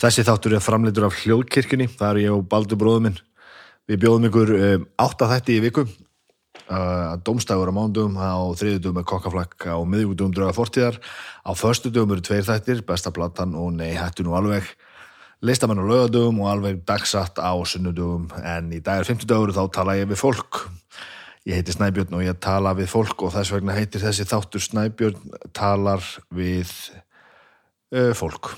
Þessi þáttur er framleitur af hljóðkirkjunni, það er ég og Baldur bróður minn. Við bjóðum ykkur um, átta þætti í viku, uh, domstægur á mándum, á þriðudum er kokkaflakk, á miðjúdum drauga fortíðar, á förstudum eru tveir þættir, besta platan og nei, hættu nú alveg, listamenn á laugadugum og alveg dagsatt á sunnudugum, en í dag er 50 dagur þá tala ég við fólk. Ég heiti Snæbjörn og ég tala við fólk og þess vegna heitir þessi þáttur Snæbjörn talar við uh, fólk.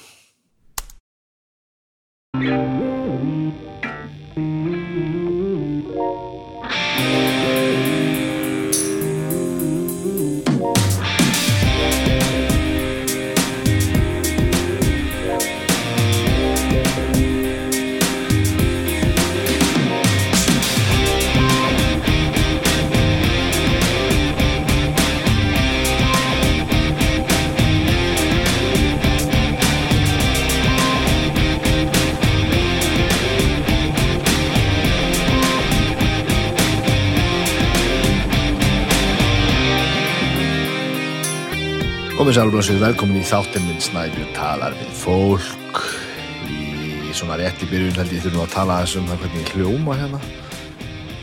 Yeah. Komið sælblásið, velkomin í þáttinn minn Snæbjörn talar við fólk. Í svona rétt í byrjun held ég þurfum að tala aðeins um það hvernig hljóma hérna.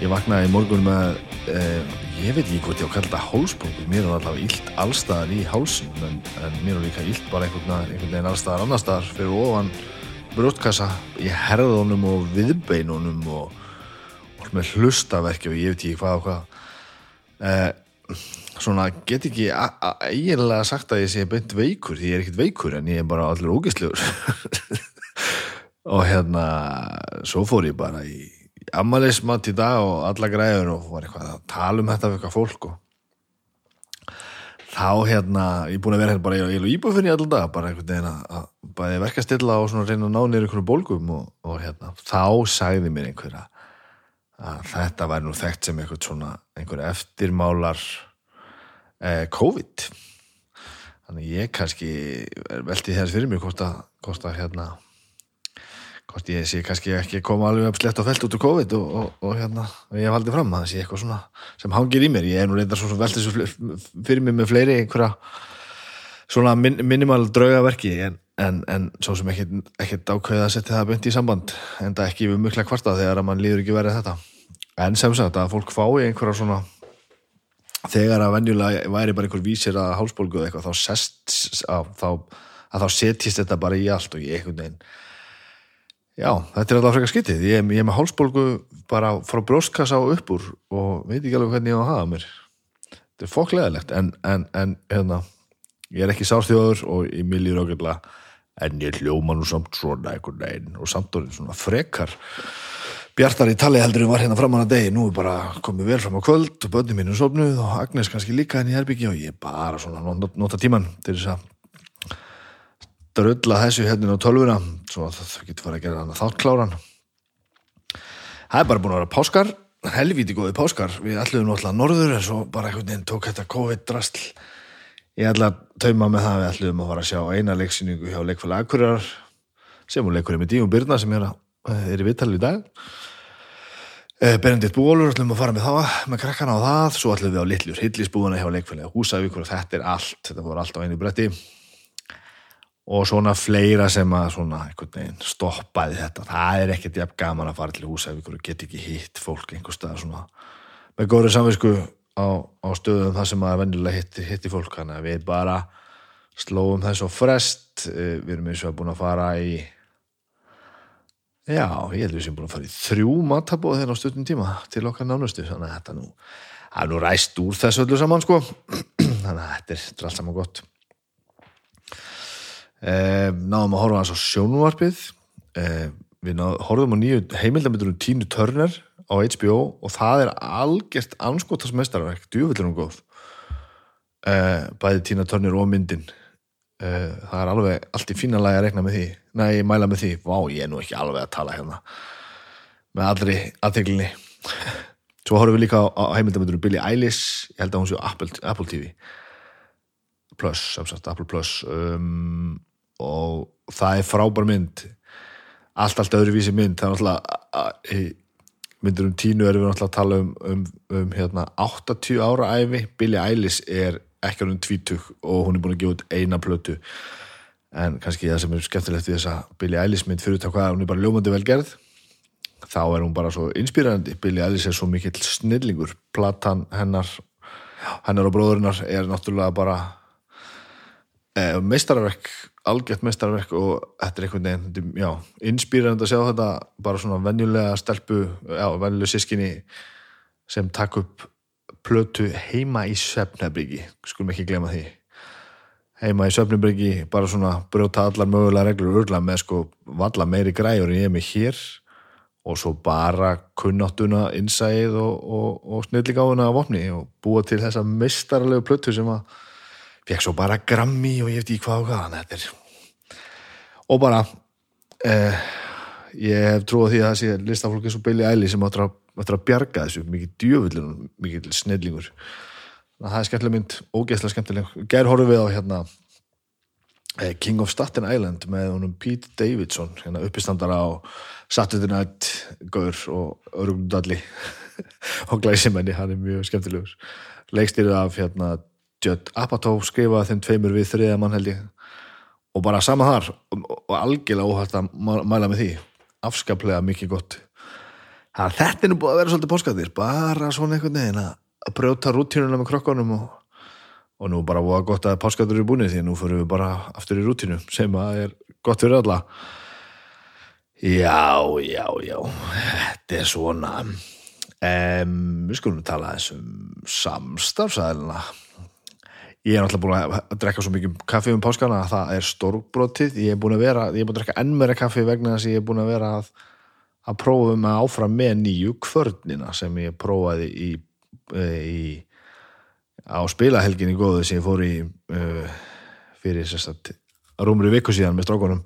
Ég vaknaði í morgun með eh, ég veit ekki hvort ég á að kalla þetta hálsbólgu mér er allavega illt allstaðar í hálsin en, en mér er líka illt bara einhvern, veginn allstaðar annar staðar fyrir ofan brjóttkassa í herðunum og viðbeinunum og, og með hlustaverki og ég veit ekki hvað og hvað. Eh, svona get ekki eiginlega sagt að ég sé beint veikur því ég er ekkert veikur en ég er bara allir ógislegur og hérna svo fór ég bara í ammælismat í dag og alla græður og var eitthvað að tala um þetta við eitthvað fólk og þá hérna, ég er búin að vera hérna bara í íbúfinni alltaf dag, bara einhvern veginn að, bæði verkastilla og svona reyna að ná niður einhverjum bólgum og, og hérna, þá sagði mér einhverja að þetta væri nú þekkt sem einhvern svona einhver eftirmálar COVID. Þannig ég kannski velti þess fyrir mér hvort að, hvort að hérna hvort ég sé kannski ekki koma alveg upp slett og felt út úr COVID og, og, og hérna og ég haldið fram að það sé eitthvað svona sem hangir í mér, ég er nú reyndar svona fle- fyrir mér með fleiri einhverja svona min, minimal draugaverki en, en, en svo sem ekkit ákveða að setja það beint í samband en það ekki við mjöglega kvarta þegar að mann líður ekki verið þetta. En sem sagt að fólk fái einhverja svona þegar að venjulega væri bara einhver vísir að hálsbólgu eða eitthvað þá sest að þá, að þá setjist þetta bara í allt og ég einhvern veginn. Já, þetta er alltaf frekar skyttið ég, ég er með hálsbólgu bara frá brjóstkassa og upp úr og veit ekki alveg hvernig ég á að hafa mér. Þetta er fokkleðilegt en, en, en hérna, ég er ekki sárþjóður og ég miljur ákveðlega en ég hljóma nú samt svona einhvern veginn og samt orðin svona frekar Bjartar í tali heldur en var hérna framan að degi, nú er bara komið vel fram á kvöld og börnum mínu sopnuð og Agnes kannski líka henni í herbyggi og ég bara svona not- nota tíman til þess að drulla þessu hérna á tölvuna svo að það getur farið að gera hann að þáttkláran. Það er bara búin að vera páskar helvíti góði páskar, við ætluðum náttúrulega norður en svo bara einhvern veginn tók þetta COVID-drastl ég ætla að tauma með það. Að við ætluðum að fara að sjá eina leiksýningu hjá leikfæli Akureyrar sem hún leikur með Díum Byrna sem er, er í viðtalið í dag Benedikt Bólur, ætlum að fara með það með krakkana á það, svo ætlum við á Litlur Hillisbúðuna hjá leikfélagi Húsavíkur og þetta er allt, þetta voru allt á einu bretti. Og svona fleira sem að svona einhvern veginn stoppaði þetta, það er ekkert jafn gaman að fara til Húsavíkur og get ekki hitt fólk einhver stað svona með góri samvisku á, á stöðum þar sem að venjulega hitti, hitti fólk. Þannig að við bara slóum þess og frest, Eh, við erum eins og búin að fara í Já, ég held við sem búin að fara í þrjú matabóð þegar á stundum tíma til okkar nánustu, þannig að þetta nú er nú ræst úr þessu öllu saman sko. Þannig að þetta er, allt saman gott. Eh, náðum að horfa hans á sjónvarpið. Eh, við náðum, horfum á nýju heimildamöndur um Tínu Turner á HBO og það er algjört anskotas mestarverk, djúvillur um góð. Eh, bæði Tína Turner og myndin það er alveg allt í fína lagi að rekna með því. Nei, ég mæla með því, vá, ég er nú ekki alveg að tala hérna. Með allri aðteglinni svo horfum við líka á, heimildamöndurum Billie Eilish. Ég held að hún sé á Apple, Apple TV Plus, sem sagt, Apple Plus. Um, og það er frábær mynd. Allt, allt öðruvísi mynd. Það er náttúrulega myndur um tínu erum við náttúrulega að tala um, um, um hérna, 80 ára æfi Billie Eilish er ekki um tvítug og hún er búin að gefa út eina plötu. En kannski það sem er skemmtilegt við þessa Billie Eilish mynd fyrir það hvað hún er bara ljómandi vel gerð þá er hún bara svo inspírandi Billie Eilish er svo mikill snillingur. Platan hennar hennar og bróðurinnar er náttúrulega bara eh, meistarverk algjört meistarverk og þetta er einhvern veginn, já, inspírandi að sjá þetta bara svona venjulega stelpu já, venjulega sískinni sem takk upp plötu heima í Svefnabríki, skulum ekki glema því. Heima í Svefnabríki bara svona brjóta allar mögulega reglur urla með sko valla meiri græur en ég er með hér. Og svo bara kunnáttuna innsæð og, og, og snilligáðuna af opni og búa til þessa mistarlegu plötu sem að fekk svo bara grammi og ég veit í hvað og hvað þetta er og bara eh, ég hef trúið því að það sé listafólki svo Billy Eilish sem áttur að, áttur að bjarga þessu. Mikið djöfullin, mikið snillingur. Það er skemmtileg mynd, ógeðslega skemmtileg. Ger horfum við á hérna eh, King of Staten Island með honum Pete Davidson, hérna uppistandara á Saturday Night Gaur og Örgundalli og Glæsimenni, hann er mjög skemmtilegur. Leikstýrið af hérna Judd Apatow skrifaði þeim tveimur við þriða mann held ég. Og bara sama þar og algjörlega óhægt að mæla með því. Afskaplega mikið gott það, þetta er nú búið að vera svolítið póskatir bara svona einhvern veginn að brjóta rútínuna með krokkunum og, og nú bara búið að gott að páskatur eru búin því nú fyrir við bara aftur í rútínu sem að er gott fyrir alla. Já, já, já þetta er svona um, við skulum tala þessum samstafsæðilina ég er náttúrulega búin að drekka svo mikið kaffi um páskana að það er stórbrotið. Ég er búin að vera, ég er búin að drekka enn meira kaffi vegna þess að ég er búin að vera að að prófa með áfram með nýju kvörnina sem ég prófaði í, e, í á spilahelginni góðu sem ég fór í uh, fyrir sérstætt rúmur í viku síðan með strákonum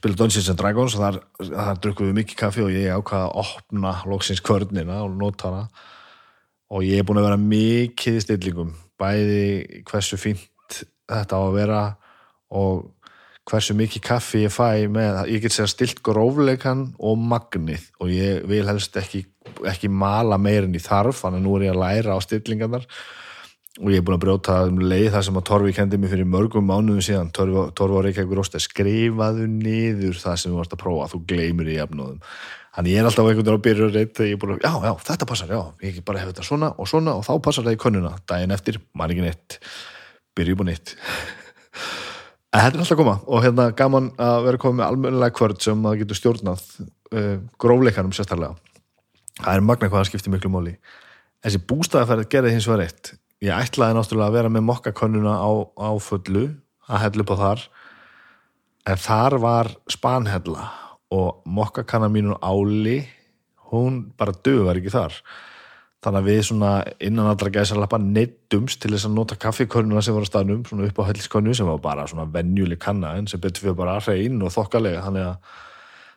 spila Dungeons and Dragons og þar, þar drukkum við mikið kaffi og ég ákvaða að opna loksins kvörnina og nota hana. Og ég er búin að vera mikið í stillingum bæði hversu fínt þetta á að vera og hversu mikið kaffi ég fæ með, ég get segja stilt grófleikan og magnið og ég vil helst ekki, ekki mala meirin í þarf, þannig að nú er ég að læra á stillingarnar og ég er búin að brjóta um leið það sem að Torfi kendi mig fyrir mörgum mánuðum síðan, Torfi, var ekki eitthvað rost að skrifaðu niður það sem þú varst að prófa, þú gleymir í jafnóðum Þannig ég er alltaf einhvern veginn á byrjur reitt þegar ég er búin að, já, já, þetta passar, já, ég bara hef þetta svona og svona og þá passar það í könnuna. Dæin eftir, man ekki neitt, byrju búin neitt. En þetta er alltaf að koma og hérna gaman að vera komið með almennilega kvörd sem að getur stjórnað uh, grófleikanum sérstaklega. Það er magna hvað að skipti miklu móli. Þessi bústæðaferð gerði hins vegar eitt. Ég ætlaði náttúrulega að vera með mokkakönnuna á, á fullu, að hella upp á þar, en þar var spanhella og mokkakanna mínu áli hún bara dögur ekki þar þannig að við svona innan allra gæsalappa neittumst til þess að nota kaffikörnuna sem var á staðnum, svona upp á helliskonu sem var bara svona venjuleg kanna en sem betur fyrir bara hrein og þokkalega. Þannig að,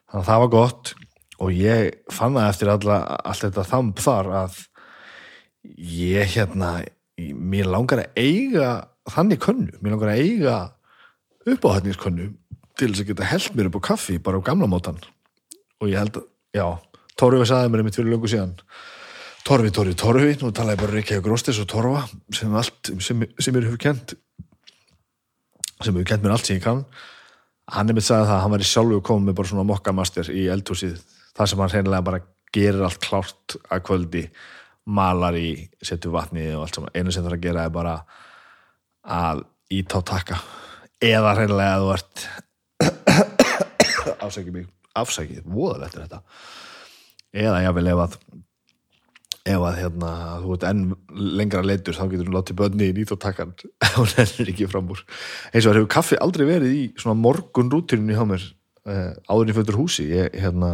þannig að það var gott. Og ég fann það eftir alla, allt þetta þamp þar að ég hérna mér langar að eiga þannig könnu, mér langar að eiga uppáhætningskönnu til þess að geta held mér upp á kaffi bara á gamla mótan og ég held já, Torfi saði mér einmitt fyrir löngu síðan Torfi, Torfi, Torfi, nú tala ég bara Reykjavík Róstis og Torfa sem allt, sem, sem mér hefur kent sem hefur kent mér allt sem ég kann. Hann er mitt sagði það að hann var í sjálfu komið með bara svona mokkamaster í eldhúsið þar sem hann reynilega bara gerir allt klárt að kvöldi malar í setu vatni og allt saman. Einu sem það að gera er bara að íta á taka. Eða reynilega að þú ert afsækið mig. Afsækið, voðalegt er þetta. Eða ég vil ef að ef að hérna þú ert enn lengra leitur þá getur þú látið bönni í nýtt og nefnir ekki fram úr. Eins og það hefur kaffi aldrei verið í svona morgun rútirinu hjá mér eh, áðurinn fötur húsi. Ég, hérna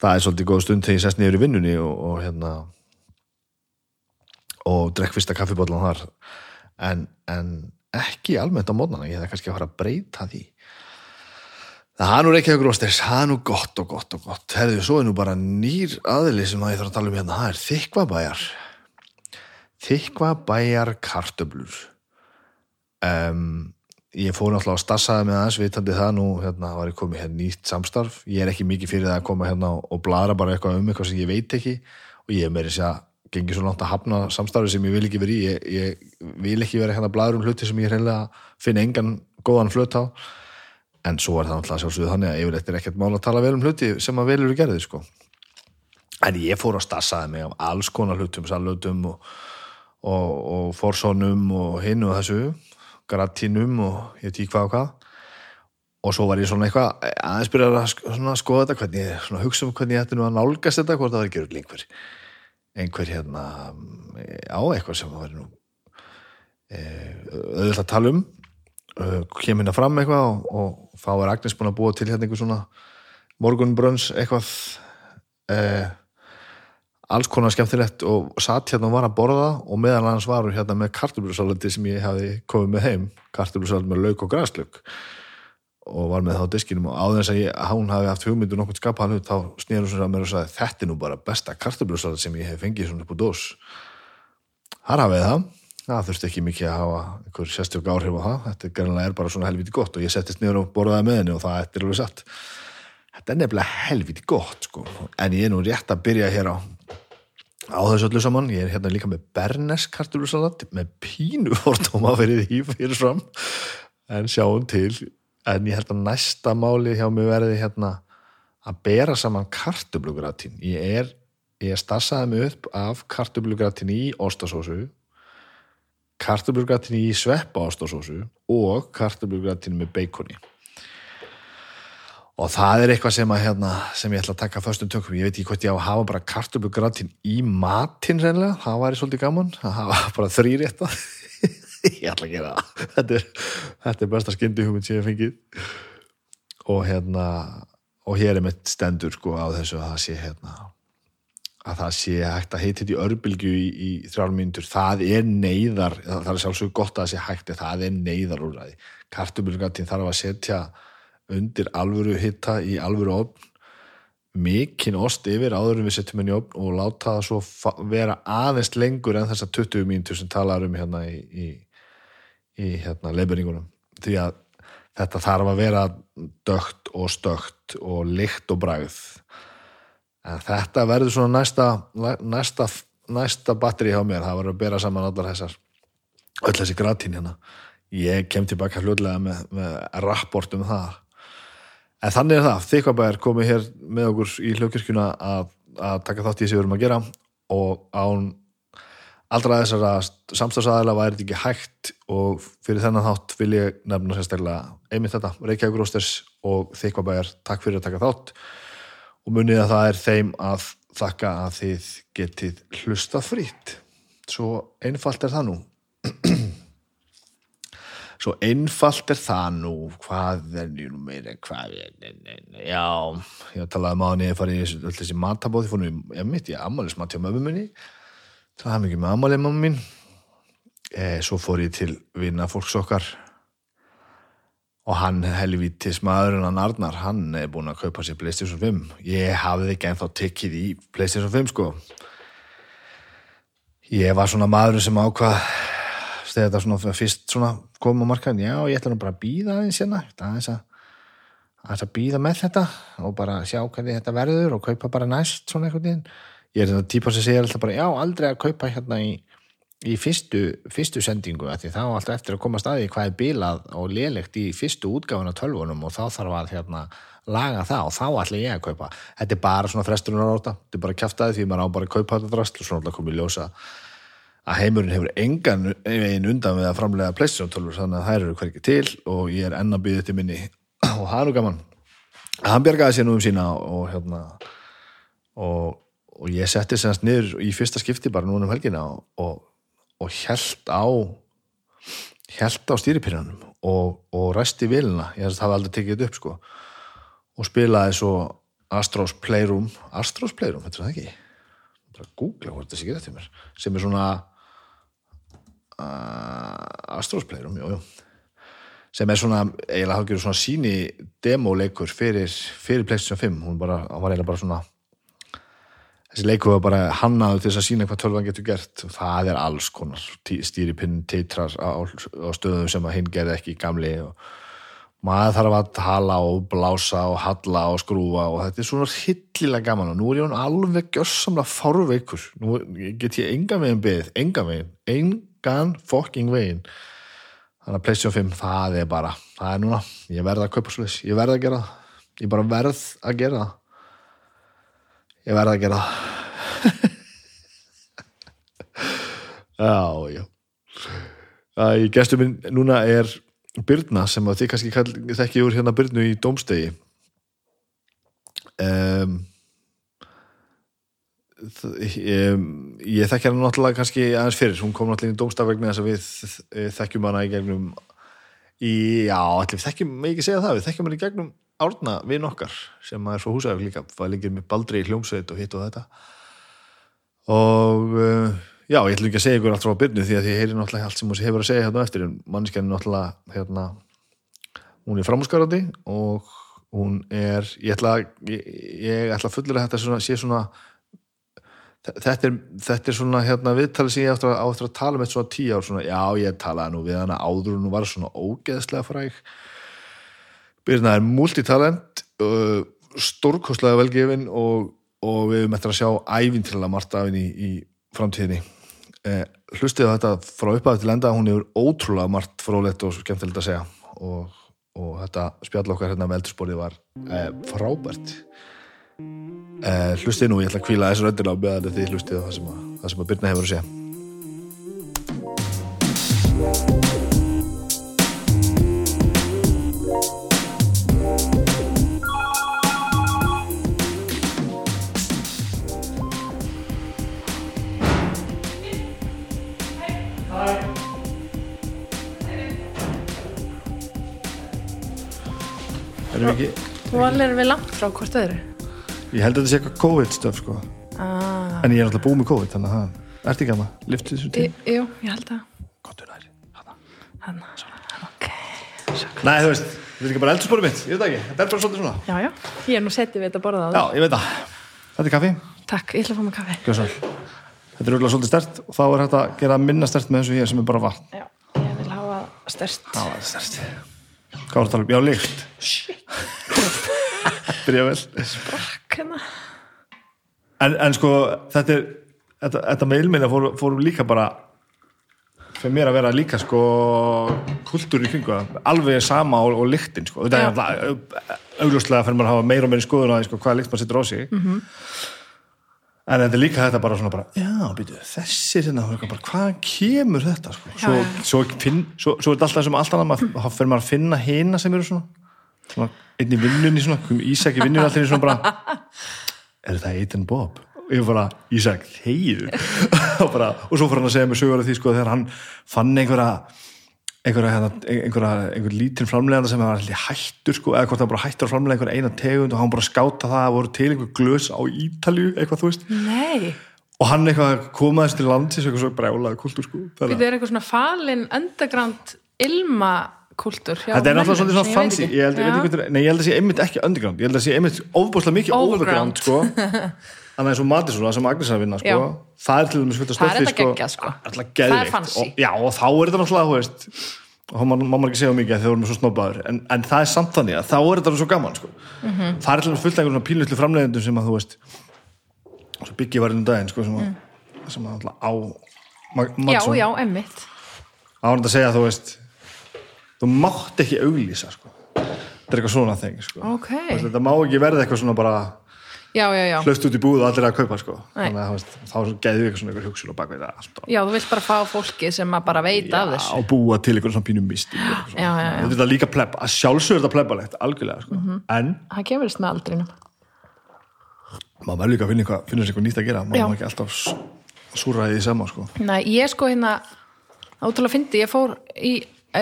það er svolítið góð stund þegar ég sest niður í vinnunni og, og hérna og drekk fyrsta kaffibotlan þar. En, en ekki almennt á mótnana, ég hef kannski að fara að breyta því það er nú Reykjavík Rósters, það er nú gott og gott og gott. Herðu, svo er nú bara nýr aðli sem að ég þarf að tala um hérna, það er þykvabæjar þykvabæjar kartöblur um, ég fór náttúrulega að stassaði með aðeins vitandi það nú, hérna var ég komið hérna nýtt samstarf, ég er ekki mikið fyrir það að koma hérna og blara bara eitthvað um eitthvað sem ég veit ekki. Og ég er meiri sér að gengið svo langt að hafna samstarfi sem ég vil ekki vera í. Ég, ég vil ekki vera hérna en svo er það náttúrulega sjálfsögðu þannig að yfirleitt er ekkert mál að tala vel um hluti sem að vel eru gerðið sko. En ég fór að stassaði mig af alls konar hlutum, sallutum og, og, og forsónum og hinn og þessu gratinum og ég ekki hvað og hvað. Og svo var ég svona eitthvað aðeins byrjað að skoða þetta hvernig svona hugsa um hvernig ég ætti nú að nálgast þetta hvort það var ekki örugglega einhver einhver hérna á eitthvað sem var nú e, auðvitað að tala um uh, kem hérna fram eitthvað og, og þá er Agnes búin að búa til hérna einhver svona morgunbrönns eitthvað eh, alls konar skemmtilegt og satt hérna og var að borða og meðal hans var hún hérna með kartöflusalati sem ég hafi komið með heim kartöflusalati með lauk og græslug og var með það á diskinum og áður þess að ég, hún hafi haft hugmyndu nokkuð skapaðan hlut þá snýður hún að mér og sagði þetta er nú bara besta kartöflusalat sem ég hef fengið svona upp á dós. Þar hafið það það þurfti ekki mikið að hafa einhver sérstjök áhrif á það, þetta er bara svona helviti gott og ég settist niður og borðaði með henni og það er alveg satt. Þetta er nefnilega helviti gott sko. en ég er nú rétt að byrja hér á á þessu öllu saman. Ég er hérna líka með Bernes kartöflusalat með pínu fordóma fyrir því fyrir fram. En sjáum til. En ég held að næsta máli hjá mig verði hérna að bera saman kartöflugratin ég er, ég stassaði mig upp af kartöflugratin í ostasósu kartöflugratin í sveppa ostasósu og kartöflugratin með beikoni. Og það er eitthvað sem, að, hérna, sem ég ætla að taka föstum tökum, ég veit ekki hvort ég á að hafa bara kartöflugratin í matinn reynilega, það væri svolítið gaman að hafa bara þrýrétta ég ætla að gera það. Þetta er, þetta er besta skyndi hugmynd sem ég fengið. Og hérna og hér er mitt stendur sko á þessu að það sé hérna að það sé hægt að heita þetta í örbylgju í, í þrjálfmyndur, það er neyðar það er sjálfsög gott að það sé hægt það er neyðar úr kartöflugratin þarf að setja undir alvöru hitta í alvöru ofn mikinn ost yfir áður en við setjum henni í ofn og láta það svo vera aðeins lengur en þessar 20 mínútur sem talar um hérna í, í, í hérna leifberingunum því að þetta þarf að vera dögt og stögt og lykt og bragð en þetta verður svona næsta næsta, næsta batteri hjá mér. Það verður að bera saman allar þessar öll þessi gratín hérna. Ég kem tilbaka hlutlega með, með rapport um það. En þannig er það, þykvabæðar komið hér með okkur í hljókirkjuna að, að taka þátt í þessi við erum að gera. Og án allra þessara samstafsæðila væri þetta ekki hægt. Og fyrir þennan þátt vil ég nefna sérstaklega einmitt þetta, Reykjavík Rósters og þykvabæðar, takk fyrir að taka þátt og munið að það er þeim að þakka að þið getið hlusta frýtt svo einfalt er það nú. Svo einfalt er það nú. Hvað er nú meira hvað er, ne, já ég talaði um að ég farið í öll þessi matabóð ég mitt, ég ammælismat hjá mömmu minni. Það hafði mikið með ammælið mamma mín. E, svo fór ég til vinna fólks okkar og hann helvítis maðurinn hann Arnar, hann er búin að kaupa sér Playstation 5 ég hafði ekki ennþá tekið í Playstation 5 sko. Ég var svona maðurinn sem ákvað þegar þetta svona fyrst svona kom á markaðin, já ég ætla nú bara að býða aðeins hérna, aðeins að aðeins að býða með þetta og bara sjá hvernig þetta verður og kaupa bara næst svona einhvern veginn. Ég er þetta típa sem segir alltaf bara já aldrei að kaupa hérna í, í fyrstu, fyrstu sendingu þá alltaf eftir að koma staði hvað er bilað og lélegt í fyrstu útgáfuna tölvunum og þá þarf að hérna laga það og þá ætla ég að kaupa. Þetta er bara svona frestunar áta þetta er bara kjaftaði því maður á bara að kaupa þetta drasl og svona komið ljósa að heimurinn hefur engan veginn undan við að framlega PlayStation 12 þannig að þær eru hverki til og ég er enn að býða þetta minni. Og það er nú gaman. Hann bjargaði sér nú um sína og hérna og, og ég setti semast niður í fyrsta skipti bara núna um helgina og, og, og held á held á stýripyrjanum og, og ræsti vilina, ég hef aldrei tekið þetta upp sko. Og spilaði svo Astros Playroom. Astros Playroom, þetta er það ekki? Bara googla hvort það sé ekki þetta mér. Sem er svona uh, Astros Playroom, jú, jú. Sem er svona, eiginlega hafði svona síni demoleikur fyrir, fyrir PlayStation 5, hún bara, hann var eiginlega bara svona þessi leikur var bara hannaðu til þess að sína hvað tölvan getur gert. Og það er alls konar stýripinn teitrar á, á stöðum sem að hinn gerði ekki gamli og maður þarf að tala og blása og halla og skrúfa og þetta er svona hillilega gaman og nú er ég alveg gjörsamlega fárveikur. Nú get ég enga veginn beðið, enga veginn engan fucking veginn. Þannig að PlayStation 5, það er bara það er núna, ég verð að kaupa svolítið ég verð að gera það. Ég bara verð að gera það ég verð að gera það. Já, já. Í gestur minn núna er Byrna sem að þið kannski kall, þekki úr hérna Byrnu í Dómstegi. Um, um, ég þekki hann náttúrulega kannski aðeins fyrir, hún kom náttúrulega í Dómstaf vegna þess að við þekkjum hana í gegnum í, já, allir við þekkjum, ég ekki segja það, við þekkjum hana í gegnum árna við nokkar sem er svo húsæður líka, það líkir með baldri í hljómsveit og hitt og þetta. Og uh, Já, ég ætlum ekki að segja ykkur allt frá byrnu því að ég heyri náttúrulega allt sem hún hefur að segja hérna eftir en mannskjarni náttúrulega hérna, hún er framhúsgarandi og hún er ég ætla, ég, ég ætla að fullera þetta svona, sé svona þetta er, þetta er svona hérna, viðtalið sem ég átt að, að tala með um svona tíu ár svona, já ég talaði nú við hana áður og nú var svona ógeðslega fræg Byrna er multitalent uh, stórkostlega velgefin og, og við erum eftir að sjá ævintilega margt af henni í, í framtíðinni. Eh, hlustið á þetta frá upphæðu til enda hún hefur ótrúlega margt frólætt og skemmtilegt að segja. Og, og þetta spjall okkar hérna með eldursporið var eh, frábært. Eh, hlustið nú, ég ætla að kvíla þessu röndin á meðan þið hlustið á það sem að, það sem að Byrna hefur að segja Erum við ekki Þú alveg er við langt frá hvort öðru. Ég held að þetta sé eitthvað COVID-stöf sko. ah. En ég er alltaf búið með COVID Þannig að það ert ekki að maður Liftið þessu til? Jú, ég held að Kottu nær. Hanna. Hanna, ok. Nei, þú veist Þetta er ekki bara eldursporið mitt Ég veit það ekki. Þetta er bara svolítið svona. Já, já, ég er nú settið við þetta borðað á Já, ég veit það. Þetta er kaffi. Takk, ég ætla að fá mig kaffi. Gjörsal Þetta er auðvitað svolítið stert Og þá er hægt að gera minna stert með þessu hér sem er bara vatn. Já, ég vil hafa það er stert Hvað var að tala um? Líkt Byrja vel. Brakk hérna. En, en sko, þetta er Þetta, þetta með ilminna fórum fór líka bara fyrir mér að vera líka sko kultúr í kringu það, alveg sama og, og lyktin sko, þetta er augljóslega fyrir maður að hafa meira og meira skoðun á því sko, hvaða lykt maður setur á sig. Mhm. En þetta er líka þetta bara svona bara, já, býtu, þessi sinna, bara, hvað kemur þetta sko? svo, Já, svo, finn, svo, svo er þetta alltaf sem allt annað, maður, þá fyrir maður að finna hina sem eru svona, svona einn í vinnunni svona, Ísak í vinnunni alltaf svona bara er þetta Eitan Bob? og ég bara, Ísak, heiðu og, bara, og svo fór hann að segja mig sögur af því sko þegar hann fann einhverja einhverja, hérna, einhverja, einhver lítinn framleganda sem var hættur sko, eða hvort það bara hættur að framlega einhverja eina tegund og hann bara skáta það að voru til einhver glös á Ítalju, eitthvað þú veist. Nei, og hann eitthvað komaðist til landsins eitthvað svo brjálaði kultúr sko þetta er eitthvað svona falin underground ilma kultúr Þetta er náttúrulega svolítið svona fancy ég held, ég, ég held að sé einmitt ekki underground ég held að sé einmitt ofbúslega mikið overground, Overground. sko. þannig eins og Matisúla sem Agnes er að vinna sko. Já. það er til dæmis fullt af Það er þetta sko. alltaf Það er fancy. og, já, og þá er þetta náttúrulega þú veist, og þá má maður ekki segja mikið að þau voru með svo snobbaður en, en það er samt þannig að þá er þetta svo gaman sko. Mhm. það er til dæmis fullt af einhvern pínlutlu framleiðendum sem að þú veist svo byggi var einu daginn sko, sem að, sem að á Mag- Já, Madsson- já, emmitt ánægt að segja þú veist þú mátt ekki auglýsa sko. þetta er eitthvað svona þeng sko. Ok, Þú veist, þetta má ekki verða eitthvað svona bara já, já, já hlöst út í búð og allir að kaupa sko. Þannig að veist, þá geðu eitthvað svona hugsul og baka þetta allt Já, þú vilt bara fá fólki sem að bara veit af þessu og búa til eitthvað svona pínum mist Já, já, já. þetta er líka pleb, að sjálfsögur þetta plebalegt algjörlega sko. Mhm. en Það kemurist með aldrinum maður verður líka að finna, eitthvað, finna sér eitthvað nýtt að gera maður Já. má ekki alltaf súra í því sama sko. Nei, ég sko hérna ótrúlega fyndi, ég fór í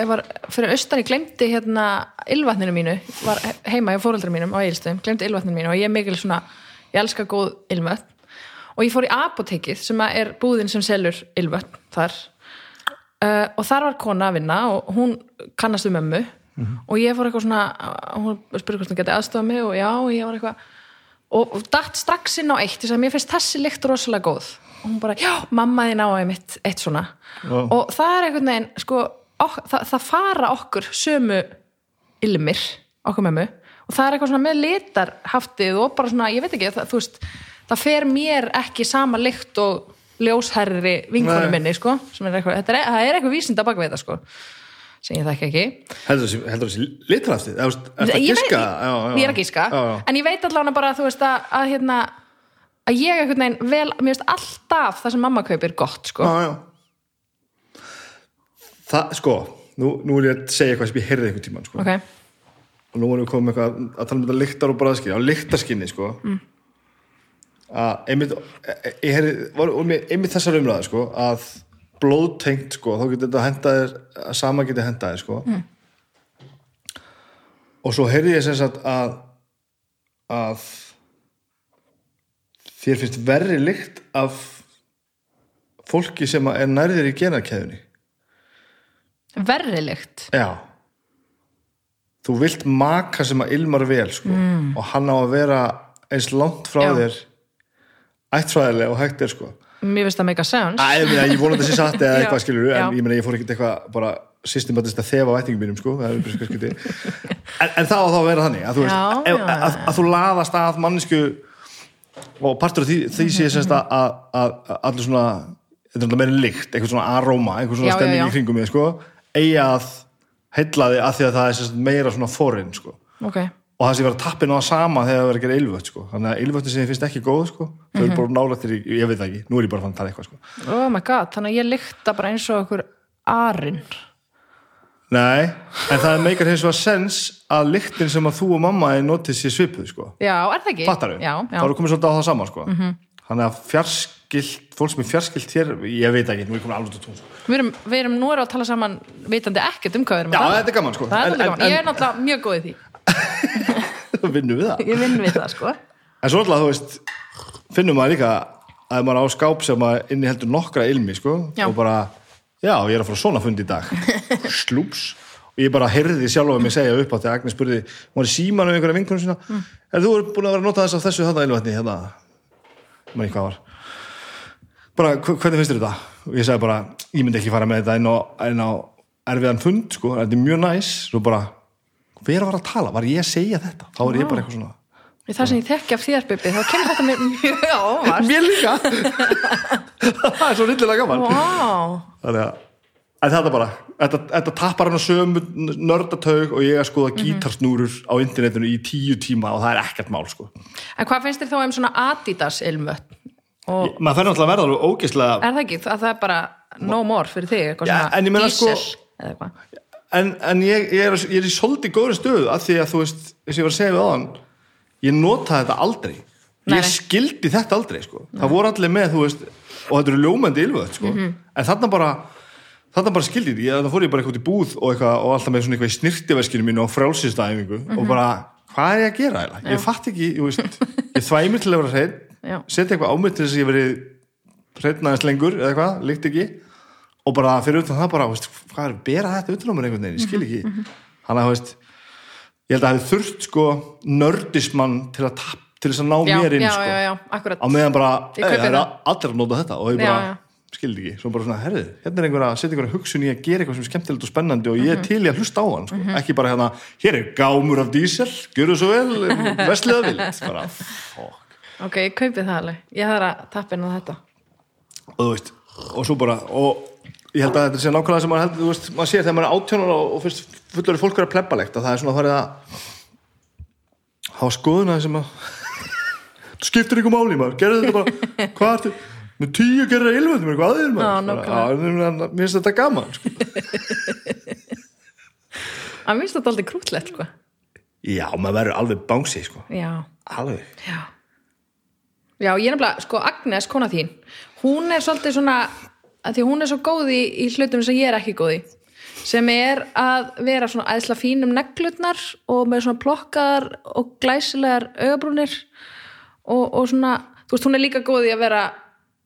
var fyrir austan, ég glemdi hérna ylvatninu mínu, var heima hjá fóreldra mínum á Egilstöðum, glemdi ylvatninu mínu og ég er mikil svona, ég elska góð ylvötn. Og ég fór í apotekið sem að er búðin sem selur ylvötn þar. Uh, og þar var kona að vinna og hún kannast um mömmu. Og ég fór eitthvað svona hún spurði hvort hún geti aðstofa mig og já, ég var eitthvað og, og datt strax inn á eitt ég sagði, mér finnst þessi lykt rosalega góð. Og hún bara, já, mamma þín á einmitt eitt svona. Já. og það er einhvern veginn sko, ok, það, það fara okkur sömu ilmir, okkur mömmu og það er eitthvað svona með litarhaftið og bara svona, ég veit ekki, það, þú veist það fer mér ekki sama lykt og ljósherri vinkonu minni sko, sem er eitthvað, þetta er, það er eitthvað vísinda bak við þetta sko sem ég þekki ekki. Heldur þessi, litraftið er það já, ég er að gíska en ég veit allavega bara þú veist að, að hérna að ég einhvern veginn vel, mér veist alltaf það sem mamma kaupir gott sko. Já, já. Það, sko nú, nú er ég að segja eitthvað sem ég heyrði einhvern tímann sko. ok, og nú erum við komið eitthvað að tala um þetta lyktar og bræðskinni á lyktarskinni sko mm. að einmitt ég heyrði, var um einmitt þessar umræða sko að blóðtengt sko, þá getur þetta hendaðir að sama getur hendaðir sko mm. og svo heyrði ég sem sagt að að þér finnst verri lykt af fólki sem er nærðir í genarkeðunni verri lykt Já. Þú vilt maka sem að ilmar vel sko. mm. og hann á að vera eins langt frá Já. þér ættfræðilega og hægt er sko. Mér finnst það make a sense. Æ, ég, ég vonandi að sé satt eða eitthvað skilur en ég meina ég fór ekkert eitthvað bara systematist að þefa á ættingum mínum sko en, en það á þá að vera þannig að þú, veist, Já, já, já, að, að þú laðast að mannesku og partur af því, því sé semst að, að, að, að allir svona þetta er meira lykt, eitthvað svona aróma eitthvað svona stemning í kringum mig sko eigi að heilla þig að því að það er meira svona forinn sko ok, og það sé vera tappin á það sama þegar það verður að gera ylvögt sko. þannig að ylvögtin sem ég finnst ekki góð sko. þau Mhm. eru bara nálættir í, ég veit það ekki nú er ég bara fann að tala eitthvað sko. oh my god þannig að ég lykta bara eins og okkur arinn nei, en það meikar hins vegar sens að lyktin sem að þú og mamma er notið sér svipuð sko. já, er það ekki? fattar þau? já, þá eru komið svolítið á það sama sko. þannig að fjarskilt fólk sem er fjarskilt hér, ég veit ekki, nú er ég komin alveg til tún sko. Við, erum, við erum nú erum að tala saman vitandi ekkert um hvað við erum já, að tala. þetta er gaman sko. það er en, alveg gaman, en, ég er náttúrulega mjög góð í því. En vinnum við það? Ég vinn við það sko. En svo alltaf, þú veist, finnum maður líka að maður á skáp sem að inni heldur nokkra ilmi, sko, Já. og bara, já, ég er að fara svona fund í dag, slúps, og ég bara heyrði sjálf af mig segja upp á þegar Agnes spurði, hún var í síman um einhverja vinkunum sína, mm. er þú búin að vera að nota þess af þessu þetta ilvætni, hérna, maður hvað var, bara, hv- hvernig finnst þér þetta? Og ég sagði bara, ég myndi ekki fara með þetta inn á, inn á erfiðan fund, sko, þetta er mjög næs, svo bara, hver var að tala, var ég að segja þetta? Þá er ég bara eitthvað svona, Í það sem ég þekki af þér, Bibi, þá kemur þetta mér mjög ávart. Mér líka Það er svo rillilega gaman Vá, Þannig að En þetta bara, þetta, þetta tappar hann á sömu nördataug og ég að skoða gítarsnúrur á internetinu í tíu tíma og það er ekkert mál sko. en hvað finnst þér þá um svona Adidas ilmvötn? Og Maður fer náttúrulega verða alveg ógeðslega er það ekki, að það er bara no more fyrir þig, eitthvað Já, svona en ég meina sko-? En, en ég, ég, er, ég er í svolítið góðri stöðu af því að þú veist, þess að ég var að segja við áðan ég notaði þetta aldrei Nei, ég skildi þetta aldrei sko. það voru allir með, þú veist og þetta eru ljómandi ylföð sko. Mhm. en þarna bara þarna bara skildi ég, þannig fór ég bara eitthvað út í búð og, eitthvað, og alltaf með svona eitthvað í snirtiveskinu mínu og frálsistæfingu Mhm. og bara, hvað er ég að gera ég fatt ekki, ég ég þvæði mér til að vera hreinn Já. Setja eitthvað á mig til þess að ég veri hreitnaðist lengur eða eitthvað, líkt ekki. Og bara fyrir utan það bara, veist, hvað er, bera þetta utan á mér einhvern veginn, ég skil ekki. hann að, veist, ég held að það hefði þurft sko nördismann til að tap, til þess að ná Já, mér inn já, sko, já, á meðan bara, það er allir að nota þetta. Og ég bara, já. skildi ekki. Svo bara svona, herðu, hérna er einhver að setja einhver hugsun í að gera eitthvað sem er skemmtilegt og spennandi og ég Mhm. er til í að hlusta á hann, sko. ekki bara hérna hér er gámur af dísel, gjöru svo vel vesliða vild, bara fuck Ok, ég kaupi það alveg. Ég þarf að á þetta. og þú veist, og svo bara og ég held að þetta sé nákvæmlega sem maður held, þú veist, maður sér þegar maður er átjónar og, og fyrst fullari fólk er að plebalegt að það er svona farið að hafa skoðuna sem að þú skiptir ykkur máli maður, gerðu þetta bara hvað ertu, með tíu gerður ilvöndum eitthvað aðeins Já, maður, nákvæmlega. Bara, "Já, mér finnst þetta gaman sko. Það minnst þetta aldrei krútlegt, sko. já, maður verður alveg bánsi sko. Já, alveg, já. Já, ég er nefnilega, sko, Agnes, kona þín, hún er svolítið svona, að því hún er svo góð í, í hlutum sem ég er ekki góð í, sem er að vera svona æðsla fínum neglutnar og með svona plokkaðar og glæsilegar augabrúnir og, og svona, þú veist, hún er líka góð í að vera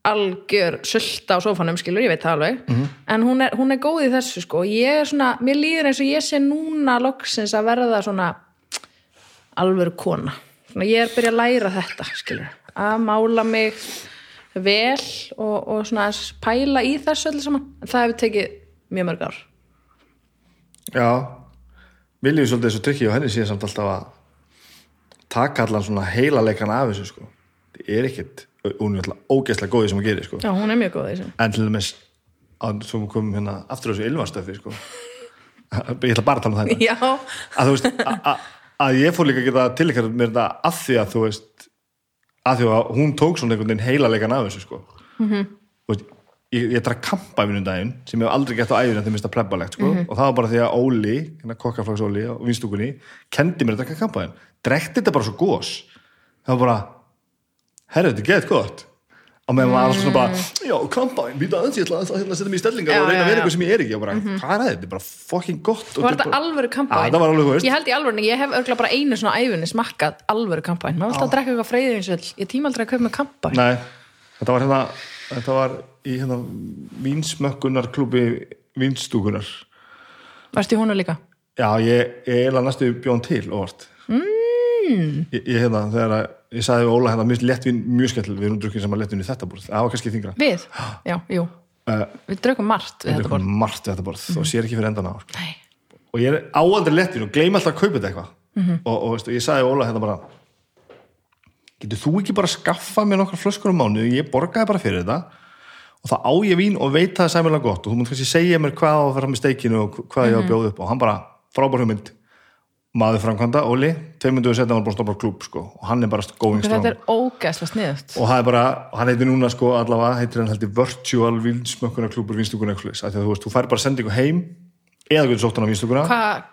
algjör sulta á sófanum, skilur, ég veit það alveg. En hún er, hún er góð í þessu, sko ég er svona, mér líður eins og ég sé núna loksins að verða svona alvöru kona. Svona, ég er að byrja að læra þetta skilur, að mála mig vel og, og svona að pæla í þessu öllu saman en það hefur tekið mjög mörg ár já líður svolítið þessu trikki og henni sé samt alltaf að taka allan svona heila leikan af þessu sko. það er ekkert hún er alltaf ógeðslega góðið sem að gera sko. já, hún er mjög góð í þessu en til dæmis að við komum hérna aftur þessu ilmastöfi sko. ég ætla bara að tala um já, að þú veist að- að- að ég fór líka að geta tilíkar mér þetta að því að þú veist að því að hún tók svona einhvern veginn heila leikan af þessu sko Mhm. -hmm. veist, ég, ég drakk kampa um daginn sem ég hef aldrei gett á æfina þegar minnst að plebbalegt sko Mhm. og það var bara því að Óli hérna kokkaflags Óli á vinstúkunni kendi mér að drakka kampaðin drekti þetta bara svo gós það var bara herru, þetta er gett gott og meðan maður alltaf svona bara já, kampaðin, býta aðeins, ég ætla að hérna, setja mig í stellingar Já, og reyna að vera eitthvað sem ég er ekki og bara, hvað er það, þetta er bara fucking gott. Og var þetta þetta bara- alvöru kampæn þetta var alveg, veist ég held í alvöru, ég hef örgulega bara einu svona æfunni smakkað alvöru kampæn, maður alltaf að drekka eitthvað freyðinsöld ég tíma aldrei að kaupa með kampæn Nei, þetta var hérna þetta var í hérna vínsmökkunar klúbi vinstúkunar varst í húnu líka? Já, ég, ég mm. ég, sagði við Óla hérna, minnst léttvin mjög skell við erum drukkin sem að léttvin í þetta borð, það var kannski þingra við? já, jú, uh, við drökum margt við við þetta borð. margt við þetta borð. Og sér ekki fyrir endan á sko. Og ég er áaldri léttvin og gleym alltaf að kaupa þetta eitthvað. Og, og, veist, og ég sagði við Óla hérna bara getur þú ekki bara skaffa mér nokkar flöskur á mánu, ég borgaði bara fyrir þetta. Og það á ég vín og veit það er sæmilega gott. Og þú múnt kannski segja mér hvað á að fara með steikinu og hvað ég á að bjóða upp og hann bara, frábær hugmynd maður framkvæmda, Óli, tveimunduðu setna var bara stofnar klúb sko og hann er bara going strong. þetta er ógæslega sniðut og það er bara, hann heitir núna sko allavega, heitir hann heldur virtual vinsmökkuna klúbur vinstúkuna eitthvað því að þú veist, þú fær bara sendingu heim eða getur sótt hann á vinstúkuna hvað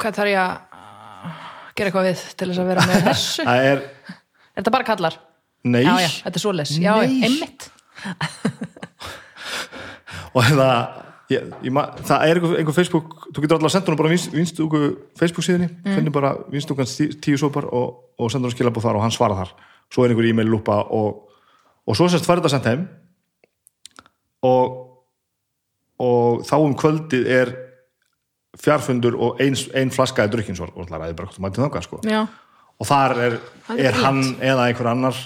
hva þarf ég að uh, gera eitthvað við til þess að vera með þessu? Það er, er þetta bara kallar? nei já, já, þetta er svoleiðis, já, Nei. einmitt. Og það, ég, ég, ma- það er einhver, einhver Facebook, þú getur allavega að senda hann bara vinst, vinstúku Facebook síðunni, mm. finnir bara vinstúkans tí, tíu sopar og, og senda hann skilabóð þar og hann svarar þar, svo er einhver e-mail lúpa og, og svo sérst færði þetta sent heim og og þá um kvöldið er fjarfundur og ein, ein flaska er drukkin svo, og það ræði bara hvort þú mætið þangað sko. og þar er, Það er er hann eða einhver annar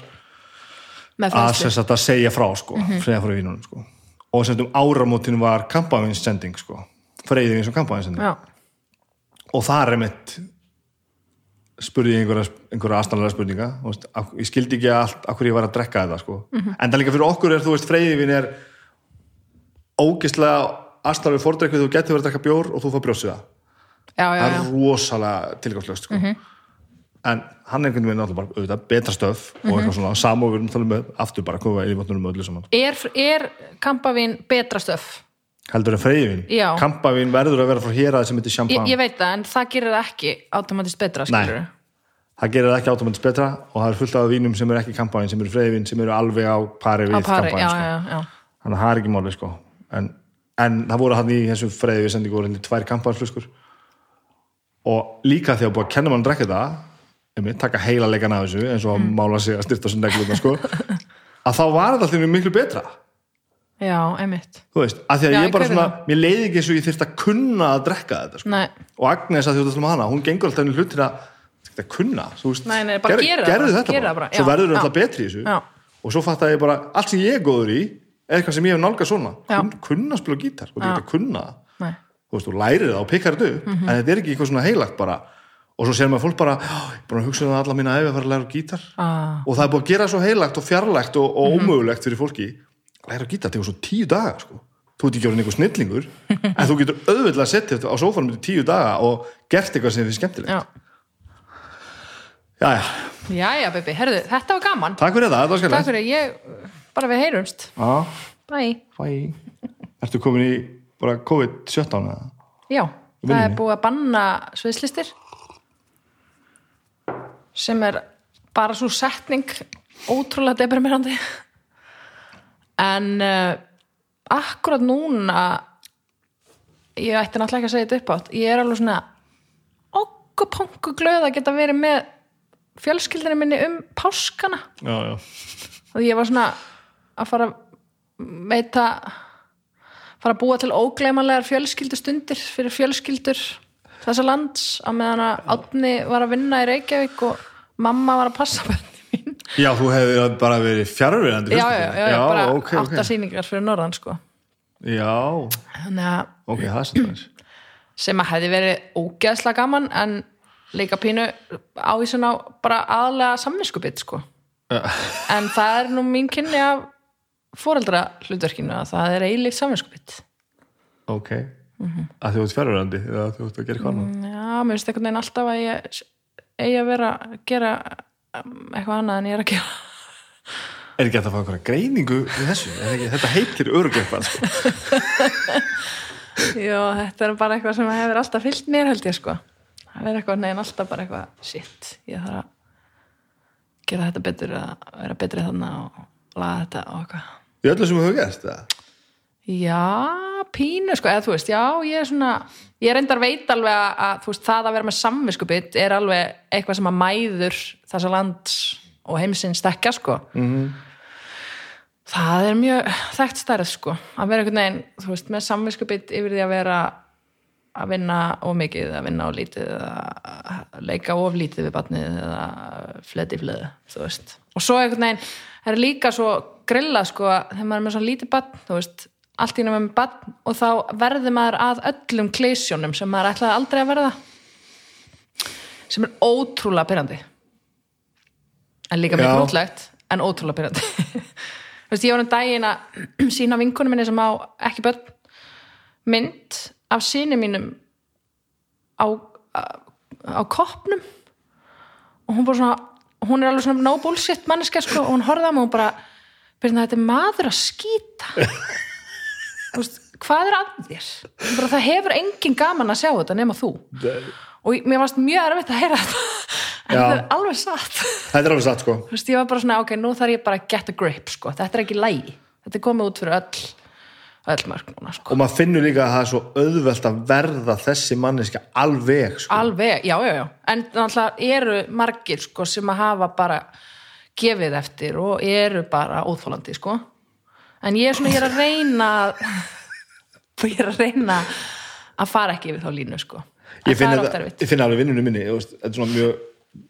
að, að segja frá sko, segja frá vínunum sko. Og sem sagt um áramótin var kampavinsending sko, og kampavinsending já, og þar er mitt spurði ég einhverja, einhverja aðstæðanlega spurninga. Veist, ég skildi ekki allt af hverju ég var að drekka þetta sko. en það líka fyrir okkur er, þú veist, freyðivin er ógeðslega aðstæðanlega fordrekkið. Þú getur verið að drekka bjór og þú fá brjósið það það er rosalega tilgangslöst sko. En hann er einhvern veginn alltaf bara auðvitað, betra stöf og eitthvað svona samofur talum með, aftur bara koma í vatnunum með öllu saman Er, er kampavín betra stöf? heldur en freyðivin, Já. kampavín verður að vera frá hér að sem heitir Ég, champagne ég veit það, en það gerir það ekki automatist betra, Nei. skilur það gerir það ekki átomæntist betra og það er fullt af vínum sem eru ekki kampavín sem eru freyðivin sem eru alveg á pari við kampavín sko. þannig að það er ekki máli sko. en, en það voru hann í þessum freyðivi sendingu voru hindi tvær kampavínsflöskur og líka að búið að kenna mann að drekka það einmitt, taka heila leikan af þessu eins og að mála sig að styrta sem neglum sko, að þá var þetta allir miklu betra já, einmitt þú veist, að því að Já, ég bara svona það. mér leiði ekki eins og ég þyrst að kunna að drekka þetta sko. Og Agnes að þú ætlum að hana, hún gengur alltaf inn í hlutina að kunna, þú veist Nei, nei, bara gera gerðu bara, þetta gera bara, bara, svo já, verður já. þú alltaf betri í þessu Já. og svo fatt að ég bara, allt sem ég er góður í er eitthvað sem ég hef nálgað svona Já. Kun, kunna spila gítar og Já. geta kunna þú veist, þú lærir það og pikkar þetta upp Mhm. en þetta er ekki eitthvað svona heilagt bara og svo sér maður fólk bara, "Já, ég er búin að hugsa um það alla mína ef að fara að læra gítar. Ah, og það er búin að gera svo heilagt og fjarlægt og, og Mhm. ómögulegt fyrir fólki. Læra gítar tegur svo tíu daga sko. þú ert ekki orðin einhver snillingur en þú getur auðvitað að setja þetta á sófanum í tíu daga og gert eitthvað sem er skemmtilegt. Já. Já, já, Jæja, baby, herðu, þetta var gaman. Takk fyrir það, þetta var Takk skemmtilegt fyrir, ég, bara við heyrumst. Bye fæ Ertu komin í bara COVID-17 eða? Já, það er búið að banna sviðslistir sem er bara svo setning ótrúlega deprimerandi. En uh, akkurat núna ég ætti náttúrulega ekki að segja þetta upp átt ég er alveg svona okkupongu glöð að geta verið með fjölskyldinu minni um páskana. Já, já. Og ég var svona að fara að veita fara að búa til ógleymanlegar fjölskyldustundir fyrir fjölskyldur þessa lands á meðan að Átni var að vinna í Reykjavík og mamma var að passa bönni mín. Já, þú hefði bara verið fjárverandi já, já, já, já, bara ok, ok. átta sýningar fyrir norðan sko. Já, að ok, það er svolítið sem að hefði verið ógeðslega gaman en líka pínu ávísun á bara aðlega samvinskubitt sko. En það er nú mín kynni af foreldra hlutverkinu að það er eiginlega samvinskubitt Ok, að þú ert fjárverandi eða að þú ert að gera hvað annað Já, mér finnst einhvern veginn alltaf að ég eigi að vera að gera um, eitthvað annað en ég er að gera Er ekki að fá einhverja greiningu í þessu? Ekki, þetta heitir örugleipan sko. Já, þetta er bara eitthvað sem hefur alltaf fyllt mér held ég sko það er eitthvað neginn alltaf bara eitthvað shit, ég þarf að gera þetta betur að vera betri þannig og laga þetta og eitthvað Í öllu sem þú hefur gert það? Já, pínu sko, eða þú veist, já, ég er svona ég reyndar veit alveg að, veist, það að vera með samviskupið er alveg eitthvað sem að mæður þessa lands og heimsins stekja sko. Mm það er mjög þekkt stærð sko, að vera einhvern veginn þú veist, með samviskupið yfir því að vera að vinna of mikið að vinna of lítið að leika of lítið við batnið eða fleti fleði, þú veist. Og svo einhvern veginn er líka svo grilla sko, þegar maður er með svona lítið batn þú veist, allt í náttúrulega með batn og þá verður maður að öllum kleisjónum sem maður ætlaði aldrei að verða. Sem er ótrúlega pyrrandi en líka mjög Já. grútlegt en ótrúlega pyrrandi ég var um daginn að sína vinkunum minni sem á ekki börn mynd af síni mínum á, á, á koppnum. Og hún bara svona hún er alveg svona no bullshit manneska sko, og hún horfði á mig og hún bara þetta er maður að skýta veist, hvað er að þér? Bara, það hefur engin gaman að sjá þetta nema þú. Og mér varst mjög erfitt að heyra þetta. En Já. þetta er alveg satt. Þetta er alveg satt sko. Þú veist, ég var bara svona, ok, nú þarf ég bara að get a grip, sko, þetta er ekki lægi. Þetta er komið út fyrir öll öll mörg núna, sko, og maður finnur líka að það er svo auðvelt að verða þessi manneska alveg sko. alveg, já, já, já. En náttúrulega eru margir, sko, sem að hafa bara gefið eftir og eru bara óþólandi, sko en ég er svona, ég er að reyna að- ég er að reyna að fara ekki yfir þá línu, sko en ég finn, það ég finn alveg vinnunum minni veist, þetta er svona mjög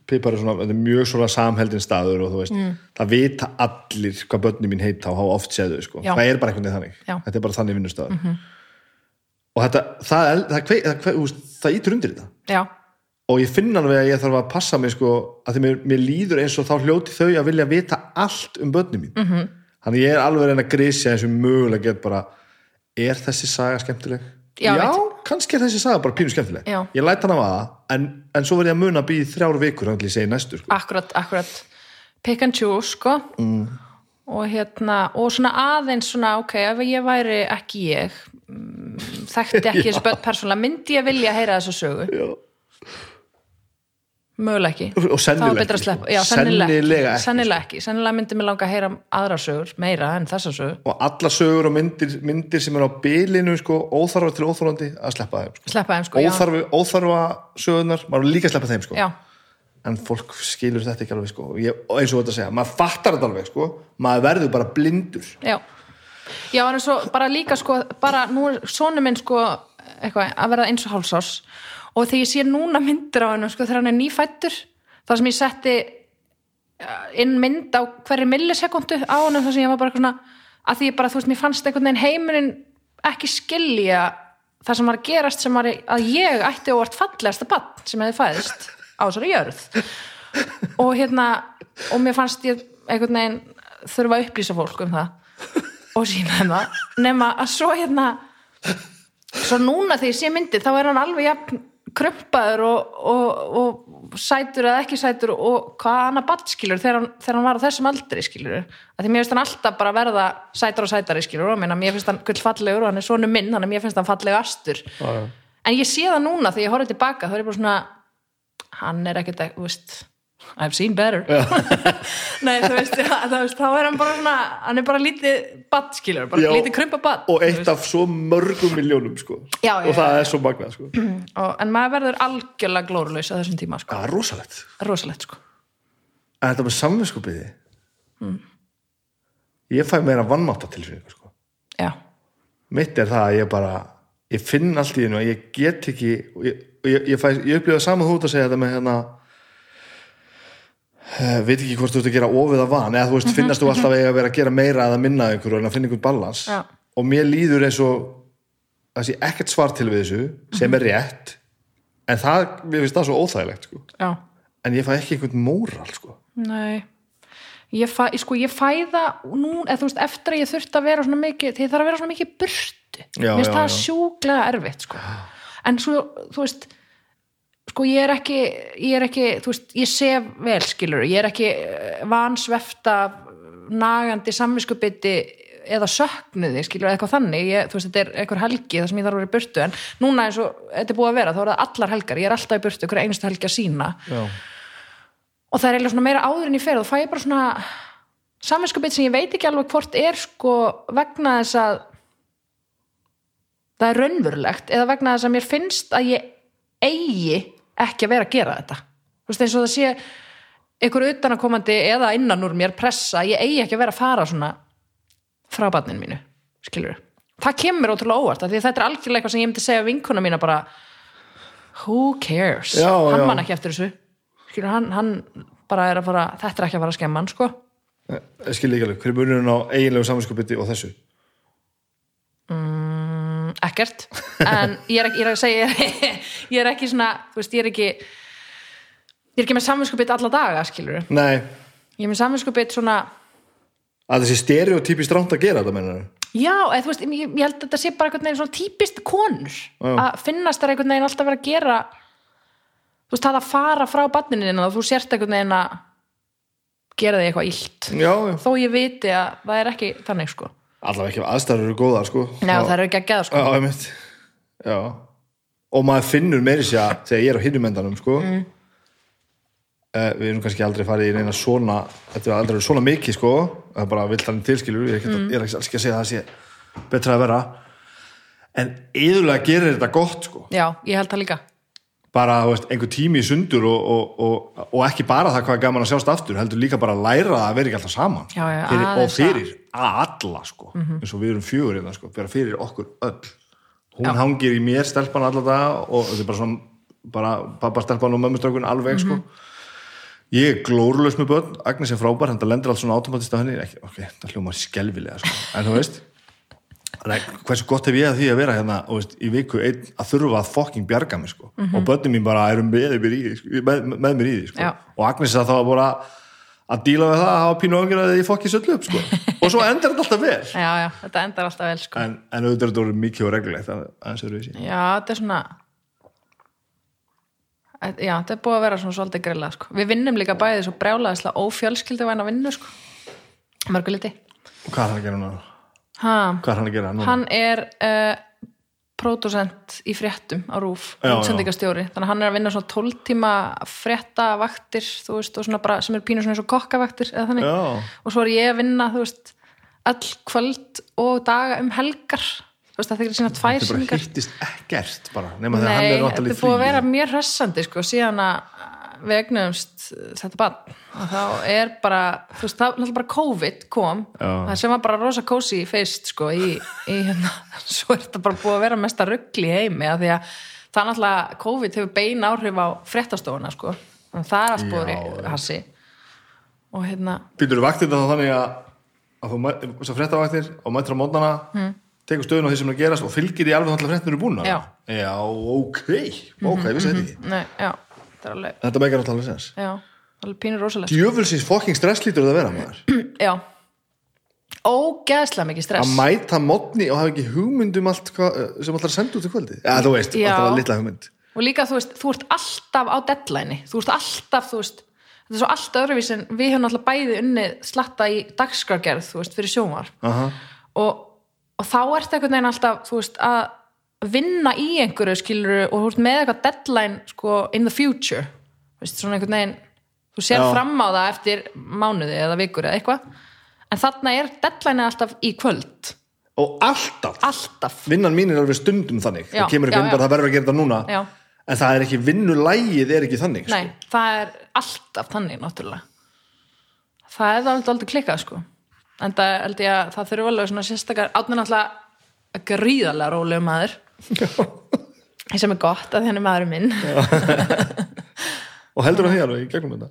pipar er svona, þetta er mjög svona samheldin staður og þú veist, Mm. það vita allir hvað börnum mín heita og hafa oft séð þau sko. Það er bara veginn þannig Já. Þetta er bara þannig vinnustaður og þetta, það, það, það, það, ítur undir þetta já, og ég finn alveg að ég þarf að passa mig sko, að því mér, mér líður eins og þá hljóti þau að vilja vita allt um börnum mín Mhm. -hmm. Þannig ég er alveg að reyna að grísja eins og mögulega get bara er þessi saga skemmtileg? Já, veit. kannski er þessi saga bara pínu skemmtileg Já. ég læt hann að vaða en, en svo verð ég að muna að býða þrjár vikur þannig að ég segi næstu sko. akkurat, akkurat pick and choose, sko mm. og hérna, og svona aðeins svona, ok, ef ég væri ekki ég mm, þekkti ekki þessi börn persónulega, myndi ég vilja heyra þessa sögu Já. Mögulega ekki og ekki, sleppa, sko. já, sennilega, sennilega ekki, ekki sennilega ekki sennilega myndi mig langa að heyra aðra sögur meira en þessa sögur, og alla sögur og myndir, myndir sem er á bilinu sko, óþarfa til óþarfandi að sleppa þeim sko. sleppa þeim sko já, óþarfa, óþarfa sögurnar, maður líka sleppa þeim sko. já, en fólk skilur þetta ekki alveg sko. ég, eins og þetta að segja, maður fattar þetta alveg sko. maður verður bara blindur já já, en svo bara líka sko bara nú er sonu minn sko eitthvað, að verða eins og hálsás og þegar ég sé núna myndir á hennu sko þegar hann er nýfættur það sem ég setti eh, inn mynd á hverju millisekundu á hennu þar sem ég var bara svona að því ég bara, þú veist, mér fannst einhvern veginn heimurinn ekki skilja það sem var að gerast sem var að ég ætti óvart fallegasta bann sem hefði fæðist á þessari jörð. Og hérna og mér fannst ég einhvern veginn þurfa að upplýsa fólk um það. Og sína þeim það nema að svo hérna svo núna þegar ég sé myndir þá er hann alveg jafn krumpaður og, og, og sætur eða ekki sætur og hvað annað badd skilur þegar hann, þegar hann var á þessum aldri skilur að því mér finnst hann alltaf bara verða sætar og sætari skilur og mér finnst hann gull fallegur og hann er svona minn, þannig að mér finnst hann fallega astur. Já, já. en ég sé það núna þegar ég horfði tilbaka þá er ég bara svona hann er ekkert, þú veist I've seen better Nei, þú veist, þá er hann bara svona hann er bara lítið badd skilur bara Já. lítið krumpa badd og eitt af svo mörgum miljónum sko. Já, já, og það er svo magnað sko. og, en maður verður algjörlega glórulaus á þessum tíma sko. það er rosalegt rosalegt sko en þetta með samvinskupiði Mm. ég fæ meira vannmáta til sko. já, mitt er það að ég bara ég finn allt í hennu að ég get ekki og ég, og ég, ég, ég upplifa saman þú út að segja þetta með hérna veit ekki hvort þú ert að gera ofið að van eða þú veist, finnast þú alltaf eiga að vera að gera meira eða minna ykkur en að finna ykkur balans Já. og mér líður eins og það sé ekkert svar til við þessu sem er rétt en það, mér finnst það svo óþægilegt sko. en ég fæ ekki einhvern móral sko. nei ég fæ, sko, ég fæ það nú, eða veist, eftir að ég þurfti að vera svona mikið ég þarf að vera svona mikið Já, mér finnst það já. sjúklega erfitt sko. en svo, þú veist sko ég er ekki ég er ekki, þú veist, ég sef vel skilur, ég er ekki eh, vansvefta nagandi samviskubiti eða söknuði skilur, eitthvað þannig, ég, þú veist, þetta er eitthvað helgi þar sem ég þarf að vera í burtu, en núna eins og þetta er búið að vera, þá er það allar helgar, ég er alltaf í burtu hverja einustu helgi að sína Já. og það er eiginlega svona meira áður en ég fer og þá fæ ég bara svona samvinskupið sem ég veit ekki alveg hvort er sko vegna þess að það er raunverulegt eða vegna þess að mér finnst að ég eigi ekki að vera að gera þetta. Þú veist eins og það sé einhver utanakomandi eða innan úr mér pressa ég eigi ekki að vera að fara svona frá barninu mínu, skilur það kemur ótrúlega óvart því þetta er algjörlega eitthvað sem ég myndi segja vinkuna mína bara who cares, Já, hann já. man ekki eftir þessu. Skilur, hann, hann bara er að fara þetta er ekki að fara að skemma hann, sko. Ég skil ekki alveg, hver er munurinn á eiginlegu saminskupiti og þessu? Mm, ekkert. En ég er ekki, ég er að segja ég er, ekki svona, þú veist, ég er ekki ég er ekki með samvinskupið alla daga, skilur Nei, ég er með samvinskupið svona að þessi stereotypist ránt að gera þetta mennar Já, eða, þú veist, ég, ég held að þetta sé bara einhvern veginn svona típist konur Já. að finnast þær einhvern veginn alltaf vera að gera þú veist, það að fara frá barninu þínu og þú sért einhvern veginn að gera þig eitthvað illt. Já, já. þó ég viti að það er ekki þannig sko allavega ekki aðstæður eru góðar sko. Nei, það eru ekki að geða sko. Já, einmitt. Já. Og maður finnur meiri sér að þegar ég er á hinnumendanum sko mm. Við erum kannski aldrei farið í neina svona Þetta er aldrei svona mikið sko. Það er bara vildarinn tilskilur Ég er mm. ég er ekki, að segja að það sé betra að vera. En yðurlega gerir þetta gott sko. Já, ég held það líka bara veist, einhver tími í sundur og, og, og, og ekki bara það hvað er gaman að sjást aftur heldur líka bara að læra að vera ekki alltaf saman. Já, já, fyrir, og fyrir alla sko, eins og við erum fjögur hérna sko, fyrir okkur öll. Hún Já. hangir í mér stelpan alla dag og þetta er bara svona bara pappa stelpan og mömmustrákun alveg sko. Ég er glórulaus með börn. Agnes er frábær, þetta lendir allt svona automatist á henni. Ok, það hljómar skelfilega sko. en þú veist að hversu gott hef ég að því að vera hérna og veist, í viku einn að þurfa að fokking bjarga mig sko. og börnum mín bara eru með, því, með, með mér í því sko. Og Agnes að það var bara að díla við það að hafa pínu ágjör að þið fokki söllu upp sko. og svo endar þetta alltaf vel Já, já, þetta endar alltaf vel sko en, en auðvitað er þetta orðið mikið og reglulegt það Já, þetta er svona Já, þetta er búið að vera svona svolítið grilla sko. Við vinnum líka bæði svo brjálaðislega ófjölskyldu væna vinnu sko. Mörgu liti hvað er hann að gera núna? Ha, hvað er hann að gera núna? Hann er uh, pródusent í fréttum á RÚF, útsendingastjóri. Þannig að hann er að vinna svona 12 tíma fréttavaktir, þú veist, og svona bara sem er pínu svona eins og kokkavaktir eða þannig. Já. og svo er ég að vinna, þú veist all kvöld og daga um helgar. Þú veist, það þykir sína tvær þetta bara hittist ekkert bara, nema þegar hann Nei, er þetta náttúrulega er búið að vera mjög hressandi sko, síðan að við egnuðumst þetta bann og þá er bara, þú veist, það er bara COVID kom, það sem var bara rosa kósi fyrst, sko, í, í hérna, svo er þetta bara búið að vera mesta ruggli í heimi, að því að það er náttúrulega COVID hefur bein áhrif á fréttastofuna, sko, að það er allt búið í hassi. Og hérna, Býtur þú vaktir það þannig að, að þú þessar fréttavaktir og mættir á mótnana mm. tekur stöðun á því sem er að gerast og fylgir í alveg þannig að fréttin eru búin Já. Já, ok, ok, ég vissi þetta ekki. Nei, já þetta er alveg, Þetta meikar náttúrulega alveg sens. Já, alveg pínur rosalegt Djöfulsins fokking stress lítur það að vera maður. Já, ógeðslega mikið stress. Að mæta mótni og hafa ekki hugmynd um allt hva, sem allar að senda út í kvöldi Já, þú veist, Já. alltaf litla hugmynd. Og líka þú veist, þú ert alltaf á deadline þú ert alltaf, þú veist þetta er svo allt öðruvís en við höfum alltaf bæði unnið slatta í dagskrargerð, þú veist, fyrir sjónvar Aha. og, og þá ert einhvern veginn alltaf, þú veist, að vinna í einhverju skiluru og þú ert með eitthvað deadline, sko, in the future. Þú veist, svona einhvern veginn þú sér Já. fram á það eftir mánuði eða vikur eða eitthvað. En þarna er deadline alltaf í kvöld. Og alltaf, alltaf, vinnan mín er alveg stundum þannig. Já, það kemur ekki undan, það verður að gera þetta núna. Já. En það er ekki vinnulægið er ekki þannig sko. Nei, það er alltaf þannig náttúrulega. Það er það aldrei klikkað sko. En það það þurfa alveg svona sérstakar átnir náttúrulega gríðarlega rólegu maður sem er gott að því hann er maðurinn minn. Og heldur það því alveg í gegnum þetta?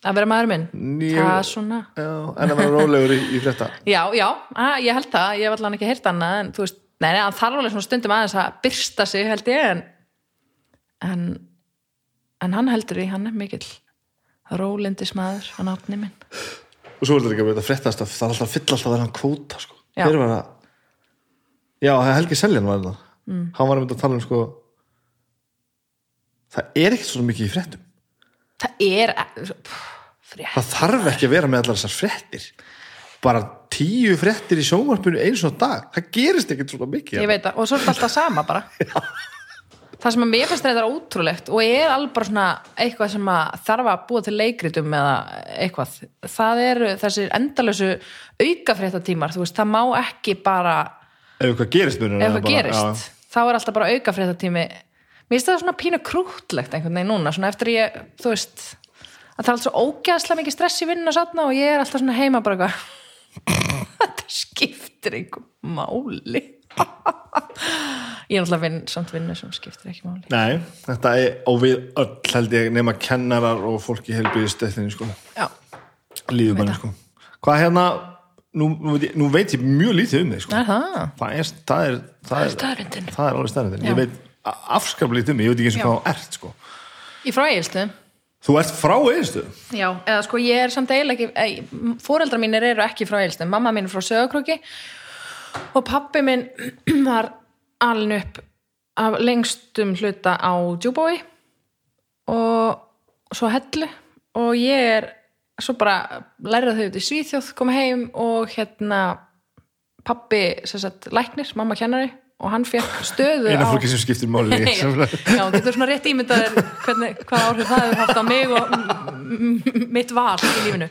Að vera maðurinn minn? Það er svona. Já, en að vera rólegur í, í frétta. Já, já, að, ég held það, ég hef allan ekki heyrt annað en þú veist, nei, nei, hann þarf alveg svona stundum aðeins að byrsta sig held ég en en, en hann heldur í, hann er mikill rólindis maður, hann átni minn. Og svo er þetta ekki að þetta fréttast að það er alltaf að fylla alltaf þennan kvóta sko. Já. hver var að já, það er Helgi Seljan var það mm. hann var einmitt að tala um sko það er ekkert svo mikið í fréttum. Það er pff, það þarf ekki að vera með allar þessar fréttir. Bara tíu fréttir í sjónvarpinu einu svona dag, það gerist ekkert svona mikið ég veit það, og svo er þetta alltaf sama bara. Það sem að mér finnst þetta ótrúlegt og er alveg bara svona eitthvað sem að þarf að búa til leikritum eða eitthvað, það eru þessir endalösu aukafréttatímar þú veist, það má ekki bara ef eitthvað gerist, ef það bara- gerist, þá er alltaf bara aukafréttatími. Mér finnst það svona pínu krútlegt einhvern veginn núna, svona eftir ég þú veist, að það er alltaf svo ógæðslega mikið stress í vinnun og satna og ég er alltaf svona heima bara eitthvað þetta skiptir einhver máli. Ég er alltaf vinn, samt vinnu sem skiptir ekki máli. Nei, þetta er og við öll held ég nema kennarar og fólk í helbiði stættinu sko, já, líðumanni sko. Hvað hérna, nú, nú, veit ég, nú veit ég mjög lítið um þig sko. Er það? það er, það er, það er, það er alveg staðrindin ég veit afskaplega lítið um þig, ég veit ekki eins og hvað þú ert sko. Í frá Egilstu? þú ert frá eðistu Já, eða sko ég er samt eiginlega ekki, fóreldra mínir eru ekki frá Egilstu, mamma mín er frá Söðakróki og pappi minn var alin upp af lengstum hluta á Djúbói og svo hellu og ég er svo bara lærða þau út í Svíþjóð, koma heim og hérna pappi sem sagt læknir, mamma kennari og hann fekk stöðu eina fólki sem skiptir máli í. Já, getur svona rétt ímyndaðir hvernig, hvað áhrif það hefur haft á mig og mitt val í lífinu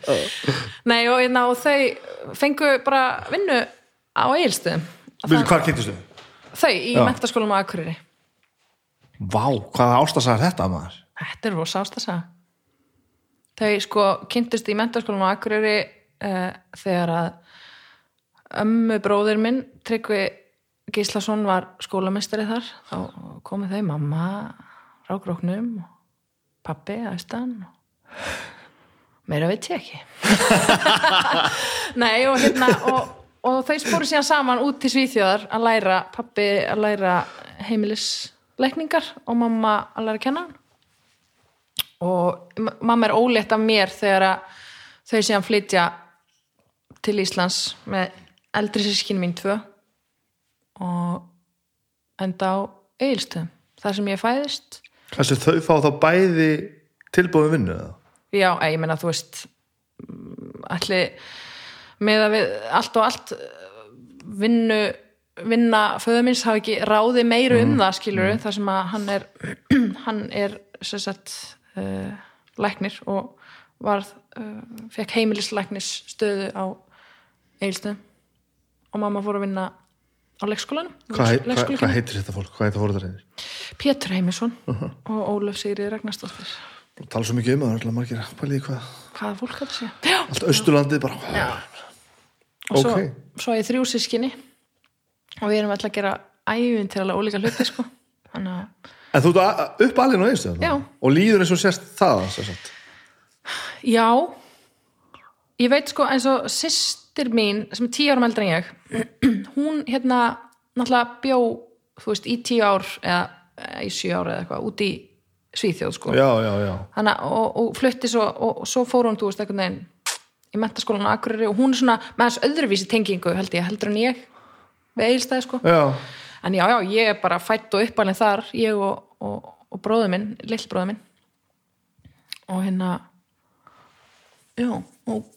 Nei, og, hérna, og þau fengu bara vinnu á eigilstöðum Veitu, hvar kynntistu? Þau í Já. mentaskólum á Akureyri Vá, hvaða ástasagar þetta maður? Þetta er rosa ástasa Þau sko kynntust í mentaskólum á Akureyri uh, þegar að ömmu bróðir minn Tryggvi Gíslason var skólamestari þar. Þá komið þau mamma rákróknum og pappi aðstan og meira veit ég ekki. Nei og hérna og, og þau spóru síðan saman út til Svíþjóðar að læra pappi að læra heimilisleikningar og mamma að læra að kenna og ma- mamma er ólétt af mér þegar þau síðan flytja til Íslands með eldri sískin mín tvö og enda á Egilstöðum þar sem ég fæðist Þessi þau fá þá bæði tilbúið vinnu eða? já, eh, ég meina þú veist mm, ætli með að við allt og allt vinnu vinna föðumins hafi ekki ráði meiru um það skilur þar sem að hann er hann er sem sagt uh, læknir og varð uh, fekk heimilislæknis stöðu á Egilstöðum og mamma fór að vinna á leikskólanum Hvað, leikskólakennari. hvað heitir þetta fólk? Hvað heitir fóröldarinn? Pétur Heimisson og Ólöf Sigri Ragnarsdóttir Tala svo mikið um það, alltaf margir pælið í hvað hvaða fólk þetta sé. Allt austurlandið bara Já. og svo, Ok. svo er ég þrjú sískinni og við erum alltaf að gera æfin til alveg ólíka hluti sko. þannig að En þú ert upp alveg á einstöðum Já. Og líður eins og sérst það sagt. já. Ég veit sko eins og systir mín sem er tíu árum eldri en ég hún hérna náttúrulega bjó þú veist í tíu ár eða, í sjö ár eða eitthvað út í Svíþjóð sko. Já, já, já. Hanna, og, og flutti svo og, og svo fór hún, þú veist, einhvern veginn í mentaskólan á Akureyri og hún er svona með hans öðruvísi tengingu held ég, heldur en ég við eilstæði sko. Já, en já, já, ég er bara fætt og uppalinn þar ég og, og, og bróður minn lillbróður minn. Og hérna já, og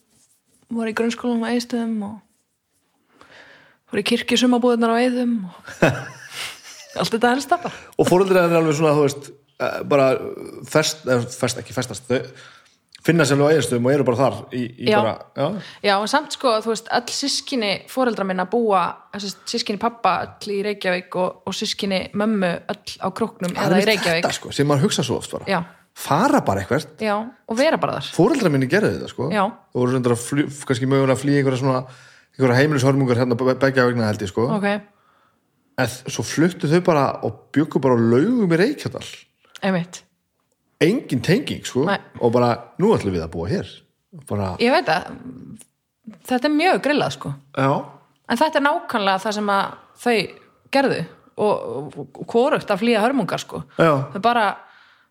var í grunnskólanum á eistöðum og fór í kirkjusumabúðunar á eðum og allt þetta helst það bara og fóröldrar er alveg svona, þú veist eh, bara fest, eh, fest ekki festast þau finna sér alveg á einstöðum og eru bara þar í, í Já. bara, já, Já, en samt sko, þú veist, öll sískinni fóreldra minna búa, sískinni pappa öll í Reykjavík og, og sískinni mömmu öll á króknum það eða í Reykjavík. þetta sko, sem maður hugsa svo oft bara. Já, fara bara eitthvað, já, og vera bara þar. Fóröldrar minni gerði þetta sko. Já. og voru flý, kannski mögulega að flýja einhverja svona einhverja heimilishörmungar hérna be- beggja vegna held ég sko. Ok, en svo fluttu þau bara og byggu bara á laugum í Reykjadal. Einmitt engin tenging sko. Nei. og bara, nú ætlum við að búa hér. Bara, Ég veit að þetta er mjög grillað sko. Já. En þetta er nákvæmlega það sem að þau gerðu og, og, hvorugt að flýja hörmungar sko. Já. Þau bara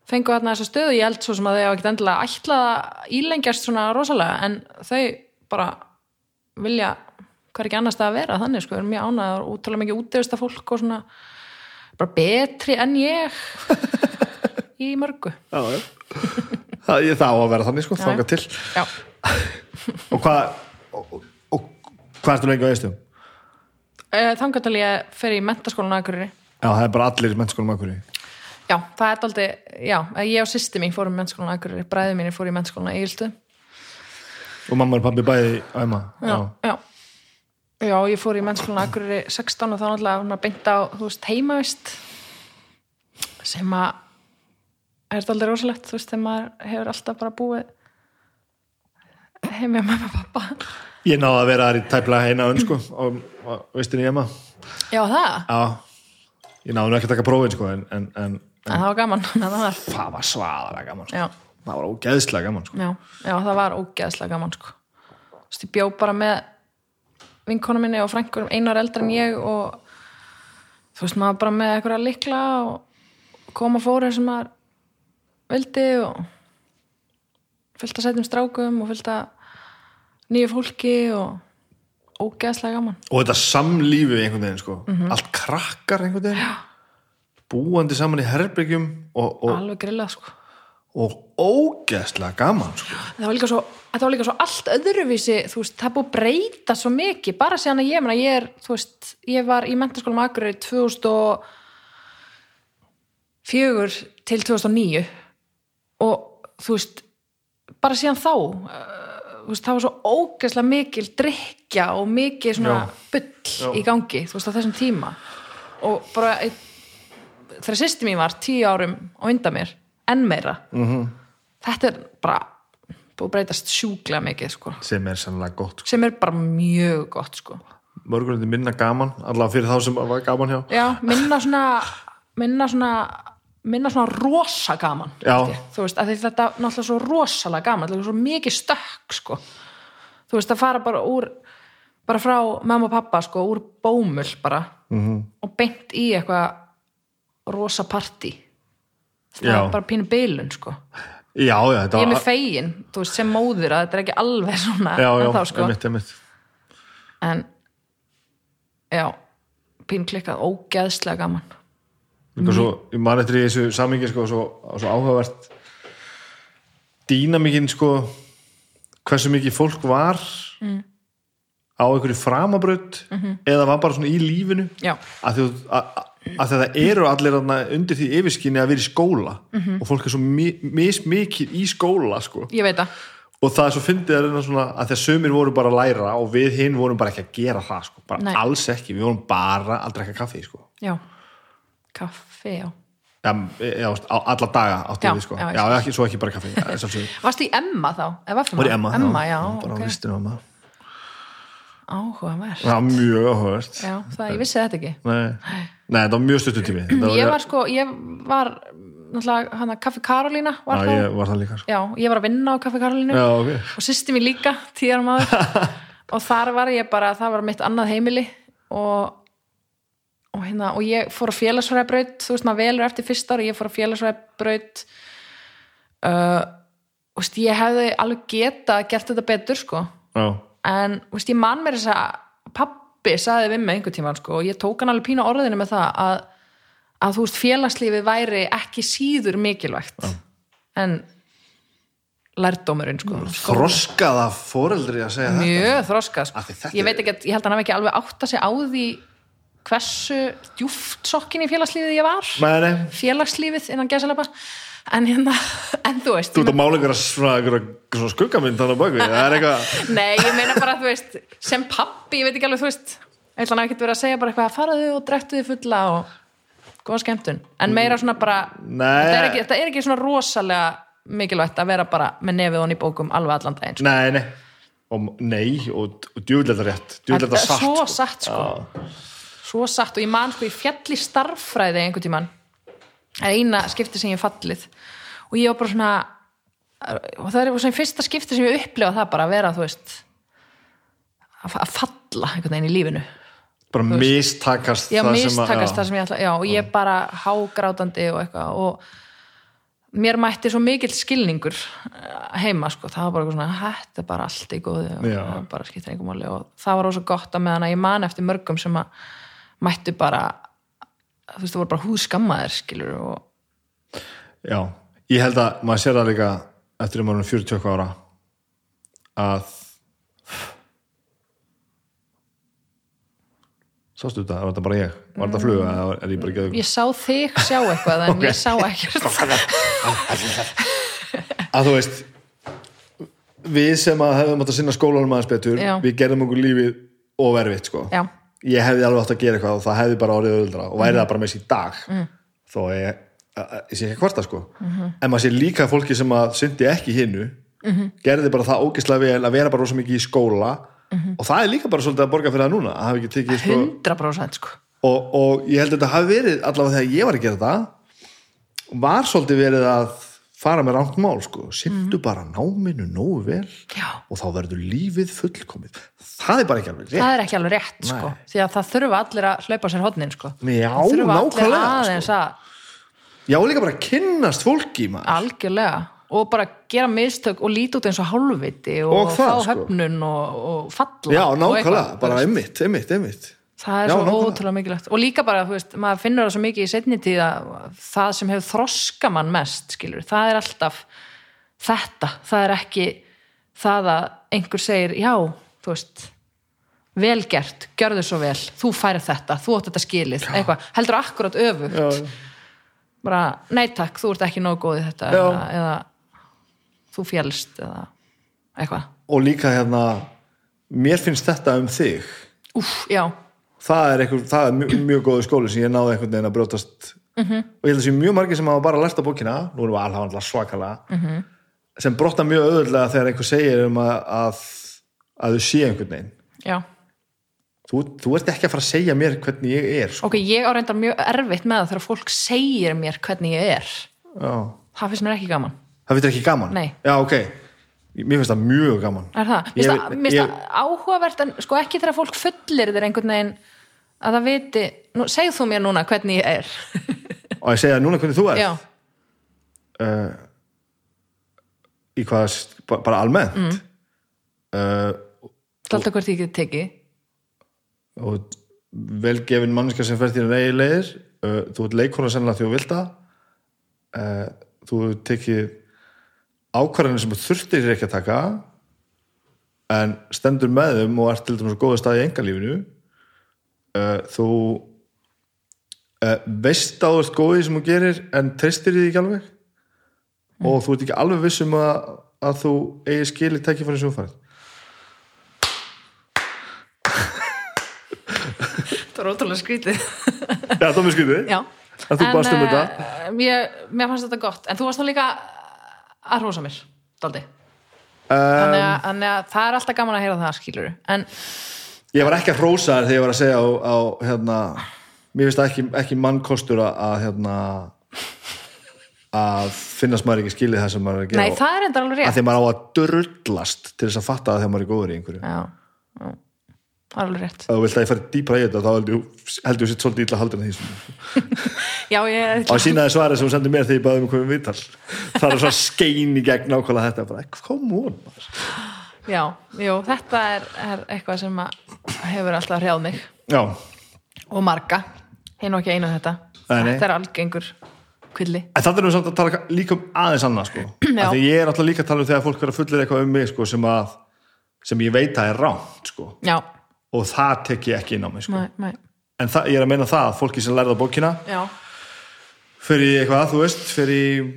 fengu þarna þessa stöðu. Ég held svo sem að þau hafa ekkert endilega ætlað að ílengjast svona rosalega en þau bara vilja hvað er ekki annars það að vera þannig sko, við erum mjög ánægðar og útalega mikið útivista fólk og svona bara betri en ég í mörgu Já, já. Það, ég, það á að vera þannig sko, já. til. Og hvað, og, og, hvað ertu lengi á eistum? Eh, þangað til ég fer í mentaskólan Akureyri Já, það er bara allir í mennskólum akkur Já, það er aldrei, já, ég og sýsti mín fórum í mentaskólan Akureyri, bræði mín fór í mentaskólan Egilstu Og mamma og pabbi bæði á Emma. já, já. já, ég fór í mennskólan Akureyri 16 og þá náttúrulega beint á, þú veist, heimavist sem að er þetta aldrei rosalegt, þú veist, þegar maður hefur alltaf bara búið heim með mamma og pappa Ég náði að vera þar í tæplega eina önn sko, og, og veistinni Emma. Já, það, Já, ég náði ekki að taka prófin sko, en, en, en, en það var gaman það var, það var svaðalega gaman sko. Það var ógeðslega gaman sko. já, já, það var ógeðslega gaman, sko Þú veist, ég bjó bara með vinkonu minni og frængur einar eldri en ég og þú veist, maður bara með eitthvað likla og koma fóri sem maður vildi og fyllt að setjum strákum og fyllt að nýju fólki og ógeðslega gaman Og þetta samlífi einhvern veginn sko. Allt krakkar einhvern veginn. Já. Búandi saman í herbyggjum og, og, alveg grillað sko og ógeðslega gaman sko. það var líka svo, var líka svo allt öðruvísi þú veist, það búið breyta svo mikið bara síðan að ég, ég er þú veist, ég var í mentaskólum Akureyri 2004 til 2009 og þú veist bara síðan þá uh, veist, það var svo ógeðslega mikil drikja og mikið svona Já. bull Já. í gangi, þú veist, á þessum tíma og bara þegar sýsti mín var tíu árum á undan mér, enn meira -hmm. þetta er bara búið breytast sjúklega mikið sko. sem er sannlega gott sko. sem er bara mjög gott sko. Mörgulendi minna gaman, allavega fyrir þá sem var gaman hjá. já, minna svona minna svona minna svona rosa gaman þú veist, þetta er náttúrulega svo rosalega gaman þetta er svo mikið stökk sko. þú veist, að fara bara úr bara frá mamma og pappa sko, úr bómull bara -hmm. og beint í eitthvað rosa partí það er bara pínu beilun sko Já, já, ég er með fegin, þú veist, sem móðir að þetta er ekki alveg svona Já, já, ennþá, sko. einmitt, einmitt. en já, pínu klikkað ógeðslega gaman Líka svo, ég man eftir í þessu samingi sko, svo, svo áhugavert dýnamikinn sko hversu mikið fólk var Mm. á einhverju framabraut Mhm. eða var bara svona í lífinu. Já, að, því, að, það eru allir undir því yfirskinni að vera í skóla. Mhm. og fólk er svo mi mismikið í skóla sko. Það. Og það er svo fyndið að að sömur voru bara að læra og við hinn vorum bara ekki að gera það sko, alls ekki, við vorum bara að drekka kaffi sko. Já, kaffi, já. Já, já, á alla daga átti Já, við sko. já, já, ekki, svo ekki bara kaffi varstu í Emma þá? Var í Emma, Emma, já, bara á ok, listinu Emma. Áhugaverð Já, mjög áhugavert. Já, það, ég vissi þetta ekki. Nei, Nei, það var mjög stuttu tími. Þetta ég var sko, ég var náttúrulega, hann að Kaffi Karolína var Já, ég var það líka sko. já, ég var að vinna á Kaffi Karolínu. Já, ok. Og sýsti mér líka tíðar maður og þar var ég bara, það var mitt annað heimili. Og og, hérna, og ég fór á félagsfræðbraut þú veist maður velur eftir fyrsta ári ég fór á félagsfræðbraut uh, og veist, ég hefði alveg geta gert þetta betur sko. Já, en veist, ég man mér þess að pappi saði við mig einhvern tímann sko, og ég tók hann alveg pína orðinu með það að, að þú veist félagslífið væri ekki síður mikilvægt Já. en lærdómurinn sko. Þroskaða foreldri að segja mjög þroskað Af því sko. þetta ég veit ekki, að- ég held að hann hafi ekki alveg átt að segja á því hversu djúft sokkin í félagslífið ég var Nei, nei, félagslífið innan gæsalapa en, hérna, en þú veist þú ert að mála einhverja svona, skuggamynd þannig á bakvið Það er eitthvað Nei, ég meina bara, þú veist, sem pappi, ég veit ekki alveg, þú veist, eitthvað ekkert verið að segja bara eitthvað, faraðu og drektu þið fulla og góða skemmtun. En meira svona bara, Nei. þetta er, ekki, þetta er ekki svona rosalega mikilvægt að vera bara með nefið honni í bókum alveg allan daginn. Sko. Nei, nei og, og, djúvillega rétt er satt svo sko. satt, sko. Svo satt og ég man, sko, ég fjall í starffræði einhvern tímann. Það er eina skipti sem ég fallið. Og ég var bara svona, og það er svona fyrsta skipti sem ég upplifa það bara að vera, þú veist, að falla einhvern veginn í lífinu. Bara mistakast já, það sem að- mistakast það sem ég ætla já, og ég bara hágrátandi og eitthvað og mér mætti svo mikill skilningur eh, heima sko, það var bara eitthvað svona þetta er bara allt í góðu og Já. það bara skiptir einhver máli og það var ósvo gott að meðan að ég man eftir mörgum sem að mættu bara þú veist, það voru bara húskammaðir skilur og Já, ég held að maður sér það líka eftir um orðin 40 eitthvað ára að Sástu þetta, var þetta bara ég? Var þetta fluga er ég bara ekki ég sá þig sjá eitthvað en Ok. ég sá ekkert að þú veist við sem að hefðum átt að sinna skólanum aðeins betur Já. við gerðum okkur lífið ofervitt sko. já, ég hefði alveg átt að gera eitthvað og það hefði bara orðið öðuldra og væri það bara með í dag. Mm. þó ég, ég sé ekki hvort það sko. En maður sé líka fólki sem að syndi ekki hinnu gerði bara það ógeðslega vel að vera bara rosa mikið í skóla. Og það er líka bara svolítið að borga fyrir það núna að hafa ekki tekið sko. 100% sko. Og, og ég held að þetta hafi verið allavega þegar ég var að gera þetta var svolítið verið að fara með rangt mál sko, sindu bara náminu nógu vel já, og þá verður lífið fullkomið. Það er bara ekki alveg rétt. Það er ekki alveg rétt sko Nei. því að það þurfa allir að hlaupa sér hodnin sko. Já, það þurfa allir aðeins að já líka bara að kynnast fólki maður. algjörlega. Og bara gera mistök og líti út eins og hálfviti og, Og það, fá sko. höfnun og, og falla já, nákvæmlega, bara einmitt, einmitt, einmitt það er Já, svo ótrúlega mikilvægt. Og líka bara, þú veist, maður finnur það svo mikið í setni tíð að það sem hefur þroska mann mest, skilur, það er alltaf þetta, það er ekki það að einhver segir já, þú veist vel gert, gjörðu svo vel, þú færið þetta þú átt þetta skilið, eitthvað. Heldur akkurat öfugt, já, bara nei takk, þú ert ekki nóg góð í þetta Já. eða, eða þú fjælst eða eitthvað, og líka hérna mér finnst þetta um þig. Úf, já það er, einhver, það er mjög, mjög góðu skóli sem ég náði einhvern veginn að brjótast -hmm. og ég held að sé mjög margir sem hafa bara lært á bókina nú erum við alveg svakalega -hmm. sem brotna mjög auðvöldlega þegar einhver segir um að, að, að þau sé einhvern veginn já, þú, þú ert ekki að fara að segja mér hvernig ég er sko. ok, ég á reyndar mjög erfitt með það þegar fólk segir mér hvernig ég er Já. það finnst mér ekki gaman það finnst þér ekki gaman Nei. já ok, mér finnst það mjög gaman er það? Mér finnst það áhugavert en sko ekki þegar fólk fullir þér einhvern veginn að það viti, nú, segð þú mér núna hvernig ég er. Og ég segja núna hvernig þú já, uh, í hvað bara, almennt? Mm. uh, er alltaf hvert ég get tekið. Og velgefin manneska sem fer þínu eigi leiðir. Uh, þú ert leikona sennilega því þú vilt uh, þú tekið ákvarðanir sem þú þurftir ekki að taka en stendur með þeim og ert til dæmis á góða stað í engalífinu uh, þú uh, veist á þú ert góðið sem þú gerir en treystir því ekki alveg? Og þú ert ekki alveg viss um að, að þú eigi skilið tækifæri sem þú farið það er ótrúlega skrítið. Já, það mér skriðið já. Að þú baðst um eh, þetta. mér, mér fannst þetta gott. En þú varst nú líka að hrósa mér daldi. Um, þannig að, þannig að það er alltaf gaman að heyra það skilur en Ég var ekki að hrósa þér þegar ég var að segja á, á hérna, mér finnst það ekki, ekki mannkostur að, að hérna að finnast maður ekki skilið það sem maður er að gera nei, það er enda alveg að rétt því maður á að drullast til þess að fatta það þegar maður er góður í einhverju. Já, já, alveg rétt. Ef þú vilt að ég fari dýpra í þetta þá heldur þú sitt svolítið illa haldur en því já, ég, og að sína þið svarið sem þú sendir mér þegar ég baði um komið viðtal. Það er svona skein í gegn nákvæmlega þetta bara, kom on. Já, jú, þetta er, er eitthvað sem að hefur alltaf hrjáð mig. Já, og marga, hinn og ekki einu þetta. Nei, þetta er algengur kvilli. En það er nú samt að tala líka um aðeins annað sko. Því ég er alltaf líka að tala um þegar fólk er að fullir eitthvað um mig sko, sem, að, sem ég veit að er ránt sko. Og það tek ég ekki inn á mig sko. nei, nei, en það, ég er að meina það að fólki sem lærða bókina já, fyrir eitthvað, þú veist, fyrir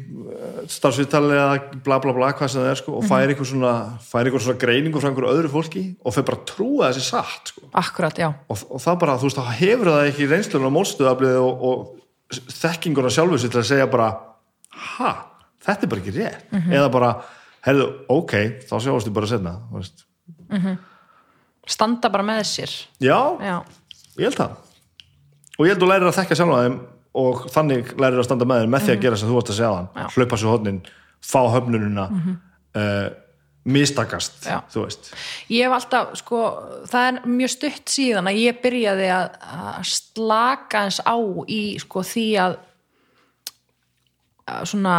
starfsviðtali eða bla bla bla hvað sem það er sko, og fær eitthvað svona svona greiningu frá einhverju öðru fólki og fyrir bara að trúa þessi satt sko. akkurat, já. Og, og það bara, þú veist, þá hefur það ekki reynslun og málstöðablið og, og þekkinguna sjálfur sér til að segja bara ha, þetta er bara ekki rétt. Eða bara, heyrðu, ok þá sjáumst við bara setna þú veist. standa bara með sér. Já, Já, ég held það. Og ég held þú lærir að þekka sjálfa þeim og þannig lærir að standa með þeim með því að gera sem þú varst að segja þann hlaupa svo hodnin, fá höfnununa uh, mistakast Já. þú veist. Ég hef alltaf, sko, það er mjög stutt síðan að ég byrjaði að, að slaka eins á í, sko, því að, að svona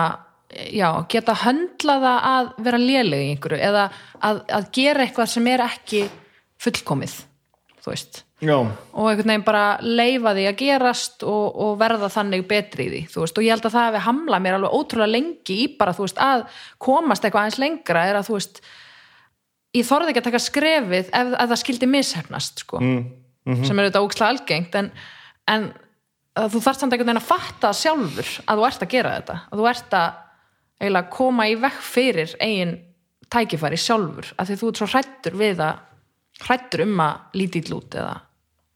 já, geta höndlaða að vera léleg í einhverju eða að, að gera eitthvað sem er ekki fullkomið þú veist. Já, og einhvern veginn bara leifa því að gerast og, og verða þannig betri í því þú veist, og ég held að það hefði hamlað mér alveg ótrúlega lengi í bara, þú veist, að komast eitthvað aðeins lengra er að þú veist ég þorði ekki að taka skrefið ef, það skildi mishefnast sko. mm, sem er þetta ókslega algengt en, en þú þarft samt einhvern veginn að fatta sjálfur að þú ert að gera þetta. Að þú ert að eiginlega koma í vekk fyrir eigin tækifæri sjálfur af því þú ert svo hrættur við að hrættur um að lítið lút eða,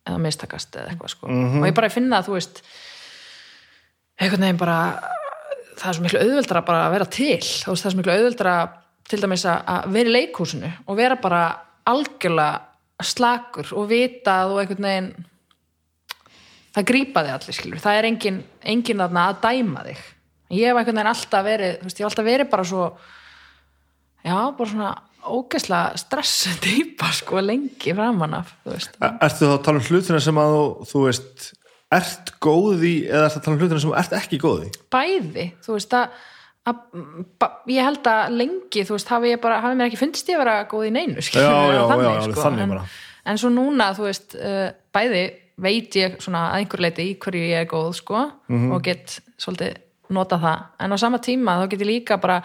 eða mistakast eða eitthvað sko. og ég bara finna að þú veist einhvern veginn bara það er svo miklu auðveldra bara að vera til. Það er svo miklu auðveldra til dæmis að vera í leikhúsinu og vera bara algjörlega slakur og vita að þú einhvern veginn það grípa þig allir skilur það er engin, engin að dæma þig. Ég hef einhvern veginn alltaf verið veist, ég hef alltaf verið bara svo já, bara svona ógeðslega stressu týpa sko lengi framan af E- Ertu þá að tala um hlutina sem að þú, veist, ert góð í eða ertu að tala um hlutina sem ert ekki góð í? bæði þú veist að, að ba, ég held að lengi þú veist hafi ég bara, hafi mér ekki fundist ég að vera góð í neinu skilur, Já, já, eða já, alveg þannig en, en svo núna þú veist uh, bæði veit ég svona að einhver leiti í hverju ég er góð sko Mhm. og get svolítið nota það en á sama tíma þá get ég líka bara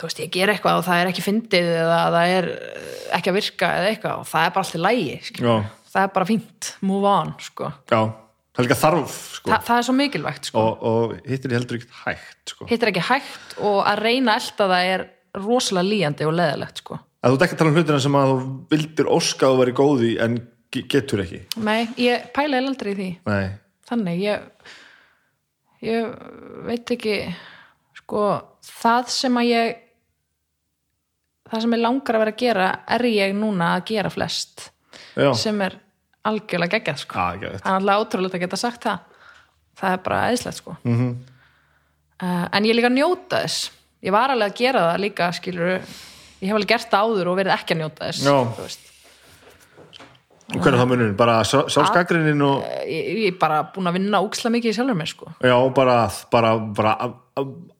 þú veist ég ger eitthvað og það er ekki fyndið eða það er uh, ekki að virka eða eitthvað og það er bara alltaf lægi Já. það er bara fínt, move on sko. Já, það er líka þarf sko. Þa, það er svo mikilvægt sko. og, og hittir heldur ekki hægt sko. hitt er ekki hægt og að reyna að elta það er rosalega líjandi og leðilegt sko. að þú að tala um hlutina sem að þú vildir óska að þú væri góð í en ge- getur ekki Nei, ég pæla eða aldrei í því Nei, þannig, ég ég veit ekki sko, það sem að ég það sem ég langar að vera að gera er ég núna að gera flest já, sem er algjörlega geggjað sko. Veit. það er alltaf ótrúlega að geta sagt það það er bara eðislegt sko. Mhm. uh, en ég er líka að njóta þess ég var alveg að gera það líka skilur ég hef alveg gert það áður og verið ekki að njóta þess og hvernig er það munurinn? Bara sjálfsgaggrinin og ég, ég er bara búin að vinna óksla mikið í sjálfur mér sko. já, bara, bara, bara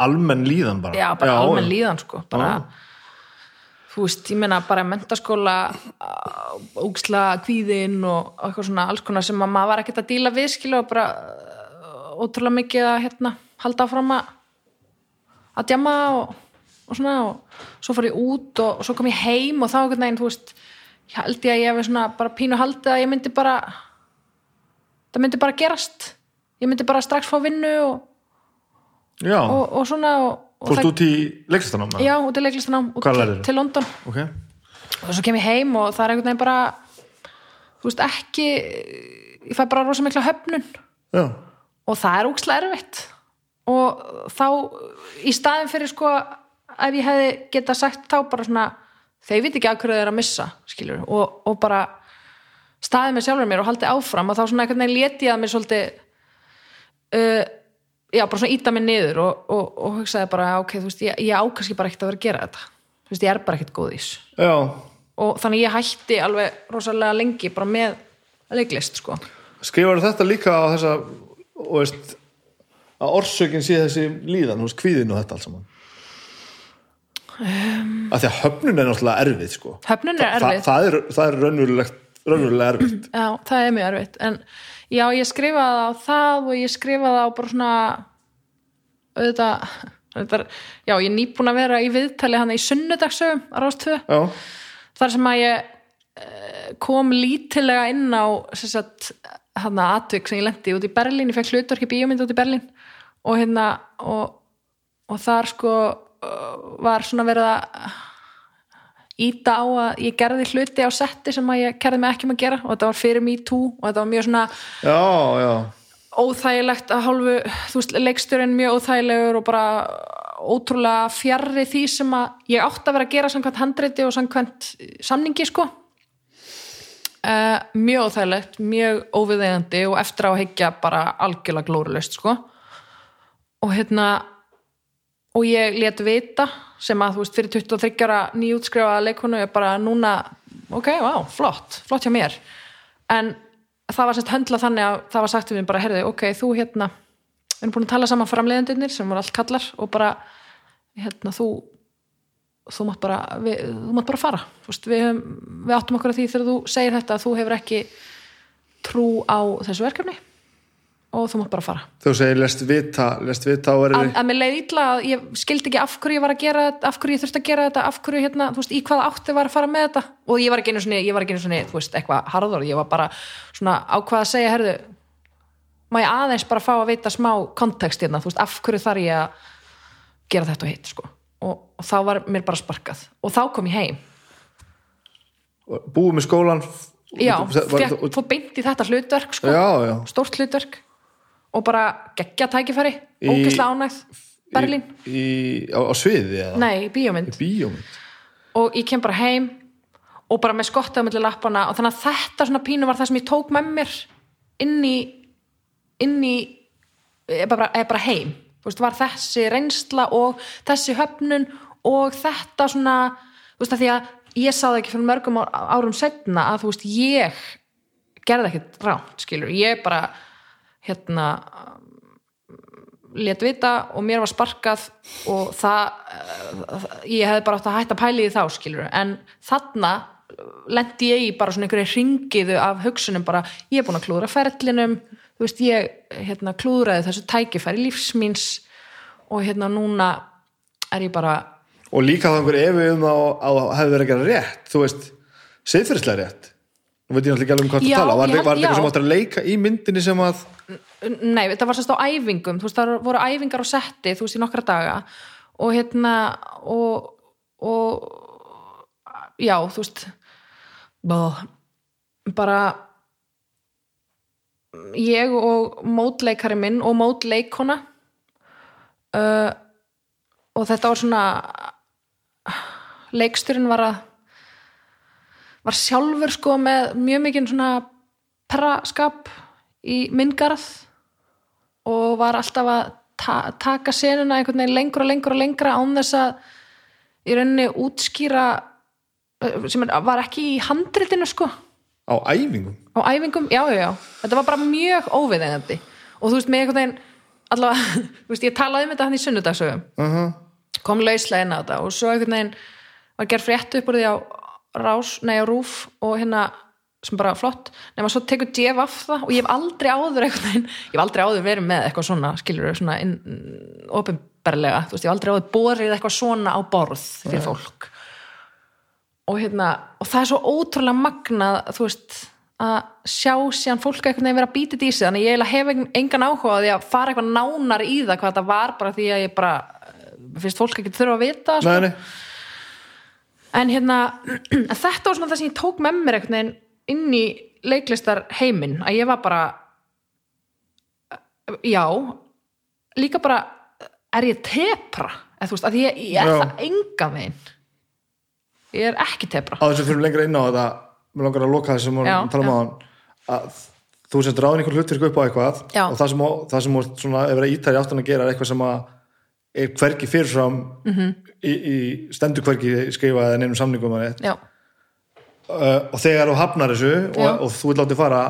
almenn líðan bara já, bara almenn já. líðan sko. bara, þú veist, ég meina bara mentaskóla óksla kvíðin og eitthvað svona alls konar sem að maður var ekkert að díla við skilu og bara uh, ótrúlega mikið að hérna, halda áfram að að djama og, og svona og svo fór ég út og, og svo kom ég heim og þá einhvern veginn, þú veist ég held ég að ég hefði svona bara pínu haldið að ég myndi bara það myndi bara gerast. Ég myndi bara strax fá vinnu og, og, og svona og fórst út í leiklistanám? Já, út í leiklistanám, út til, til London. Ok, og svo kem ég heim og það er einhvern veginn bara þú veist ekki ég fæ bara rosa mikla höfnun. Já, og það er úkslega erfitt. Og þá í staðin fyrir sko ef ég hefði geta sagt þá bara svona þeir viti ekki að hverju þeir eru að missa skilur, og, og bara staðið með sjálfur mér og haldið áfram. Og þá svona einhvern veginn leti ég að mér svolítið uh, já, bara svona íta mig niður og, og, og hugsaði bara, ok, þú veist, ég, ég ákast bara ekkert að vera að gera þetta. Þú veist, ég er bara ekkert góð í þessu já. Og þannig ég hætti alveg rosalega lengi bara með leiklist sko. Skrifar þetta líka á þessa og veist að orsökin sé þessi líðan, veist, kvíðin og þetta allt saman? Um, að því að höfnun er náttúrulega erfið sko. höfnun er Þa, erfið, það er, það er raunverulegt raunverulega erfitt. Já, það er mjög erfitt. En já, ég skrifaði á það og ég skrifaði á bara svona auðvitað, auðvitað já, ég er nýbúin að vera í viðtali hann í sunnudagsögum á Rástvö já, þar sem að ég eh, kom lítilega inn á hann að atvik sem ég lendi út í Berlín, ég fekk hlutverk í bíómynd út í Berlín og hérna og, og þar sko uh, var svona verið að íta á að ég gerði hluti á setti sem að ég kerði mig ekki um að gera og þetta var fyrir me too og þetta var mjög svona já, já. óþægilegt að hálfu, þú veist, leiksturinn mjög óþægilegur og bara ótrúlega fjarrri því sem að ég átt að vera að gera samkvæmt handreiti og samkvæmt samningi sko. Uh, mjög óþægilegt, mjög óviðeigandi og eftir á að higgja bara algjörlega glórulust sko. Og hérna og ég let vita sem að þú veist fyrir 23 ára nýjútskrifaða leikonu er bara núna ok, vá, flott, flott hjá mér. En það var sérst höndla þannig að það var sagt við mér bara, herði, ok, þú hérna við erum búin að tala saman framleiðendurnir sem voru allt kallar og bara hérna þú þú mátt bara, við, þú mátt bara fara. Veist, við, höfum- við áttum okkur að því þegar þú segir þetta að þú hefur ekki trú á þessu verkefni og þú mátt bara fara. Þú segir lest vita, lest vita að, að mér leið illa að ég skildi ekki af hverju ég var að gera þetta, af hverju ég þurfti að gera þetta af hverju hérna, þú veist, í hvaða átti var að fara með þetta. Og ég var ekki einu svona, ég var ekki einu svona þú veist, eitthvað harður, ég var bara svona ákvað að segja, herðu má ég aðeins bara fá að vita smá kontekst hérna, þú veist, af hverju þarf ég að gera þetta og hitt, sko? Og, og þá var mér bara sparkað. Og þá kom ég heim, búið með skólan já, fór beint í þetta hlutverk, sko. Stórt hlutverk og bara geggja tækifæri, Í- ógislega ánægð. Berlín, í, í, á, á sviði eða? nei, bíómynd. Bíómynd. Og ég kem bara heim og bara með skottað mellir lappana og þannig að þetta svona pínu var það sem ég tók með mér inn í inn í eða bara, bara heim. Þú veist, var þessi reynsla og þessi höfnun og þetta svona þú veist að því að ég sá það ekki fyrir mörgum árum setna að þú veist ég gerði ekkert ránt skilur, ég bara hérna let vita og mér var sparkað og það eh, ég hefði bara átt að hætta því þá skilur en þarna lendi ég í bara svona einhverju ringiðu af hugsunum bara, ég er búin að klúðra ferlinum þú veist, ég hérna klúðraði þessu tækifæri lífsmíns og hérna núna er ég bara og líka það einhver efi um að, að hefði verið að gera rétt þú veist, siðferðislega rétt. Nú veit ég náttúrulega ekki alveg um hvað það tala var, þetta eitthvað sem áttur að leika í myndinni sem að Nei, þetta var sérst á æfingum þú veist, það voru æfingar á setti þú veist, í nokkra daga. Og hérna og, og já, þú veist bara ég og mótleikari minn og mótleikona uh, og þetta var svona leiksturinn var að var sjálfur sko með mjög mikinn svona perraskap í myndgarð og var alltaf að ta taka senuna einhvern veginn lengur og lengur og lengra án þess að í rauninni útskýra sem var ekki í handritinu sko. Á æfingum? Á æfingum, já, já, já. Þetta var bara mjög óviðeigandi. Og þú veist, með einhvern veginn allavega, þú veist, ég talaði um þetta hann í sunnudagsögum uh -huh. kom lauslega inn á þetta og svo einhvern veginn var gerð frétt upp úr því á rás, nei á rúf og hérna sem bara flott, nema svo tekur DFF það og ég hef aldrei áður veginn ég hef aldrei áður verið með eitthvað svona skilur svona veist, ég hef aldrei áður borið eitthvað svona á borð fyrir fólk og hérna og það er svo ótrúlega magnað þú veist, að sjá síðan fólk veginn vera að býta í sig þannig ég hef engan áhuga á því að fara eitthvað nánar í það hvað þetta var bara því að ég bara finnst fólk ekki þurfa að vita sko. nei, nei. en hérna þetta var svona það sem ég tók með mér veginn inn í leiklistar heiminn að ég var bara já líka bara er ég tepra eða þú veist að ég, ég er Já. það enga veginn ég er ekki tepra á þess að fyrir lengra inn á þetta mér langar að loka þessum og tala um á hann að þú sett ráðin einhver hlutverk upp á eitthvað Já. og það sem, það sem svona, er verið ítæri áttan að gera er eitthvað sem að er hvergi fyrirfram Mhm. -hmm. í, í stendur hvergi skrifa eða nefnum samningum að uh, og þegar þú hafnar þessu og, og þú ert látið fara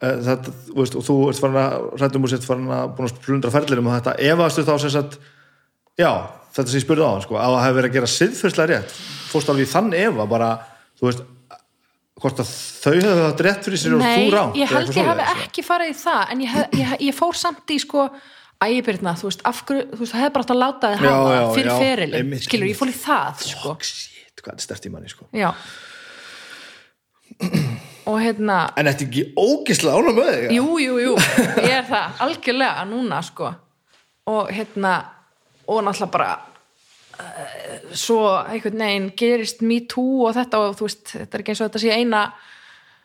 uh, þetta, veist, og þú ert farin að rættum úr sér farin að búin að plundra ferðlirum og þetta efastu þá sem sagt já, þetta sem ég spurði á hann sko, að það hefur verið að gera siðferðslega rétt. Fórst alveg þann efa bara, þú veist hvort að þau hefur það rétt fyrir sér og nei, þú rátt ég eða held ég hafi svoleiðis, ekki farið í það en ég, hef, ég, ég fór samt í sko ægibyrna, þú veist, af hverju þú veist, það hefði bara átt að láta þið hafa fyrir einmitt, skilur, ég fór í það sko, Fuck, shit, hvað er stert í manni sko. Já og hérna en þetta ekki ógislega ánum með þig jú, jú, jú, ég er það algjörlega núna sko. Og hérna og náttúrulega bara uh, svo einhvern veginn gerist me too og þetta og þú veist, þetta er ekki eins og þetta sé eina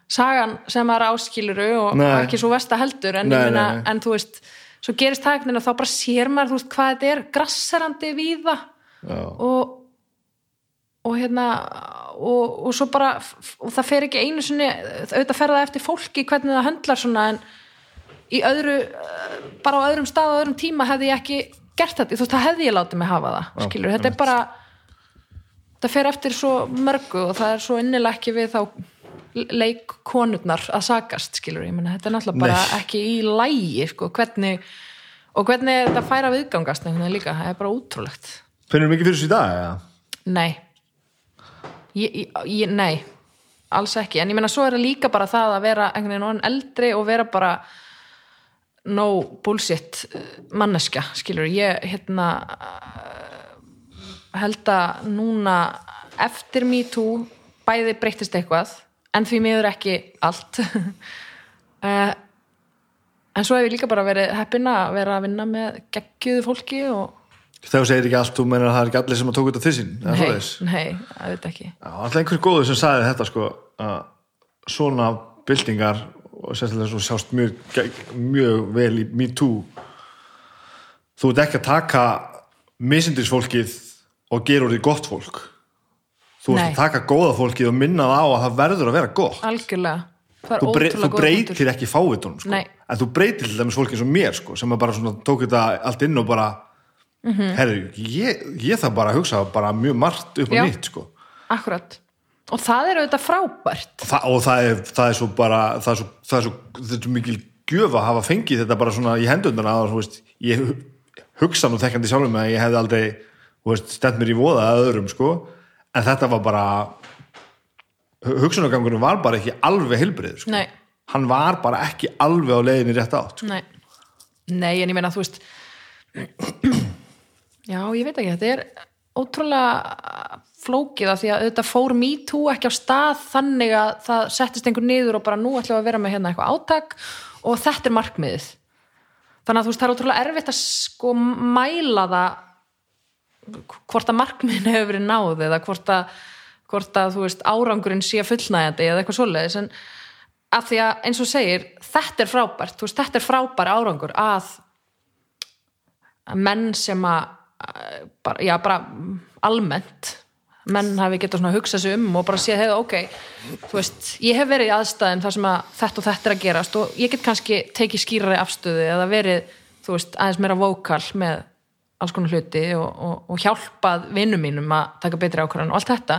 sagan sem er áskiluru og Nei. ekki svo versta heldur. En, Nei, meina, nei, en þú veist, svo gerist það og þá bara sér maður, þú veist, hvað þetta er grasserandi víða. Já. og og hérna og, og svo bara og það fer ekki einu sinni auðvitað fer það eftir fólki hvernig það höndlar svona en í öðru eh, bara á öðrum stað og öðrum tíma hefði ég ekki gert þetta, þú veist, það hefði ég látið mig hafa það Já, skilur, þetta er bara það fer eftir svo mörgu og það er svo innilega ekki við þá leikkonurnar að sakast skilur, ég meina, þetta er náttúrulega bara Nei. ekki í lægi, sko, hvernig og hvernig er þetta færa viðgangast veginn líka, það er bara útrúlegt Finnur mikið fyrir þessu í dag, eða? nei ég, ég, nei, alls ekki. En ég meina svo er það líka bara það að vera einhvern veginn orðin eldri og vera bara no bullshit eh, manneska, skilur ég hérna eh, held að núna eftir me too bæði breyttist eitthvað en því miður ekki allt. Eh, en svo hef ég líka bara verið heppina að vera að vinna með geggjuðu fólki og Þegar þú segir ekki allt, þú meinar að það er ekki allir sem að tók til sín, eða nei, nei, það veit ekki alltaf einhver góður sem sagði þetta sko að svona byltingar og sérstaklega svo sjást mjög, mjög vel í Me Too. Þú ert ekki að taka misindisfólkið og gera úr því gott fólk. Þú ert að taka góða fólkið og minna það á að það verður að vera gott. Algjörlega. Þú, brey, þú breytir ekki fávitunum sko. Nei. en þú breytir til dæmis fólki eins og mér sko, sem bara tók þetta allt inn og bara Mhm. herru, ég, ég þarf bara að hugsa bara mjög margt upp á nýtt sko akkurat og það er auðvitað frábært Þa, og það er, það er svo bara það er svo, það er svo, er svo mikil gjöf að hafa fengið þetta bara svona í hendundana og þú veist, ég hu- hugsa nú þekkandi sjálfum mig að ég hefði aldrei stend mér í voða að öðrum sko en þetta var bara hugsunargangurinn var bara ekki alveg heilbrið sko. Nei. hann var bara ekki alveg á leiðinni rétt átt sko. nei. nei, en ég meina þú veist já, ég veit ekki þetta er ótrúlega flókið af því að auðvitað fór me too ekki á stað þannig að það settist einhver niður og bara nú ætlum við að vera með hérna eitthvað átak. Og þetta er markmiðið. Þannig að þú veist það er ótrúlega erfitt að sko mæla það hvort að markmiðin hefur verið náð eða hvort að, hvort að veist árangurinn sé fullnægjandi eða eitthvað svoleiðis. En af því að eins og segir þetta er frábært, veist þetta er frábær árangur að, menn sem að bara, já bara almennt. Menn hafi svona að hugsa sig um og bara séð hefur ok, þú veist ég hef verið í aðstæðin þar sem að þetta og þetta er að gerast og ég get kannski tekið skýrari afstöðu eða verið, þú veist, aðeins meira vókal með alls konar hluti og, og, og hjálpað vinnum mínum að taka betri ákvarðan og allt þetta.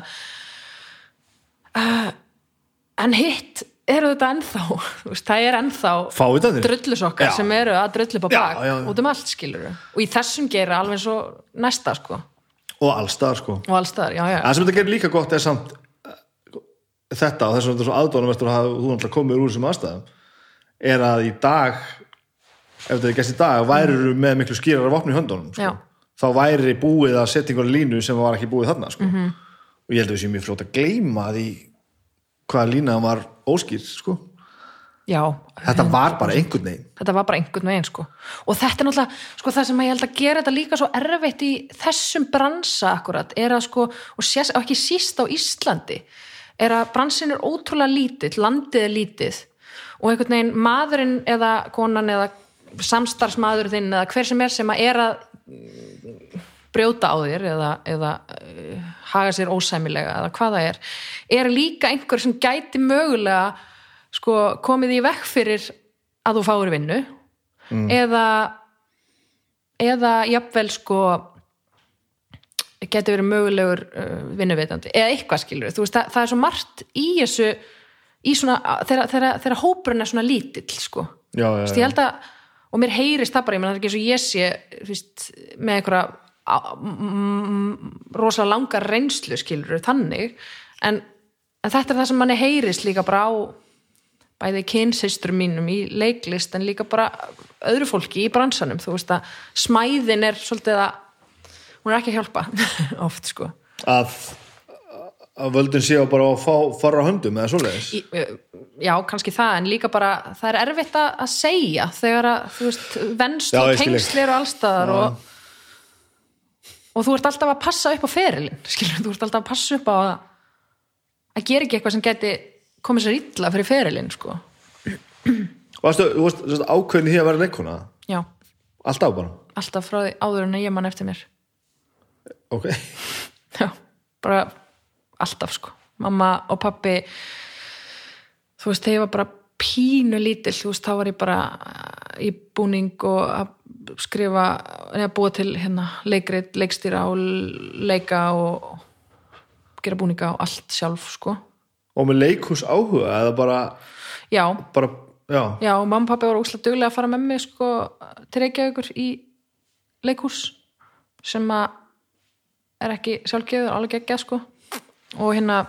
Uh, en hitt eru þetta ennþá veist, það er ennþá drullusokkar sem eru að drullu upp á Já, bak já, já. út um allt skilur og í þessum gera alveg svo næsta sko og allstaðar sko og allstaðar, já, já, það sem þetta gerir líka gott er samt eh, þetta og þess að þetta er svo aðdónum eftir að þú náttúrulega komið úr þessum aðstæðum er að í dag ef þetta er gæst í dag værir með miklu skýrar vopni í höndunum sko. Þá væri búið að setja einhverja línu sem var ekki búið þarna sko. Mhm. og ég held að við séum mjög fljótt að gleyma því hvaða lína var óskýr sko. já. Þetta var bara einhvern veginn. Þetta var bara einhvern veginn sko. Og þetta er náttúrulega, sko það sem ég held að gera þetta líka svo erfitt í þessum bransa akkurat, er að sko og, og ekki síst á Íslandi er að bransin er ótrúlega lítill landið er lítið. Og einhvern veginn maðurinn eða konan eða samstarfsmaður þinn eða hver sem er sem að er að brjóta á þér eða, eða uh, haga sér ósæmilega eða hvað það er, er líka einhver sem gæti mögulega sko komið í vekk fyrir að þú fáir vinnu eða eða jafnvel sko geti verið mögulegur uh, vinnuveitandi eða eitthvað skilur þú veist það, það er svo margt í þessu í svona, þegar, hópurinn er svona lítill sko. Já, já, veist, ég held að, og mér heyrist það bara, ég menn það er ekki eins og ég sé veist, með einhverja á- mm, rosa langar reynslu skilur þannig. En, en þetta er það sem manni heyrist líka bara á bæði kynsistur mínum í leiklist en líka bara öðru fólki í bransanum. Þú veist að smæðin er svolítið að hún er ekki að hjálpa oft sko. Að, að völdin séu bara að fá fara á höndum eða svoleiðis? Í, já, kannski það, en líka bara það er erfitt að, segja þegar að, þú veist, venst Já, og ég skil tengsl eru allstaðar og, og þú ert alltaf að passa upp á ferilinn, skilur, þú ert alltaf að passa upp á að að gera ekki eitthvað sem geti komið sér illa fyrir ferilinn, sko. Varstu, þú varst ákveðin því að vera leikona já, alltaf bara? Alltaf frá því áður en ég mann eftir mér. Ok, já, bara alltaf, sko. Mamma og pappi þú veist, ég var bara pínu lítil, þú veist, þá var ég bara í búning og að skrifa, eða búa til hérna, leikrit, leikstýra og leika og gera búninga og allt sjálf, sko. Og með leikhús áhuga eða bara, já, bara já, Já, og mamma og pappi voru úkslega duglega að fara með mig sko til Reykjavíkur í leikhús sem að er ekki sjálfgefur, alveg ekki sko. Og hérna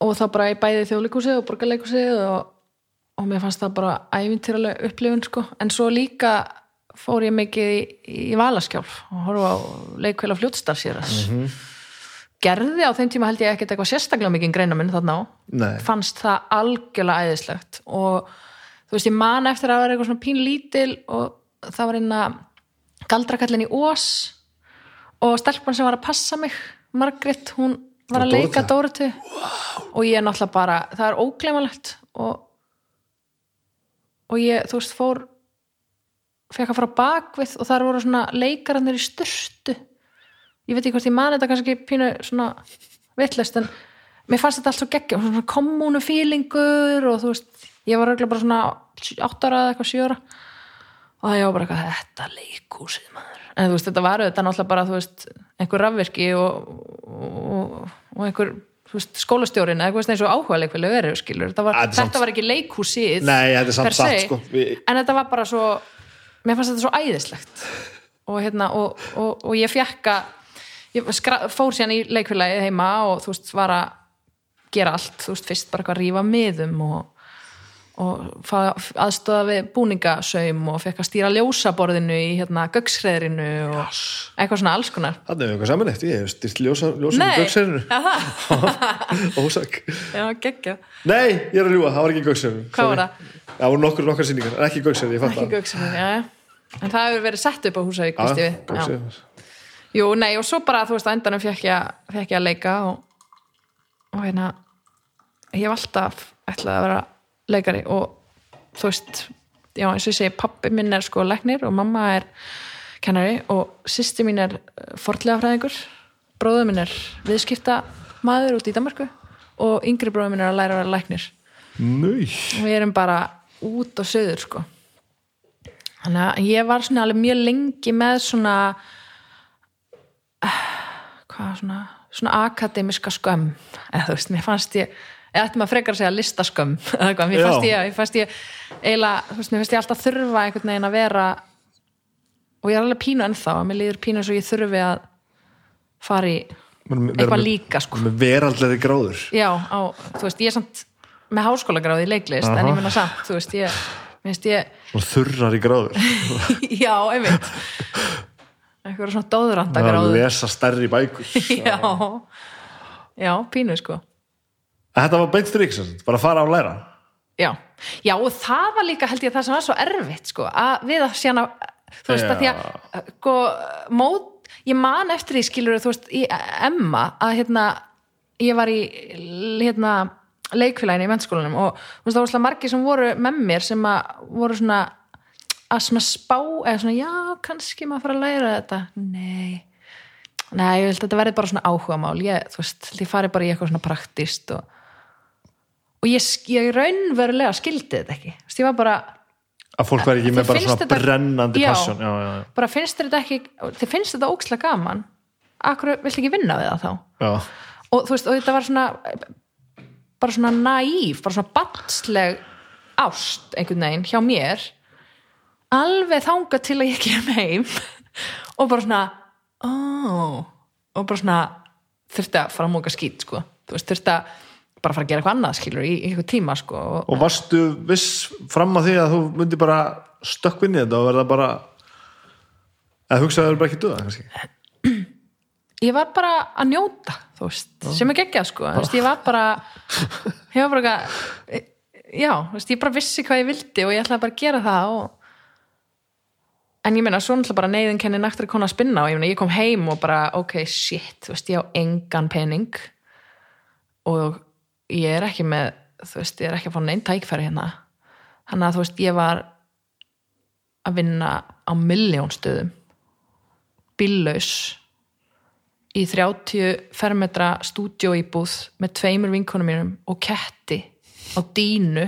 og þá bara í bæði þjóðleikhúsið og borgarleikhúsið og, og mér fannst það bara ævintýraleg upplifun sko. En svo líka fór ég mikið í, í Valaskjálf og horfa á leikveila fljótstarfsýras gerði á þeim tíma held ég ekkert eitthvað sérstaklega mikið greina minn þarna á. Nei. fannst það algjörlega æðislegt og þú veist ég man eftir að vera eitthvað svona pínlítil og það var einna galdrakallin í Ós og stelpan sem var að passa mig Margrét, hún var að leika? Dórutu og ég er náttúrulega bara, það er óglemalegt og og ég, þú veist, fór fekk að fara bakvið og þar voru svona leikararnir í styrstu ég veit ekki hvort ég man þetta kannski pínu svona vittlust en mér fannst þetta allt svo geggjum svona kommunu fílingur og þú veist, ég var auðvitað bara svona 8 ára eða eitthvað 7 ára. Og það ég var bara eitthvað, þetta leikúsið maður. En þú veist, þetta var auðvitað náttúrulega bara þú veist, einhver rafvirki og, og, og einhver veist, skólastjórin eða eitthvað eins og áhuga leikfélög eru skilur, var, Þetta samt- var ekki leikúsið Nei, þetta er samt satt, sko. Við- en þetta var bara svo mér fannst þetta svo æðislegt. Og hérna, og, og, og ég fekk að ég skra, fór síðan í leikfélagið heima og þú veist, var að gera allt, þú veist, fyrst bara að rífa miðum og, og aðstöða við búningasaum og fekk að stýra ljósaborðinu í hérna göggsreðrinu og eitthvað svona alls konar. Þannig er eitthvað saman eftir, ég hef styrt ljósa, ljósa já, það, ósak já, geggja Nei, ég er að ljúga, það var ekki gökserinu Hvað var það? Það voru nokkur nokkar sýningar, en ekki gökserinu, ég fatt ekki það. Göggsreðrinu, já, já. En það hefur verið sett upp á Húsavík, veist ég við. Já. gökserinu Jú, nei, og svo bara, þú veist, á endanum fekk ég, fekk ég að leika og, og hérna ég hef alltaf ætlaði að vera leikari og þú veist, já, eins og ég segi pappi minn er sko læknir og mamma er kennari og sýsti mín er fortlega fræðingur bróður minn er viðskipta maður út í Danmarku og yngri bróður minn er að læra að vera læknir. Nau, og við erum bara út og söður sko. Þannig að ég var svona alveg mjög lengi með svona eh, hvað svona svona akademiska skömm. Eða þú veist, mér fannst ég eða ætti maður frekar að segja listaskömm mér fannst ég, mér fannst ég eiginlega, þú veist, mér fannst ég alltaf þurfa einhvern veginn að vera og ég er alveg pínu ennþá, að mér líður pínu eins og ég þurfi að fara í eitthvað líka sko. Með veraldlega gráður. Já, á, þú veist, ég er samt með háskólagráði í leiklist, en Aha. ég menna samt þú veist, ég, mér finnst ég þurrar í gráður. Já, einmitt. Eitthvað svona Það er að lesa stærri bækur. Já, já, pínu sko Þetta var beint sagt, bara að fara á að læra. Já, já, og það var líka held ég það sem var svo erfitt sko, að við að síðan að þú veist, Já. að því að sko, mót, ég man eftir því skilur þú veist, í Emma að hérna, ég var í hérna, leikfélaginu í mennskólanum og þú veist, það var slag margir sem voru með mér sem að voru svona að svona spá, eða svona já, kannski maður fara að læra þetta. Nei. Nei, ég held að þetta verði bara svona áhugamál. Ég, þú veist, ég fari bara í eitthvað svona praktist og og ég, ég raunverulega skildi þetta ekki. Veist, ég var bara, Að fólk væri ekki með bara svona þetta- brennandi passion. Já, já, já, bara finnst þetta ekki þið finnst þetta ókslega gaman. Akkur viltu ekki vinna við það þá? Og þú veist, og þetta var svona bara svona naíf, bara svona batsleg ást einhvern veginn hjá mér. Alveg þangað til að ég kem heim og bara svona ó, og bara svona þurfti að fara að móka skít sko, þú veist, þurfti að bara fara að gera eitthvað annað skilur í, eitthvað tíma sko. Og, varstu viss fram að því að þú myndi bara stökkvinn í þetta og verða bara eða hugsaðu bara ekki döða kannski? Ég var bara að njóta þú veist, sem er geggjað sko. Þú veist, ég var bara ég var bara eitthvað já, veist, ég bara vissi hvað ég vildi og ég ætlaði bara að gera það og en ég meina, svo náttúrulega bara neyðin kenni naktur konu að spinna og ég, meina, ég kom heim og bara, ok, shit veist, ég á engan pening og ég er ekki með þú veist, ég er ekki að fá neinn tækfæri hérna. Þannig að þú veist, ég var að vinna á milljón stöðum. Bíllaus. Í 30 fermetra stúdjóíbúð með tveimur vinkonum mínum og ketti á dínu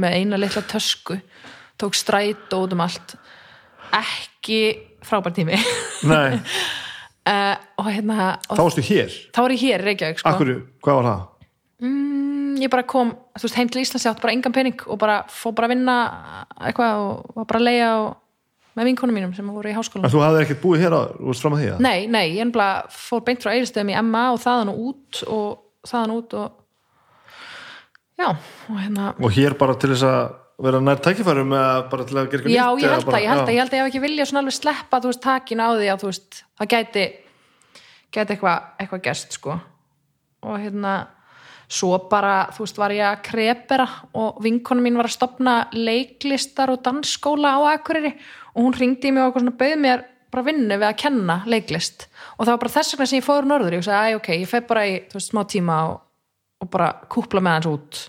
með eina litla tösku. Tók stræt út um allt. Ekki frábær tími. Uh, og hérna þá og varstu hér? Þá var ég hér Reykjavík sko. Akkur, hvað var það? Mm, ég bara kom veist, heim til Íslands, ég átt bara engan pening og bara fór bara að vinna eitthvað og var bara að leia og, með vinkonum mínum sem voru í háskólanum En þú hafðir ekkert búið hér á, þú veist fram að því? Nei, nei, ég ennbla fór beint frá eiginstöðum í Emma og þaðan og út og þaðan út og já, og hérna Og hér bara til þess að vera nær tækifærum eða bara til að gera eitthvað Já, nýtt, ég eða held bara- að, ég held já. að, ég held að ég hef ekki vilja svona alveg sleppa, þú veist, takin á því að þú veist, það gæti gæti eitthvað, eitthvað svo bara, þú veist, var ég að krepera og vinkonu mín var að stopna leiklistar og dansskóla á Akureyri og hún ringdi í mig og eitthvað svona bauð mér bara vinnu við að kenna leiklist. Og það var bara þess vegna sem ég fóður norður. Ég sagði, æ, ok, ég feg bara í, þú veist, smá tíma og, og bara kúpla með hans út.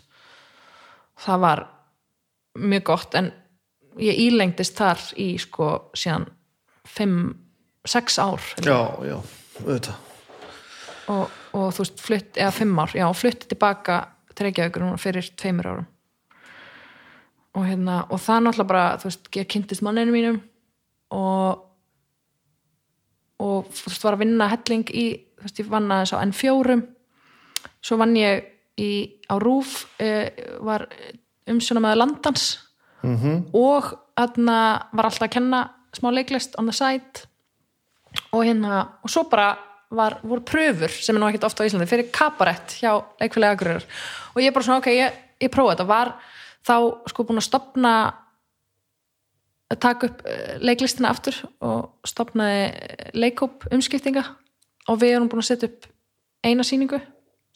Það var mjög gott en ég ílengdist þar í sko síðan 5-6 ár. Já, já, auðvitað. Og, og þú veist flutt, eða 5 ár, já, flutti tilbaka til Reykjavíkur fyrir tveimur árum. Og hérna og það náttúrulega bara, þú veist, ég kynntist manninu mínum og og þú veist, var að vinna helling í, þú veist, ég vann aðeins á N4 svo vann ég í, á Rúf eh, var umsjóna með landans -hmm. og þarna var alltaf að kenna smá leiklist on the side. Og hérna, og svo bara var, voru pröfur sem er nú ekkert ofta á Íslandi fyrir kabarett hjá leikfélagi Akureyrar. Og ég bara svona, ok, ég, ég prófa þetta. Var þá sko búin að stopna að taka upp eh, leiklistina aftur og stopnaði leikóp umskiptinga. Og við erum búin að setja upp eina sýningu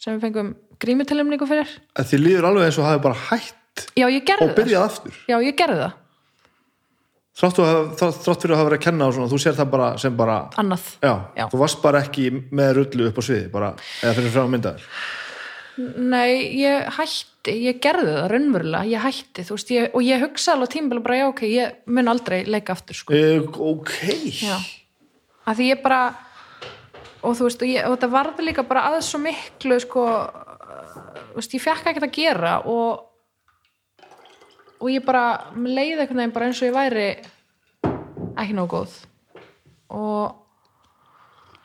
sem við fengum grímutilumningu fyrir. Þið líður alveg eins og hafi bara hætt já, og byrjað aftur. Já, ég gerði það, Þrátt, fyrir að hafa verið að kenna og svona, þú sér það bara sem bara annað Já, Já. þú varst bara ekki með rullu upp á sviði bara, eða fyrir frá myndaður Nei, ég hætti, ég gerði það raunverulega, ég hætti, þú veist, ég, og ég hugsa alveg tímbil bara, já, ok, ég mun aldrei leika aftur, sko. e, Ok Já. Að því ég bara, og þú veist, og, ég, og þetta varði líka bara aðeins svo miklu, sko, þú veist, ég fekk ekkert að gera og, og ég bara, leiði einhvern veginn bara eins og ég væri ekki nóg góð. Og,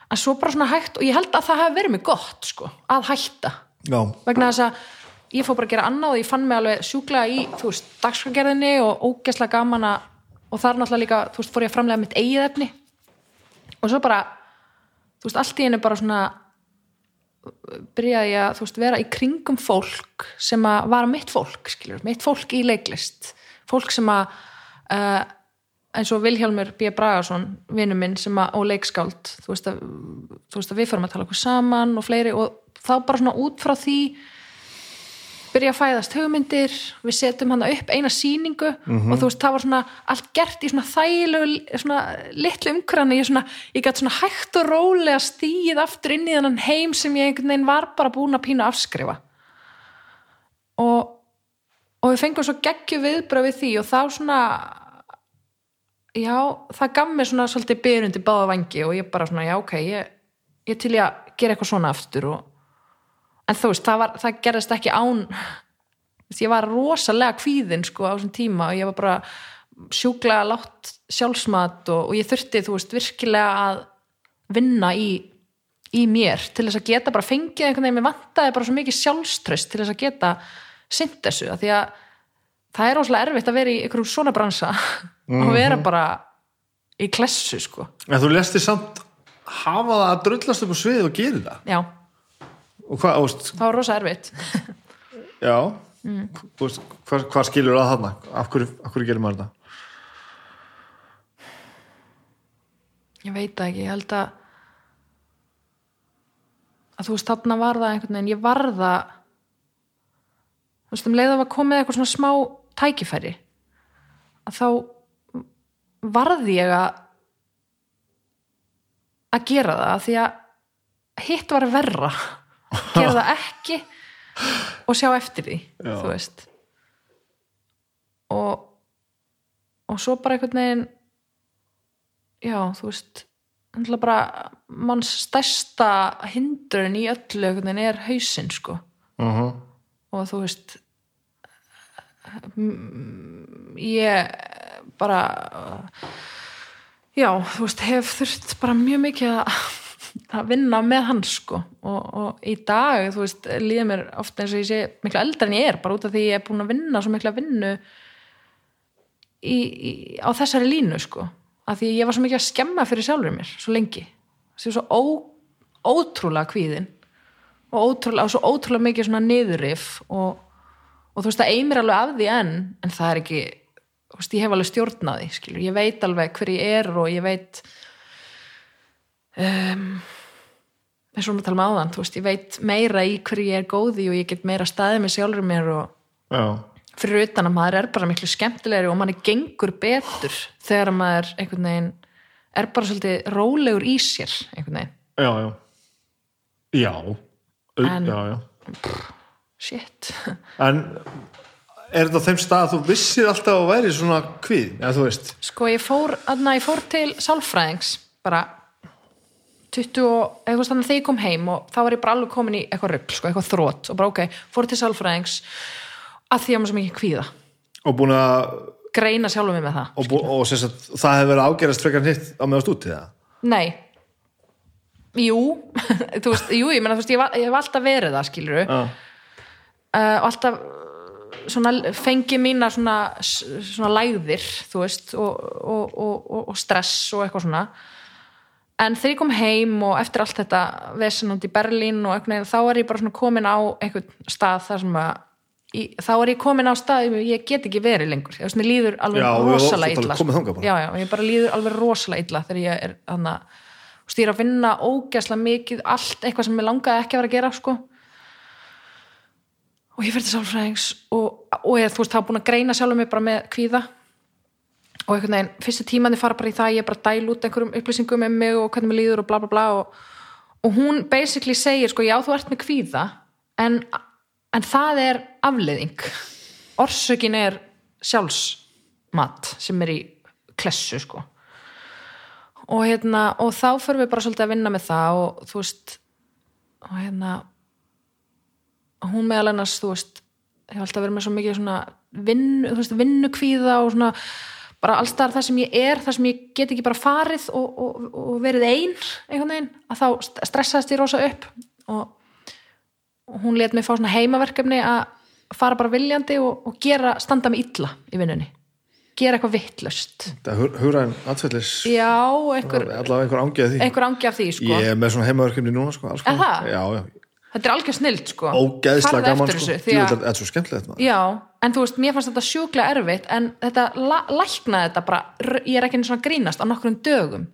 en svo bara svona hægt, og ég held að það hafi verið mig gott, sko, að hætta. Já, vegna þess að ég fór bara að gera annað og ég fann mig alveg sjúklega í, þú veist, dagskragerðinni og ógeðslega gaman að og þar náttúrulega líka, þú veist, fór ég að framlega mitt eigið efni. Og svo bara þú veist, allt í henni bara svona byrjaði að, veist, vera í kringum fólk sem að vara mitt fólk, skilur, mitt fólk í leiklist fólk sem að uh, eins og Vilhjálmur B. Bragason vinnu minn sem að, og leikskáld þú veist, að, þú veist að við förum að tala okkur saman og fleiri og þá bara svona út frá því byrja að fæðast hugmyndir við setjum hann upp eina sýningu og þú veist, það var svona allt gert í svona þægilegu svona litlu umhverjani ég, svona, ég gæti svona hægt og rólega stíð aftur inn í þennan heim sem ég einhvern veginn var bara búin að pína afskrifa. Og, og við fengum svo geggju viðbröð við því og þá svona já, það gaf mér svona svolítið byrjundi báða vangi og ég bara svona, já ok ég, ég til ég að gera eitthvað svona aftur og en þú veist, það, var, það gerðist ekki án ég var rosalega kvíðin sko á þessum tíma og ég var bara sjúklega látt sjálfsmat og, og ég þurfti, þú veist, virkilega að vinna í, í mér til þess að geta bara fengið einhvern veginn, mér vantaði bara svo mikið sjálfströst til þess að geta sint þessu, af því að það er rosalega erfitt að vera í einhverjum svona bransa og vera bara í klessu, sko. En þú lestir samt hafa það að drullast upp á sviði og gera það? Já, og hvað, veist, það var rosa erfitt. Já. Þú veist, hvað, hvað skilur að þarna? Af hverju, af hverju gerir maður þetta? Ég veit það ekki, ég held að að þú veist, þarna var það einhvern veginn, ég var það þú veist, um leið að var komið eitthvað svona smá tækifæri að þá varði ég að að gera það því að hitt var verra gera það ekki og sjá eftir því Já. þú veist og og svo bara einhvern veginn já, þú veist bara manns stærsta hindrun í öllu einhvern veginn er hausinn sko uh -huh. og þú veist ég bara já, þú veist, hef þurft bara mjög mikið að að vinna með hann sko. Og, og í dag, þú veist, líður mér ofta eins og ég sé miklu eldar en ég er bara út af því ég er búin að vinna svo miklu að vinnu í, í, á þessari línu sko, af því ég var svo mikið að skemma fyrir sjálfur mér, svo lengi. Sem svo ó, ótrúlega kvíðin og ótrúlega, og svo ótrúlega mikið svona niðurrif og, og þú veist, það eimir alveg af því enn en það er ekki, þú veist, ég hef alveg stjórnaði, skilur, ég veit alveg hver ég er og ég veit um, eins og við talum áðan, veist, ég veit meira í hverju ég er góði og ég get meira staðið með sjálfur mér og já, fyrir utan að maður er bara miklu skemmtilegri og manni gengur betur þegar maður einhvern veginn er bara svolítið rólegur í sér einhvern veginn, já, já. Já, En- já, já. Shit. En er þetta á þeim stað að þú vissir alltaf að væri svona kvið, eða þú veist? Sko ég fór, aðna, ég fór til sálfræðings bara 20 og, eitthvað þannig þegar ég kom heim og þá var ég bara alveg komin í eitthvað rugl sko, eitthvað þrótt og bara ok, fór til sálfræðings að því að maður svo mikið kvíða. Og búin að greina sjálfum mig með það og, bú, og sem sagt, það hefur verið ágerast frekar hitt á meðast út í það Nei. Jú, þú veist, jú, ég menna þú veist, ég, ég hef alltaf verið það, skilur uh, já, og alltaf uh, svona fengi mína svona, svona lægðir, þú veist og, og, og stress og eitthvað svona en þegar ég kom heim og eftir allt þetta vesenund í Berlín og eitthvað, þá er ég bara komin á einhvern stað þar sem að í, þá er ég komin á stað, ég get ekki verið lengur, ég líður alveg og rosalega illa bara. já, já, ég bara líður alveg rosalega illa þegar ég er þú veist, ég er að vinna ógæslega mikið allt eitthvað sem ég langaði ekki að vera að gera sko. og ég fyrir til sálfræðings og, og ég, þú veist, þá búin að greina sjálfum mig bara með kvíða og einhvern veginn, fyrstu tímandi fara bara í það ég er bara að dæla út einhverjum upplýsingum um mig og hvernig mér líður og bla bla bla og, og hún basically segir sko, já þú ert með kvíða en, en það er afleiðing. Orsökin er sjálfsmat sem er í klessu sko. Og hérna, og þá förum við bara svolítið að vinna með það og þú veist og hérna hún meðal annars, þú veist hefur alltaf verið með svo mikið svona vinnu, þú veist, vinnukvíða og svona bara allstaðar það sem ég er, það sem ég get ekki bara farið og, og, og verið ein einhvern veginn, að þá st- stressaðist ég rosa upp. Og, og hún let mig fá svona heimaverkefni að fara bara viljandi og, og gera, standa mig illa í vinnunni. Gera eitthvað vittlust já, einhver, allavega einhver angi af því. sko. ég er með svona heimaverkefni núna sko, já, já, þetta er algjör snild sko. Farðu gaman sko. þetta er svo skemmtilegt maður. Já, en þú veist, mér fannst þetta sjúklega erfitt en þetta læknaði þetta bara ég er ekki svona að grínast á nokkrum dögum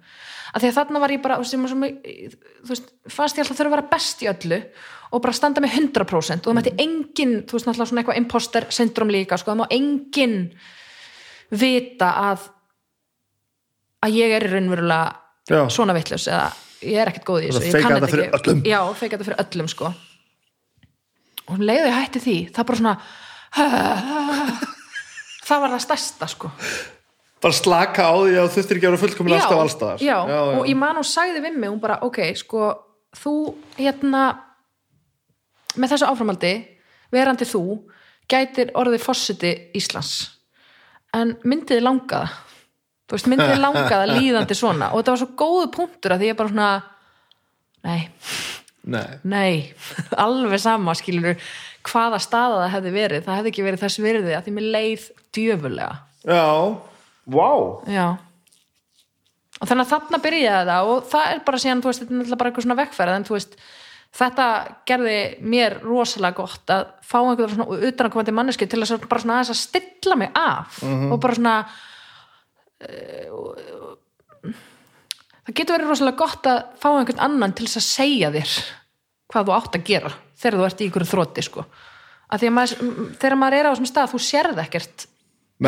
af því að þarna var ég bara var svo, þú veist, fannst ég alltaf þurfa að vera best í öllu og bara standa með 100% og það mætti engin, þú veist, náttúrulega svona eitthvað imposter syndrom líka, sko, það má engin vita að að ég er raunverulega Já. svona vitlaus eða ég er ekkert góð í Og þessu feika þetta fyrir öllum. já, feika þetta fyrir öllum sko. Og um leiði hætti því það bara svona það var það stærsta sko. Bara slaka á því að þú þurftir ekki að vera fullkomin alltaf allstaðar já, og ég man hún sagði við mig hún bara, ok, sko þú hérna með þessu áframaldi, verandi þú gætir orðið fósiti Íslands. En myndið langaða þú veist, myndið langaða líðandi svona. Og þetta var svo góðu punktur að því ég bara svona nei, Nei. nei alveg sama skilur hvaða staða það hefði verið. Það hefði ekki verið þess virði að því mér leið djöfulega. Já, vá. Já. Og þannig að þarna byrjaði það og það er bara síðan, þú veist, þetta er bara eitthvað svona vekkferð en þú veist, þetta gerði mér rosalega gott að fá einhverjum svona utanakomandi manneski til þess að bara svona aðeins að stilla mig af og bara svona það getur verið rosalega gott að fá einhvern annan til þess að segja þér hvað þú átt að gera þegar þú ert í ykkur þrótti sko. Að að maður, þegar maður er á þessum stað þú sérð ekkert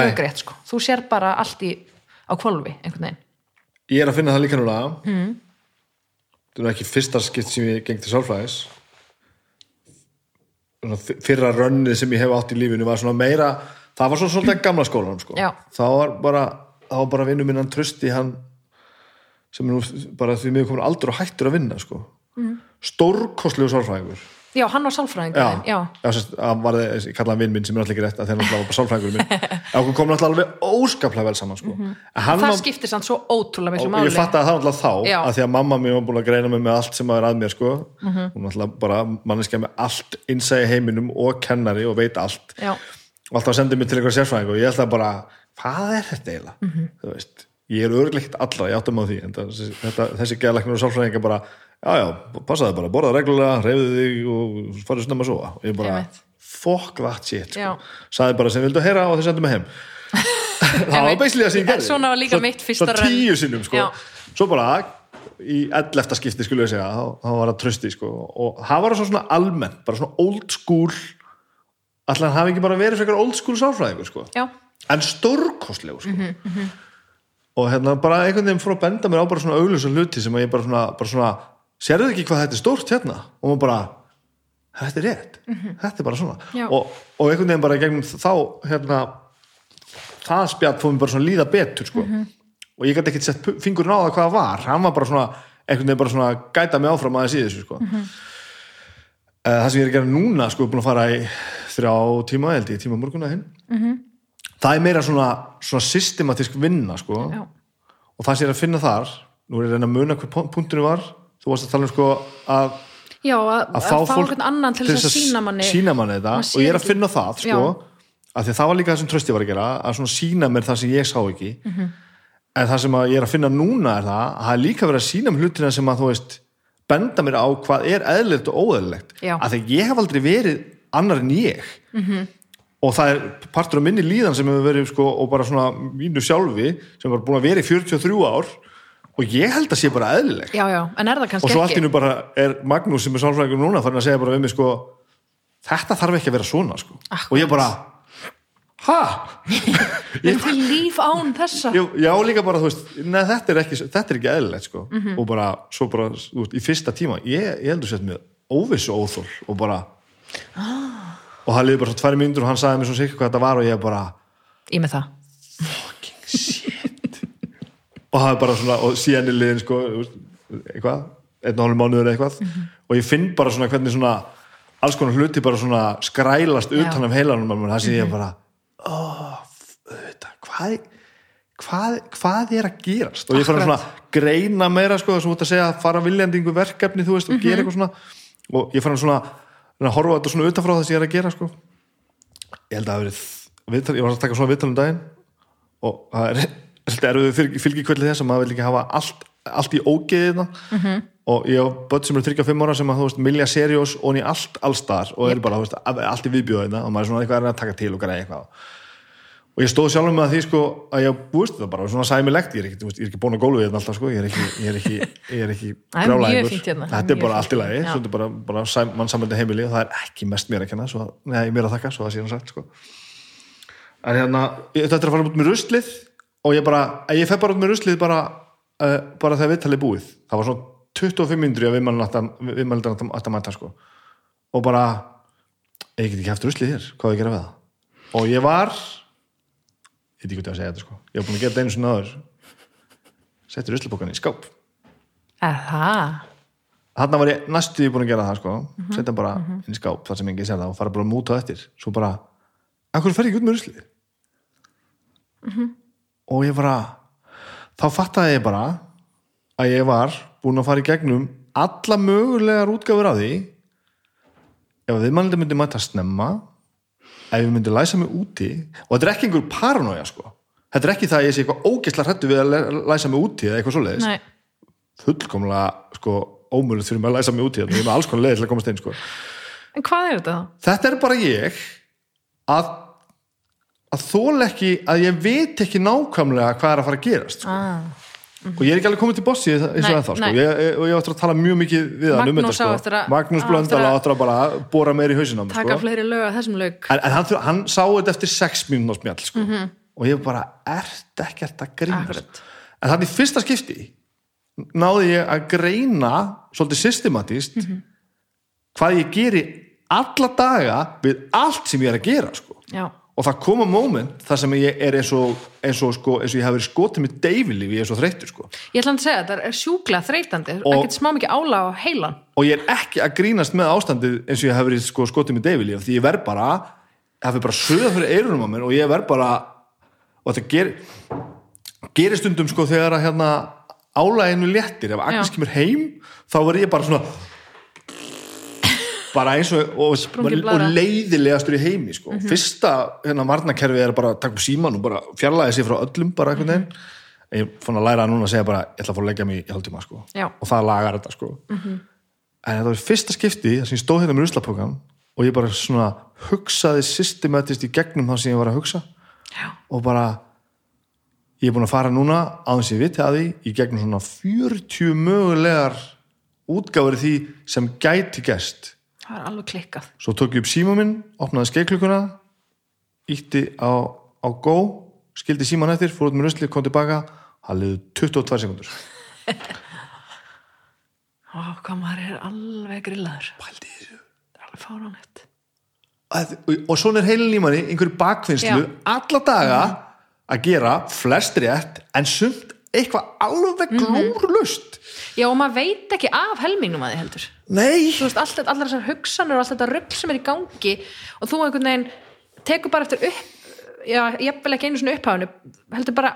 augrétt sko, þú sér bara allt í á kvolfi einhvern veginn. Ég er að finna það líka núna. Mm. það er ekki fyrsta skipt sem ég geng til sálfræðis fyrra rönnið sem ég hef átt í lífinu var svona meira það var svona svolítið gamla skólanum sko. Það var bara það var bara vinnu minnan trösti hann sem er nú bara því miður komin aldrei hættur að vinna sko. mm. stórkostlegu sálfræðingur já, hann var sálfræðingur já, þinn, já, já sérst, að var það, ég kalla hann vinn minn sem er alltaf ekki rétt að náttúrulega var bara sálfræðingur minn okkur kom náttúrulega alveg óskaplega vel saman sko. hann Mhm. það skiptir samt svo ótrúlega og máli ég fatt að það náttúrulega þá Já. að því að mamma mér var búin að greina mig með allt sem að er að mér sko. Mhm. hún náttúrulega bara manneskja með allt innsæði heiminum og kennari og veit allt já, og alltaf sendið mér til einhver sérfræðing og ég ætla bara, hvað er þetta eiginlega Mhm. þú veist, ég er örglegt allra ég áttum á því, en þetta, þessi geðlæknir og sálfræðingar bara, já já passaði bara, borðaði reglulega, reyfðu þig og farið snemma að sofa ég bara, fuck that shit sko. sagði bara sem vildu heyra og þeir sendu mig heim það var beislega sem ég gerði Svona Svo- mitt fyrsta svo tíu sinnum sko. Já. svo bara í ellefta skipti skulle ég segja þá, var það trösti sko. og það var svona, svona almennt bara svona old school allan hafi ekki bara verið frekar old school sálfræðingur sko. já, en stórkostlegur sko. Mhm, og hérna bara einhvern veginn fór að benda mér á bara svona auglösa hluti sem að ég bara svona, bara svona sérðu ekki hvað þetta er stórt hérna og maður bara, þetta er rétt þetta er bara svona og, og einhvern veginn bara gegnum þá hérna, það fór mér bara svona líða betur sko. Mhm. og ég gæti ekkert sett fingurinn á það hvað það var hann var bara svona, einhvern veginn bara svona gæta mig áfram aðeins í þessu sko. Eh, það sem ég er að gera núna sko, búin að fara í þrjá tíma held ég, tíma morgunna hinn. Það er meira svona, svona systematísk vinna sko. já, og það sem ég er að finna þar nú er ég að reyna að muna hver punktinu var þú varst að tala um sko að, já að, að fá fólk til þess að sína manni sína manni þetta og ég er að finna það sko, að því að það var líka það sem trösti var að gera að svona sína mér það sem ég sá ekki Mhm. en það sem ég er að finna núna er það að það er líka verið að sína mér hlutina sem að þú veist benda mér á hvað er eðlilegt og óeðlilegt Já. að því ég hef aldrei verið annar en ég Mhm. Og það er partur af minni líðan sem hefur verið sko, og bara svona mínu sjálfi sem var búin að vera í 43 ár og ég held að sé bara eðlilegt já, já, en er það og kannski svo allt í ekki nú bara er Magnús sem er sálfræðingur núna farin að segja bara um mig sko þetta þarf ekki að vera svona sko Akkurat. og ég bara ha? er til líf án þessa Já, já líka bara þú veist neð, þetta, er ekki, þetta er ekki eðlilegt sko Mhm. og bara svo bara veist, í fyrsta tíma ég, ég heldur sett með óvissu óþól og bara Ah. Og það liði bara svo tværi mínútur og hann sagði mér svo sikkur hvað þetta var og ég bara ég með það og það er bara svona og síðan er liðin sko þú eitthvað, einn og hálf mánuður eitthvað Mhm. og ég finn bara svona hvernig svona alls konar hluti bara svona skrælast utan af heilanum það sé Mhm. ég bara ó, auðvitað, hvað hvað, hvað er að gerast og ég fara Akkurat. svona greina meira sko, þess að út að segja fara viljandingu verkefni þú veist og Mhm. gera eitthvað svona og ég fara svona reyna að horfa þetta svona utanfrá það sem ég er að gera sko. Ég held að það hafi verið ég var að taka svona viðtal um daginn og það er svolítið erfið fylgikvöldi þess að maður vil ekki hafa allt, allt í ógeðina -hmm. og ég á börn sem eru 35 ára sem að þú veist milja seriós og í allt allstar og eru bara þú veist, allt í viðbjóðina og maður er svona eitthvað að taka til og græða eitthvað og ég stóð sjálfum með því sko að ég búist það bara. Svona sæmilegt, ég er ekki, ég er ekki búin að gólu við þetta alltaf sko, ég er ekki, ég er ekki, ég er ekki fínt hérna, þetta er bara allt í lagi, svo þetta er bara, bara sæm, mann samöldi heimili. Og það er ekki mest mér að kenna svo, neða, mér að þakka, svo það sé hann sagt sko. En hérna, ég, þetta er að fara út með ruslið og ég bara, ég fer bara út með ruslið bara, uh, bara þegar viðtalið búið. Það var svona 25 minnur að viðmældan að mæta sko og bara, ég ekki hvað að við það veit ekki hvað á að segja þetta sko. Ég var búin að gera þetta einu svona aður setti ruslibókan í skáp. Aha. þarna var ég næstu búin að gera það sko. Setja bara inn í skáp þar sem enginn sér það og fara bara að múta eftir. Svo bara, akkur fer ég ekki út með ruslið? Og ég bara þá fattaði ég bara að ég var búin að fara í gegnum alla mögulegar útgáfur af því. Ef að viðmælandi myndi mæta snemma ef ég myndi læsa mig úti og þetta er ekki einhver paranoja sko þetta er ekki það að ég sé eitthvað ógeðsla hrættu við að læsa mig úti eða eitthvað svoleiðis Nei. fullkomlega sko ómölu fyrir mig að læsa mig út í þetta ég er með alls konar leið til að komast inn sko. En hvað er þetta þá? þetta er bara ég að að þóla ekki að ég veit ekki nákvæmlega hvað er að fara að gerast sko. Ah. Og ég er ekki alveg komið til bossi eins og ennþá sko. ég, og ég áttur að tala mjög mikið við hann um þetta sko. Magnús Blöndal eftir að- bara bóra meir í hausinn á mig Taka sko. fleiri lög að þessum lög en, en hann, hann sá þetta eftir sex mínúna smjall sko. Mhm. og ég bara, ert ekkert að Akkurat. en þannig fyrsta skipti náði ég að greina svolítið systematíst hvað ég geri alla daga við allt sem ég er að gera sko. Já, og það koma moment þar sem ég er eins og eins og, sko, eins og ég hef verið skotið með deyfilíf ég er svo þreyttur sko. Ég ætla að segja, þetta er sjúklega þreytandi ekkert smá mikið ála á heilan. Og ég er ekki að grínast með ástandið eins og ég hef verið sko, skotið með deyfilíf því ég verð bara, það fyrir bara söða fyrir eyrunum á mér og ég verð bara og þetta ger, gerir stundum sko þegar að hérna álæginu léttir, ef Agnes kemur heim þá verð ég bara svona bara eins og, og, og leiðilegastur í heimi sko. fyrsta hérna varnakerfi er bara að taka upp síman og bara fjarlæði sig frá öllum bara einhvern veginn ég er fann að læra núna að segja bara ég ætla að fór að leggja mig í hálftíma sko. Og það lagar þetta sko. en þetta var fyrsta skipti þar sem ég stóð hérna með ruslapókan og ég bara svona hugsaði systematist í gegnum það sem ég var að hugsa Já. og bara ég er búin að fara núna þess ég viti að því í gegnum svona 40 mögulegar útgáfur í því sem gæti gest Það er alveg klikkað. Svo tók ég upp síma minn, opnaði skeikklukuna ítti á, á go skildi síman eftir, fór út með rusli kom tilbaka, það liðu 22 sekundur Ó, hvað maður er alveg grillaður. Pældi þessu. Það er alveg fáránlegt. Að, og, og svona er heilin í manni einhverju bakfinnslu alla daga að gera flest rétt en sumt eitthvað alveg glúrlust Já, og maður veit ekki af helmingnum að þið heldur. Nei, Þú veist, allt, allar þessar hugsanir og allt þetta rugl sem er í gangi og þú einhvern veginn tekur bara eftir upp já, ég vil ekki einu svona upphafinu heldur bara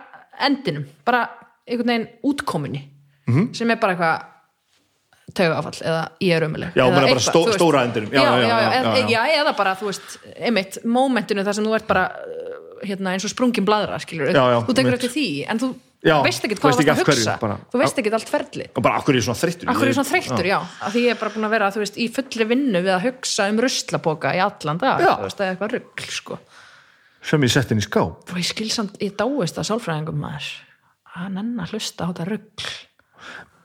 endinum bara einhvern veginn útkomunni Mhm. sem er bara eitthvað taugafall eða ég er umuleg Já, bara- bara stó- stóra endinum. Já, já, já, já, já, eða bara, þú veist, einmitt momentinu þar sem þú ert bara uh, hérna, eins og sprungin bladra, þú tekur eftir því, en þú Já, veist ekki hvað veist þú af að hugsa. bara. þú veist ekki allt ferli og bara akkur er svona þreyttur? Akkur er svona þreyttur, já, af því ég er bara búin að vera veist, í fullri vinnu við að hugsa um ruslapoka í allan dag, Já. þú veist, eða eitthvað rugl sko. sem ég sett inn í skáp. Og ég skil samt, ég dáist að sálfræðingum maður. Að nenn að hlusta á þetta rugl.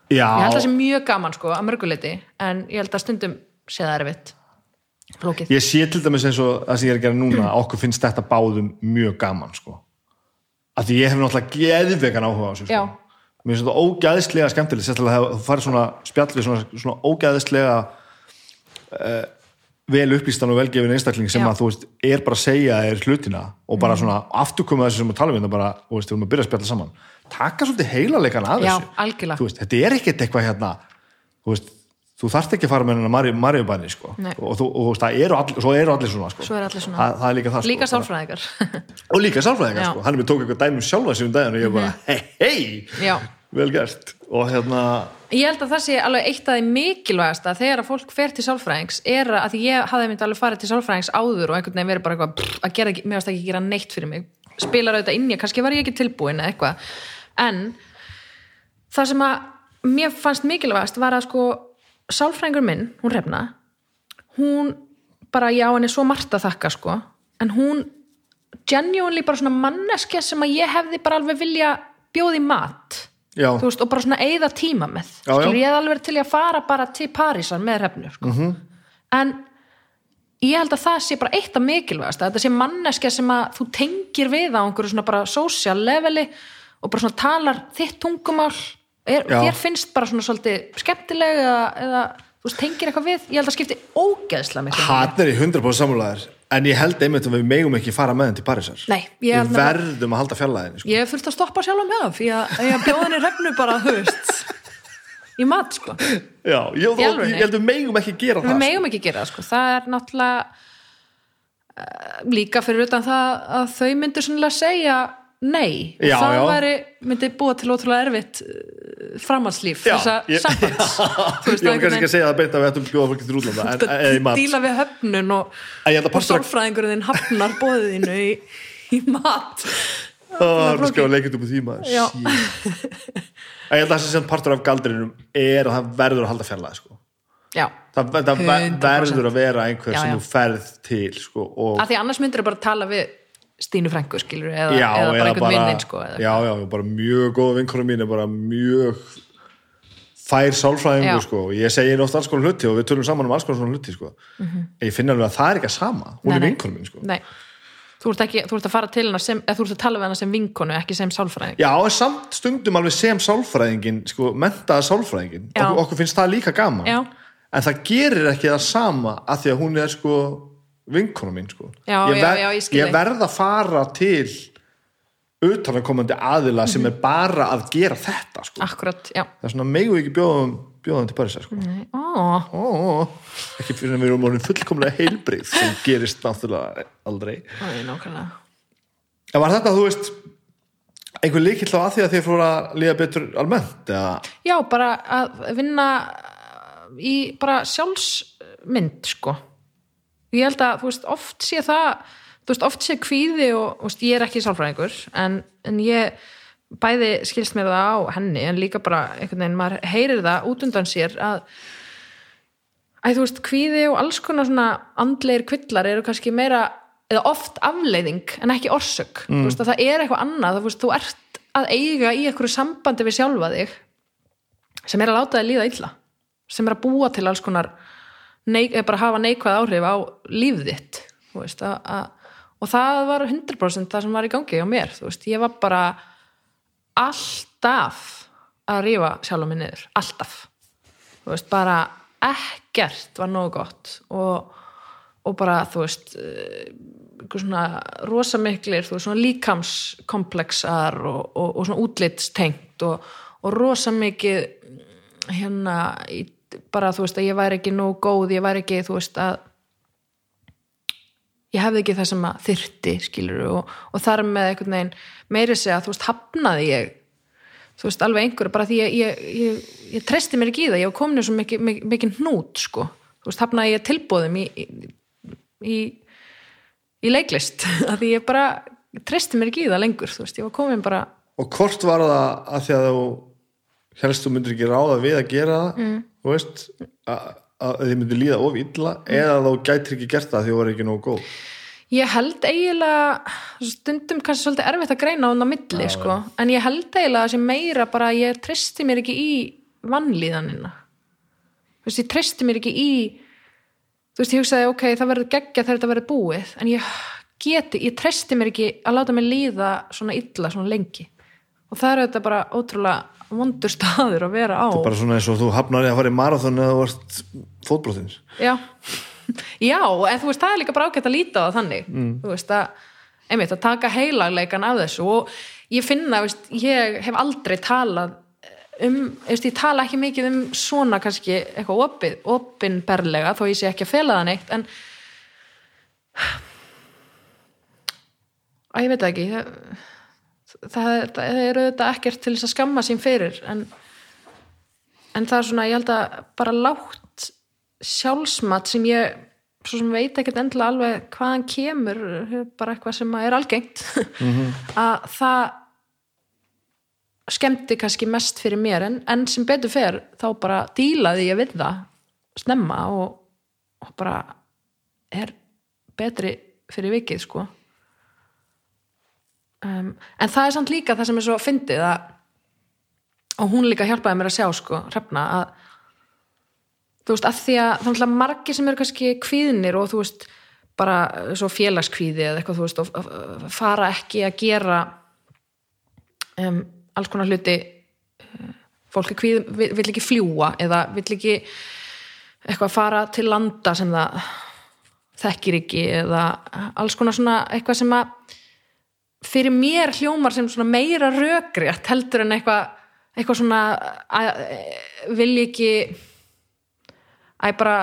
Já, ég held að það sé mjög gaman sko, að mörguleiti en ég held að stundum sé það erfitt. Flókið, ég sé til dæmis eins og það sem ég er að gera núna okkur finnst þetta báðum mjög gaman sko. Að því ég hef náttúrulega geðvegan áhuga á þessu sko. mér finnst þetta ógæðislega skemmtilegt sérstaklega þegar þú farir svona spjall við svona, svona ógæðislega uh, vel upplýstan og velgefin einstakling sem Já. að þú veist, er bara að segja þér hlutina og bara svona afturkoma þessu sem að tala við það bara, þú veist, við erum að byrja að spjalla saman taka svolítið heilaleikan að Já, þessu algjörlega. Þú veist, þetta er ekkert eitthvað hérna þú veist, þú þarft ekki að fara með hennar Marjubæni sko. Og, þú, veist, það eru allir, svo eru allir svona, sko. Eru allir svona. það, það er líka það líka sko. sálfræðingar og líka sálfræðingar, sko. hann er mér tók eitthvað dæmi um sjálfa sig um daginn og ég bara, hei, hei Já. vel gert og hérna, Ég held að það sé alveg eitt af því mikilvægasta þegar að fólk fer til sálfræðings er að ég hafði myndi alveg farið til sálfræðings áður og einhvern veginn verið bara eitthvað pff, að gera mér varst ekki að gera neitt fyrir mig spilar auðvitað inn í, kannski var ég ekki tilbúin eða eitthvað, en það sem að mér fannst mikilvægast var að sko sálfræðingur minn, hún refna hún bara, já, henni svo margt að þakka sko, en hún genuinely bara svona manneskja sem að ég hefði bara alveg vilja bjóði mat veist, og bara svona eigða tíma með Já, já. ég hef alveg verið til að fara bara til Parísar með refnu sko. Mhm. en ég held að það sé bara eitt af mikilvægast þetta sé manneskja sem að þú tengir við á einhverju svona bara social leveli og bara svona talar þitt tungumál er, þér finnst bara svona svolítið skemmtileg eða, eða þú veist, tengir eitthvað við ég held að skipti máli. hann er í 100% samúlaðir en ég held einmitt að við megum ekki fara með henn til Parísar Nei, við verðum að halda fjarlæðinni sko. ég þurft að stoppa sjálf með það því að ég bjóði henni refnu bara, veist í mat sko já, ég, ég, held að við megum ekki gera við það megum ekki gera það sko. það er náttúrulega uh, líka fyrir utan það að þau myndir sannlega segja nei Já, það já. væri, myndi búa til ótrúlega erfitt framhalslíf Já, þessa ég- sambands Þú ég var kannski að segja að við ættum að bjóða fólki til útlanda en, í mat díla við höfnun og, að og að- þinn hafnar bóðinu í, í mat það er að skjáða leikit um því maður ég held að það sem partur af galdrinum er að það verður að halda fjarlæði sko. já, það, það ver- 100%. verður að vera einhver Já, sem já. þú ferð til sko, af því annars myndir bara tala við Stínu Frængu skilur eða, já, eða bara einhvern vinnin sko, já, já, bara mjög góð vinkona mín er bara mjög fær sálfræðingu sko. og ég segi henni oft alls konar hluti og við tölum saman um alls konar svona hluti sko. en ég finna alveg að það er ekki að sama hún. Nei, er vinkona mín sko. Nei. Þú ert, ekki, þú ert að fara til hennar sem, eða þú ert að tala við hennar sem vinkonu, ekki sem sálfræðing. Já, en samt stundum alveg sem sálfræðingin, sko, mentaða sálfræðingin. Okkur, okkur finnst það líka gaman. Já. En það gerir ekki það sama að því að hún er, sko, vinkona mín sko. Já, ég, já, já, ég ég verð að fara til utanakomandi aðila sem er bara að gera þetta sko. akkurat, það er svona megu ekki bjóðum bjóðum til Parísar sko. Ó, ó, ekki fyrir að við erum orðin fullkomlega heilbrið sem gerist náttúrulega aldrei. En var þetta, þú veist einhver líkill á að því að þið fóru að líða betur almennt eða? Já, bara að vinna í bara sjálfsmynd sko ég held að, veist, oft sé það veist, oft sé kvíði og veist, ég er ekki sálfræðingur en, en ég bæði skilst mér það á henni en líka bara einhvern veginn, maður heyrir það út undan sér að að þú veist, kvíði og alls konar svona andleir kvillar eru kannski meira eða oft afleiðing en ekki orsök. Þú veist, að það er eitthvað annað þú þú ert að eiga í einhverju sambandi við sjálfa þig sem er að láta þig líða illa sem er að búa til alls konar neik, eða bara hafa neikvæð áhrif á líf þitt veist, að, að, og það var 100% það sem var í gangi á mér veist, ég var bara alltaf að rífa sjálfa mig niður, alltaf veist, bara ekkert var nógu gott og, og bara, þú veist eh, svona rosamiklir svona líkamskomplexar og, og, og svona útlitstengt og rosamikið hérna í, bara, þú veist, að ég væri ekki nógu góð, ég væri ekki, þú veist, að ég hefði ekki það sem að þyrti, skilur og, og þar með einhvern veginn meiri segja, þú veist, hafnaði ég þú veist, alveg einhverju, bara því ég, ég, ég, ég treysti mér ekki í það, ég var komin svo mikið, mikið, mikið hnút, sko. Þú veist, hafnaði ég tilbóðum í, í, í, í leiklist að því ég bara treysti mér ekki í það lengur, þú veist, ég var komin bara og hvort var það að því að þú helst þú myndir ekki ráða við að gera það mm. þú veist að, að þið myndir líða of illa eða þú gætir ekki gert það því þú var ekki nógu góð. Ég held eiginlega stundum kannski svolítið erfitt að greina hún á milli sko, en ég held eiginlega að sem meira bara að ég treysti mér ekki í vannlíðanina þú veist, ég treysti mér ekki í þú veist, ég hugsaði, ok, það verður geggja þegar þetta verður búið, en ég geti, ég treysti mér ekki að láta mig líða svona illa, svona lengi. Og það er þetta bara ótrúlega vondur staður að vera á. Bara svona eins og þú hafnar í að fara í marathon eða þú vart fótbrotins Já, já, en þú veist, það er líka bara ágætt að líta á þannig. Mm. þú veist að, einmitt, að taka heilagleikan af þessu. Og ég finna, veist, ég hef aldrei talað um, veist, ég tala ekki mikið um svona kannski eitthvað opið, opinberlega þó ég sé ekki að fela það neitt en að ég veit ekki. Það, það, það er auðvitað ekkert til þess að skamma sín fyrir en, en það er svona, ég held að bara látt sjálfsmat sem ég svo sem veit ekkert endilega alveg hvaðan kemur, bara eitthvað sem er algengt að það skemmti kannski mest fyrir mér en, en sem betur fer þá bara dílaði ég við það snemma og, og bara er betri fyrir vikið sko um, en það er samt líka það sem er svo fyndið að og hún líka hjálpaði mér að sjá sko, hrefna að þú veist, að því að þá er margir sem eru kannski kvíðnir og þú veist, bara svo félagskvíði eða eitthvað, þú veist, og fara ekki að gera um, alls konar hluti fólk er kvíð, vill ekki fljúa eða vill ekki eitthvað fara til landa sem það þekkir ekki eða alls konar svona eitthvað sem að fyrir mér hljómar sem meira rökriðt heldur en eitthvað eitthvað svona að, vil ekki að ég bara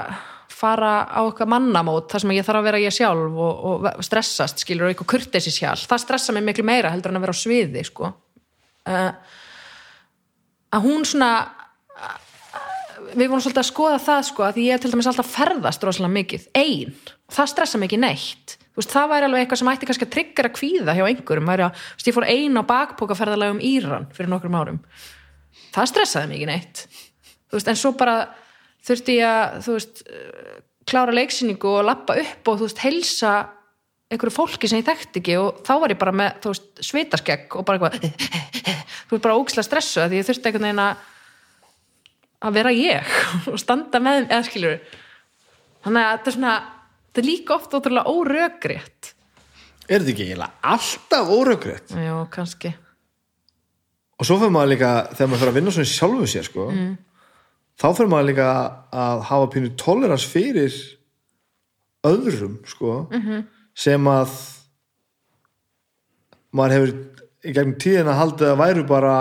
fara á eitthvað mannamót þar sem ég þarf að vera ég sjálf og, og stressast skilur og eitthvað kurtesi sjálf. Það stressa mig miklu meira heldur en að vera á sviði sko. Uh, að hún svona við vorum svolítið að skoða það sko að ég til dæmis alltaf ferðast rosalega mikið einn, það stressa ekki neitt veist, það væri alveg eitthvað sem ætti kannski að tryggjara kvíða hjá einhverjum, væri að veist, ég fór einn á bakpókaferðalega um Íran fyrir nokkrum árum. Það stressaði ekki neitt. Veist, en svo bara þurfti ég að veist, klára leiksýningu og lappa upp og helsa einhverju fólki sem ég þekkti ekki og þá var ég bara með, svitaskegg og bara eitthvað þú veist, bara ógislega stressu því ég þurfti einhvern veginn að að vera ég og standa með eða skiljur þannig að þetta er svona, þetta er líka oft ótrúlega óröggrétt Er þetta ekki eiginlega alltaf óröggrétt? Já, kannski Og svo fyrir maður líka, þegar maður fyrir að vinna svona sjálfu sér sko, mm. þá fyrir maður líka að hafa pínu tolerans fyrir öðrum sko, -hmm. sem að maður hefur í gegnum tíðina haldið að væru bara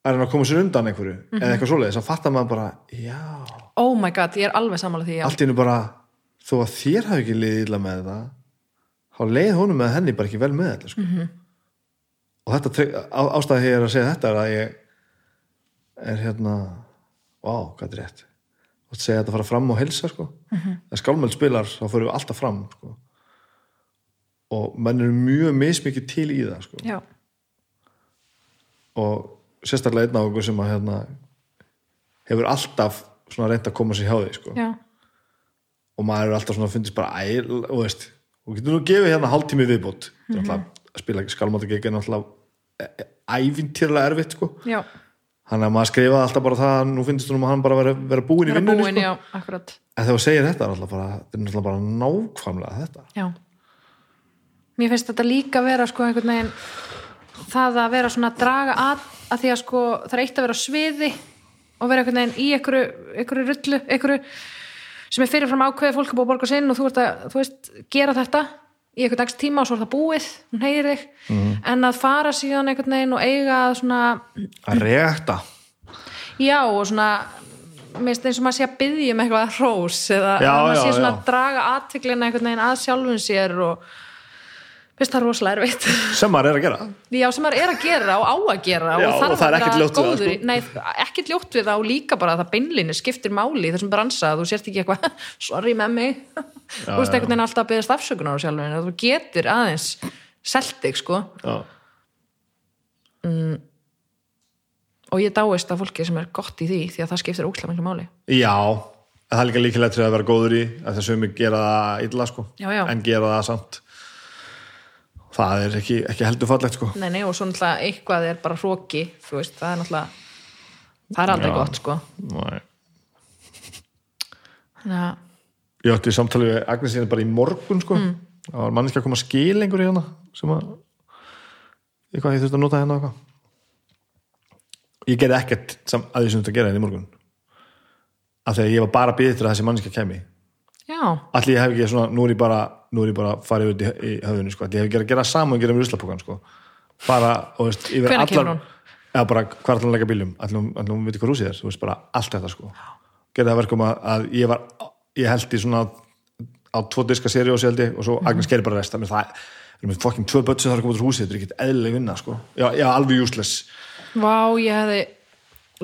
að reyna að koma sér undan einhverju eða eitthvað svoleiðis, þá fattar maður bara já, oh my god, ég er alveg sammála því já. allt í hennu bara þó að þér hafi ekki liðið illa með það þá leið honum með henni bara ekki vel með þetta sko. og þetta á- ástæði hér að segja þetta er að ég er hérna vá, hvað er rétt og segja þetta að fara fram og helsa sko. þegar skálmöld spilar þá fyrir við alltaf fram sko. og menn eru mjög mismikið til í það sko. og sérstaklega einn af okkur sem að hérna, hefur alltaf reynt að koma sér hjá því sko. já, og maður er alltaf svona að fundist bara æl og veist, og getur nú gefið hérna hálftími viðbót mm Mhm. -hmm. að spila skálmátagegi er náttúrulega e- ævintýrlega erfitt sko. já hann að maður skrifaði alltaf bara það nú finnst þú um að hann bara vera, vera búin í vera vinnunni búin, sko. en þegar þú segir þetta er náttúrulega bara, er bara nákvæmlega þetta já mér finnst þetta líka vera sko einhvern veginn það að vera svona að draga að, að því að sko það er eitt að vera sviði og vera einhvern veginn í einhverju, einhverju rullu, einhverju sem er fyrirfram ákveðið fólk er búið að borga sinn og þú ert að, þú veist, gera þetta í einhvern dags tíma og svo er það búið hún heyrir þig, en að fara síðan einhvern veginn og eiga svona að reakta já og svona mér finnst eins og maður sé að byggja um eitthvað hrós eða Já, að maður já, sé svona já. að draga aðtiklina einhvern veginn að sjálfun sér og finnst það rosalega erfitt. Sem maður er að gera. Já sem maður er að gera og á að gera Já, og og það er ekkert ljótt við það, sko. nei, ekkert ljótt við það og líka bara að það beinlinni skiptir máli þessum bransa þú sért ekki eitthvað, sorry með mig þú veist einhvern veginn alltaf að byggja stafsökunar á sjálfun þú getur aðeins selt þig sko. Já, og ég dáist að fólki sem er gott í því því að það skiptir ókslega miklu máli. Já það er líka líkilegt til að vera góður í að það það er ekki, ekki heldur fallegt sko. Nei, nei, og svo náttúrulega eitthvað er bara hróki, þú veist, það er náttúrulega það er aldrei Já. gott, sko. Að, ég átti samtalið við Agnesinu bara í morgun sko. Mm. það var manniski að koma skil einhver í hana sem að eitthvað ég þurfti að nota hérna og eitthvað. Ég gerði ekkert að því sem þetta gera hérna í morgun. Af því að ég var bara byggja til að þessi manniski kemi allir ég hef ekki svona, nú er ég bara nú er ég bara farið út í, í höfðinu sko. ég hef ekki að gera saman og gera með ruslapókan sko. bara, og veist, yfir kemur hún? Já, bara leggja bílum allir hún, hún veit hvað rúsið er, þú veist, bara allt þetta sko. gerði það verkum að, að ég var ég held í svona á tvo diska seri og seldi og svo Agnes gerir bara rest þannig að það við erum með fokkin tvö börn sem þarf að koma út úr húsið þetta er ekkert eðlileg vinna sko. já, já, alveg useless vá, ég hefði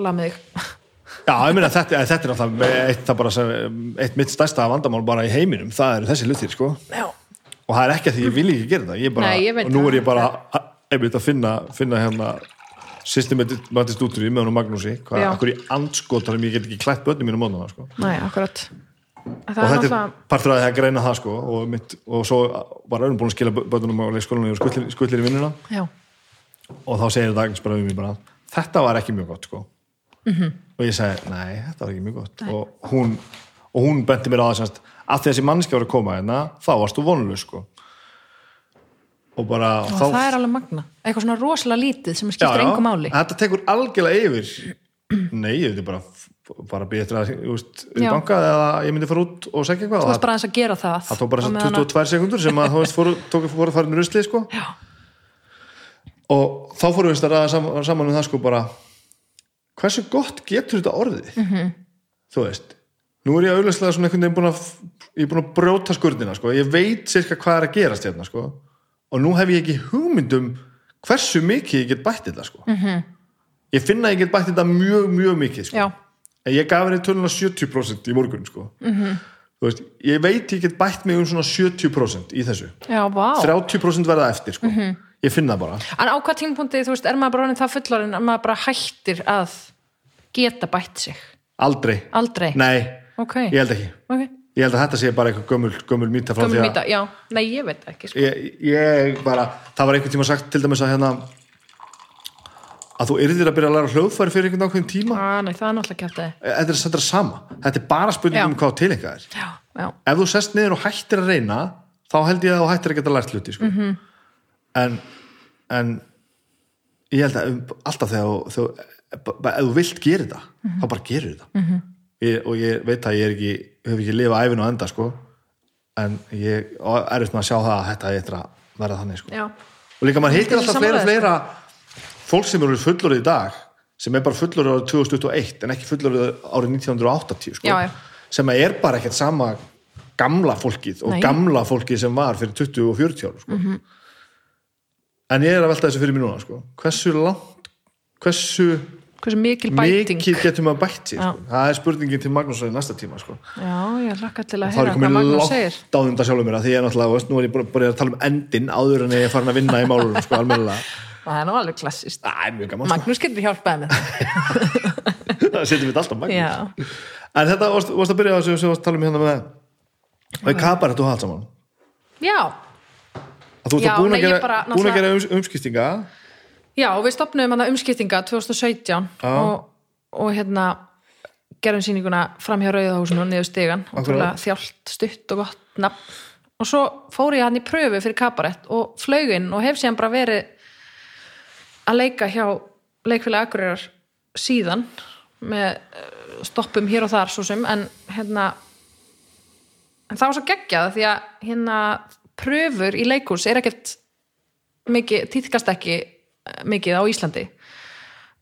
lamið þig Já, ég meina þetta, þetta er náttúrulega eitt, sem, eitt mitt stærsta vandamál bara í heiminum, það eru þessi hlutir sko. Já, og það er ekki að því ég vil ekki gera það ég bara, Nei, ég og nú er ég bara einmitt að finna, finna hérna systematist út úr í með hann og Magnúsi hvað, Já. akkur í andskotarum ég get ekki klætt börnum mínu móðuna sko. nei, akkurat og þetta er því að greina það sko, og, mitt, og svo var öðrum búin að skila börnum á leikskólanum og skullir, í vinnuna Já, og þá segir Dagnes bara við mig bara þetta var ekki mjög gott sko. Mhm. og ég segi, nei, þetta var ekki mjög gott. Og hún, og hún benti mér á það semst, að þessi mannski var að koma hérna þá varst þú vonuleg sko. og bara og það er alveg magna Eitthvað svona rosalega lítið sem skiptir engu máli. Þetta tekur algjörlega yfir. Nei, ég veit bara bara býð eftir að þú veist, í Já. banka eða ég myndi fara út og segja eitthvað. Þú varst bara aðeins að gera það það tók bara Á þessar meðan að- 22 sekundur sem að þú veist fóru, tók fóru að fara með ruslið sko. Og þá fórum við að ræða saman um það sko bara hversu gott getur þetta orðið Mhm. -hmm. þú veist nú er ég auðvitað svona einhvern veginn búin að ég er búin að brjóta skurdina sko ég veit cirka hvað er að gerast hérna sko og nú hef ég ekki hugmyndum hversu mikið ég get bætt þetta sko -hmm. ég finna að ég get bætt þetta mjög mjög mikið sko Já, ég gaf henni töluna 70% í morgun sko -hmm. veist, ég veit ég get bætt mig um svona 70% í þessu já, vá 30% verða eftir sko Mhm. Ég finn það bara. En á hvað tímapunkti, þú veist, er maður bara það fullorinn að maður bara hættir að geta bætt sig? Aldrei, Aldrei? Nei, Ok, ég held ekki. Ok, ég held að þetta sé bara eitthvað gömul, gömul mýta frá gömul mýta, já. Nei, ég veit ekki, sko. Ég, ég bara, það var einhvern tíma sagt til dæmis að hérna að þú yrðir að byrja að læra hljóðfæri fyrir einhvern ákveðin tíma. Ah, Nei, það er náttúrulega kjátt þetta er, þetta er sama, þetta er bara spurning Já. um hvað tilenga er. Já, já, ef þú sest niður og hættir að reyna þá held ég að þú hættir að geta lært hluti sko. Mhm. en en ég held að um, alltaf þegar þú, ef þú vilt gera þetta þá bara gerur þetta Mhm. ég, og ég veit að ég er ekki hef ekki lifað æfinu á enda sko en ég og erfitt með að sjá það að þetta er eftir að verða þannig sko. já, og líka maður er alltaf fleira og fleira fólk sem eru fullorðið í dag sem er bara fullorðið árið 2021 en ekki fullorðið árið 1980 sko, Já, sem er bara ekkert sama gamla fólkið og Nei. gamla fólkið sem var fyrir 20 og 40 ára sko. Mhm. En ég er að velta þessu fyrir mér núna sko. hversu langt hversu hversu mikil bæting? mikið getum að bætt sér sko. það er spurningin til Magnús í næsta tíma sko. já, ég hlakka til að þá er heyra ég hvað komin Magnús segir. langt á þetta sjálfur mér því ég er náttúrulega, veist, nú er ég bara, að tala um endin áður en ég er farin að vinna í málunum sko, almennilega. Það er nú alveg klassist er gaman sko. Magnús getur hjálpað með það setjum við alltaf Magnús. Já, en þetta varst, varst að byrja á þessu sem varst að tala um hérna með með kabarett og hatt saman? Já, að þú ert búin að gera, bara búin að gera ums, umskiptinga? Já og við stopnum umskiptinga 2017 Já. og, og hérna gerum sýninguna fram hjá Rauðahúsinu og niður stigan og þjált stutt og gott nafn. Og svo fór ég hann í pröfu fyrir kabarett og flauginn og hef síðan bara verið að leika hjá leikfélag Akureyrar síðan með eh, stoppum hér og þar svo sem en hérna en það var svo geggjað því að hérna pröfur í leikhús er ekkert mikið, týðkast ekki eh, mikið á Íslandi.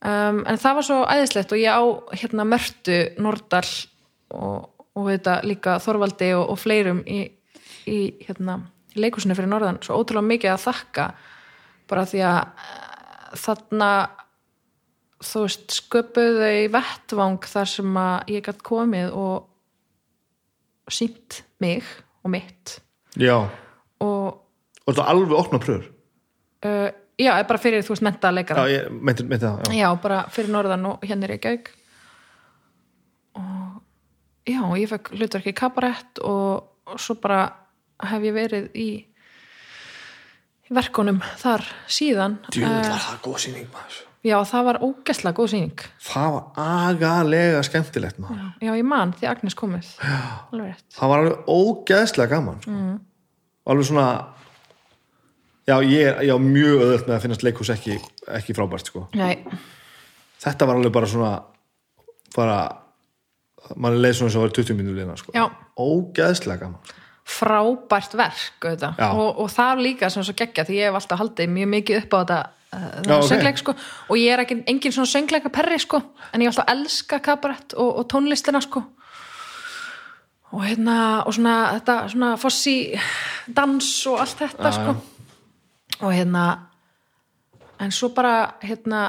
Um, en það var svo æðislegt og ég á hérna Mörtu Nordal og, og þetta líka Þorvaldi og, og fleirum í, í hérna í leikhúsinu fyrir norðan. Svo ótrúlega mikið að þakka bara því að eh, þarna þú veist sköpuðu þau vettvang þar sem að ég gætt komið og sínt mig og mitt. Já, og og þetta alveg opna pröfur? Uh, já, bara fyrir þú veist mentaðleikara já, ég meinti, það, já. Já, bara fyrir norðan og hérna er ég gauk og já, ég fekk hlutverki í kabarett og, og svo bara hef ég verið í, verkunum þar síðan. Djúvel Eh, var það góð sýning maður. Já, það var ógæslega góð sýning. Það var agalega skemmtilegt maður. Já, ég man því Agnes komið. Já. það var alveg ógeðslega gaman sko. Mm. Og alveg svona já, ég er ég á mjög öðvöld með að finnast leikhús ekki, ekki frábært sko. Þetta var alveg bara svona bara mann leið svona sem var 20 minnur lína sko. Já. ógeðslega gaman frábært verk og, og það líka sem svo geggja því ég hef alltaf haldið mjög mikið upp á þetta uh, Já, ok. söngleik sko og ég er ekki, engin svona söngleika perri sko en ég hef alltaf elska kabarett og, og tónlistina sko og hérna og svona þetta svona fossi dans og allt þetta Já, sko. og hérna en svo bara hérna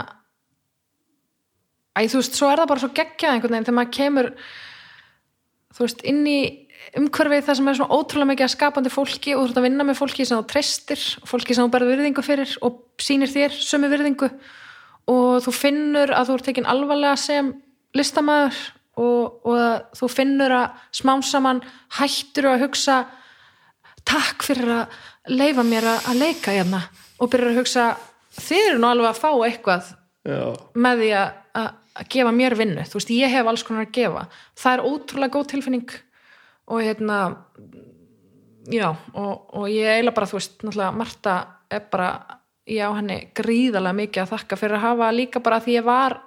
æ þú veist, svo er það bara svo geggjað einhvern veginn þegar maður kemur þú veist, inn í umhverfið það sem er svona ótrúlega mikið að skapandi fólki og þú ert að vinna með fólki sem þú treystir fólki sem þú berð virðingu fyrir og sýnir þér sömu virðingu. Og þú finnur að þú ert tekin alvarlega sem listamæður og, og þú finnur að smám saman hættur að hugsa takk fyrir að leifa mér að að leika hérna. Og byrjar að hugsa þið eru nú alveg að fá eitthvað já, með því að, að, að gefa mér vinnu. Þú veist, ég hef alls konar að gefa. Það er ótrúlega góð tilfinning og hérna já, og, og ég eiginlega bara þú veist, náttúrulega Marta er bara ég á henni gríðarlega mikið að þakka fyrir að hafa líka bara því ég var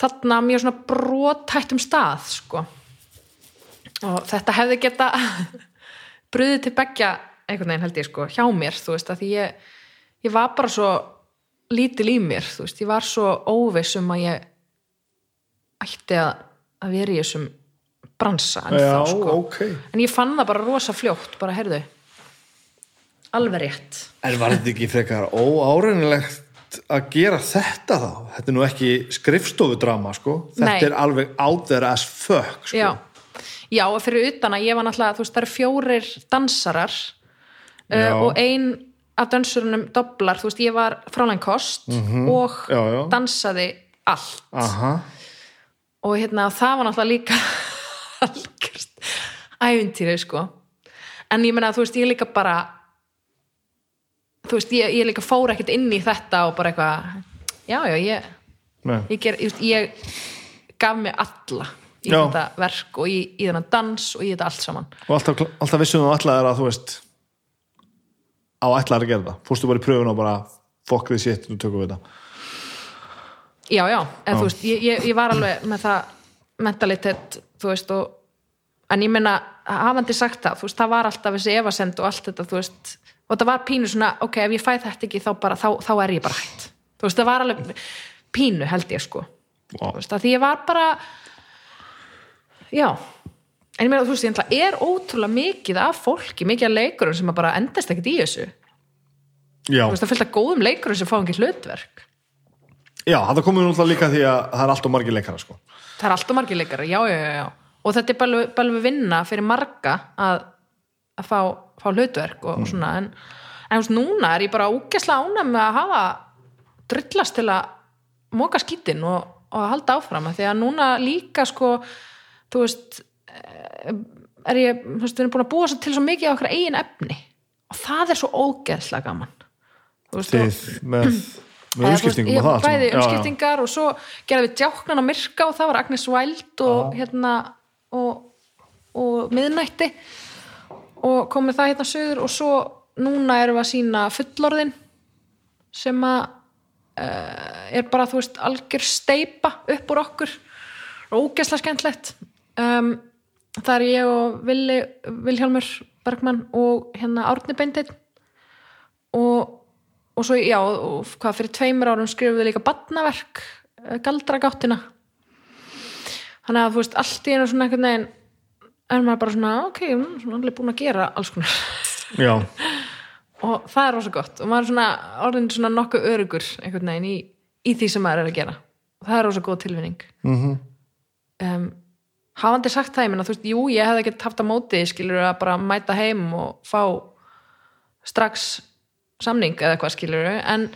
þarna mjög svona brotættum stað sko. Og þetta hefði geta bröðið til beggja einhvern veginn held ég sko, hjá mér þú veist, að því ég, ég var bara svo lítil í mér, þú veist, ég var svo óviss um að ég ætti að, að vera í þessum bransa en já, þá sko. ok. En ég fann það bara rosa fljótt, bara heyrðu alveg rétt. En var þetta ekki frekar óáreinilegt að gera þetta þá þetta er nú ekki skrifstofudrama sko. þetta Nei. er alveg out there as fuck sko. já, já, og fyrir utan að ég var náttúrulega, þú veist, það eru fjórir dansarar uh, og ein af dansurunum doblar, þú veist, ég var frálæn kost og Mhm. Já, já. dansaði allt aha, og hérna, það var náttúrulega líka algjörst ævintýrið, sko en ég meina, þú veist, ég líka bara þú veist, ég, ég líka fór ekkert inn í þetta og bara eitthvað já, já, ég, ég, ger, ég, ég gaf mig alla í Já. þetta verk og í, í þennan dans og í þetta allt saman. Og alltaf, alltaf vissum þú allar að þú veist á allar að gera það. Fórstu bara í pröfun og bara fuck this shit, þú tökum við þetta. Já, já, en þú veist, ég, ég, ég var alveg með það mentalitet, þú veist og, en ég meina, hafandi sagt það þú veist, það var alltaf þessi efasend og allt þetta þú veist, og þetta var pínu svona ok, ef ég fæ þetta ekki, þá bara, þá, þá er ég bara hætt. Þú veist, það var alveg pínu held ég sko. Vá. þú veist, að því ég var bara já. En ég meina, þú veist, ég er ótrúlega mikið af fólki, mikið af leikurum sem bara endast ekkert í þessu, já, þú veist, það fylgta góðum leikurum sem fá ekki hlutverk. Já, það komið náttúrulega líka því að það er allt og margir leikara sko. það er alltaf margir leikari, já, já, já, já. Og þetta er bara, bara vinna fyrir marga að, að fá, fá hlutverk og, og svona en, en veist, núna er ég bara úgesla ánæg með að hafa drullast til að móka skítin og, og halda áfram því að núna líka sko þú veist eh, er ég, þú veist, við erum búin að búa til svo mikið á okkar eigin efni og það er svo ógeðslega gaman. Þú veist, og- þið með, með Eða, umskiptingum og það bæði umskiptingar og svo gerðum við djáknan á myrka og það var Agnes Wild og hérna og, og miðnætti og komið það hérna sögur og svo núna erum við að sína fullorðin sem að uh, er bara þú veist algjör steipa upp úr okkur. Og ógeðslega skemmtlegt um, það er ég og Vili, Vilhjálmur Bergmann og hérna Árni Beinteinn. Og, og svo, já, og hvað fyrir tveimur árum skrifum við líka badnaverk galdragáttina. Þannig að þú veist, allt í einu svona einhvern veginn er maður bara svona, ok, mm, svona alveg búin að gera alls konar. Já, og það er rosa gott. Og maður er svona orðin svona nokkuð örugur einhvern veginn í, í því sem maður er að gera. Og það er rosa góð tilvinning mm um, hafandi sagt það, ég meina, þú veist, jú, ég hefði ekki haft að móti, skilur að bara mæta heim og fá strax samning eða eitthvað skilur en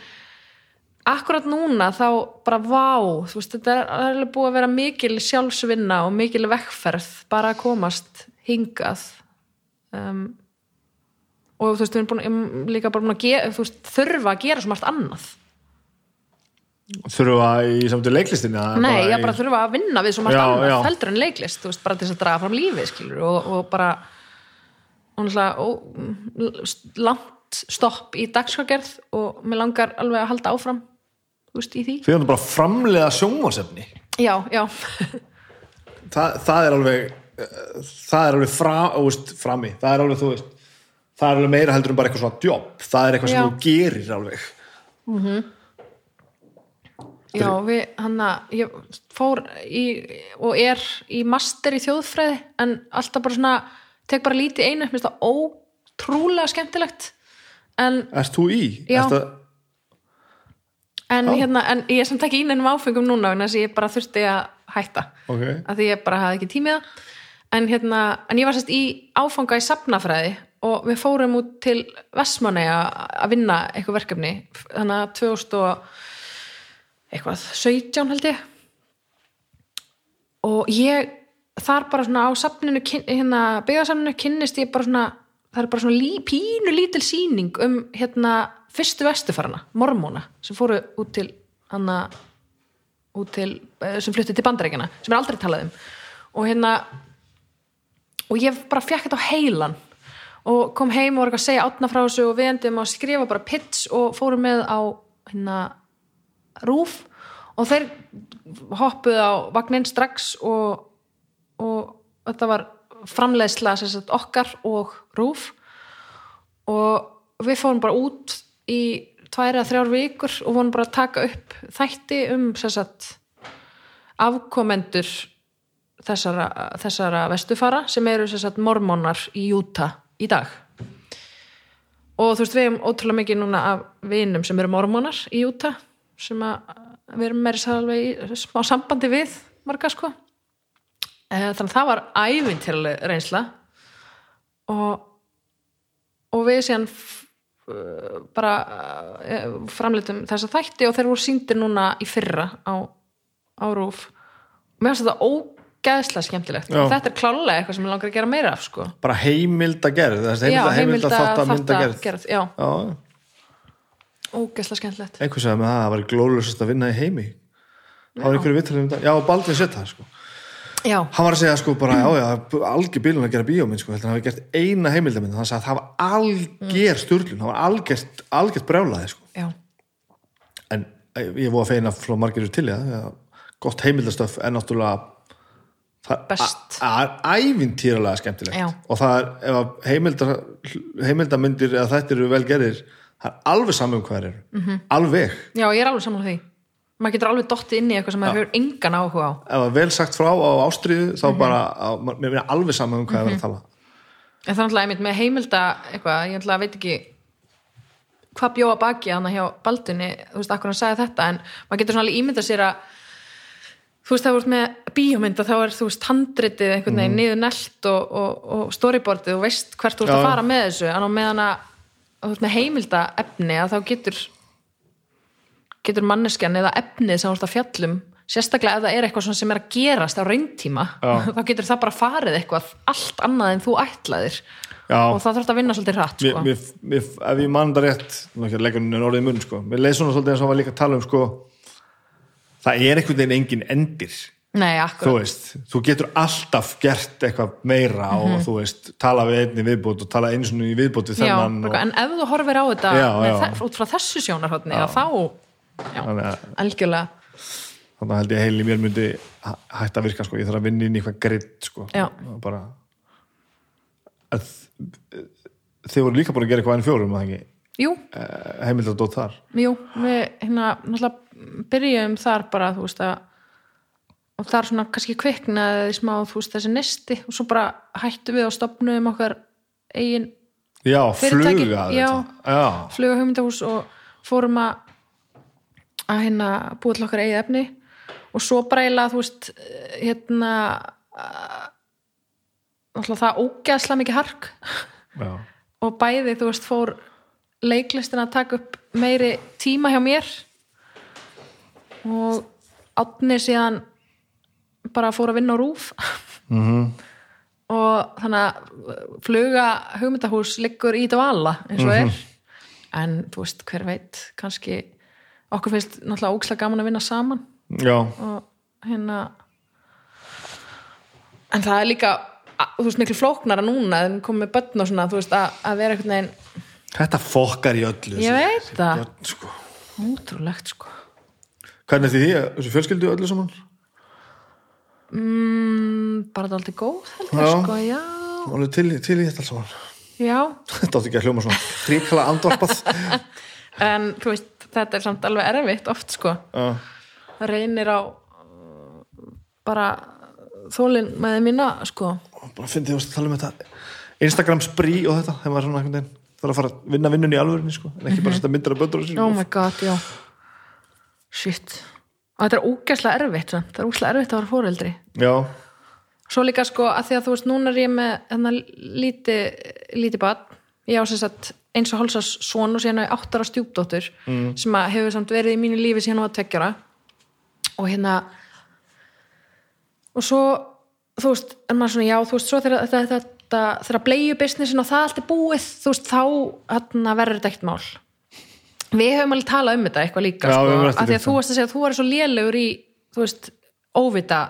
akkurat núna þá bara vá, þú veist, þetta er, alveg búið að vera mikil sjálfsvinna og mikil vekkferð bara að komast hingað. Um, og þú veist, við erum búin, líka bara búin að gera, þú veist, þurfa að gera svo margt annað. Þurfa í samtölu leiklistinni eða Nei, ég í- bara þurfa að vinna við svo margt Já, annað heldur en leiklist, þú veist, bara til þess að draga fram lífið skilur og, og bara og ó, langt stopp í dagskargerð og mér langar alveg að halda áfram veist, í því. Þið erum bara að framleiða sjónvarsefni Já, já, það, það er alveg eh, það er alveg fra, veist, frami það er alveg, þú veist það er alveg meira heldur en bara eitthvað svona jobb það er eitthvað sem Já. þú gerir alveg. Já, við hann að ég fór í og er í master í þjóðfræði en alltaf bara svona tek bara lítið einu, mér finnst það ótrúlega skemmtilegt. En Ert þú í? Já. Ertu, en, Já. hérna, en ég er samt ekki í neinum áfengum núna vegna þess að ég bara þurfti að hætta. Ok, af því ég bara hafði ekki tímið en, hérna, en ég var sérst í áfanga í safnafræði og við fórum út til Vestmanni að vinna eitthvað verkefni. Þannig að 2000 og eitthvað, 17 held ég. Og ég þar bara svona á safninu kyn- hérna, byggðasafninu kynnist ég bara svona það er bara svona lí, pínu lítil sýning um hérna fyrstu vestufarana mormóna sem fóru út til hana út til, eh, sem flutti til bandaríkjana sem er aldrei talað um. Og hérna og ég bara fekk þetta á heilan og kom heim og var eitthvað að segja átna frá þessu og við endum að skrifa bara pitch og fórum með á hérna rúf og þeir hoppuðu á vagnin strax og, og þetta var framleiðsla okkar og rúf. Og við fórum bara út í tvær eða þrjár vikur og vorum bara að taka upp þætti um sagt, afkomendur þessara, þessara vestufara sem eru sagt, mormónar í Júta í dag. Og þú veist við erum ótrúlega mikið núna af vinum sem eru mormónar í Júta sem að við erum meira sér alveg í smá sambandi við marga sko. Eh, þannig að það var ævintýraleg reynsla. Og og við uh, bara uh, framleitum þessa þætti og þeir voru síndir núna í fyrra á, á rúf og mér finnst þetta ógeðslega skemmtilegt. Já. þetta er klálega eitthvað sem ég langar að gera meira af sko. bara heimilda gerð þessi já, heimilda, heimilda þátt að mynda já, já, ógeðslega skemmtilegt. Einhvers veginn það að það var glóðlösast að vinna í heimi. Það var einhverju vittalið um það. Já, Baldvin Setta sko. Já, hann var að segja sko bara, algjör bílun að gera bíómynd sko, hann hafi gert eina heimildamind hann sagði að það var alger styrlun það var algert, algert brjálaði sko. já, en eh, ég voru að feina frá margir til í það, já, gott heimildastöf er náttúrulega það Best. það er ævintýralega skemmtilegt Já. og það er, ef heimilda, heimildamundir eða þetta eru vel gerir það er alveg saman um hvað þeir eru Mhm. -hmm. alveg, já, ég er alveg saman því maður getur alveg dottið inn í eitthvað sem maður hefur engan áhuga á. Ef það er vel sagt frá á ástriðu Mhm. þá bara, á, mér finnir alveg saman um hvað þeir eru að tala. En það er náttúrulega einmitt með heimilda eitthvað, ég náttúrulega veit ekki hvað bjóða baki hana hjá Baldunni þú veist, akkur hann sagði þetta en maður getur svona alveg ímynda sér að þú veist, það voru með bíómynda þá er þú veist, handritið einhvern veginn niður nelt og, og, og storyboardið og veist hvert þú ert að fara með þessu en á meðan að þú veist, með heimilda efni að þá getur getur manneskjan eða efnið sem þú ert að fjallum sérstaklega ef það er eitthvað sem er að gerast á rauntíma þá getur það bara farið eitthvað allt annað en þú ætlaðir Já. og það þarf að vinna svolítið hratt sko. mér, mér, ef ég mann það rétt nú leggja henni orðið í munn sko. mér leið svona svolítið eins og var líka að tala um sko, það er einhvern veginn engin endir Nei, þú veist, þú getur alltaf gert eitthvað meira og þú veist tala við einni viðbót og tala eins og í viðbót við Mhm. Já, þennan og... en ef þú horfir á þetta Já, þe- út frá þessu sjónarhóttni þá, já, að algjörlega. Þannig að held ég að heil í mér myndi hæ- hætta að virka sko, ég þarf að vinna inn í eitthvað gritt sko, Já. Bara að, þið voru líka búin að gera eitthvað enn fjórum að það ekki, Jú, heimildadótt þar. Jú, við hérna náttúrulega byrjum þar bara þú veist að og þar svona kannski kviknaði smá þú veist þessi nesti og svo bara hættum við og stopnum okkar eigin já, Fyrirtæki, fluga já. þetta. já, fluga hugmyndahús og fórum að að hérna búið til okkar eigið efni. Og svo bara eiginlega þú veist hérna náttúrulega það ógeðslega mikið hark. Já, og bæði þú veist fór leiklistin að taka upp meiri tíma hjá mér. Og átni síðan bara fór að vinna á rúf Mhm. og þannig að fluga hugmyndahús liggur í dvala eins og er. En þú veist hver veit kannski okkur finnst náttúrulega ókslega gaman að vinna saman. Já, og hérna en það er líka að- þú veist miklu flóknara núna en komið börn og svona þú veist að, að vera einhvern veginn þetta fokkar í öllu Ég veit það. sko. ótrúlegt sko. Hvernig er því, þessu fjölskyldu öllu saman? Mm, bara þetta aldrei góð heldur Já. sko, já, alveg til, til í þetta alls saman. Já. Þetta átti ekki að hljóma svona fríkala andvarpað en þú veist, þetta er samt alveg erfitt oft sko, já, það reynir á uh, bara þólin með mína sko. Bara fyndi þú að tala um þetta Instagram spree og þetta, þegar maður er svona einhvern veginn er að fara að vinna vinnunni í alvörinni sko, en ekki bara setja myndir af böndur oh my god, já. Shit, og þetta er ógæslega erfitt samt. það er ógæslega erfitt að vera fóreldri já, svo líka sko að því að þú veist núna er ég með hérna líti líti bad, ég á sem sagt eins og hálsas son og síðan áttara stjúpdóttur mm. sem að hefur samt verið í mínu lífi síðan á að tveggjara og hérna og svo þú veist, en maður svona já, þú veist, svo þegar þetta, þetta þegar bleiðu businessin og það allt er búið þú veist, þá hérna, verður þetta ekkert mál við höfum alveg talað um þetta eitthvað líka, Já, sko, af eftir því að þetta. þú varst að segja að þú er svo lélegur í, þú veist, óvita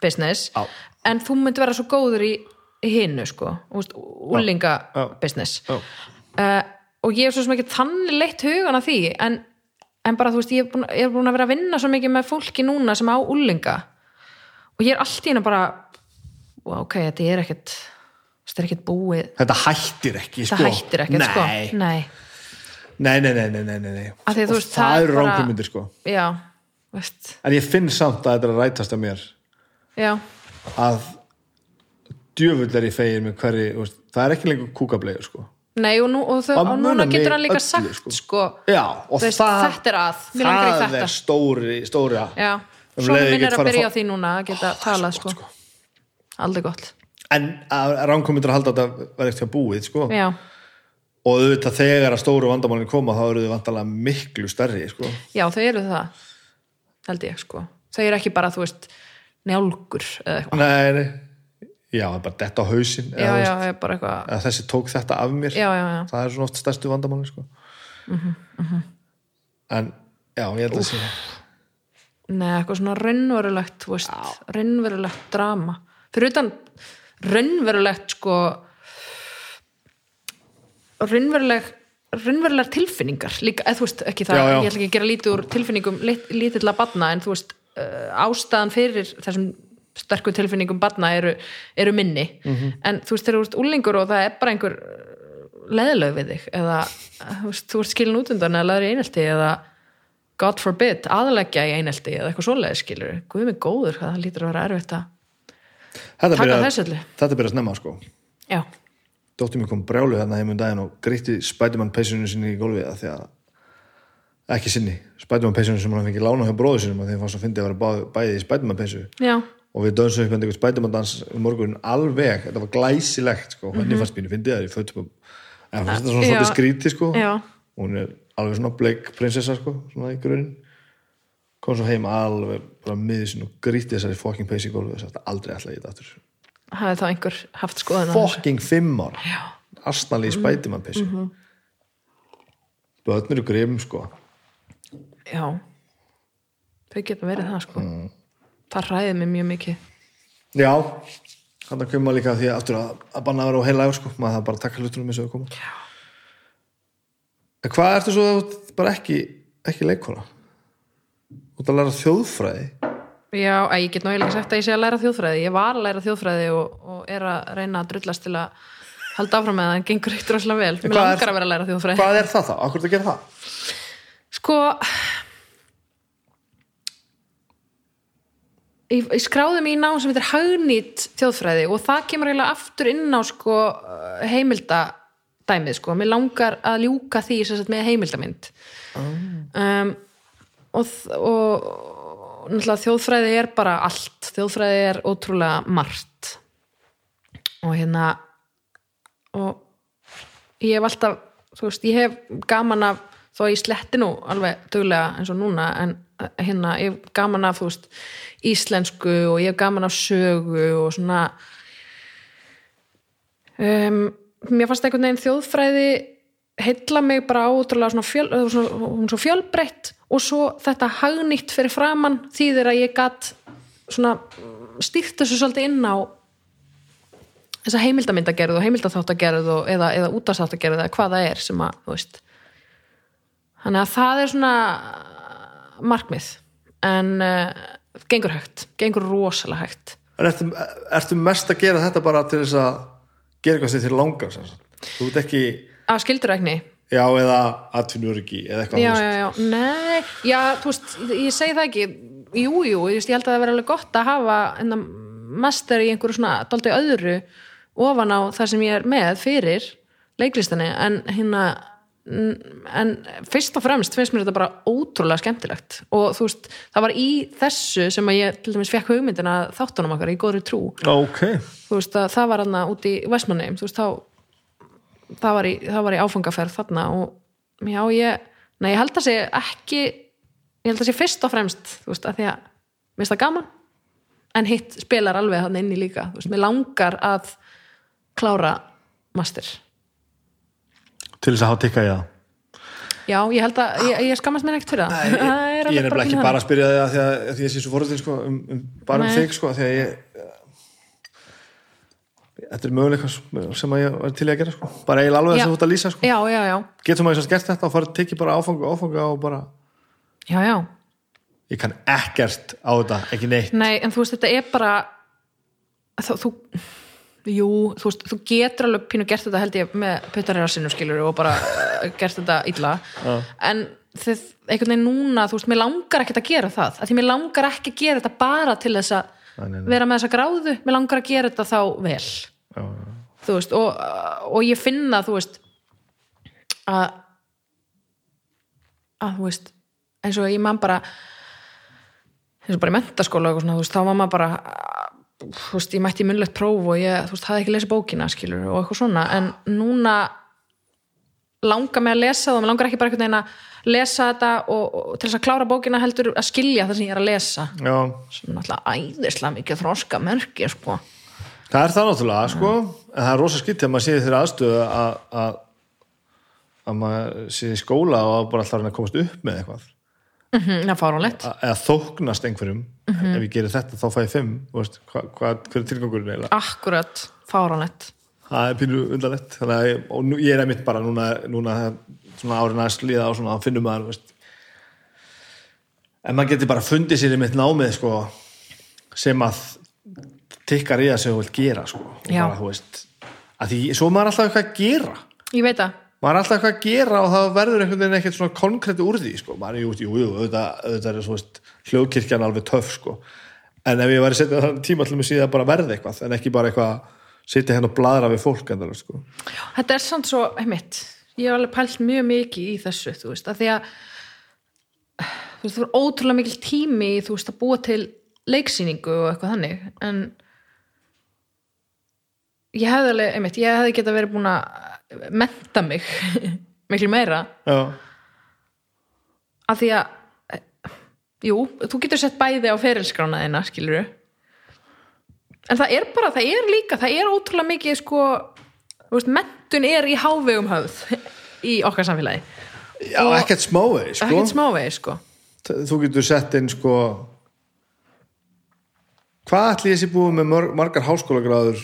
business, Já. en þú myndi vera svo góður í, í hinnu, sko veist, Já. business já, uh, og ég er svo sem ekki þannig leitt hugan af því en, en bara þú veist ég er, búin, ég er búin að vera að vinna svo mikið með fólki núna sem á úlinga og ég er allt í hennu bara ok, þetta er ekkert þetta er ekkert búið. Þetta hættir ekki sko. hættir ekkert sko. Nei. nei, Nei, nei, nei, nei, nei, nei, Og veist, það það er eru ránkvömyndir sko. Já, veist. En ég finn samt að þetta er að rætast af mér. Já, að djöfull er ég fegir með hverju það er ekki lengur kúkableiður sko nei og, nú, og, þau, og núna getur hann líka öllu, sagt sko. sko, já, veist, það, þetta er að, það þetta. er stóri, stóri að Um svo leið ég minn er að byrja fá- því núna að geta talað sko. sko. aldrei gott en að ránkvömyndir að halda að þetta verði eftir að búið sko já, og auðvitað þegar að stóru vandamálin koma þá eru þau vantalega miklu stærri sko. já, þau eru það held ég sko þau eru ekki bara, þú veist, njálgur eða eitthvað nei, nei já, það bara detta á hausinn já, já, veist, eitthvað þessi tók þetta af mér. Já, það er svona oft stærstu vandamálin sko. en já, ég held að sé neða, eitthvað svona raunverulegt raunverulegt drama. Fyrir utan raunverulegt sko raunveruleg raunverulegar tilfinningar líka, þú veist, ekki það, ég ætla ekki að gera lítið úr tilfinningum lit, lítill að batna, en þú veist uh, ástæðan fyrir þessum sterku tilfinningum barna eru, eru minni. En þú veist þegar þú ert úlingur og það er bara einhver leðileg við þig eða þú veist, þú ert skilin út undan eða laður í einelti eða God forbid, aðleggja í einelti eða eitthvað svoleiði skilur Guð mig góður, hvað það lítur að vera erfitt að Taka þessu öllu. Þetta byrja snemma sko. Já, Dóttir mér kom brjálu hérna heim um daginn og gríti Spiderman peysunum sinni í gólfið af því að ekki sinni, Spiderman peysunum sem hann fengið lána hjá bróður sinum og þeim fannst að fyndi að vera bá, bæði í Spiderman peysu og við dönsum upp einhvern Spiderman dans um morgun alveg, þetta var glæsilegt sko, henni fannst mínu fyndið það í fötum en fannst þetta svona skríti sko. Já. Hún er alveg svona bleik prinsessa sko, svona í grunin kom svo heim alveg bara miður sin og gríti þessari fucking peysu í gólfið og sagði aldrei ætla ég þetta aftur. Hafði þá einhver haft þessu. fucking fimm ár. Astnalí í Spiderman peysu. Börn eru grim sko. Já. Þau geta verið það sko Það hræði mig mjög mikið Já, þannig að koma líka því aftur að, að banna vera á heilagur sko, maður það bara að taka hlutunum eins og þau koma. Já. En hvað ertu svo þú bara ekki, ekki leikona? Þú ert að læra þjóðfræði. Já, að ég get náttúrulega sagt að ég sé að læra þjóðfræði Ég var að læra þjóðfræði og, og er að reyna að drullast til að halda áfram með það en gengur eitt rosalega vel Mér hvað er- langar að vera að læra þjóðfræði Hvað er það þá? Akkur þetta gera það? Sko Ég, ég skráði mig í nám sem heitir hagnýtt þjóðfræði og það kemur eiginlega aftur inn á sko heimildadæmið sko, mér langar að ljúka því sagt með heimildamynd um, og, og náttúrulega þjóðfræði er bara allt, þjóðfræði er ótrúlega margt. Og hérna og ég hef alltaf, veist, ég hef gaman af, þó að ég sletti nú alveg duglega eins og núna en eh, hérna, ég hef gaman af, veist íslensku og ég hef gaman af sögu og svona um, mér fannst einhvern veginn þjóðfræði heilla mig bara átrúlega svona, fjöl, svona svo fjölbreytt og svo þetta hagnýtt fyrir framann þýðir að ég gat svona stýrt þessu svolítið inn á þessa heimildamyndagerð og heimildaþáttagerð og, eða, eða útastháttagerð eða hvað það er sem að, þú veist þannig að það er svona markmið en uh, gengur hægt, gengur rosalega hægt. En ertu, ertu mest að gera þetta bara til þess að gera eitthvað sem þér langar? Þú ert ekki, að skildurækni já, eða atvinnuriki eða eitthvað já, já, já, nei já, þú veist, ég segi það ekki. Jú, jú, ég, held að það vera alveg gott að hafa enna, master í einhverju svona daldið öðru ofan á það sem ég er með fyrir leiklistinni en hérna en fyrst og fremst finnst mér þetta bara ótrúlega skemmtilegt. Og þú veist, það var í þessu sem að ég til dæmis fekk hugmyndina þáttunum okkar í góðri trú. Ok, þú veist að það var hann út í Vestmanneim þú veist þá það var í, það var í áfangaferð þarna og já ég, nei ég held að sé ekki ég held að sé fyrst og fremst þú veist að því að mér finnst það gaman. En hitt spilar alveg hann inni líka þú veist, mér langar að klára master til þess að hafa tikka í það. já ég held að, ég, ég skammast mér ekkert fyrir það Ég, Það er ég er nefnilega ekki bara að spyrja þig að því að, að því að ég sé svo fórhaldin sko, um, um, bara um Nei. þig sko, því að ég þetta er möguleika sem að ég var til að gera sko. bara eiginlega alveg þess að þú ert að lýsa sko. já, já, já, getur maður þess að gert þetta og farið tekið bara áfanga og áfanga og bara já, já ég kann ekkert á þetta, ekki neitt Nei, en þú veist, þetta er bara þú, þú jú, þú veist, þú getur alveg pínu gert þetta held ég með puttarera sinnum skilur og bara uh, gert þetta illa. En þið, einhvern veginn núna þú veist, mér langar ekkert að gera það að því mér langar ekki að gera þetta bara til þess að vera með þessa gráðu. Mér langar að gera þetta þá vel. Já. þú veist, og, og ég finna þú veist að að þú veist eins og ég man bara eins og bara í mentaskóla og svona, þú veist, þá var maður bara þú veist, ég mætti í munnlegt próf og ég, þú veist, hafði ekki lesið bókina skilur og eitthvað svona, en núna langar mig að lesa það og mér langar ekki bara einhvern veginn að lesa þetta og, og til þess að klára bókina heldur að skilja það sem ég er að lesa. Já, sem náttúrulega æðislega mikið þroska merki, sko. Það er það náttúrulega sko, en það er rosa skitt þegar maður sé þeirra aðstöðu að, að að maður sé í skóla og bara alltaf að komast upp með eitthvað. Mm, það er fáránlegt eða þóknast einhverjum ef ég gerir þetta þá fæ ég fimm veist, hva, hva, hver er tilgangurinn eiginlega? Akkurat, fáránlegt. Það er pínu að ég, og nú, ég er einmitt bara núna, núna árin að slíða á svona finnum maður veist, en maður getur bara fundið sér einmitt námið sko, sem að tikkar í það sem þú vilt gera sko. og bara, þú veist að því, svo er maður alltaf eitthvað að gera. Ég veit það. Maður er alltaf eitthvað að gera og það verður einhvern veginn ekkert svona konkrétti úr því sko. maður er, jú, jú, jú, auðvitað, auðvitað er svo veist, hljóðkirkjan alveg töff sko. en ef ég væri að setja þann tíma til mig síðan bara verði eitthvað, en ekki bara eitthvað sitja hérna og bladra við fólk endala, sko. þetta er samt svo, heimitt ég hef alveg pælt mjög mikið í þessu þú veist, að því að þú veist, það var ótrúlega mikil tími þú veist, að búa til leiksýningu og eitthvað þannig en ég hefði alveg, einmitt, ég hefði geta verið búin að menta mig miklu meira Já, að því að jú, þú getur sett bæði á ferilskrána þina, skilur en það er bara, það er líka það er ótrúlega mikið sko þú veist, mentun er í hávegum höfð í okkar samfélagi. Já ekkert smávegi sko. ekkert smávegi, sko. Þú getur sett inn sko hvað ætli sé búið með mörg, margar háskólagráður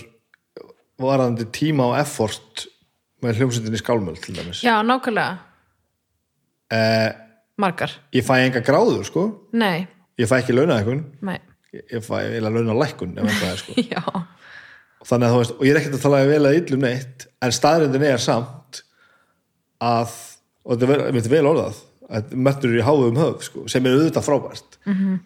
varandi tíma og effort með hljómsveitinni skálmöld til dæmis? Já, nákvæmlega. Eh, margar, ég fæ enga gráður sko. Nei, ég fæ ekki launaðekun nei. Ég fæ ef eitthvað er sko. Þannig að þú veist, og ég er ekkert að tala vel að illum neitt en staðrindin er samt að, og þetta er vel, orðað að möttur í háðum höf sko, sem er auðvitað frábært. -hmm.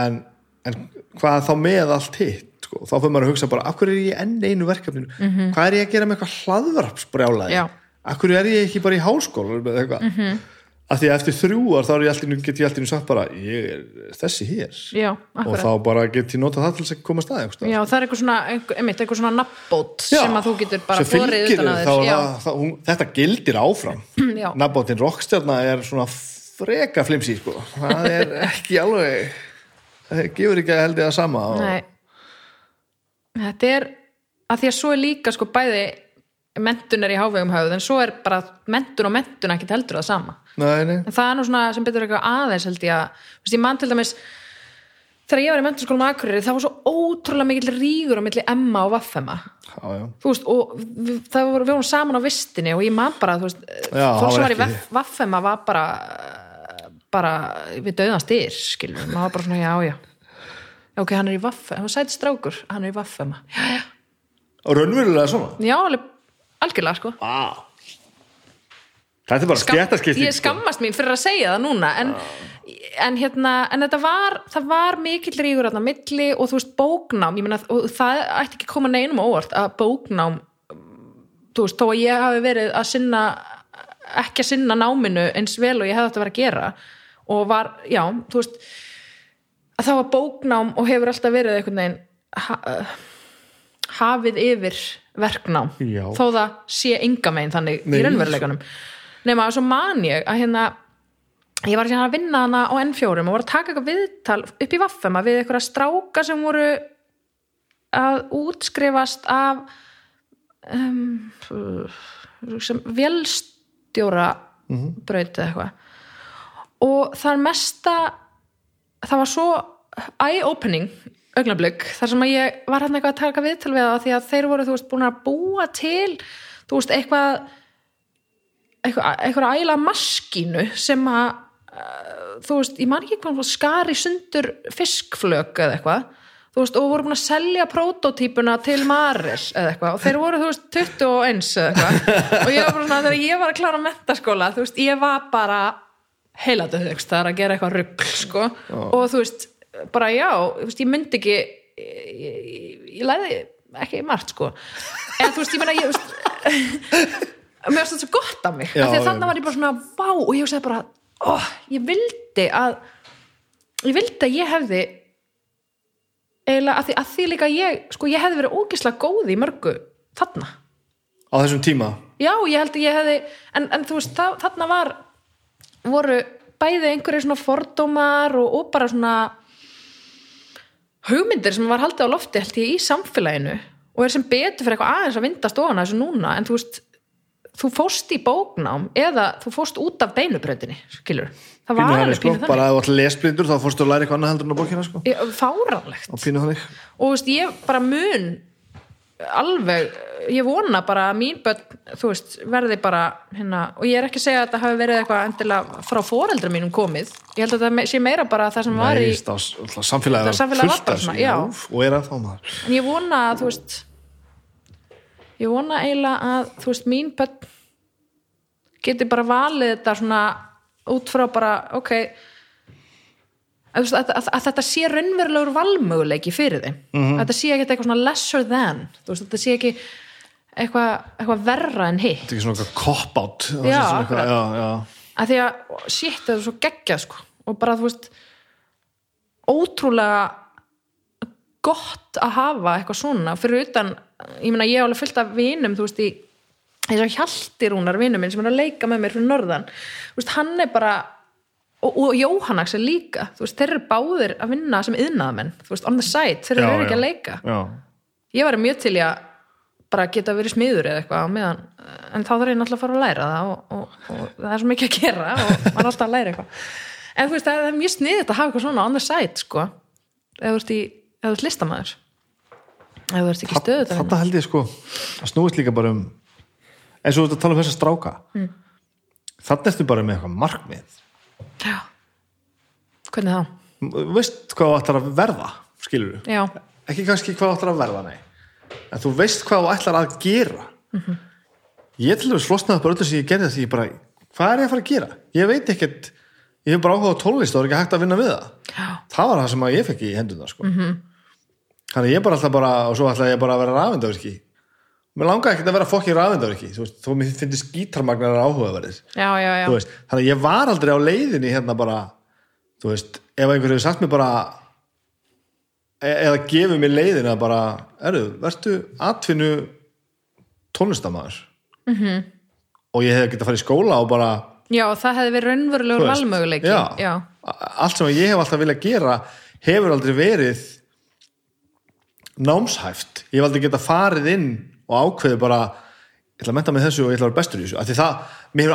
en, en hvað þá með allt hitt sko, þá fyrir maður að hugsa bara af hverju er ég enn einu verkefninu? -hmm. hvað er ég að gera með eitthvað hlaðvarpsbrjálaði Já. af hverju er ég ekki bara í háskóla með eitthvað? -hmm. Af því að eftir þrjúar þá get ég alltaf sagt bara ég er þessi hér já, og þá bara get ég notað það til þess að koma stað já, það er eitthvað svona, einmitt, eitthvað svona nafnbót Já, sem að þú getur bara fylgir utan að þér, þetta gildir áfram. Já. nafnbótin rockstjarna er svona freka flimsi sko. það er ekki alveg það gefur ekki að heldur það sama og, Þetta er að því að svo er líka sko bæði mentun er í hávegum höfð en svo er bara mentun og mentun ekki heldur það sama. Nei, nei. en það er nú svona sem betur eitthvað aðeins held ég að þú veist, ég man til dæmis þegar ég var í mentunskólum Akureyri það var svo ótrúlega mikill rígur á milli Emma og Vaffema þú veist, og við, það voru, við vorum saman á vistinni og ég man bara, þú veist fólk sem var í Vaffema var bara bara við döðan styr skilur, maður var bara svona, já, já. Ok, hann er í Vaffema, hann var sætt strákur hann er í Vaffema, já, já, og raunverulega svona? Já, alveg algjörlega, sko. Wow. þetta er bara skjættaskipting ég skammast mín fyrir að segja það núna en, en hérna, en þetta var það var mikill rígur þarna á milli og þú veist bóknám, ég meina og það ætti ekki koma neinum óvart að bóknám þú veist, þó að ég hafi verið að sinna ekki að sinna náminu eins vel og ég hefði þetta verið að gera og var, já, þú veist að það var bóknám og hefur alltaf verið einhvern veginn ha, hafið yfir verknám. Já. þó það sé enga megin þannig Nei, í raunveruleikanum. Nema að svo man ég að hérna ég var hérna að vinna hana á N4 og var að taka eitthvað viðtal upp í Vaffema við eitthvað stráka sem voru að útskrifast af um, sem vélstjóra braut eða eitthvað. Og það er mesta það var svo eye-opening augnablik þar sem að ég var hann eitthvað að taka viðtal við það því að þeir voru þú veist búin að búa til þú veist eitthvað eitthvað, eitthvað æla maskínu sem að uh, þú veist, ég man ekki hvað skari sundur fiskflög eða eitthvað þú veist, og voru búin að selja prototípuna til Maril eða eitthvað og þeir voru, þú veist, 21 eða eitthvað. Og ég var bara svona, þegar ég var að klára mentaskóla, þú veist, ég var bara það er að gera eitthvað rugl, sko, og þú veist bara já, veist, ég myndi ekki ég, ég, ég læði ekki margt, sko. En þú veist, ég meina, ég, veist mér varst þetta svo gott af mig Já, af þannig var ég bara svona, vá og ég hugsaði bara, ó, ég vildi að ég vildi að ég hefði eiginlega að því, að því líka ég, sko ég hefði verið ógislega góð í mörgu þarna. Á þessum tíma? Já, ég held að ég hefði en, en þú veist, það, þarna var voru bæði einhverju svona fordómar og, og bara svona hugmyndir sem var haldið á lofti held ég í samfélaginu og er sem betur fyrir eitthvað aðeins að vinda stofana þessu núna en þú veist þú fóst í bóknám eða þú fóst út af beinubröndinni skilur, það var pínu þannig alveg sko, pínu bara þannig ef þú ætla lesblindur þá fórstu að læra eitthvað annað heldur en á bókina sko. Þannig. Og þú veist, ég bara mun alveg ég vona bara að mín börn þú veist, verði bara hérna, og ég er ekki að segja að þetta hafi verið eitthvað endilega frá foreldra mínum komið. Ég held að þetta sé meira bara það sem var í Nei, það samfélagið Það fullt þessu, og er að þá maður. En ég vona að þú veist ég vona eiginlega að þú veist, mín börn geti bara valið þetta svona út frá bara, ok að, að, að, að þetta sé raunverulegur valmöguleiki fyrir þeim. Mhm. að þetta sé ekki eitthvað svona lesser than veist, þetta sé ekki eitthvað, eitthvað verra en hitt. Þetta er ekki svona eitthvað cop-out að því að shit, það er svo geggjað sko. Og bara þú veist ótrúlega gott að hafa eitthvað svona. Fyrir utan, ég meina ég hef alveg fullt af vinum, þú veist, í þess að Hjaltirúnar vinum minn sem er að leika með mér fyrir norðan, veist, hann er bara og, og Jóhannax er líka veist, þeir eru báðir að vinna sem yðnaðamenn, on the side, þeir eru ekki að leika. Já. ég var mjög til að bara geta verið smiður eða eitthvað meðan en þá þarf ég náttúrulega að fara að læra það og, og, og það er svo mikið að gera og maður er alltaf að læra eitthvað. En þú veist, það er mjög sniðið að hafa eitthvað svona on the side sko ef þú ert, í, ef þú ert listamæður ef þú ert ekki stöðu þetta held ég sko að snúist líka bara um eins og þú ert að tala um þessa stráka. Mm. þannig ertu bara með eitthvað markmið já, hvernig þá? Veist hvað þú ætlar að verða skilur þú, já, ekki kannski hvað þú ætlar að verða nei, en þú veist hvað þú ætlar að gera. Ég til dæmis flosnaði bara öllu sem ég gerði því ég bara, hvað er ég að fara að gera? Ég veit ekkert, ég hef bara áhuga á tónlist og er ekki hægt að vinna við það. Já, það var það sem ég fekk í hendurna sko. -hmm. þannig ég bara alltaf bara og svo ætla ég bara að vera rafendavirki mér langaði ekkert að vera fokkin rafendavirki þú veist, þó mér finnst gítarmagnar áhugaverðir já, já, já. þú veist, þannig að ég var aldrei á leiðinni hérna bara þú veist, ef einhver hefur sagt mér bara e eða gefið mér leiðina bara, erðu, vertu atvinnu tónlistamæður -hmm. Mhm. og ég hef getað að fara í skóla og bara já, það hefði verið raunverulegur þú veist, valmöguleiki já, já, allt sem ég hef alltaf viljað gera hefur aldrei verið námshæft ég hef aldrei getað farið inn og ákveðið bara ég ætla að menta með þessu og ég ætla að vera bestur í þessu af því það,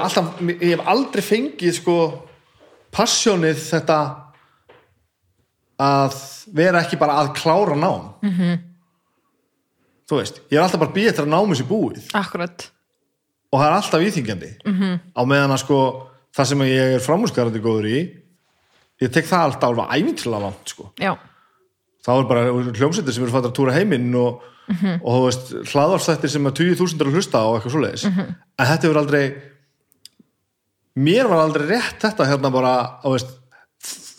alltaf ég hef aldrei fengið sko passjónið þetta að vera ekki bara að klára nám -hmm. Mhm. þú veist, ég er alltaf bara býð eftir að námið sér búið akkurat og það er alltaf íþingjandi -hmm. á meðan að sko það sem ég er framhúsgarandi góður í ég tek það alltaf alveg æfintilega langt sko. já, þá er bara hljómsveitir sem eru fattar að túra heiminn og, og þú veist, hlaðvarsþættir sem að 20.000 er að hlusta á eitthvað svoleiðis. En þetta hefur aldrei mér var aldrei rétt þetta hérna bara, þú veist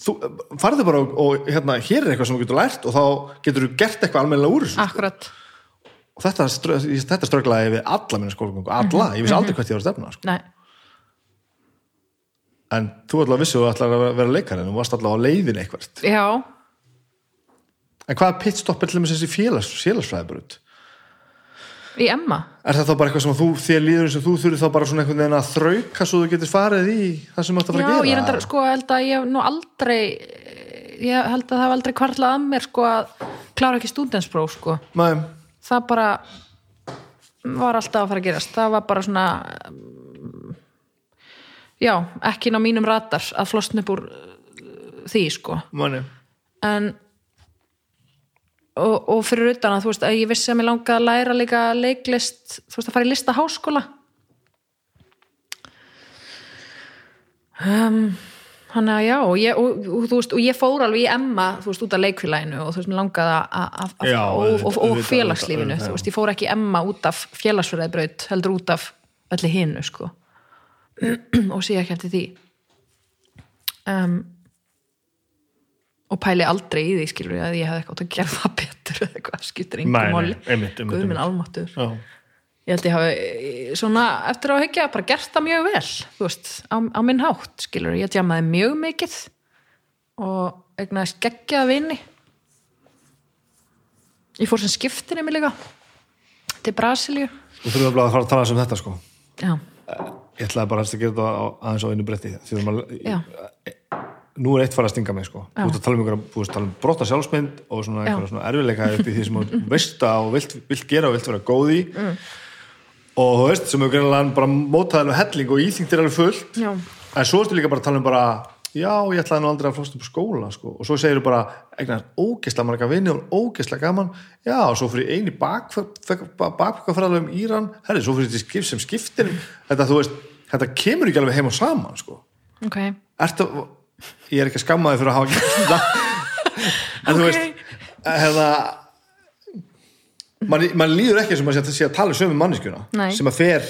þú, farðu bara og, og hérna hér er eitthvað sem þú getur lært og þá getur þú gert eitthvað almennilega úr þessu akkurat. Og þetta, þetta strögglaði við alla minna skólagöngu, alla, ég vissi aldrei hvert ég var að stefna sko. nei, en þú ætla að vissu að þú ætla að vera- leikari en þú varst alltaf á leiðin eitthvert. Já, en hvað er pitstop til dæmis þessi félags, félagsfræðibrut í Emma er það þá bara eitthvað sem þú, þér líður eins og þú þurfið þá bara svona einhvern veginn að þrauka svo þú getur farið í það sem þú ætti að fara Já, að gera ég reyndar, sko, held að ég hef nú aldrei ég held að það hef aldrei kvarlað að mér, sko, að klára ekki stúdenspróf, sko. Nei, Það bara var alltaf að fara að gerast. Það var bara svona já, ekki inn á mínum ratar að flosna upp úr uh, því, sko. manni En og, og fyrir utan að þú veist að ég vissi að mér langaði að læra líka leiklist, þú veist að fara í listaháskóla um, hann að já og ég, og, og, veist, og ég fór alveg í Emma þú veist út af leikfélaginu og þú veist mér langaði að- að Já, og, félagslífinu þú veist ég fór ekki Emma út af félagsfræðibraut heldur út af öllu hinu sko. Og sé ekki eftir því. Um, og pæli aldrei í því skilur ég að ég hefði eitthvað að gera það betur eða eitthvað skiptir Nei, engum nei, máli. einmitt, einmitt, Guð minn einmitt. almáttur Já, ég held ég hafi eh, svona eftir á að hyggja bara gert það mjög vel þú veist, á, á minn hátt skilur ég djamaði mjög mikið og eignaði skeggjaða vini. Ég fór sem skiptinni mig líka til Brasilíu. Þú þurfum að fara að tala um þetta sko. Já, Ég ætlaði bara að gera þetta á, aðeins á einu bretti því að maður, já, nú er eitt fara að stinga mig sko. Þú ert að tala um einhverja, þú veist, tala um brotta sjálfsmynd og svona einhverja svona erfileika upp í því sem þú veist að og vilt, vilt gera og vilt vera góð í. Mm. og þú veist, sem hefur greinlega bara mótaði alveg helling og íþyngtir alveg fullt. Já, en svo ertu líka bara að tala um bara já, ég ætlaði nú aldrei að flósta upp skóla sko. og svo segir þú bara, eignar ógeðslega marga vinni og ógeðslega gaman. Já, og svo fyrir eini bakfæðalega um Íran, herri, svo fyrir skip sem skiptir, þetta þú veist þetta kemur ekki alveg heim og saman sko. ok, Ertu, ég er ekki að skamma þig fyrir að hafa gert þetta. En þú veist hefða mann man líður ekki sem að sé að- tala um sömu manneskjuna sem að fer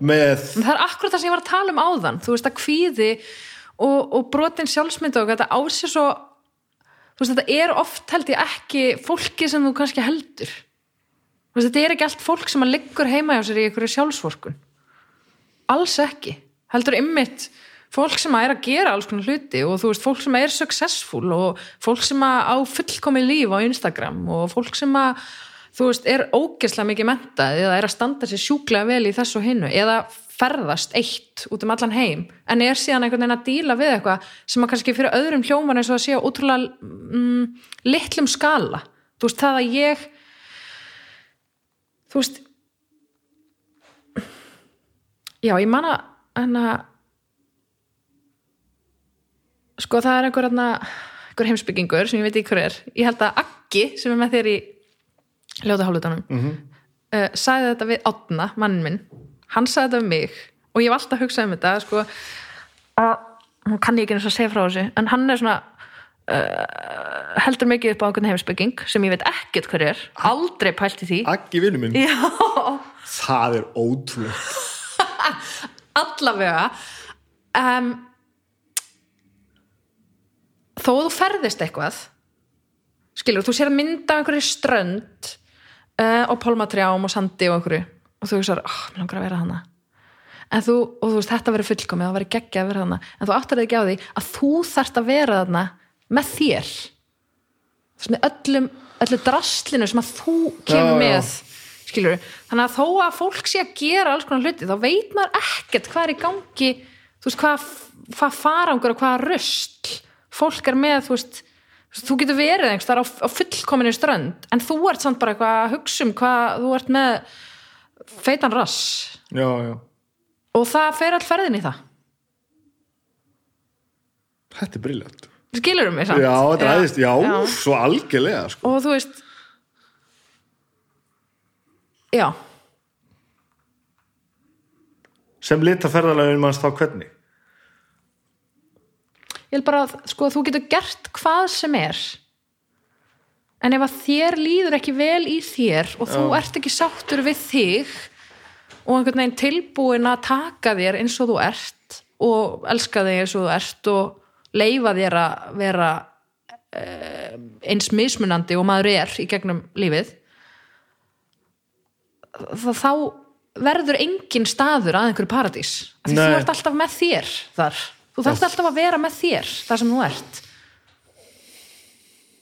með það er akkurat það sem ég var að tala um áðan. Þú veist að kvíði og, og brotin sjálfsmynd og þetta á sér svo þú veist þetta er oft held ég ekki fólki sem þú kannski heldur. Þú veist þetta er ekki allt fólk sem að liggur heima hjá sér í einhverju sjálfsvorkun. Alls ekki. Heldur ymmit fólk sem er að gera alls konar hluti og þú veist fólk sem er successful og fólk sem á fullkomi líf á Instagram og fólk sem að þú veist er ógeðslega mikið mentað eða er að standa sér sjúklega vel í þessu hinnu eða ferðast eitt út um allan heim en er síðan einhvern veginn að díla við eitthvað sem að kannski fyrir öðrum hljóman eins og að sé á útrúlega mm, litlum skala. Þú veist það að ég þú veist já ég manna en að sko það er einhver, einhver heimsbyggingur sem ég veit ekki hver er. Ég held að Aggi sem er með þér í ljóta hálfutanum mm -hmm. uh, sagði þetta við Átna, mannin minn. Hann sagði þetta við mig og ég hef alltaf hugsað um þetta sko, að hún kann ég ekki eins og segja frá þessu en hann er svona uh, heldur mikið upp á einhvern heimsbygging sem ég veit ekkert hver er. Aldrei pælt í því. Aggi vinnu minn, já, það er ótrúlega allavega um, þó þú ferðist eitthvað skilur, þú sér að mynda einhverju strönd uh, og pálmatrjám og sandi og einhverju og þú hugsaður, oh, mér langar að vera hana en þú, og þú veist, þetta verður fullkomið það verður geggja að vera hana, en þú áttar þig ekki á því að þú þarft að vera þarna með þér. Með öllum, öllu drastlinu sem að þú kemur Já, já. með skilur, þannig að þó að fólk sé að gera alls konar hluti, þá veit maður ekkert hvað er í gangi, þú veist, hvað hvað farangur og hvað röst fólk er með, þú veist þú getur verið einhvers þar á, á fullkominu strönd en þú ert samt bara eitthvað að hugsa um hvað þú ert með feitan rass. Já, já, og það fer all ferðin í það. Þetta er briljant skilur um mig samt. Já, þetta er aðeins, já, já. svo algjörlega sko. og þú veist já, sem lita ferðalagin manns þá hvernig ég vil bara sko, þú getur gert hvað sem er. En ef að þér líður ekki vel í þér og þú ert ekki sáttur við þig og einhvern veginn tilbúin að taka þér eins og þú ert og elska þig eins og þú ert og leifa þér að vera eh, eins mismunandi og maður er í gegnum lífið þá, verður engin staður að einhverju paradís. Því þú ert alltaf með þér þar þú þarft alltaf að vera með þér þar sem þú ert.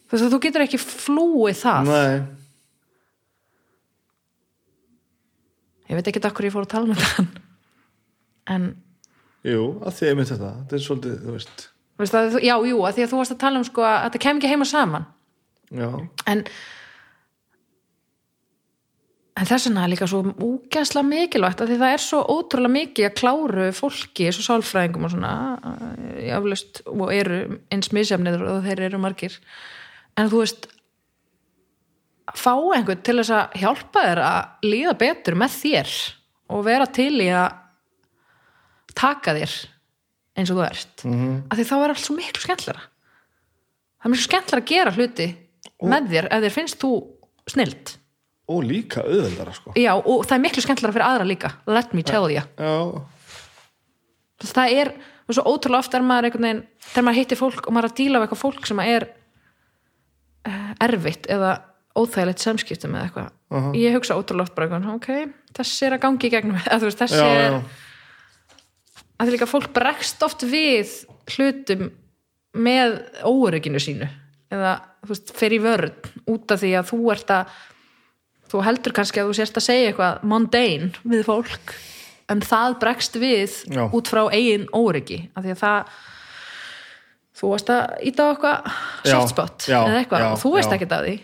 Að þú getur ekki flúið það. Nei, ég veit ekki okkur ég fór að tala með þann en jú, að því ég mynd þetta. Þetta er svolítið, þú veist. Veist að, þú- já, jú, að því að þú varst að tala um sko að þetta kem ekki heima saman. Já, en en þess vegna er líka svo úgæslega mikilvægt að því það er svo ótrúlega mikið að kláru fólki, svo sálfræðingum og svona, jáfnlust og eru eins misjafnir og þeir eru margir. En þú veist fá einhvern til þess að hjálpa þér að líða betur með þér og vera til í að taka þér eins og þú ert. Mm -hmm. að því þá er allt svo miklu skemmtlara. Það er miklu skemmtlara að gera hluti með þér ef þér finnst þú snild og líka auðveldara sko. Já og það er miklu skemmtlara fyrir aðra líka. Let me tell you já, það er, og svo ótrúlega oft maður einhvern veginn, þegar maður hittir fólk og maður er að díla við eitthvað fólk sem er uh, erfitt eða óþægilegt samskiptum eða eitthvað. Ég hugsa ótrúlega oft bara eitthvað, ok þessi er að gangi í gegnum veist, þessi já, er já. að því líka fólk bregst oft við hlutum með óörygginu sínu. Eða þú veist, fer í vörn út af því að þú ert að þú heldur kannski að þú sérst að segja eitthvað mundane við fólk en það bregst við Já. út frá eigin óryggi af því að það þú varst að íta á eitthvað Já, soft spot já, eða eitthvað já, og þú veist já. ekkert af því.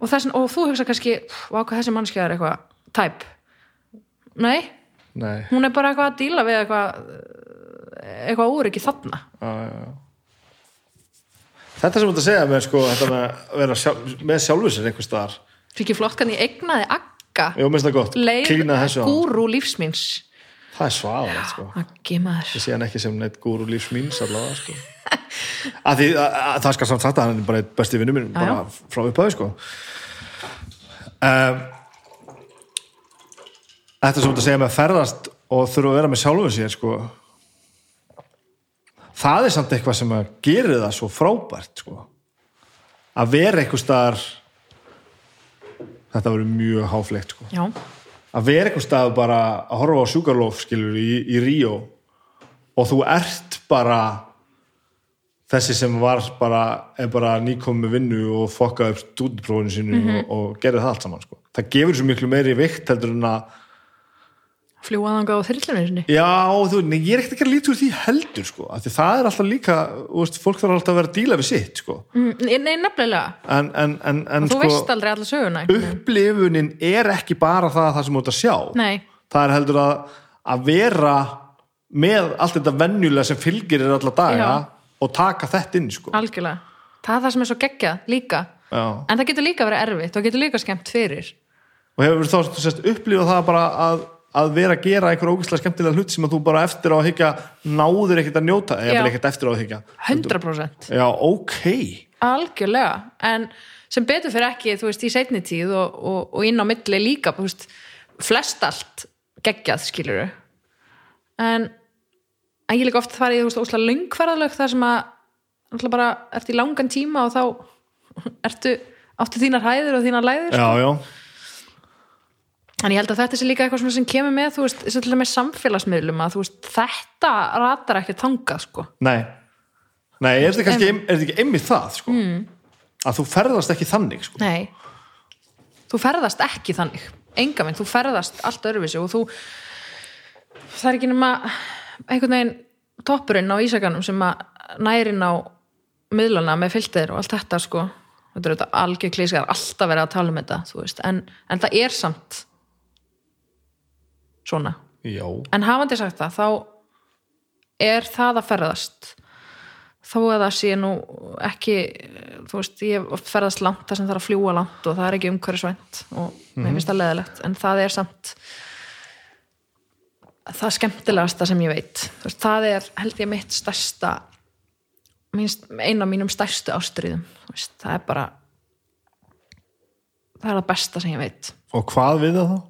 Og, þessin, og þú hugsa kannski hvað þessi mannskja er eitthvað tæp nei, nei. Hún er bara eitthvað að díla við eitthvað eitthvað ekki þarna. Þetta sem þú ert að segja með sko, þetta með að vera sjálf, með sjálfur sér einhver staðar Fyrir ekki flott kann ég egnaði agga Jú, minnst það gott, klína þessu á gúrú lífsmins það er svaðalegt sko ég sé hann ekki sem neitt gúru lífs míns allavega sko. að því að, að, það skal samt sagt að hann er bara besti vinnu minn bara frá upphæði sko. um, þetta sem þú segja með ferðast og þurfa að vera með sjálfum sér sko. það er samt eitthvað sem að gerir það svo frábært sko. að vera eitthvað staðar þetta verður mjög háflegt sko. Að vera eitthvað stað bara að horfa á sjúkarlof skilur í, í Ríó og þú ert bara þessi sem var bara, bara nýkom með vinnu og fokkaði upp stúdiprófinu sínu og, og gerði það allt saman sko. það gefur svo miklu meiri vikt heldur en að fljúaðanga á þyrlunni sinni já, þú, nei, ég er ekkert ekki að líta úr því heldur sko, af því það er alltaf líka veist, fólk þarf alltaf að vera að díla við sitt sko. Mm, Nei, nefnilega, en, en, en, en þú sko, veist aldrei alla söguna upplifunin er ekki bara það, það sem þú ert að sjá Nei, það er heldur að, að vera með allt þetta venjulega sem fylgir er alla daga Já. og taka þetta inn sko. algjörlega Það er það sem er svo geggjað líka Já. En það getur líka verið erfitt og getur líka skemmt fyrir og hefur þá upplifað það bara að, að vera að gera einhver ógæslega skemmtilega hlut sem að þú bara eftir á að higgja náður ekkert að njóta eða ekkert eftir á að higgja 100% Já, ok Algjörlega, en sem betur fyrir ekki, þú veist, í seinni tíð og, og, og inn á milli líka, þú veist, flest allt geggjað, skiluru. En, en ég líka oft farið í, þú veist, óslega löngferðalög þar sem að, náttúrulega bara, í langan tíma og þá ertu, áttu þínar hæðir og þínar læðir. Já, já, En ég held að þetta sé líka eitthvað sem kemur með, þú veist, sem til með samfélagsmiðlum að, þú veist, þetta ratar ekki tangað, sko. nei Nei, er þetta kannski, er þetta ekki einmitt það sko? mm. að þú ferðast ekki þannig sko? Nei, þú ferðast ekki þannig, enga minn, þú ferðast allt öðruvísi og þú það er ekki nema einhvern veginn toppurinn á ísakanum sem að nærin á miðlana með filter og allt þetta sko þetta er þetta algjör klískar, alltaf verið að tala um þetta þú veist, en, en það er samt svona. Já, en hafandi sagt það, þá er það að ferðast. Þó að það sé nú ekki þú veist, ég ferðast langt það sem þarf að fljúa langt og það er ekki umhverfisvænt og mér finnst það leðilegt en það er samt það skemmtilegasta sem ég veit. Veist, það er held ég mitt stærsta einn af mínum stærstu ástriðum veist, það er bara það er það besta sem ég veit. Og hvað við það þá?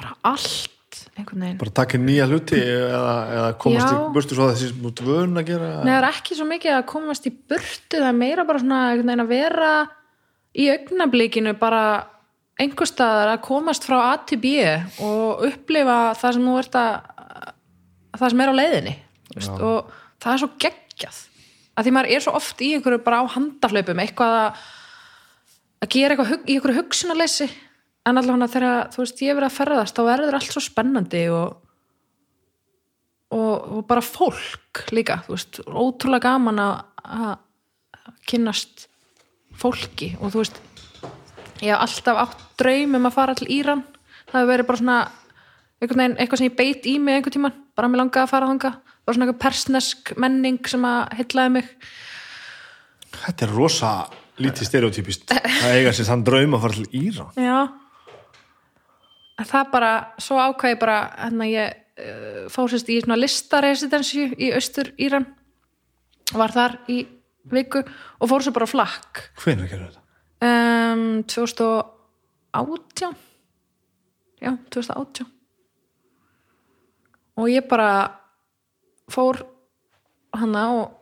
Bara allt Bara taka nýja hluti eða, eða komast Já. í burtu svo að þessi út vön að gera Nei, það er ekki svo mikið að komast í burtu það er meira bara svona að vera í augnablikinu bara einhver staðar að komast frá A til B og upplifa það sem nú ert að það sem er á leiðinni og það er svo geggjað. Að því maður er svo oft í einhverju bara á handahlaupum eitthvað að, að gera eitthvað í einhverju hugsunarleysi en allavega þegar þú veist ég er verið að ferðast þá verður allt svo spennandi og og, og bara fólk líka, þú veist, ótrúlega gaman að kynnast fólki og þú veist ég hef alltaf átt draum um að fara til Íran. Það hefur verið bara svona veginn, eitthvað sem ég beit í mig einhvern tímann bara mér langaði að fara þanga bara svona eitthvað persnesk menning sem að hellaði mig. Þetta er rosa lítið stereotypist að eiga sér þann draum að fara til Íran. Já það bara, svo ákvæði bara hérna ég uh, fór sérst í svona listaresidensi í austur Íran var þar í viku og fór svo bara flakk. Hvenær gerðu þetta? um, 2018 já, 2018 og ég bara fór hana og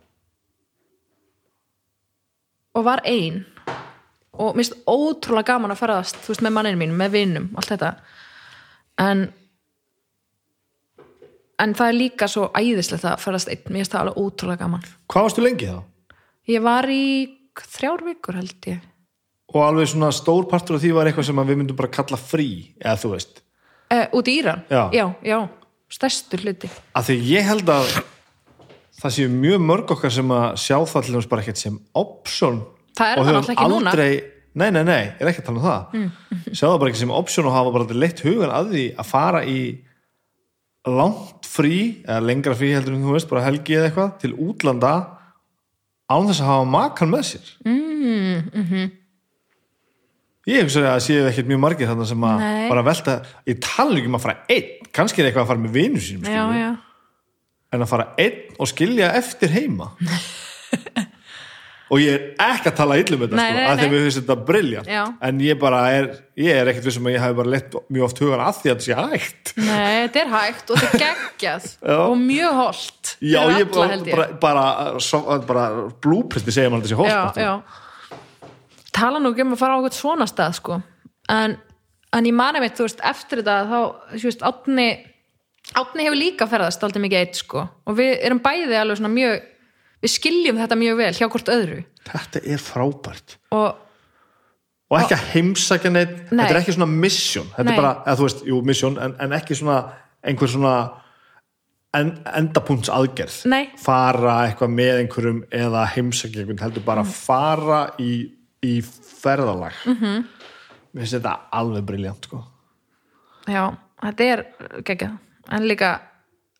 og var ein. Og mér finnst ótrúlega gaman að ferðast þú veist, með manninu mínum, með vinnum, allt þetta en en það er líka svo æðislegt að ferðast einn, mér finnst það alveg ótrúlega gaman Hvað varstu lengi þá? ég var í þrjár vikur held ég Og alveg svona stór partur af því var eitthvað sem við myndum bara kalla frí eða þú veist Uh, út í Íran? Já. já, já, stærstur hluti að því ég held að það séu mjög mörg okkar sem að sjá það til þess bara ekkert sem option Það er og höfum ekki núna. Nei, nei, nei, ég er ekki að tala um það mm. sjáðu bara ekki sem option og hafa bara leitt hugan að því að fara í langt frí eða lengra frí heldur en þú veist, bara helgi eða eitthvað til útlanda án þess að hafa makan með sér mm, mm -hmm. ég hef að séu ekkert mjög margir þarna sem að Nei. bara velta, ég tala ekki um að fara einn kannski er eitthvað að fara með vinu sínum já, já, en að fara einn og skilja eftir heima og ég er ekki að tala illum þetta sko, að að við finnst þetta briljant Já. en ég bara er, ég er ekkert vissum að ég hef bara lett mjög oft hugan að því að þetta sé hægt nei, þetta er hægt og þetta er geggjað Já. og mjög holdt já, ég alla, bara, bara, bara, svo, bara blúprinti segja maður þetta sé já, hótt já tala nú ekki um að fara á eitthvað svona stað sko. en, en ég mani mitt þú veist, eftir þetta þá, þú veist, átni átni hefur líka ferðast aldrei mikið eitt sko. og við erum bæði alveg svona mjög við skiljum þetta mjög vel hjá hvort öðru þetta er frábært og og ekki að heimsækja neitt Nei. þetta er ekki svona mission þetta Nei. er bara, eða þú veist, jú, mission en, en ekki svona einhver svona en, endapunkts aðgerð Nei. fara eitthvað með einhverjum eða heimsækja einhvern, heldur bara Mm. fara í, í ferðalag mm. -hmm. mér finnst þetta alveg briljant sko. já, þetta er geggjað en líka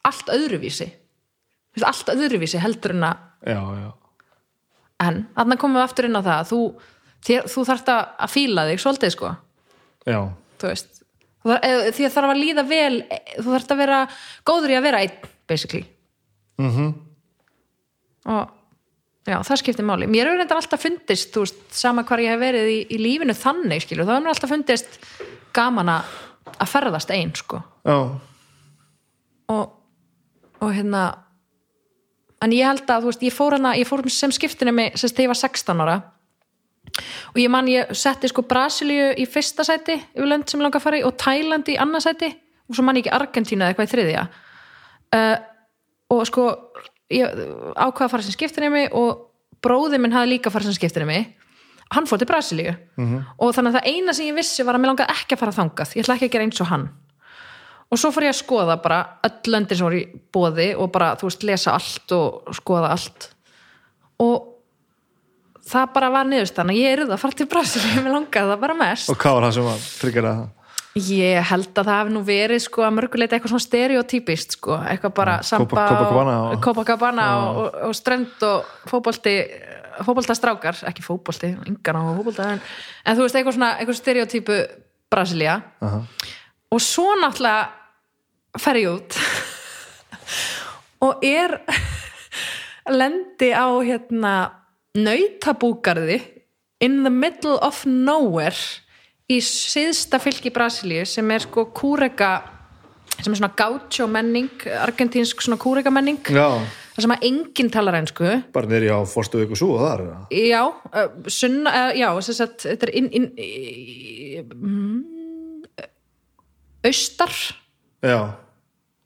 allt öðruvísi allt öðruvísi heldur en að já, já, en þarna komum við aftur inn á það að þú, þér, þú þarft að fíla þig svolítið sko. Já. Þú veist Þú þarf- eh, því þarf að líða vel eh, þú þarft að vera góður í að vera einn basically. Mm Mhm. og já, það skiptir máli. Mér hefur reyndar alltaf fundist, þú veist, sama hvar ég hef verið í, í lífinu þannig, skilur, þá hefur mér alltaf fundist gaman að að ferðast einn, sko. Já, og, og hérna en ég held að, þú veist, ég fór hana ég fór sem skiptinu mig, sem þegar ég var 16 ára. Og ég man ég setti sko Brasilíu í fyrsta sæti yfir lönd sem ég langa að fara í og Tæland í annað sæti. Og svo man ég ekki Argentínu eða eitthvað í þriðja. Uh, og sko ég ákvaða að fara sem skiptinu mig og bróði minn hafði líka fara sem skiptinu mig. Hann fór til Brasilíu. -hmm. og þannig að það eina sem ég vissi var að mér langaði ekki að fara þangað. Ég ætla ekki að gera eins og hann og svo fór ég að skoða bara öll löndin sem voru í bóði og bara, þú veist, lesa allt og skoða allt. Og það bara var niðurstann að ég er að fara til Brasilíu, mér langaði það bara mest. Og hvað var það sem var tryggjara það? Ég held að það hafi nú verið sko að mörguleita eitthvað svona stereotypist sko, eitthvað bara samba Copacabana og, Copacabana og, og, og strönd og fótbolti fótboltastrákar, ekki fótbolti yngan á fótbolta, en, en þú veist eitthvað svona eitthvað stereotypu Brasilia Aha. og svo náttúrulega fer ég út. Og er lendi á hérna nautabúgarði in the middle of nowhere í síðsta fylki Brasilíu sem er sko kúreka sem er svona gaucho menning argentínsk svona kúreka menning. Já, það sem að enginn talar einsku bara nýri á fórstu ykkur svo þar eða? já, uh, sunna, já þess að þetta er inn, inn, í, mm, austar já,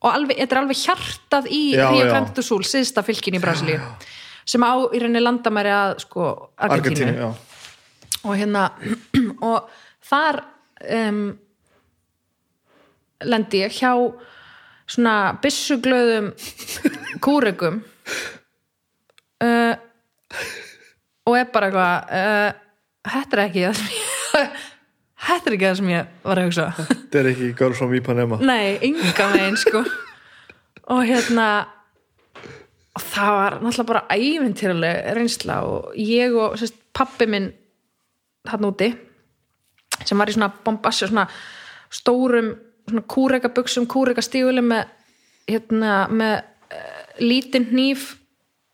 og alveg, þetta er alveg hjartað í Rio. Grande do Sul, síðsta fylkin í Brasilíu sem á í rauninni landamæri að sko Argentínu, Argentínu, og hérna og þar um, lendi ég hjá svona byssuglöðum kúregum uh, og er bara eitthvað uh, þetta er ekki það þetta er ekki það sem ég var að hugsa. Þetta er ekki Girls from Ipanema. Nei, enga megin sko. Og hérna og það var náttúrulega bara ævintýraleg reynsla og ég og sérst, pappi minn hann úti sem var í svona bombassi svona stórum svona kúreka buksum, kúreka stígulum með hérna með uh, lítinn hníf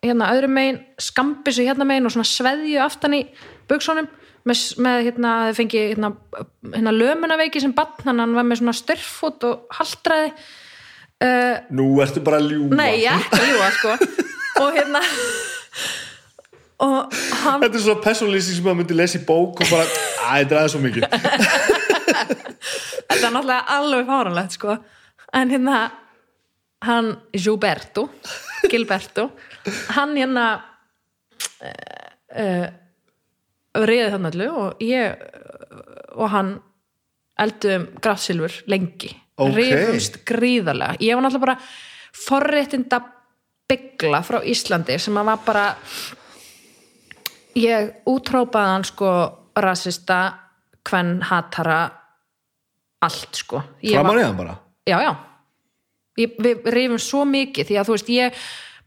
hérna öðrum megin, skambissu hérna megin og svona sveðju aftan í buksunum með, með hérna, fengi hérna, hérna lömunaveiki sem bann hann hann var með svona styrfút og haldraði uh, nú ertu bara að ljúga. Nei, ég ekki að ljúga sko. Og hérna og hann þetta er svona persónlýsing sem maður myndi lesa í bók og bara, að þetta er aðeins svo mikið. Þetta er náttúrulega alveg fáranlegt sko. En hérna hann Gilberto Gilberto hann hérna uh, uh, reyði þannig allu og ég og hann eldum grafsilfur lengi. Ok. reyðumst gríðarlega. Ég var náttúrulega bara forréttinda byggla frá Íslandi sem að var bara ég útrópaði hann sko rasista kvenn hatara allt sko. Hann bara? Já, já. Ég, við rifum svo mikið því að þú veist, ég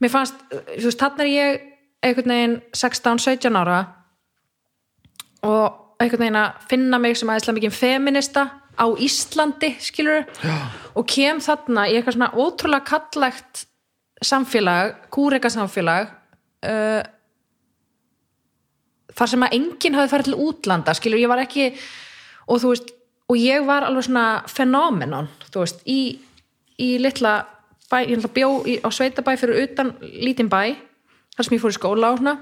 mér fannst, þú veist, þannig er ég einhvern veginn 16-17 ára og einhvern veginn að finna mig sem aðeinslega mikið feminista á Íslandi, skilur og kem þarna í eitthvað svona ótrúlega kallægt samfélag, kúreka samfélag uh, þar sem að enginn hafði farið til útlanda, skilur, ég var ekki og þú veist, og ég var alveg svona fenómenon, þú veist í, í litla bæ, ég bjó í, á sveitabæ fyrir utan lítinn bæ, þar sem ég fór í skóla og svona,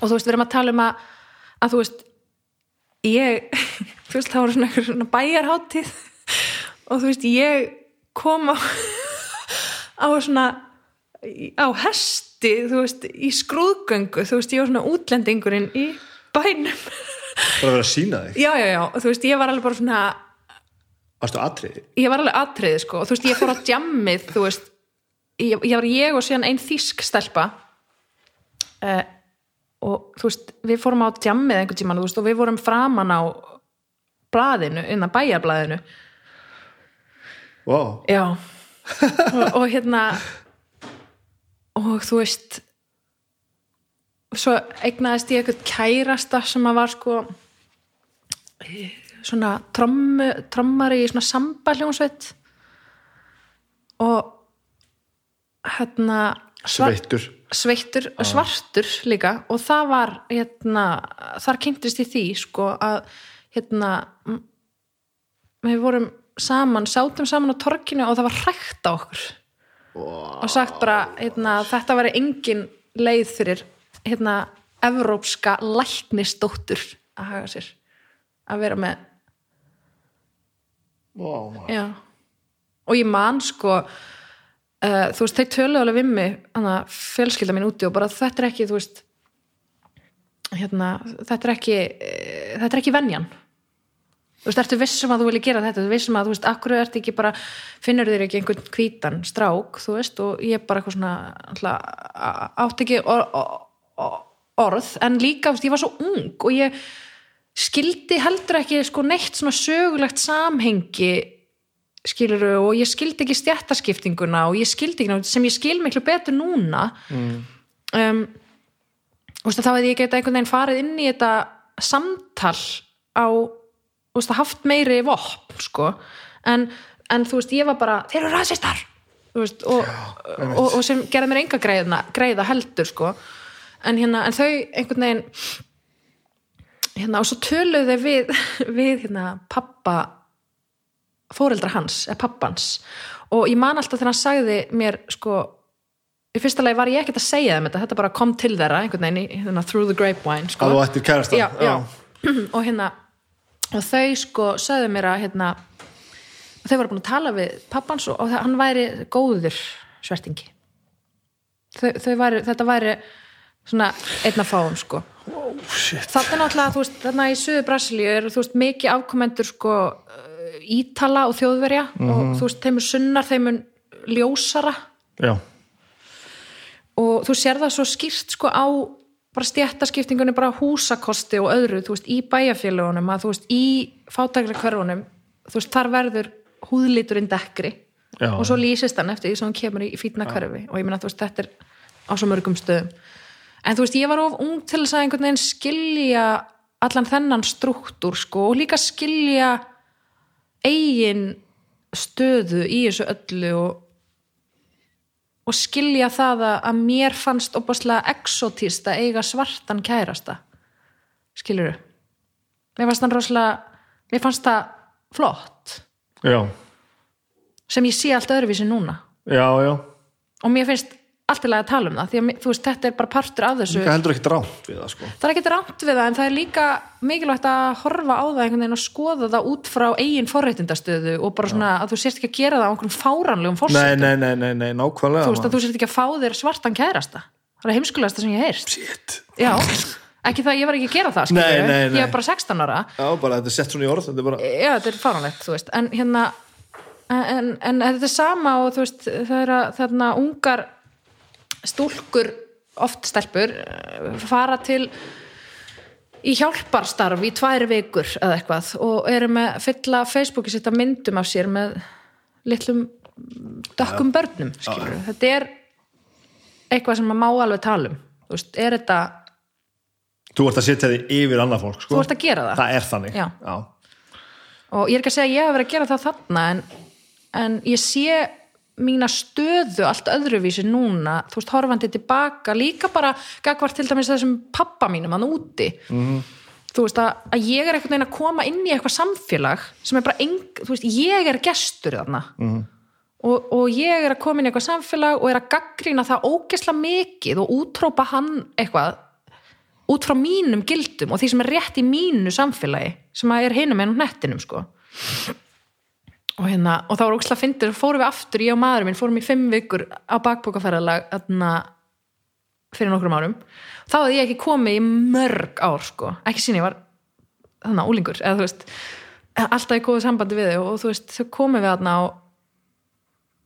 og þú veist, við erum að tala um að, að þú veist ég, þú veist, það voru svona einhver svona bæjarháttíð og þú veist, ég kom á á svona á hesti, þú veist, í skrúðgöngu, þú veist, ég var svona útlendingurinn í bænum Bara vera að sína þig já, já, já, og þú veist, ég var alveg bara svona Varstu atriði? ég var alveg atriði, sko, og þú veist, ég fór á djammið, þú veist ég, ég var ég og síðan ein þýsk stelpa uh, og þú veist, við fórum á djammið einhvern tímann, þú veist, og við vorum framan á blaðinu, innan bæjarblaðinu. Vá, Já. Og, og hérna og þú veist svo eignaðist ég eitthvað kærasta sem að var sko svona trommu, trommari í svona sambaljónsveit og hérna svar- sveittur sveittur, svartur líka og það var hérna, þar kynntist í því sko að hérna við vorum saman, sátum saman á torkinu og það var hrækt á okkur wow. og sagt bara hérna, þetta væri engin leið fyrir hérna, evrópska læknisdóttur að haga sér að vera með Já. og ég man sko uh, þú veist, þeir töluðu alveg við mig hana, fjölskylda mín úti og bara þetta er ekki, þú veist hérna, þetta er ekki uh, þetta er ekki venjan. Þú veist, ertu vissum að þú vilja gera þetta? Ertu vissum að, þú veist, akkur ertu ekki bara finnur þér ekki einhvern hvítan strák? Þú veist, og ég bara eitthvað svona alltaf, átt ekki or, or, orð, en líka, þú veist, ég var svo ung og ég skildi heldur ekki sko neitt svona sögulegt samhengi skiluru og ég skildi ekki stjættaskiptinguna og ég skildi ekki sem ég skil miklu betur núna mm. um, og þá hefði ég geta einhvern veginn farið inn í þetta samtal á veist, haft meiri vopn sko. en, en þú veist ég var bara þeir eru veist, og, og, og sem gerði mér enga greiða, greiða heldur sko. en, hérna, en þau einhvern veginn hérna, og svo töluðu þau við, við hérna, pappa fóreldra hans, eða pappans. Og ég man alltaf þegar hann sagði mér sko, í fyrsta lagi var ég ekkert að segja þeim þetta, þetta bara kom til þeirra einhvern veginn, í, hérna, through the grapevine sko. þú ættir kærasta já, já. og hérna og þau sko sögðu mér að hérna, þau voru búin að tala við pappans og, og hann væri góður svertingi. Þau, þau væri, þetta væri svona einna fáum sko. Oh, er náttúrulega, þú veist, þarna í söðu Brasilíu er, þú veist, mikið afkomendur sko Ítala og þjóðverja og þú veist, þeim er sunnar, þeim er ljósara. Já, og þú sér það svo skýrt sko á bara stjættaskiptingunni, bara húsakosti og öðru, þú veist, í bæjarfélagunum að þú veist, í fátækra hverfunum þú veist, þar verður húðliturinn dekkri. Já. og svo lýsist hann eftir því sem hann kemur í fýtna hverfi. Og ég meina, þú veist, þetta er á svo mörgum stöðum. En þú veist, ég var of ung til þess að einhvern veginn skilja allan þennan struktúr sko og líka skilja eigin stöðu í þessu öllu og og skilja það að, mér fannst opaslega exotist að eiga svartan kærasta. Skilur mér fannst hann rosalega mér fannst það flott. Já, sem ég sé allt öðruvísi núna. Já, já. Og mér finnst allt í lagi að tala um það því að veist, þetta er bara partur af þessu. Það heldur ekki drátt við það sko. Það er ekki rámt við það en það er líka mikilvægt að horfa á það einhvern veginn og skoða það út frá eigin forréttindastöðu og bara svona að þú sérst ekki að gera það á einhverjum fáranlegum fórsöndum nei, nei, nei, nei, nákvæmlega. Þú þú sérst ekki að fá þér svartan kærasta. Það er heimskulegasta sem ég shit. Já, ekki það, ég var ekki að gera það nei. ég var bara 16 ára. Já, bara þetta er sett svona í orð þetta er bara, já, þetta er fáránlegt, þú veist. En hérna, en, en þetta er sama og þú veist, það er að þarna ungar stúlkur oft stelpur fara til í hjálparstarf í tvær vikur eða eitthvað og eru með fylla Facebooki sitt að myndum af sér með litlum dökkum börnum skilur. þetta er eitthvað sem maður má alveg tala um veist, er þetta, Þú ert að setja þig yfir annað fólk, sko. þú ert að gera það Það er þannig. Já. Já. og ég er ekki að segja að ég hef verið að gera það þarna en, en ég sé mína stöðu allt öðruvísi núna, þú veist, horfandi tilbaka líka bara gagvart til dæmis þessum pappa mínum hann úti -hmm. þú veist, að, að ég er einhvern veginn að koma inn í eitthvað samfélag sem er bara, eng, þú veist, ég er gestur þarna -hmm. og, og ég er að koma inn í eitthvað samfélag og er að gaggrýna það ógesla mikið og útrópa hann eitthvað út frá mínum gildum og því sem er rétt í mínu samfélagi sem er hinum en hnettinum sko og hérna, og þá var óksla fyndir fórum við aftur, ég og maðurinn minn fórum í fimm vikur á bakbókaferðalag fyrir nokkrum árum. Þá hefði ég ekki komið í mörg ár sko, ekki sín ég var þannig úlingur, eða veist alltaf í góðu sambandi við þau og þú veist þau komið við þarna og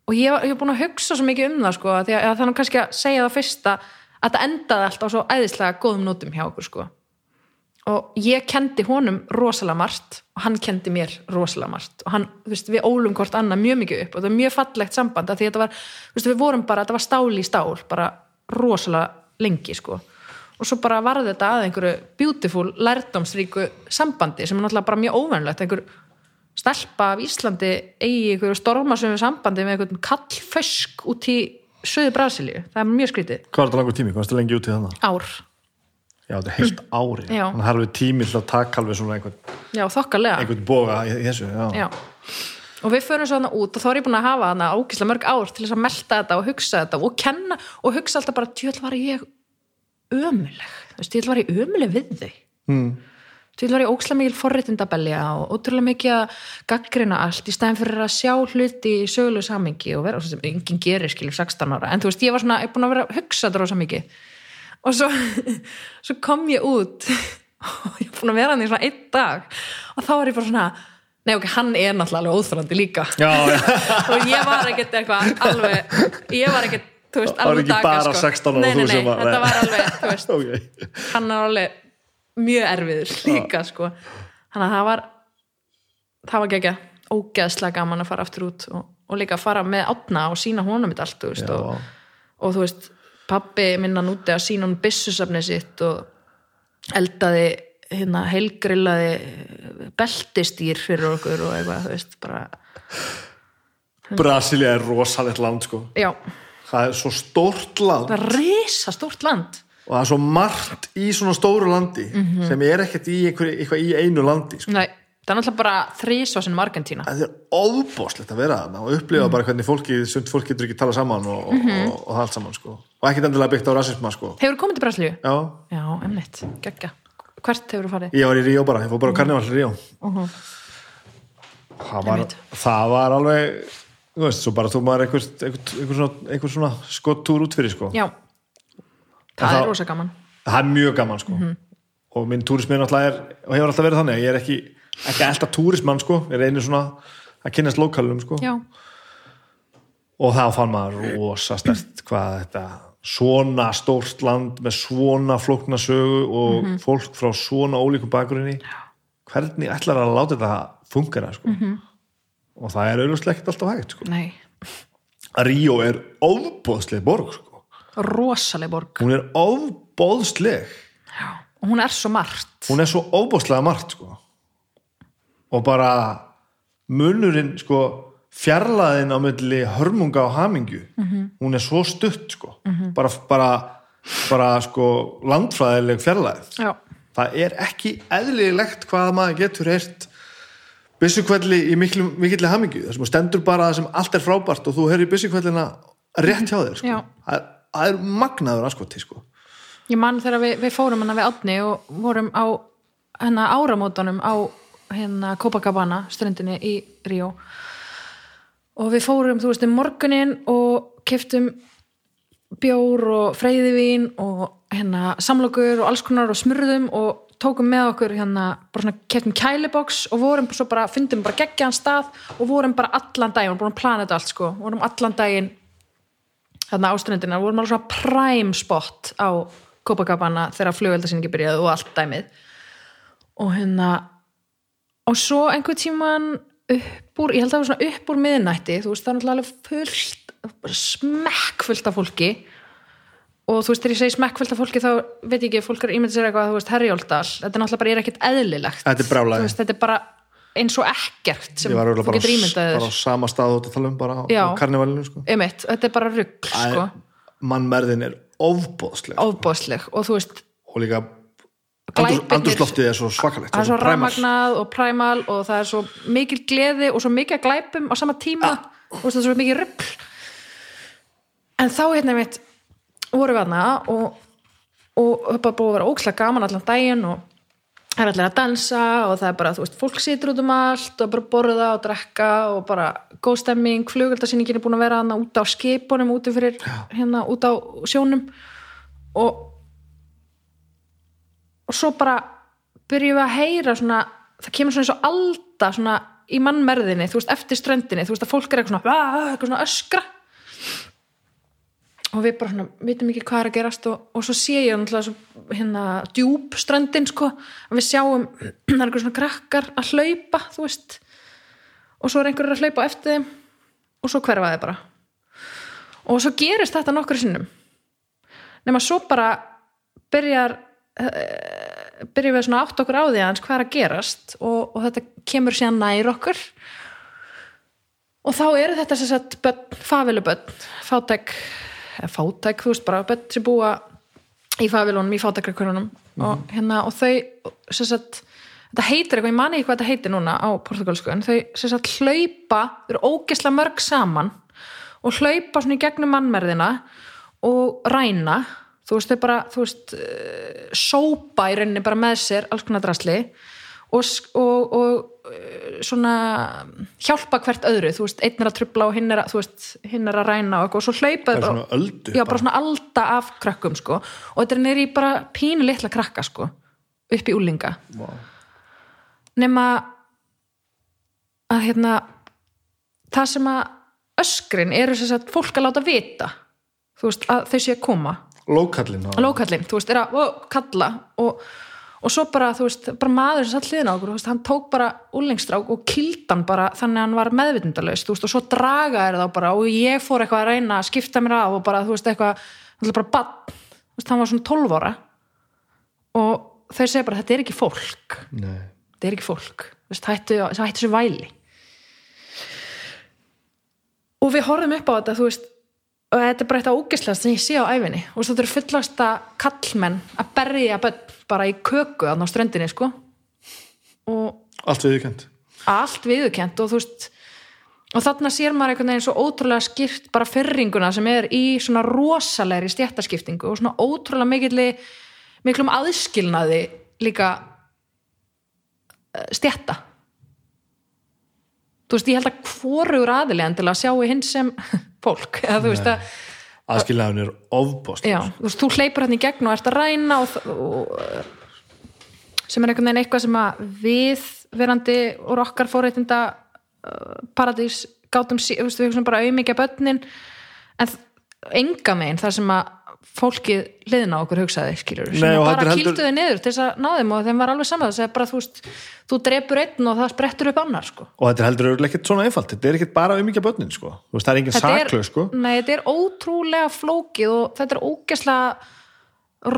og ég var búin að hugsa svo mikið um það sko, að, að þannig kannski að segja það fyrsta að það endaði alltaf á svo æðislega góðum nótum hjá okkur sko og ég kendi honum rosalega margt og hann kendi mér rosalega margt. Og hann, veist, við ólum hvort annað mjög mikið upp og það var mjög fallegt samband því þetta var, veist, við vorum bara, þetta var stál í stál bara rosalega lengi sko. Og svo bara varði þetta að einhverju beautiful, lærdomsríku sambandi sem er náttúrulega bara mjög óvennlegt einhver stelpa af Íslandi eigi einhverju stormasömu sambandi með einhvern kallfösk út í söðu Brasilíu, það er mjög skrítið. Hvað var þetta langur tími? Hvað varstu lengi út í þannig? ár, Já, þetta er heilt ári. Já. Þannig að það er alveg tími til að taka alveg svona einhvern, já þokkalega einhvern boga í þessu. Já. Já. Og við förum svo hana út og þá er ég búin að hafa hana ákislega mörg ár til þess að melta þetta og hugsa þetta og kenna og hugsa alltaf bara tjóðl var ég ömuleg, þú veist, tjóðl var ég ömuleg við þau. Mm. Tjóðl var ég ókslega mikil forréttindabelja og ótrúlega mikið að gaggrina allt í stæðin fyrir að sjá hluti í sögulegu samingi og vera, og svo sem enginn gerir skilur 16 ára, en þú veist, ég var svona, ég búin að vera að hugsa þetta rosa mikið og svo, svo kom ég út. Og ég er búin að vera hann í svona einn dag. Og þá er ég bara svona nei ok, hann er náttúrulega alveg óþrandi líka. Já, já. og ég var ekkert eitthvað alveg, ég var ekkert þú veist, Það var alveg ekki daga, bara sko. 16 ára nei, nei, nei, var- þetta var alveg, þú veist ok. hann er alveg mjög erfiður líka sko. Þannig að það var það var gegja ógeðslega gaman að fara aftur út og, og líka að fara með átna og sína honum þetta allt þú veist, og, og þú veist pappi minna núti að sína hún byssusafni sitt og eldaði hérna heilgrillaði beltistýr fyrir okkur og eitthvað þú veist bara, Brasilia er rosalegt land, sko. já, Það er svo stórt land það er risa stórt land og það er svo margt í svona stóru landi Mhm. sem er ekkert í einhver, eitthvað í einu landi, sko. nei, það er náttúrulega bara þrísvarsinum Argentína Það er óbóðslegt að vera þarna og upplifa Mhm. bara hvernig fólki, sund fólk getur ekki tala saman og, og, og, og það allt saman, sko. Og ekkert endilega byggt á rasisma, sko. hefur komið til Brasilíu? Já, já, emmitt, geggja. Hvert hefur farið? ég var í Ríó bara, ég fór bara á karneval í Ríó. það, var, Einmitt. það var alveg, þú veist, svo bara þú maður einhver, einhver, einhver svona, einhver svona skottúr út fyrir, sko. Já, það þá- er rosa gaman. Það er mjög gaman sko. Og minn túrismi er náttúrulega er, og hefur alltaf verið þannig. Ég er ekki, ekki alltaf túrismann sko. Ég reynir svona að kynast lokalum sko. Já, og þá fann maður rosa stert hvað þetta svona stórt land með svona flókna sögu og fólk frá svona ólíkum bakgrunni hvernig ætlar að láta þetta fungera sko? Og það er auðvitað ekkert alltaf hægt sko. Ríó er ofbóðsleg borg sko. Rosaleg borg. Hún er ofbóðsleg og hún er svo margt. Hún er svo óbúslega margt sko. og bara munurinn sko, fjarlæðin á milli hörmunga og hamingju. Hún er svo stutt sko. bara, bara, bara sko, landfræðileg fjarlæð Já, það er ekki eðlilegt hvað maður getur heyrt byssukvelli í mikilli hamingju. Sem þú stendur bara það sem allt er frábært og þú heyrir byssukvellina rétt hjá þér sko. Það, er- það er magnaður askoti sko. ég man þegar við, við fórum hana við átni og vorum á hérna áramótunum á hérna Copacabana ströndinni í Ríó og við fórum, þú veist, um morgunin og keftum bjór og freyðivín og hérna samlokur og alls konar og smurðum og tókum með okkur hérna bara svona keftum kæliboks og vorum svo bara, fundum bara geggjaðan stað og vorum bara allan daginn, vorum búin að plana þetta allt sko, vorum allan daginn þarna áströndina, vorum alveg svona prime spot á Copacabana þegar flugveldasýningi byrjaði og allt dæmið. Og hérna og svo einhvern tíman upp úr, ég held að það var svona upp úr miðnætti þú veist það er náttúrulega fullt smekkfullt af fólki. Og þú veist þegar ég segi smekkfullt af fólki þá veit ég ekki, fólk er ímyndið sér eitthvað þú veist Herjóldal, þetta er náttúrulega bara er ekkert eðlilegt. Þetta er veist, þetta er bara eins og ekkert sem ég var þú getur ímyndað bara á sama stað og þetta tala um bara Já. á karnivalinu sko. Einmitt, þetta er bara rugg sko, mannmerðin er ofbóðsleg ofbóðsleg og þú veist og líka Andurslóftið er svo svakalegt það er svo primal. rafmagnað og præmal og það er svo mikil gleði og svo mikið að glæpum á sama tíma. Og það er svo mikið rugg en þá hérna mitt vorum við aðna og, og er bara búið að vera ókslega gaman allan daginn og það er allir að dansa og það er bara, þú veist, fólk situr út um allt og bara borða og drekka og bara góð stemming, flugöldarsýningin er búin að vera aðna út á skipunum, úti fyrir hérna út á sjónum. Og og svo bara byrjum við að heyra svona, það kemur svona eins og alda svona í mannmerðinni, þú veist, eftir ströndinni þú veist að fólk er eitthvað svona, eitthvað svona öskra. Og við bara svona, vitum ekki hvað er að gerast og, og svo sé ég náttúrulega hérna djúp ströndin sko. Að við sjáum, það er eitthvað svona krakkar að hlaupa, þú veist. Og svo er einhverjur að hlaupa eftir þeim. Og svo hverfa þeir bara. Og svo gerist þetta nokkur sinnum. Nema svo bara byrjar byrjum við svona átt okkur á því hans hvað er að gerast og, og þetta kemur síðan nær okkur. Og þá eru þetta sem sagt börn, favilubörn fátæk, fátæk þú veist bara börn sem búa í favilunum, í fátækrakurunum og hérna og þau sem sagt þetta heitir eitthvað, ég mani ekki hvað þetta heitir núna á portugalsku, en þau sem sagt hlaupa þau eru ógesla mörg saman og hlaupa svona í gegnum mannmerðina og ræna þú veist, þau bara, þú veist uh, sópa í rauninni bara með sér alls konar drasli og, og, og uh, svona hjálpa hvert öðru, þú veist, einn er að trubla og hinn er að, veist, hinn er að ræna og og svo hlaupa er þau öldu já, bara svona alda af krökkum, sko. Og þetta er nýri bara pínu litla krakka, sko upp í úlinga Vá. nema að hérna það sem að öskrin eru sem sagt fólk að láta vita þú veist, að þau sé að koma Lókallinn á- lókallinn, þú veist, er að ó, kalla og, og svo bara, þú veist, bara maður sem satt hliðin á okkur, þú veist, hann tók bara úlengstrák og kildan bara þannig að hann var meðvitundalaus, þú veist, og svo draga er þá bara og ég fór eitthvað að reyna að skipta mér af og bara, þú veist, eitthvað, hann bara bann, þú veist, hann var svona 12 ára og þau segja bara, þetta er ekki fólk. Nei. þetta er ekki fólk. Þú veist, hættu, hættu þessu væli. Og við horfum upp á þetta þú veist og þetta er bara eitt ógislega sem ég sé á æfinni og þetta eru fullasta kallmenn að berja bara í köku á ströndinni sko. Og Allt viðkjönd allt viðurkent og þú veist og þarna sér maður einhvern veginn svo ótrúlega skipt bara fyrringuna sem er í svona rosalegri stjættaskiptingu og svona ótrúlega mikilli miklum aðskilnaði líka stjætta þú veist, ég held að hvorugur aðilega til að sjá í hinn sem fólk, eða þú veist að Aðskilnaðun er ofbóst já, þú veist, þú hleypur hérna í gegn og ert að ræna og, og sem er einhvern veginn eitthvað sem að við verandi úr okkar fórreitinda uh, paradís gátum, þú veist, við hugsaum bara auðmikja börnin. En enga megin þar sem að fólkið liðna okkur hugsaði, skilur Nei, bara heldur- kýldu þau niður til þess að ná þeim og þeim var alveg saman þess að bara, þú veist, þú drepur einn og það sprettur upp annar, sko. Og þetta er heldur örugglega ekkert svona einfalt Þetta er ekkert bara um ekki börnin sko. Veist, Það er engin Þetta er- saklaug sko. Nei, þetta er ótrúlega flókið og þetta er ógeslega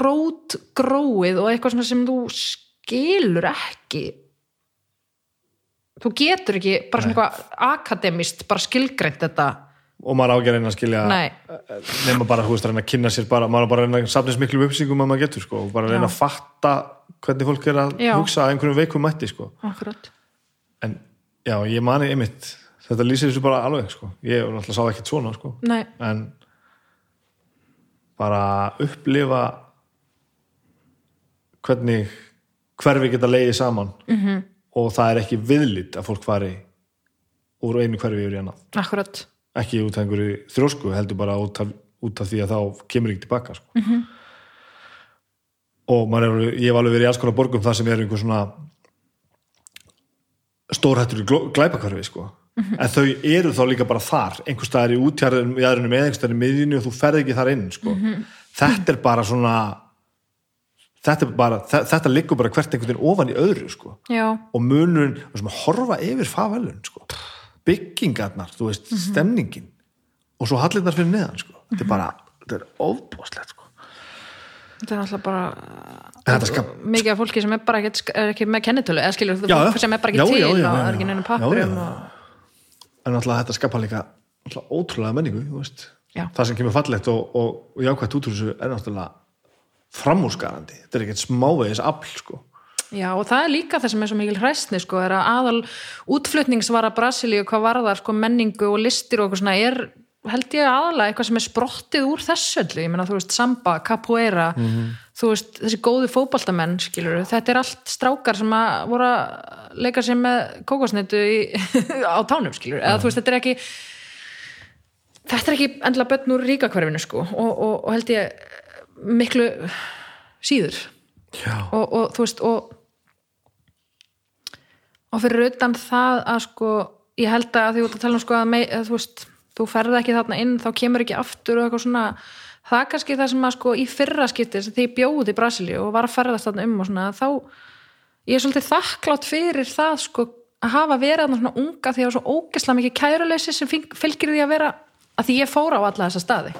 rótgróið og eitthvað sem þú skilur ekki. Þú getur ekki bara svona eitthvað akademist bara skilgreint þetta Og maður á ekki að skilja nema bara, þú veist, að reyna að kynna sér bara, maður bara reyna að safna eins miklu upplýsingum að maður getur, sko, og bara reyna að fatta hvernig fólk er að Já. hugsa að einhverjum veikum mætti, sko. En, já, ég mani einmitt, þetta lýsir þessu bara alveg, sko. Ég náttúrulega sá ekkert svona, sko. En bara upplifa hvernig hverfi geta leiðið saman -hmm. og það er ekki viðlit að fólk fari úr einu hverfi yfir í annað. akkurat Ekki út af einhverju þrjósku, heldur bara út af, út af því að þá kemur ekki tilbaka, sko. Mhm. og maður er, ég hef alveg verið í alls konar borgum þar sem er einhver svona stórhættur glæpakvarfi sko. Mhm. en þau eru þá líka bara þar einhver staðar í aðrunum eða einhver staðar í miðjunni og þú ferð ekki þar inn sko. Mhm. þetta er bara svona þetta, bara, þe- þetta liggur bara hvert einhvern veginn ofan í öðru sko. og munurinn, og horfa yfir favelun, sko. Byggingarnar þú veist, stemningin og svo hallirnar fyrir neðan sko. þetta er bara, þetta er ofbúslegt sko. þetta er alltaf bara skap, mikið af fólki sem er bara ekki, er ekki með kennitölu eða skilur þú fólk sem er bara ekki Já, til já, já, og er ekki neina pappurum og... en alltaf þetta skapa líka ótrúlega menningu þú veist. Já. það sem kemur fallegt og, og, og jákvæmt út úr þessu er náttúrulega framúrskarandi, þetta er ekkert smávegis afl sko. Já, og það er líka það sem er svo mikil hræstni sko, er að aðal útflutningsvara Brasilíu hvað varðar sko, menningu og listir og eitthvað svona er held ég aðalega eitthvað sem er sprottið úr þessu öllu, ég meina þú veist samba, capoeira þú veist þessi góðu fótboltamenn skilur, þetta er allt strákar sem að voru að leika sér með kókosnetu í, á tánum skilur, eða þú veist þetta er ekki þetta er ekki endilega börn úr ríkakverfinu sko og, og, og held ég miklu síður. Já, og, og þú veist og og fyrir utan það að sko ég held að því út að tala um sko að, mei, að þú veist, þú ferð ekki þarna inn þá kemur ekki aftur og eitthvað svona. Það er kannski það sem að sko í fyrra skipti því ég bjóði í Brasilíu og var að ferðast þarna um og svona þá ég er svolítið þakklátt fyrir það sko að hafa verið þarna svona unga því að svo ógesla mikið kæruleysi sem fylg- fylgir því að vera að því ég fór á alla þessa staði.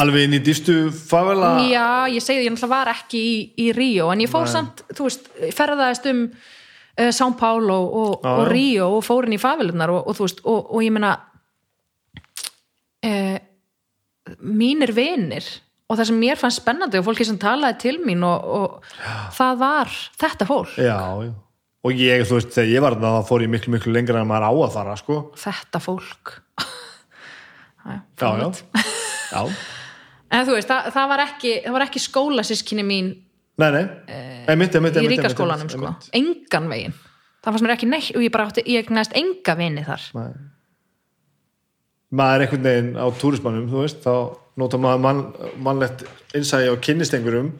Alveg inn í dýstu favela Já, ég segi því, ég náttúrulega var ekki í, í Ríó, en ég fór samt, þú veist, ferðaðist um São Paulo og, og. Ríó og fór inn í favelunar og, og þú veist, og, og ég meina uh, mínir vinir og það sem mér fannst spennandi og fólki sem talaði til mín og, og það var þetta fólk, já, já. og ég, þú veist, þegar ég var þá fór ég miklu, miklu lengra en maður á að fara sko. þetta fólk já, já, já en þú veist, það, það var ekki það var ekki skólasískinni mín nei, nei, einmitt, einmitt, í einmitt, ríkaskólanum einmitt, sko, engan veginn. Það fannst mér ekki neitt og ég bara átti, ég næst enga vini þar. Nei. maður er einhvern veginn á túrismannum þú veist, þá nota maður mann, mannlegt innsæði á kynnistengurum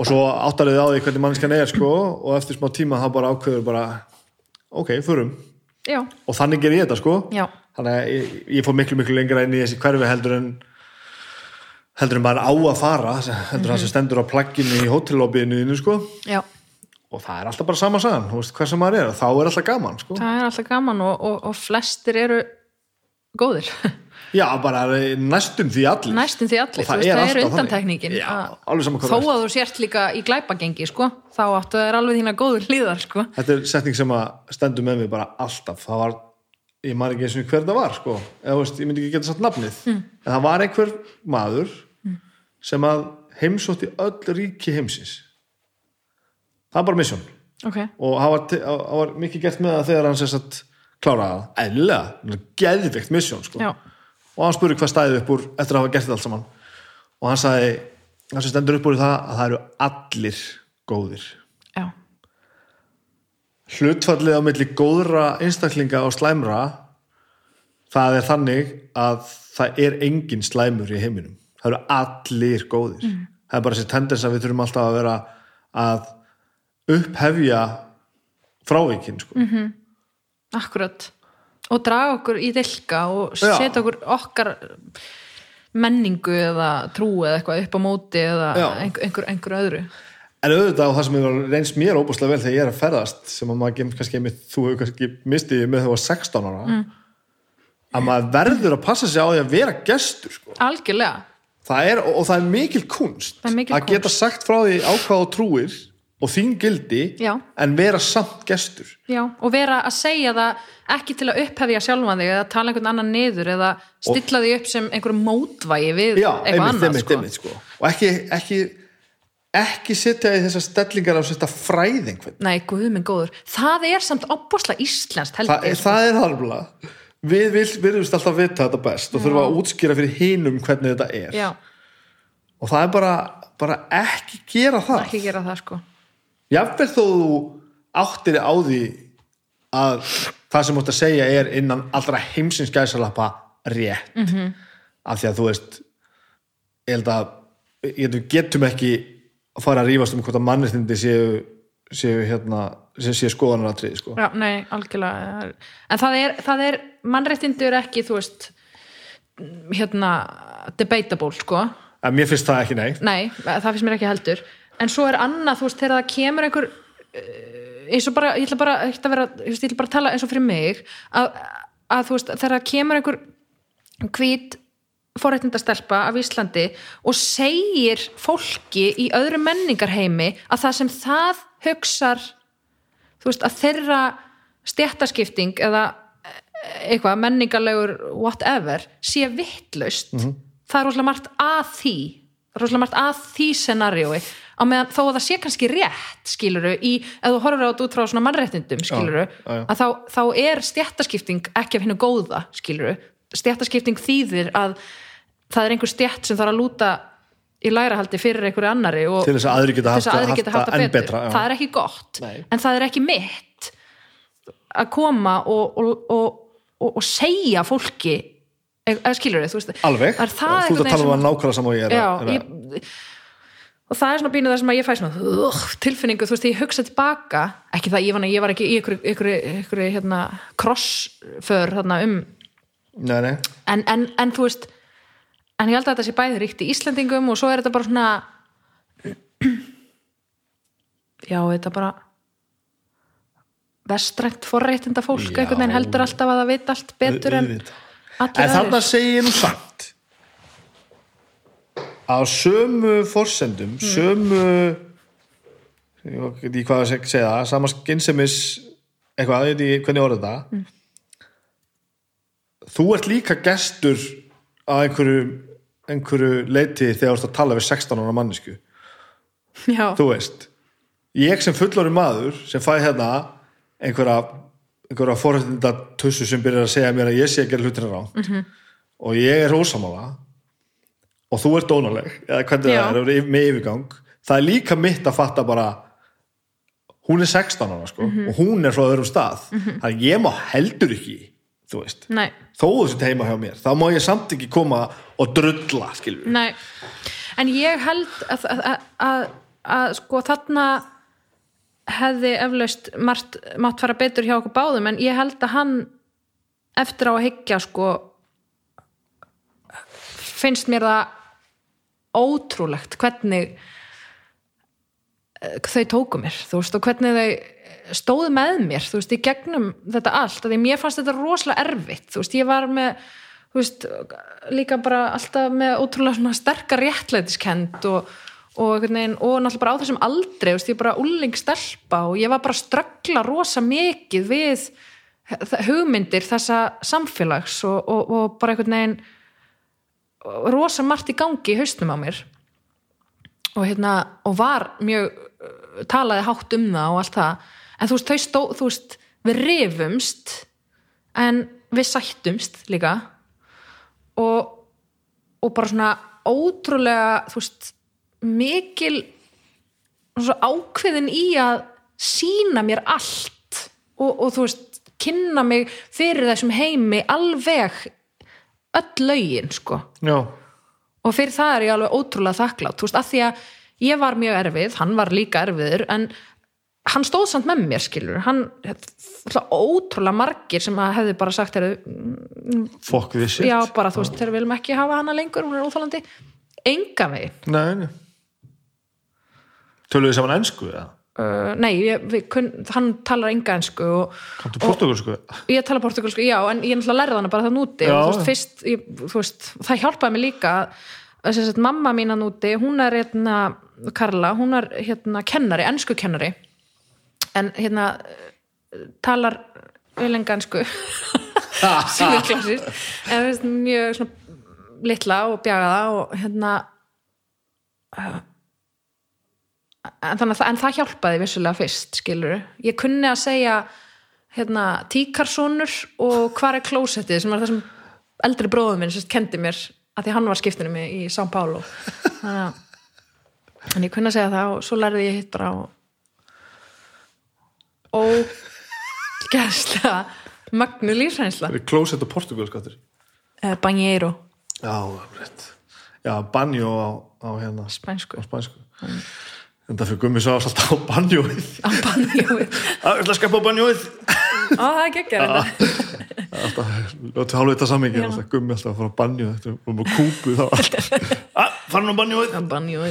og svo áttarið á því hvernig mannskan er sko og eftir smá tíma þá bara ákveður bara ok, förum. Já, og þannig ger ég þetta sko. Já, þannig að ég, ég fór miklu miklu lengra inn í þessi hverfi heldur en heldur en bara á að fara heldur það sem stendur á plagginu í hótellobbyinu sko. Já. Og það er alltaf bara sama sagan, þú veist hvað sem maður er þá er alltaf gaman sko. Það er alltaf gaman og, og, og flestir eru góðir. Já, bara næstum því allir. Næstum því allir, Og þú það veist, er það er þannig. undantekningin. Já, að- þó að þú sért líka í glæpagengi sko, þá áttu það er alveg þína góður hlýðar sko. þetta er setning sem að stendur með mig bara alltaf. Það var, ég man ekki eins og hver það var sko, eða veist, ég myndi ekki geta satt nafnið. Mm. en það var einhver maður sem að heimsótti öll ríki heimsins. Það var bara misjón. Ok, og það var, var mikið gert með það þegar hann sér satt kláraði það, eðlilega geðvikt misjón sko. Og hann spurði hvað stæði upp úr eftir að hafa gert þetta allt saman. Og hann sagði, hann sem stendur upp úr það að það eru allir góðir hlutfallið á milli góðra einstaklinga og slæmra það er þannig að það er engin slæmur í heiminum. Það eru allir góðir. Það er bara þessi tendens að við þurfum alltaf að vera að upphefja frávíkin sko. akkurat. Og draga okkur í dilka og setja okkur okkar menningu eða trú eða eitthvað upp á móti eða einhver, einhver öðru en auðvitað og það sem hefur reynst mér óbúslega vel þegar ég er að ferðast sem að maður kannski, þú hefur kannski mistið með þegar þú var 16 ára að maður verður að passa sig á því að vera gestur sko. algjörlega, það er, og, og það er mikil kunst er mikil að geta sagt frá því á hvað þú trúir og þín gildi Já. en vera samt gestur já, og vera að segja það ekki til að upphefja sjálfan þig eða tala einhvern annan niður eða stilla því upp sem einhverjum mótvægi við já, eitthvað einmitt, annað einmitt, sko. einmitt, sko. og ekki, ekki ekki setja í þessar stellingar á þetta fræðing Nei, guð minn góður. Það er samt íslenskt held Þa, sko. það er harfla við vil, virðumst alltaf vita þetta best og þurfa að útskýra fyrir hinum hvernig þetta er Já, og það er bara, bara ekki gera það ekki gera það sko. jafnvel þó þú áttir á því að það sem mútt að segja er innan allra heimsins gæsalappa rétt Mhm. -hmm. af því að þú veist ég held að ég getum ekki að fara að rífast um hvort að mannréttindi séu, séu hérna séu skoðanaratrið sko. Já, nei, algjörlega. En það er, það er mannréttindur ekki, þú veist, hérna, debatable, sko. en mér finnst það ekki nei nei, það finnst mér ekki heldur en svo er annað, þú veist, þegar það kemur einhver eh, eins og bara, ég ætla bara ekki að vera, ég ætla bara að tala eins og fyrir mig að, að þú veist, þegar það kemur einhver hvít forréttindastelpa af Íslandi og segir fólki í öðru menningarheimi að það sem það hugsar þú veist, að þeirra stjættaskipting eða eitthvað menningarlegur whatever sé vittlaust það er rosalega margt að því rosalega margt að því scenariói á meðan þó að það sé kannski rétt skiluru, í, ef þú horfur á þetta út frá svona mannréttindum skiluru, Já, já, já. að þá, þá er stjættaskipting ekki af hennu góða skiluru, stjættaskipting þýðir að það er einhver stjætt sem þarf að lúta í lærahaldi fyrir einhverju annari og til þess að aðri geta haft, að það enn betur betra já. það er ekki gott, Nei. en það er ekki mitt að koma og, og, og, og, og segja fólki eða skilur þið, þú veist alveg, er þú ert einhvern að tala um að nákvæmlega saman og ég er Já, að, að ég, og það er svona bínuð það sem að ég fæ svona uh, tilfinningu, þú veist, ég hugsa tilbaka ekki það, ég var, ég var ekki í ykkur hérna, crossför þarna um, nei, nei, en, en, en þú veist en ég held að þetta sé bæði ríkt í Íslandingum og svo er þetta bara svona já, þetta bara vestrænt forréttinda fólk Já. einhvern veginn heldur alltaf að það veit allt betur en allir en aðrir segi ég nú samt á sömu forsendum Mm. sömu ég veit ekki hvað að seg- segja það sama skinsemis eitthvað, ég veit ekki hvernig orða þetta Mm. Þú ert líka gestur að einhverju einhverju leiti þegar þú ert að tala við 16 ára mannesku já, þú veist ég sem fullori maður sem fæ hérna einhverja einhverja forhættinda tussu sem byrjar að segja mér að ég sé að gera hlutina rá -hmm. og ég er ósamála og þú ert dónaleg eða hvernig Já. það er með yfirgang. Það er líka mitt að fatta bara hún er 16 ára sko og hún er frá öðrum stað. Þannig að ég má heldur ekki þú veist, nei, þó þú sett heima hjá mér þá má ég samt ekki koma og drulla skilur nei. En ég held að, að, að, að, sko þarna hefði eflaust margt, mátt fara betur hjá okkur báðum en ég held að hann eftir á að hyggja sko finnst mér það ótrúlegt hvernig eh, þau tóku mér þú veist og hvernig þau stóðu með mér þú veist í gegnum þetta allt því mér fannst þetta rosalega erfitt þú veist ég var með þú veist líka bara alltaf með ótrúlega svona sterkar réttlætiskend og, og, veginn, og náttúrulega bara á þessum aldrei þú veist ég bara úling stelpa og ég var bara að ströggla rosa mikið við hugmyndir þessa samfélags og, og bara einhvern veginn rosa margt í gangi í haustum á mér. Og hérna og var mjög uh, talaði hátt um það og allt það en þú veist, þau stó, þú veist við rifumst en við sættumst líka. Og, og bara svona ótrúlega þú veist mikil ákveðin í að sína mér allt og, og þú veist kynna mig fyrir þessum heimi alveg öll lögin sko. Já, og fyrir það er ég alveg ótrúlega þakklátt þú veist, að því að ég var mjög erfið hann var líka erfiður, en hann stóð samt með mér, skilur hann, ótrúlega margir sem að hefði bara sagt, fokk við shit. Já, bara þú veist, þeir viljum ekki hafa hana lengur, hún er óþálandi enga veginn. Nei, nei. Töluðu þið saman ennsku eða? uh, nei, ég, við, kun, hann talar enga ensku og kanntu portugalsku ég tala portugalsku, já, en ég náttúrulega lærði hana bara það núti Já. og þú veist, fyrst, ég, þú veist, það hjálpaði mig líka að mamma mín að núti, hún er hérna, Karla, hún er hérna kennari, ennsku kennari en hérna talar auðlenga ennsku sem er klassist en veist, mjög litla og bjagaða og hérna en, þannig, en það hjálpaði vissulega fyrst, skilur ég kunni að segja hérna, tíkarsonur og hvar er klósettið sem er það sem eldri bróðum minn kendi mér að því hann var skiptinu mig í São Paulo. Þannig að en ég kunni að segja það og svo lærði ég hitt bara og og gæðslega magnu lífsreynsla. Það er klósett og portugalsku áttur eh, banjero, já, rétt. Já, banjó á, á hérna spænsku. á spænsku. En það fyrir gummi svo alltaf á banjóið. Á banjóið. Að ætla að skapa á banjóið. Á, það er þetta. alltaf, ljóttu hálfvita sammingi Já. alltaf gummi alltaf að fara að banju þetta og með kúpu þá. Alltaf að, fara nú að banju Það banni og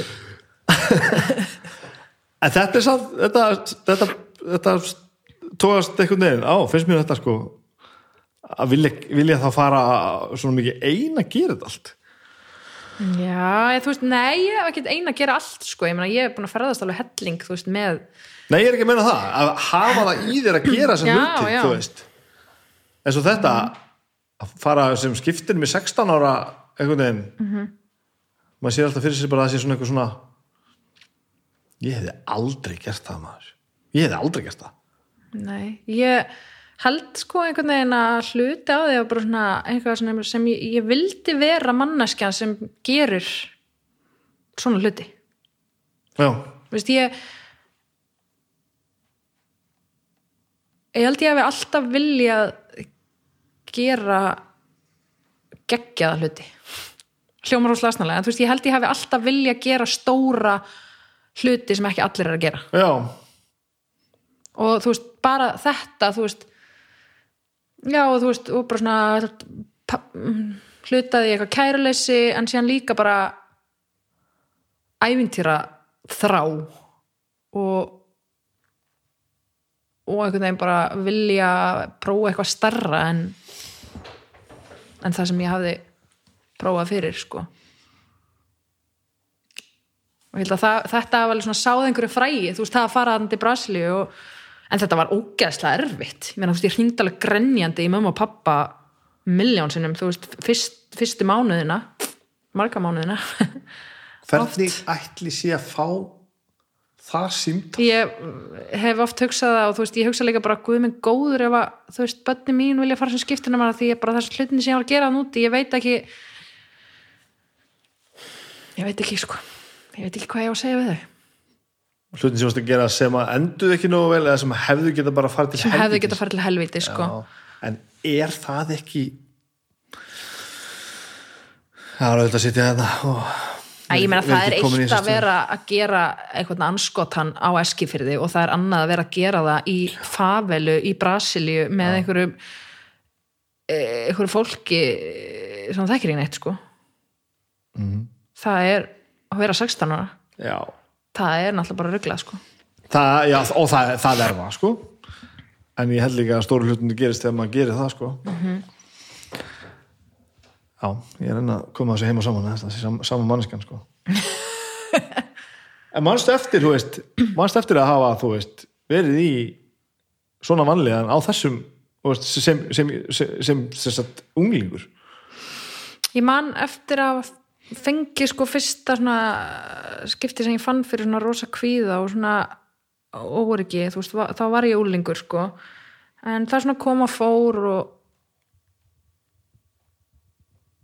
en þetta er samt þetta, þetta, þetta tóðast einhvern veginn, á, finnst mér þetta sko að vilja, vilja þá fara svona mikið ein að gera þetta allt. Já, ég, þú veist, nei, ég hef ekkert eina að gera allt sko, ég meina, ég hef búin að ferðast alveg helling, veist, með Nei, ég er ekki að meina það, að hafa það í þér að gera Já, hluti, já. þú veist. Eins og þetta að fara sem skiptir með 16 ára einhvern veginn. Mhm. maður sér alltaf fyrir sér bara að það sé svona eitthvað svona ég hefði aldrei gert það maður ég hefði aldrei gert það. Nei, ég held sko einhvern veginn að hluti á því að bara svona eitthvað sem, sem ég, ég vildi vera manneskja sem gerir svona hluti. Já, Veist, ég ég held ég hafi alltaf viljað gera geggjaða hluti. Hljómar hos lasnalega, en þú veist, ég held ég hafi alltaf viljað gera stóra hluti sem ekki allir er að gera. Já, og þú veist, bara þetta þú veist já, og þú veist, og bara svona mm, hlutaði eitthvað kæruleysi en síðan líka bara ævintýra þrá og og einhvern veginn bara vilja prófa eitthvað starra en en það sem ég hafði prófað fyrir sko. Og ég held að það, þetta var alveg svona sáð einhverju frægi, þú veist, það að fara þannig til Brasilíu og, en þetta var ógeðslega erfitt. Ég meina, þú veist, ég hringd alveg grenjandi í mömmu og pappa miljón sinnum, þú veist, fyrst, fyrstu mánuðina marga mánuðina. Hvernig ætli sé að fá það símt ég hef oft hugsað það og þú veist, ég hugsa líka bara guð minn góður ef að, þú veist, bönni mín vilja fara sem skiptina manna því ég bara þess hlutinni sem ég var að gera núti, ég veit ekki ég veit ekki sko. Ég veit ekki hvað ég á að segja við þau hlutin sem varst að gera sem að enduð ekki nógu vel eða sem hefðu geta bara farið til sem hefði helvítis. getað að fara til helviti sko. En er það ekki það er auðvitað að sitja þetta og Æ, ég meina það er ekki eitt að vera að gera einhvern anskotan á eskifyrði og það er annað að vera að gera það í favelu í Brasilíu með einhverju eh, einhverju fólki sem það þekkir í neitt sko. Mhm. það er að vera 16 ára. Já, það er náttúrulega bara ruglað sko. Það, já, og það, það er það sko. En ég held líka að stóru hlutinu gerist þegar maður gerir það sko. Já, ég er enn að koma þessu heim og saman það sé sam, saman manneskan sko. En mannstu eftir mannstu eftir að hafa veist, verið í svona vanlegan á þessum veist, sem, sem, sem, sem, sagt, unglingur? Ég man eftir að fengi sko fyrsta svona skipti sem ég fann fyrir svona rosa kvíða og svona óryggi, þú veist, þá var ég úlingur sko, en það svona kom og fór og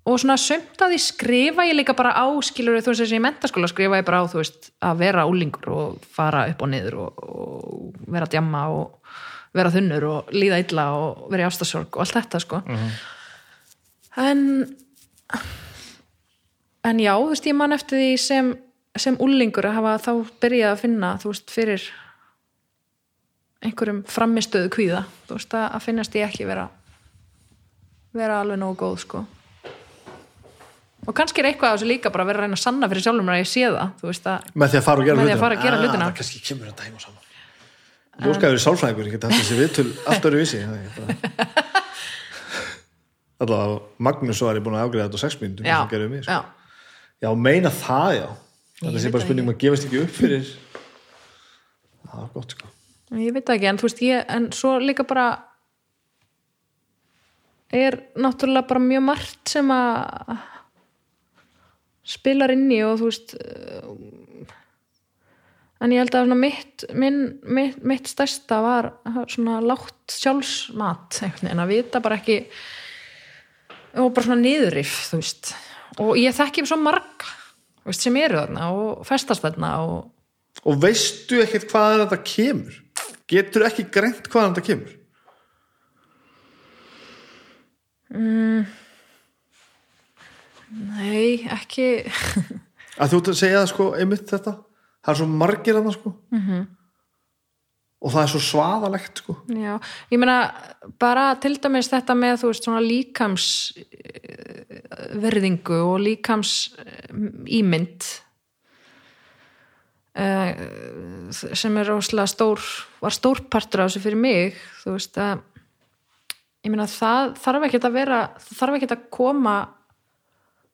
og svona sömt að því skrifa ég líka bara á skilur þú veist þessi í mentaskóla skrifa ég bara á þú veist að vera úlingur og fara upp og niður og, og vera að djamma og vera þunnur og líða illa og vera í ástasorg og allt þetta sko. En en já, þú veist, ég man eftir því sem, sem úlingur að hafa þá byrjað að finna, þú veist, fyrir einhverjum framistöðu kvíða, þú veist, að, að finnast ég ekki vera vera alveg nógu góð, sko. Og kannski er eitthvað á þessu líka bara að vera að reyna að sanna fyrir sjálfum að ég sé það, þú veist að með því að fara og gera að hlutina. að gera Ah, hlutina. það kannski kemur að dæma saman. Ég óskaði verið sálfræðingur, ég geti haft þessi viðtöl allt öru vísi. Allavega Magnús var ég búin að afgreða þetta á sex mínútum já, sem gerði mig, sko. Já, meina það já. Ég sé bara það spurning að gefast ekki upp fyrir það er gott sko. Ég veit það ekki, en þú veist, ég en svo líka bara er náttúrulega bara mjög margt sem að spilar inn í og þú veist uh, en ég held að mitt, minn, mitt, mitt stærsta var svona látt sjálfsmat einhvern veginn að vita bara ekki og bara svona niðurif þú veist og ég þekki svo marga þú veist, sem eru þarna og festast þarna og og veistu ekkert hvaðan þetta kemur? Getur ekki greint hvaðan þetta kemur? Nei, ekki. Að þú segja það sko einmitt þetta. Það er svo margir það sko. -hmm. Og það er svo svaðalegt sko. Já, ég meina bara til dæmis þetta með þú veist svona líkams eh, og líkams eh, ímynd uh, sem er óslega stór var stór partur af þessu fyrir mig þú veist að ég meina það þarf ekki að vera það þarf ekki að koma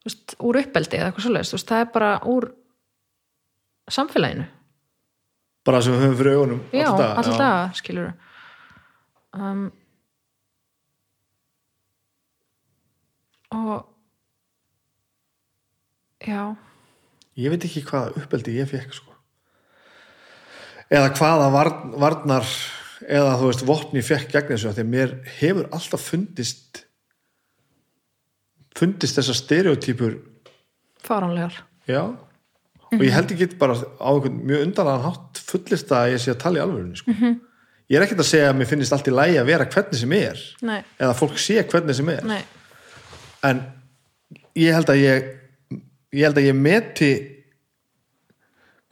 veist, úr uppeldi eða eitthvað veist, það er bara úr samfélaginu bara sem við höfum fyrir augunum já, alltaf skilur um, og já. Ég veit ekki hvaða uppeldi ég fekk sko. eða hvaða varn, varnar eða þú veist vopni fekk gegn þessu því að mér hefur alltaf fundist fundist þessar stereotypur fáránlegar. Já og ég held ekki bara á einhvern mjög undanlegan hátt fullist að ég sé að tala í alvörunni sko. ég er ekkert að segja að mér finnist allt í lægi að vera hvernig sem er nei, eða fólk sé hvernig sem er nei, en ég held að ég ég held að ég meti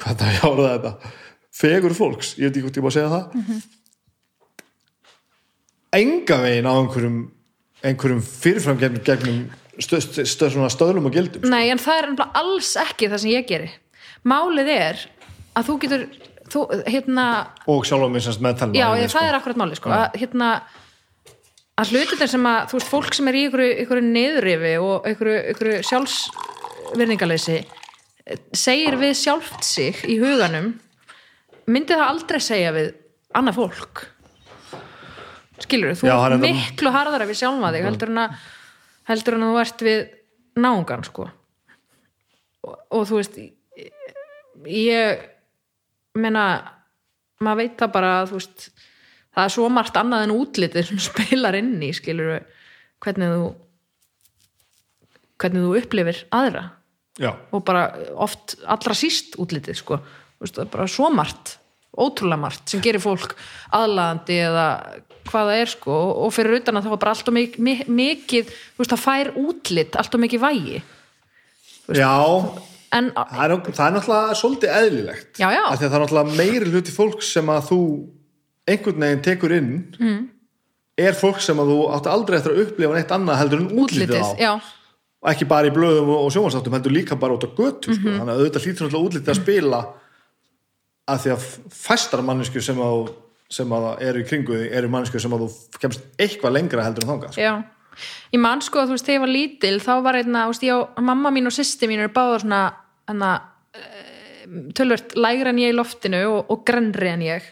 hvað það ég áraða þetta fegur fólks, ég veit ekki hvort ég má segja það mm -hmm. enga veginn á einhverjum einhverjum fyrirfram gegnum, gegnum stöð, stöð, stöðlum og gildum sko. nei, en það er alls ekki það sem ég geri málið er að þú getur þú, hérna, og sjálf mig semst meðtalma já, ég, það er akkurat málið sko, að, hérna að hlutir sem að, þú veist, fólk sem er í ykkur, ykkur neðurifi og ykkur, ykkur sjálfsverningaleysi segir við sjálft sig í huganum myndi það aldrei segja við annað fólk? Skilur þú ert er miklu harðara við sjálfa þig heldur en að heldur en að þú ert við náungan sko. Og, og þú veist ég meina maður veit það bara að veist það er svo margt annað en útlitið sem spilar inn í skilur hvernig þú hvernig þú upplifir aðra. Já, og bara oft allra síst útlitið sko, veist, það er bara svo margt ótrúlega margt sem gerir fólk aðlaðandi eða hvað það er sko. Og fyrir utan að það var bara alltaf mikið, mikið þú veist, það fær útlit alltaf mikið vægi. Já en það er, það er náttúrulega svolítið eðlilegt Já, já. Það er náttúrulega meiri hluti fólk sem að þú einhvern veginn tekur inn mm. er fólk sem að þú átti aldrei eftir að upplifa neitt annað heldur en útlitið útlitið, á og ekki bara í blöðum og, sjónvarsáttum heldur líka bara út á götu sko. þannig að auðvitað hlýtur náttúrulega útlitið að spila að því að fæstar mannesku sem sem að eru í kringu þig eru mannesku sem að þú kemst eitthvað lengra heldur en þangað sko. já ég man sko að þú veist, þegar ég var lítil þá var einna, þú veist, ég og mamma mín og sýsti mín eru báðar svona enna, tölvört lægra en ég í loftinu og, og grennri en ég.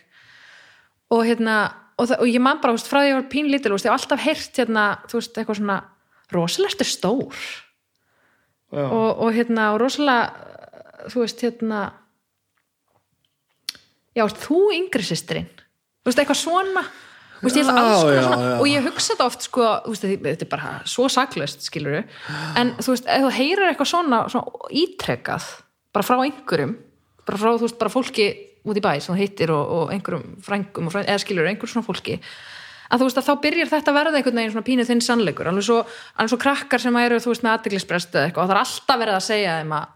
Og hérna og, og ég man bara, veist, frá því ég var pínlítil veist, ég hef alltaf heyrt hérna, veist, eitthvað svona rosalegt er stór. Og, og hérna, og rosalega þú veist, hérna já, þú yngri sýstrin eitthvað svona veist, ég Já, já, já. og ég hugsa þetta oft sko, veist, þetta er bara svo saklaust skilur en þú veist, ef þú heyrir eitthvað svona, svona ítrekað bara frá einhverjum bara frá, þú veist, bara fólki út í bæ sem þú heitir og, og einhverjum frængum og fræng, eða skilur, einhver svona fólki að þú veist að þá byrjar þetta að verða einhvern veginn svona pínu þinn sannleikur, alveg svo, alveg svo krakkar sem eru, þú veist, með aðdeglisbrest eða eitthvað og það er alltaf verið að segja þeim að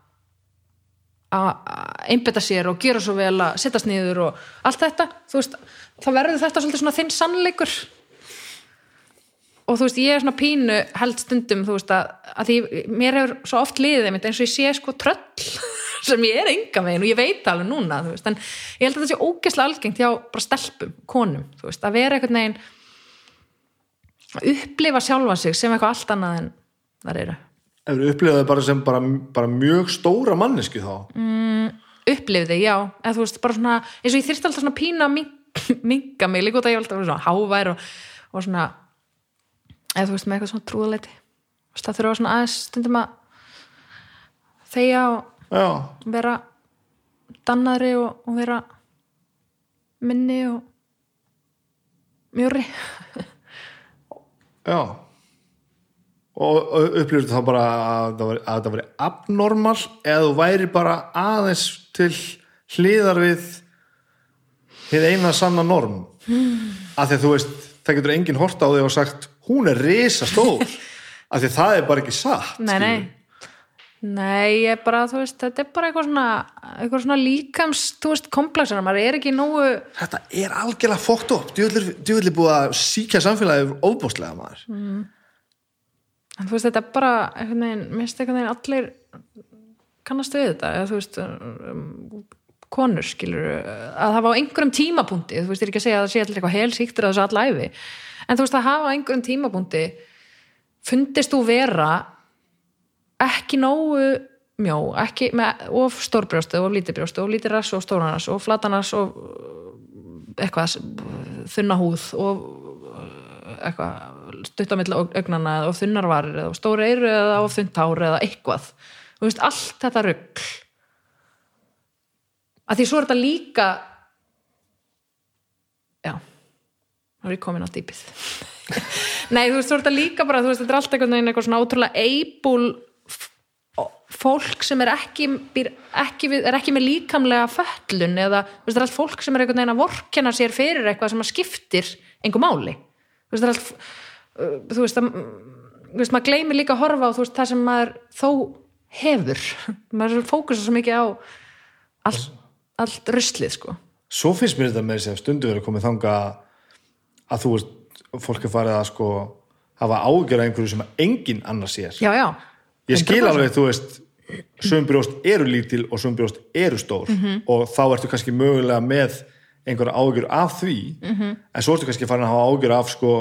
að einbetta sér og gera svo vel að sittast niður og allt þetta, þú veist, þá verður þetta svolítið svona þinn sannleikur. Og þú veist, ég er svona pínu held stundum, þú veist, að, að því mér hefur svo oft liðið einmitt eins og ég sé sko tröll sem ég er enga megin og ég veit alveg núna, þú veist, en ég held að þetta sé ógeðslega algengt hjá bara stelpum, konum, þú veist, að vera einhvern veginn að upplifa sjálfa sig sem eitthvað allt annað en það eru. Ef þú upplifaði bara sem bara, bara mjög stóra mannesku þá? Upplifði, já, eða þú veist, bara svona eins og ég þyrfti alltaf svona pína að mink- minka mig, líka út að ég var alltaf svona hávær og, og svona eða þú veist, með eitthvað svona veist, það þurfa svona aðeins stundum að þegja og já, vera dannaðri og, og vera minni og mjúri já. Og, og upplifðu þá bara að að það væri abnormal eða þú væri bara aðeins til hliðar við hið eina sanna norm. Af því að þú veist það getur enginn horta á þig og sagt hún er risa stór af því að það er bara ekki satt nei, nei. Nei, ég bara, þú veist, þetta er bara eitthvað svona, eitthvað svona líkams, þú veist, komplexina, maður er ekki nógu, Þetta er algjörlega fókt upp djúvillig búið að síkja samfélagið óbúslega maður. En þú veist, þetta er bara, einhvern veginn, minnst einhvern veginn allir kannast við þetta, eða þú veist, um, konur, skilur, að hafa á einhverjum tímapunkti, þú veist, ég er ekki að segja að það sé allir eitthvað helsíktur að þessu alla æfi, en þú veist, að hafa á einhverjum tímapunkti, fundist þú vera ekki nógu mjó, ekki með of stórbrjóstu og lítið brjóstu og lítið rass og stóranas og flatanars og uh, eitthvað þunna húð og uh, eitthvað stuttamilla augnana eða of þunnar varir eða of stóri eyru eða of þunnt hár eða eitthvað. Þú veist, allt þetta rugl að því svo er þetta líka já þá er ég komin á dýpið. Nei, þú veist, svo er þetta líka bara þú veist, þetta er allt einhvern veginn eitthvað svona ótrúlega eibul fólk sem er ekki, býr, ekki við, er ekki með líkamlega föllun eða það er allt fólk sem er einhvern veginn að vorkenna sér fyrir eitthvað sem að skiptir einhver máli. Það er allt þú veist, að, þú veist, maður gleymir líka að horfa á veist, það sem maður þó hefur. Maður fókusa svo mikið á allt, allt ruslið, sko. Svo finnst mér þetta með þess að stundu verið komið þanga að þú veist, fólk er farið að sko hafa ágjör að einhverju sem að enginn annars sér. Já, já, Ég skil 100%. alveg, þú veist sömbrjóst eru lítil og sömbrjóst eru stór. Og þá ertu kannski mögulega með einhverja ágjör af því. En svo ertu kannski farin að hafa ágjör af sko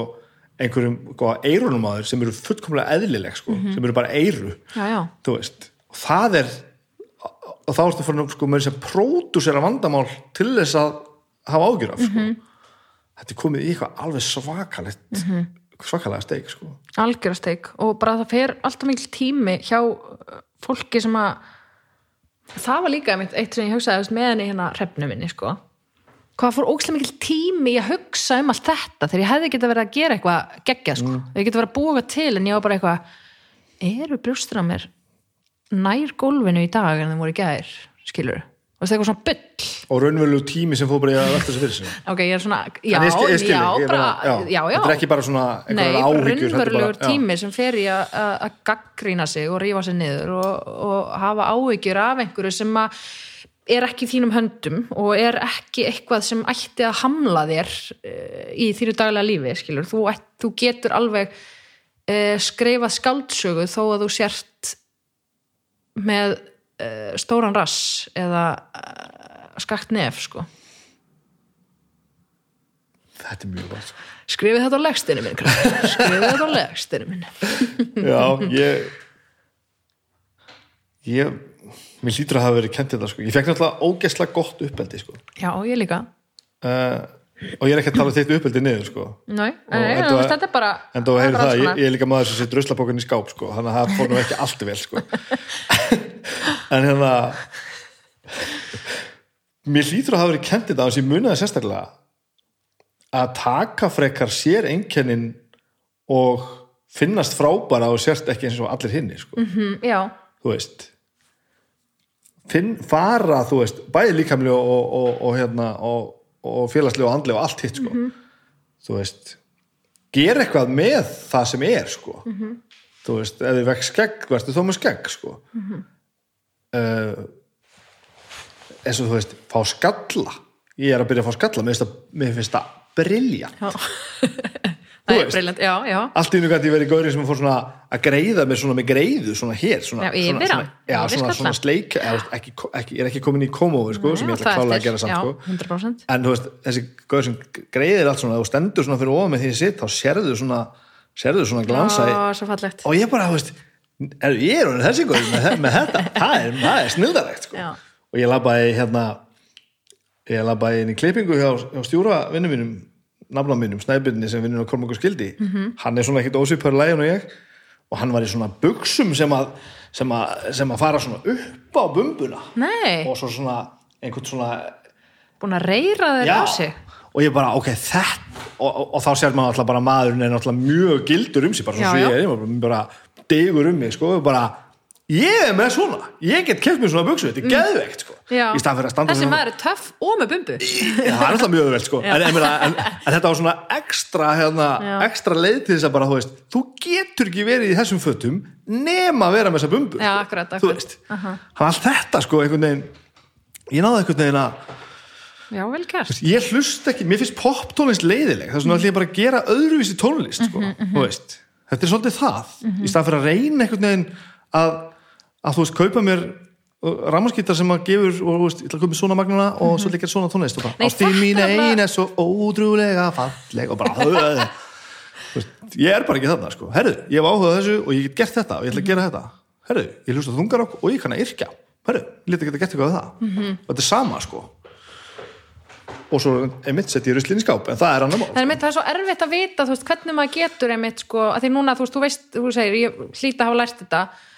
einhverjum sko, eirunum aður sem eru fullkomlega eðlileg sko, sem eru bara eiru já, já. Þú veist, og það er og þá ertu farin að sko með þess að pródusera vandamál til þess að hafa ágjör af sko. þetta er komið í eitthvað alveg svakalegt svakalega steik sko. Algjörasteg og bara það fer alltaf mikil tími hjá uh, fólki sem að það var líka einmitt eitt sem ég hugsaði þú veist, með henni hérna hrefnu minni sko. Hvað fór ógstlega mikil tími í að hugsa um allt þetta þegar ég hefði getað verið að gera eitthvað geggjað sko, mm. ég getað verið að búa til en ég var bara eitthvað eru brjóstur á mér nær gólfinu í dag en þeim voru í gær skilur, og það er eitthvað svona bull? Og raunverulegu tími sem fór bara í að velta sér fyrir sig ok, ég er svona, já, ég skil, ég skil, já, bara, meina, já, já, þetta er ekki bara svona já. tími sem fer í að- gaggrína sig og rífa sig niður og, og hafa áhyggjur af einhverju sem að er ekki þínum höndum og er ekki eitthvað sem ætti að hamla þér eh, í þínu daglega lífi skilur, þú, þú getur alveg uh, skrifað skáldsögu þó að þú sért með uh, stóran rass eða uh, skakt nef sko þetta er mjög gott sko. skrifið þetta á legstinu minn skrifið þetta á legstinu minn já, ég ég mér lítur að hafa verið kent þetta sko. ég fekk náttúrulega ógeðslega gott uppeldi sko. já, ég líka uh, og ég er ekki að tala þetta uppeldi niður sko. Nei, Og nei, þetta er bara en þú heyrðu það, ég, ég er líka maður sem sitt ruslapókan í skáp sko. þannig að það fór nú ekki allt vel sko. en hérna mér lítur að hafa verið kent þetta á þess að ég muniði sérstaklega að taka frekar sér einkennin og finnast frábara og sérst ekki eins og allir hinni sko. Mm, já, þú veist Finn, fara, þú veist, bæði líkamlega og, og, og, hérna, og, og félagslega og andlega og allt hitt sko. þú veist gera eitthvað með það sem er sko. þú veist, ef þið vekk skegg verður þá með skegg sko. uh, eins og þú veist fá skalla ég er að byrja að fá skalla, mér finnst það, finnst það er briljant, já, já. Allt í einu gæti verið gaurið sem fór svona að greiða með svona með greiðu, svona hér svona, Já, svona, svona, já, svona, svona sleik veist, ekki, ekki, er ekki komin í komófi sko, sem ég ætla það klálega að gera samt sko. 100% en veist, þessi gaur sem greiðir allt svona, þú stendur svona fyrir ofan með því sitt þá sérðu svona, sérðu svona glansa í- og ég bara, veist er, ég er þessi gaur með, með þetta. Það er, er snildarlegt sko. Og ég labbaði hérna ég labbaði inn í klippingu hjá, hjá stjúra vinnum mínum nafna mínum, snæbyrni sem vinnur á Kormungur skildi Mhm. hann er svona ekkit ósvipar lægin og ég. Og hann var í svona buksum sem að, sem að, sem að fara svona upp á bumbuna. Nei, og svo svona einhvern svona búin að reyra þér á sig. Og ég bara, ok, þetta og, og, og þá sér maður alltaf bara að maðurinn er alltaf mjög gildur um sig, bara svona svo já. ég bara digur um mig, sko, bara ég er með svona, ég get keft mér svona buksu, þetta er geðveikt, sko Mm. Staðan að þessi svona- maður er töff og með bumbu. Já, það er alltaf mjög vel sko. En, en, en, en þetta var svona ekstra hérna, ekstra leið til þess að bara þú veist þú getur ekki verið í þessum fötum nema að vera með þessa bumbu Já, sko. akkurat, þú akkurat. veist, hann allt þetta sko einhvern veginn ég náði einhvern veginn að já, vel gert. Ég hlust ekki, mér finnst poptónlist leiðileg þess vegna ætlum ég bara að gera öðruvísi tónlist sko, Mhm, þú veist. Þetta er svolítið það, í stað fyrir að reyna einhvern veginn að, að þú veist, kaupa mér rammarskýttar sem að gefur og veist, ég ætla að kaupa mér svona magnuna og svo líka svona tónlist og bara, Nei, ástin mín þetta var- ein er svo ótrúlega falleg og bara veist, ég er bara ekki þarna sko, herru, ég hef áhugað þessu og ég get gert þetta og ég ætla að gera þetta. Herru, ég hlusta á þungarokk og ég kann að yrkja. Herru, ég leta geta gert eitthvað á það. Og þetta er sama sko. Og svo einmitt sett í skáp en það er annar mál Það er, mitt, það er svo erfitt að vita veist, hvernig maður getur einmitt sko, að því núna þú veist, þú veist, þú segir,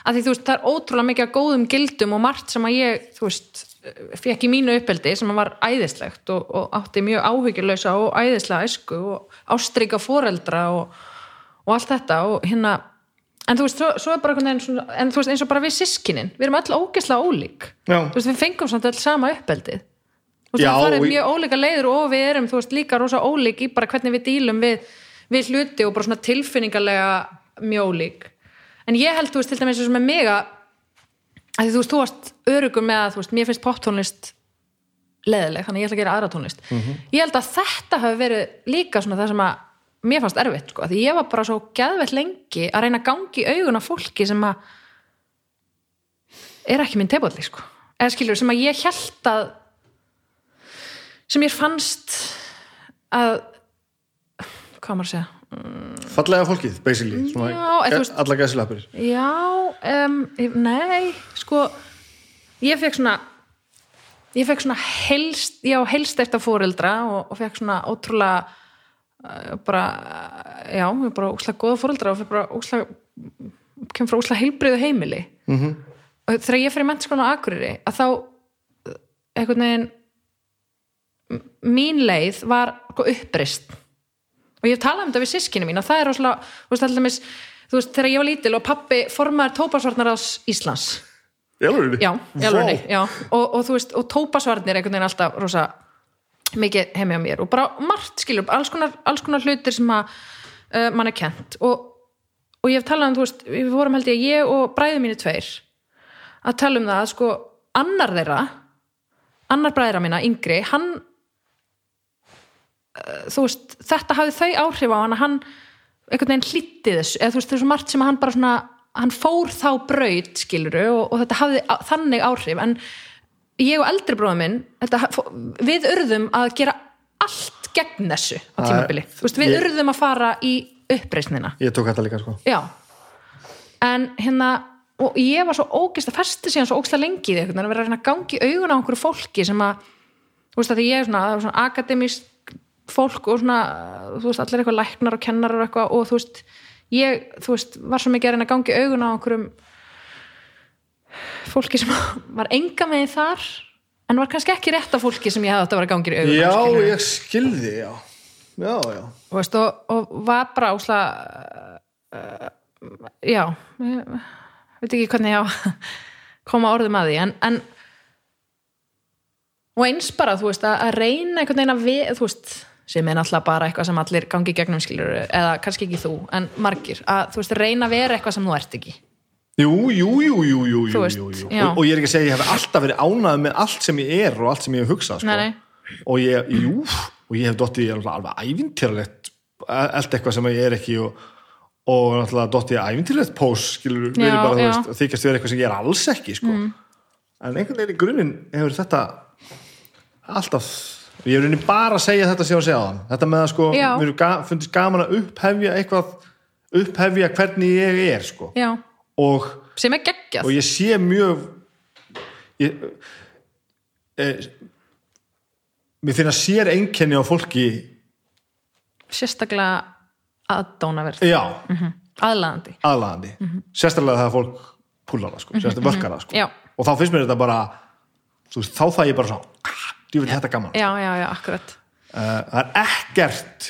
að að því þú veist, það er ótrúlega mikið af góðum gildum og margt sem að ég þú veist, fekk í mínu uppeldi sem að var æðislegt og, og átti mjög áhyggjulausa og æðislega æsku og ástrika foreldra og, og allt þetta og hérna en þú veist, svo, svo er bara einhvern veginn en þú veist, eins og bara við sískinin, við erum öll ógeðslega ólík. Já. þú veist, við fengum samt öll sama uppeldið þú veist, Já, það og- mjög ólíka leiður og við erum, þú veist, líka rosa ólík í bara hvernig við dílum við, við hluti og bara svona tilfinningarlega mjög ólík en ég held, þú veist, til dæmis eins og með mig að þú veist, þú varst örugum með að, þú veist, mér finnst poptónlist leðileg, þannig ég ætla að gera aðra tónlist. Ég held að þetta hafi verið líka svona það sem að mér fannst erfitt, sko, því ég var bara svo geðvett lengi að reyna að gangi í augun á fólki sem að er ekki minn teibolli, sko. Eða skilur, sem að ég held að sem ég fannst að hvað maður að segja fallega fólkið, basically svona, Já, en þú veist- alla gæsilappir Já, um, nei, sko ég fekk svona ég fekk svona helst, já, helst eftir fóreldra og, og fekk svona ótrúlega uh, bara, já, ég bara óslega góða fóreldra og fekk bara óslega kemur frá óslega heilbriðu heimili -hmm. Mhm. og þegar ég fyrir mennskona á Akureyri að þá uh, einhvern veginn mín leið var sko uppreist og ég hef talað um þetta við sískinu mín og það er rosalega, þú veist, alltaf mis, þú veist, þegar ég var lítil og pappi formar tópasvarnar ás Íslands alveg já, alvegni, já. Og, og þú veist, og tópasvarnir einhvern veginn alltaf rosa mikið heimi á mér og bara margt skilur, alls konar, alls konar hlutir sem að uh, mann er kent og, og ég hef talað um, þú veist, við vorum held ég ég og bræður mínu tveir að tala um það að sko annar þeirra annar bræðra mína, yngri, hann veist, þetta hafði þau áhrif á hann hann einhvern veginn hlýtti þessu. Eða þú veist, svo margt sem hann bara svona hann fór þá braut, skiluru og, og þetta hafði á, þannig áhrif. En ég og eldri bróða minn þetta, við urðum að gera allt gegn þessu á tímabili. Þú veist, við ég- urðum að fara í uppreisnina. Ég tók þetta líka sko. Já. En hérna og ég var svo ógist að festi síðan svo ógist að lengi því að vera að gangi augun á einhverju fólki sem að þú veist að ég er svona, svona akademísk fólk og svona þú veist allir eitthvað læknar og kennarar og eitthvað og þú veist ég, þú veist, var svo mikið að reyna að gangi augun á einhverjum fólki sem var enga með þar en var kannski ekki rétt af fólki sem ég hefði átt að vera að gangi augun á, já, ég skilði, já. Já, já, og, veist, og, og var bara ásla uh, já ég veit ekki hvernig ég koma orðum að því en, en og eins bara þú veist að reyna einhvern veginn að við þú veist sem er náttúrulega bara eitthvað sem allir gangi gegnum skilur eða kannski ekki þú en margir að þú veist reyna að vera eitthvað sem þú ert ekki jú, jú, jú, jú, jú, Þú jú, veist, jú, jú. Og, og ég er ekki að segja, ég hef alltaf verið ánægð með allt sem ég er og allt sem ég hef hugsað sko. Og ég, jú, og ég hef dottið í alveg, alveg ævintýralegt allt eitthvað sem ég er ekki og, og náttúrulega dottið í ævintýralegt pós skilur, verið Já, bara, þú já. veist, þykjast vera eitthvað sem ég er alls ekki sko. en einhvern veginn í grunninn hefur þetta alltaf ég er raunin bara að segja þetta sem ég var að segja á þann þetta með að sko, Já. mér ga, fundist gaman að upphefja eitthvað upphefja hvernig ég er sko. já, og sem er geggjað. og ég sé mjög ég, e, mér finna sér einkenni á fólki sérstaklega aðdónaverð, já, aðlaðandi. Aðlaðandi. Sérstaklega þegar fólk púlar það sko, sérstaklega vörkar það sko. Já. og þá finnst mér þetta bara þú veist, þá það ég bara svo vil þetta gaman? Já, já, já, akkurat. Uh, það er ekkert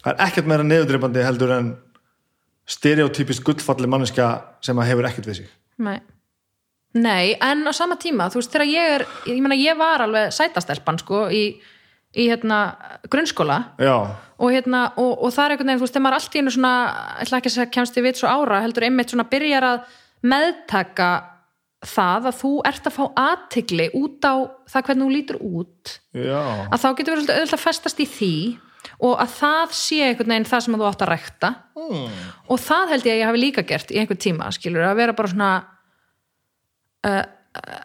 það er ekkert meira neðudreipandi heldur en stereotypist gullfalli manneska sem að hefur ekkert við sig. Nei. Nei, en á sama tíma, þú veist, þegar ég er ég meina, ég var alveg sætastelpan sko, í, í hérna grunnskóla. Já, og hérna, og, og það er einhvern veginn, þú veist, þegar maður allt í einu svona, ætla ekki að kemst í vits og ára, heldur einmitt svona byrjar að meðtaka það að þú ert að fá athygli út á það hvernig þú lítur út já. að þá getur verið auðvitað að festast í því og að það sé einhvern veginn það sem þú átt að rækta. Mm. og það held ég að ég hafi líka gert í einhvern tíma, skilur, að vera bara svona uh, uh,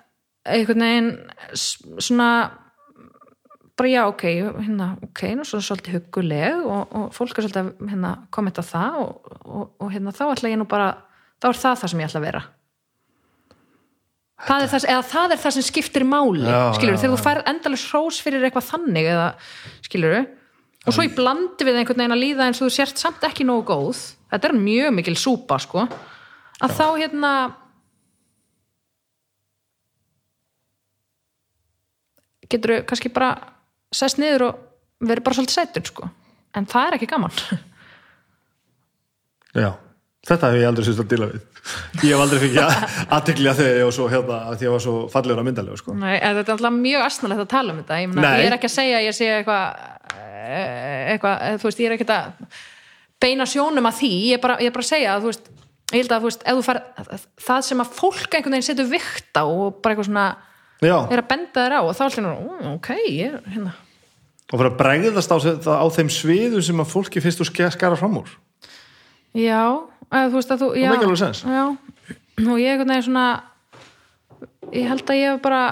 einhvern veginn svona bara já, ok, hérna, ok, nú svo svolítið hugguleg og, og fólk er svolítið að hérna, kommenta það og, og, og hérna, þá ætla ég nú bara þá er það það sem ég ætla að vera það er það, eða það er það sem skiptir máli Já, skilur, já, þegar þú færð endalist hrós fyrir eitthvað þannig eða, skilur og svo í blandi við einhvern veginn að líða eins og þú sért samt ekki nógu góð. Þetta er mjög mikil súpa sko. Að þá hérna getur þú kannski bara sest niður og verið bara svolítið sætur sko. En það er ekki gaman. Já, þetta hef ég aldrei sýst að díla við. Ég hef aldrei fikið aðtekli að þegar ég var svo hérna svo fallegur að myndalegu sko. Nei, þetta er alltaf mjög astnalegt að tala um þetta. Ég, meina, Nei. ég er ekki að segja að ég sé eitthvað eh, eitthvað, eh, þú veist, ég er ekki að beina sjónum að því. Ég er bara, ég er bara að segja að þú veist ég held að þú veist, ef þú far það sem að fólk einhvern veginn setur vikt á og bara eitthvað svona Já, er að benda þér á og þá er nú, ok, ég er hérna. Og fyrir að bregðast á, á þeim sviðum sem að fólki þú ske- skara fram úr Já, eða þú veist að þú já, make alveg sense. Já, og ég einhvern veginn svona ég held að ég hef bara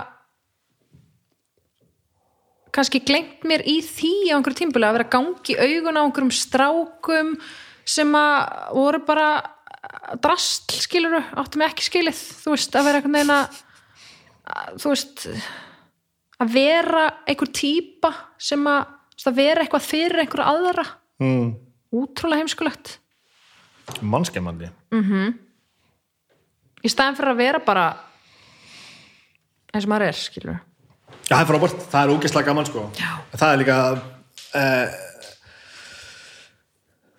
kannski glengt mér í því á einhverju tímbulega að vera gangi augun á einhverjum strákum sem að voru bara drastl skiluru, áttu mig ekki skilið þú veist, að vera einhvern veginn að þú veist að vera einhver típa sem að, að vera eitthvað fyrir einhverja aðra mm. útrúlega heimskulegt Mannskemmandi. Í staðin fyrir að vera bara eins og maður er, skilur Já, það er frábært, það er ógeðslega gaman sko. Já. Það er líka uh,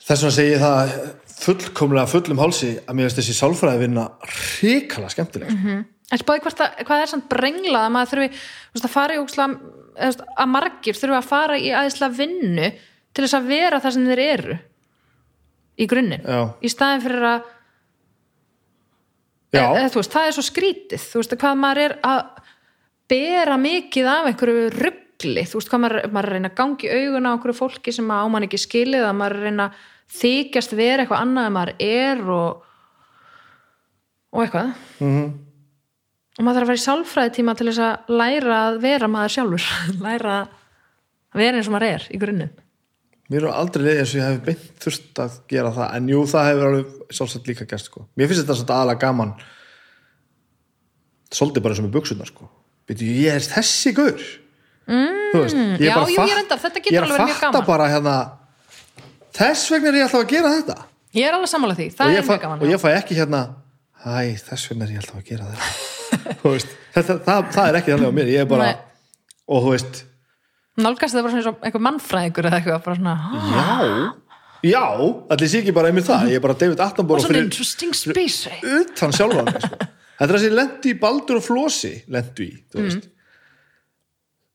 þess vegna segi ég það fullkomlega fullum hálsi að mér finnst þessi sálfræði vinna hrikala skemmtileg sko. en spáði hvað er samt brenglað að maður þurfi þú veist, að fara í óksla að margir þurfi að fara í aðeinslega vinnu til þess að vera það sem þeir eru í grunninn. Í staðin fyrir að eða, þú veist, það er svo skrítið. Þú veist, hvað maður er að bera mikið af einhverju ruggli þú veist, hvað maður, maður er að reyna að gangi augun á einhverju fólki sem á mann ekki skilið að maður er að reyna að þykjast vera eitthvað annað en maður er og og eitthvað. -hmm. og maður þarf að vera í sálfræði tíma til þess að læra að vera maður sjálfur. Læra að vera eins og maður er í grunninn mér er aldrei leið eins og ég hef beint þurft að gera það en jú, það hefur alveg sjálfsagt líka gæst sko. Mér finnst þetta svona aðalega gaman svolítið bara sem er buksunar sko. Býtu, ég er þessi gaur mm, veist, ég já, jú, ég reyndar, þetta getur ég er alveg að verið mjög fatta gaman. bara hérna þess vegna er ég alltaf að gera þetta ég er alveg sammála því, það er ég, mjög gaman og ég fæ ekki hérna hæ, þess vegna er ég alltaf að gera þetta veist, þetta, það, það er ekki nálgast það bara svona einhver mannfræðingur eða eitthvað, bara svona, "Ah, já, já, allir sé ekki bara einmitt það. Ég er bara David Attenborough fyrir utan sjálfan sko. þetta er þessi lendi í Baldur og Flosi lendu í, þú veist.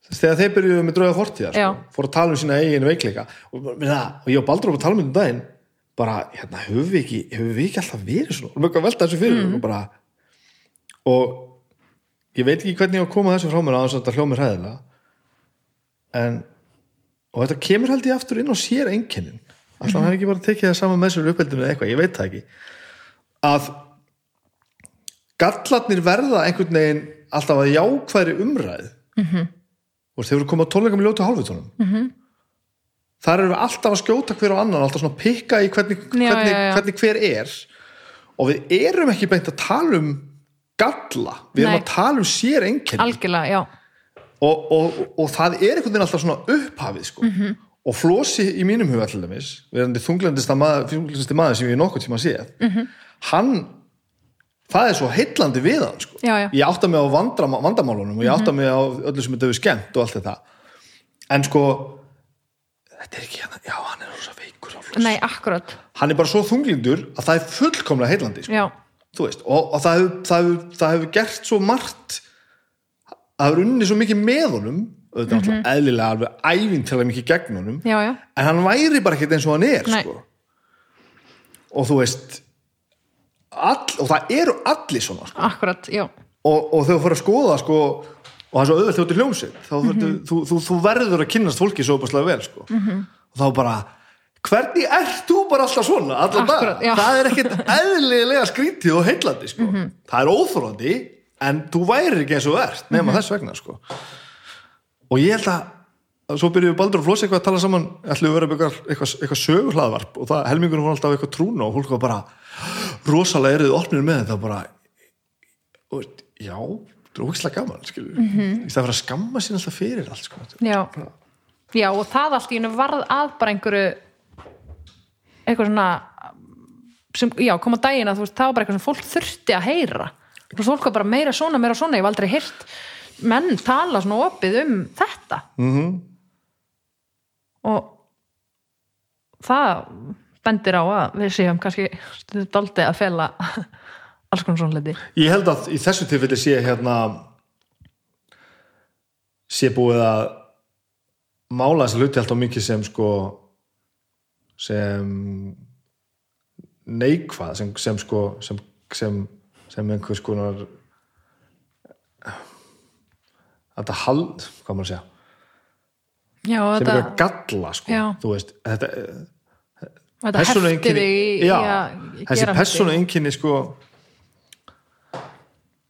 Þegar þeir byrjuðu með drauga fortíðar Já. sko, fóru að tala um sína eigin veikleika. Og, og ég og Baldur vorum að tala um þetta daginn bara, hérna, höfum við ekki höfum við ekki alltaf verið svona? Og mjög að velta þessu fyrir mm. og bara? Og ég veit ekki hvernig ég á að koma þessu frá mér að þetta hljómið hræðilega en og þetta kemur held ég aftur inn á sér einkennin alltaf hann hefði ekki bara tekið það saman með sér uppeldinu eða eitthvað, ég veit það ekki að gallarnir verða einhvern veginn alltaf að jákvæðri umræð mm -hmm. og þeir eru komið á tónleikam í ljótu hálfutónum mm -hmm. þar erum við alltaf að skjóta hver á annan alltaf svona að pikka í hvernig, Já, hvernig, já, já. hvernig hver er og við erum ekki beint að tala um galla, við erum Nei. að tala um sér einkenni algjörlega, já og, og, og það er einhvern veginn alltaf svona upphafið sko. Mhm. og Flósi í mínum huga til dæmis verðandi þunglandista maður, maður sem ég nokkuð tíma séð Mhm. hann það er svo heillandi við hann sko. Já, já. ég átta mig á vandra, vandamálunum og ég átta mig á öllu sem þetta hefur skemmt og allt þetta en sko þetta er ekki hann, já hann er rosa veikur nei, akkurat, hann er bara svo þunglindur að það er fullkomlega heillandi sko. og, og það, hefur, það hefur gert svo margt það hefur unni svo mikið með honum auðvitað mm -hmm. eðlilega alveg ævintilega mikið gegn honum já, já, en hann væri bara ekkert eins og hann er sko. og þú veist all, og það eru allir svona sko. akkurat, og, og þegar þú fyrir að skoða sko, og það er svo auðvitað þjóttir hljómsveit þá mm Mhm. þú, þú, þú verður að kynnast fólki svo opaslega vel sko. -hmm. og þá bara hvernig ert þú bara alltaf svona já. Mhm. það er ekkert eðlilega skrítið og heillandi sko. það er óþórandi en þú væri ekki eins og þú ert Mhm. nema þess vegna sko. og ég held að að svo byrjuðu Baldur og Flósi eitthvað að tala saman ætluðu að vera með eitthvað, eitthvað, sögurhlaðvarp og það helmingunum var alltaf eitthvað trúna og fólk var bara rosalega erið opnir með þetta bara og, já, það er ógislega gaman mm -hmm. í stað fyrir að skamma sín alltaf fyrir allt sko. Já, já og það allt í hennu varð að bara einhverju eitthvað svona sem, já, koma daginn að þú veist, það var bara eitthvað sem fólk þurfti að heyra fólk var bara meira svona, meira svona, ég hef aldrei heyrt menn tala svona opið um þetta mm -hmm. og það bendir á að við séum kannski stundið að fela alls konar svona liti ég held að í þessu tilfelli sé hérna sé búið að mála þessi hluti alltaf mikið sem sko sem neikvað sem, sem sko sem, sem, sem einhvers konar þetta hald, hvað maður að segja Já, sem þetta, eitthvað galla sko, Já. þú veist þetta, þetta hefti persónueinkenni- þig já, að þessi persónu einkinni sko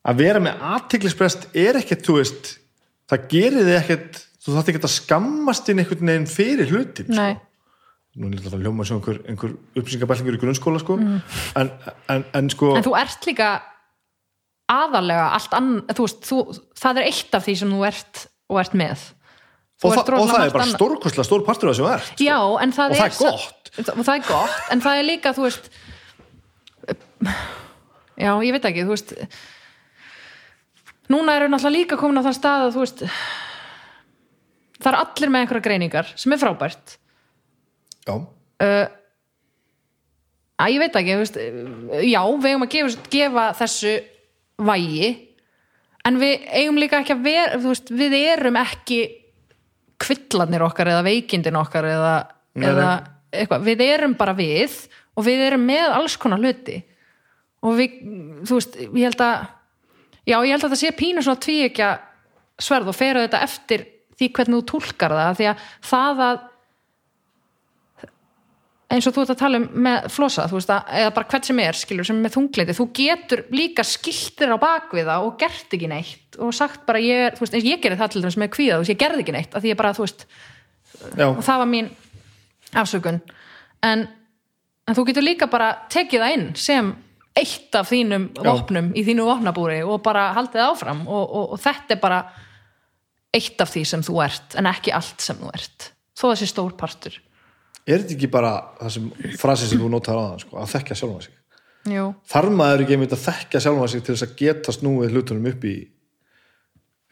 að vera með aðtiklisbrest er ekkert, þú veist það gerir þið ekkert þú þátt ekki að skammast inn einhvern veginn fyrir hlutin sko. nú er þetta að hljóma sem einhver, einhver upplýsingabællingur í grunnskóla sko. en, en, en sko Mm. en þú ert líka aðalega allt ann þú veist, þú, það er eitt af því sem þú ert og ert með Þú og, ert það, og það er bara annað. stórkostlega stór partur af þessu verð sko. Já, en það Og er það er sa- gott. og það er gott, en það er líka, þú veist já, ég veit ekki, þú veist núna eru náttúrulega líka komin á það stað að þú veist það er allir með einhverja greiningar sem er frábært já, að ég veit ekki, þú veist já, við eigum að gefa, gefa þessu vægi en við eigum líka ekki að vera veist, við erum ekki kvillarnir okkar eða veikindin okkar eða, eða eitthvað, við erum bara við og við erum með alls konar hluti. Og við, þú veist, ég held að já, ég held að það sé pínu svona tvíekja sverð og fera þetta eftir því hvernig þú túlkar það því að það að eins og þú ert að tala um með flosa, þú veist að, eða bara hvert sem er skilur, sem er með þungleiti, þú getur líka skiltir á bakvið það og gert ekki neitt og sagt bara ég er, þú veist, eins og ég gerði það til þess með kvíða, þú veist, ég gerði ekki neitt að því ég bara, þú veist, já, og það var mín afsökun. En, en þú getur líka bara tekið það inn sem eitt af þínum vopnum í þínu vopnabúri og bara haldið áfram og, og, og þetta er bara eitt af því sem þú ert en ekki allt sem þú ert þó þessi stór partur er þetta ekki bara það sem frasi sem þú notar á það sko, að þekkja sjálfa sig Jú. þarf maður ekki einmitt að þekkja sjálfa sig til þess að geta snúið hlutunum upp í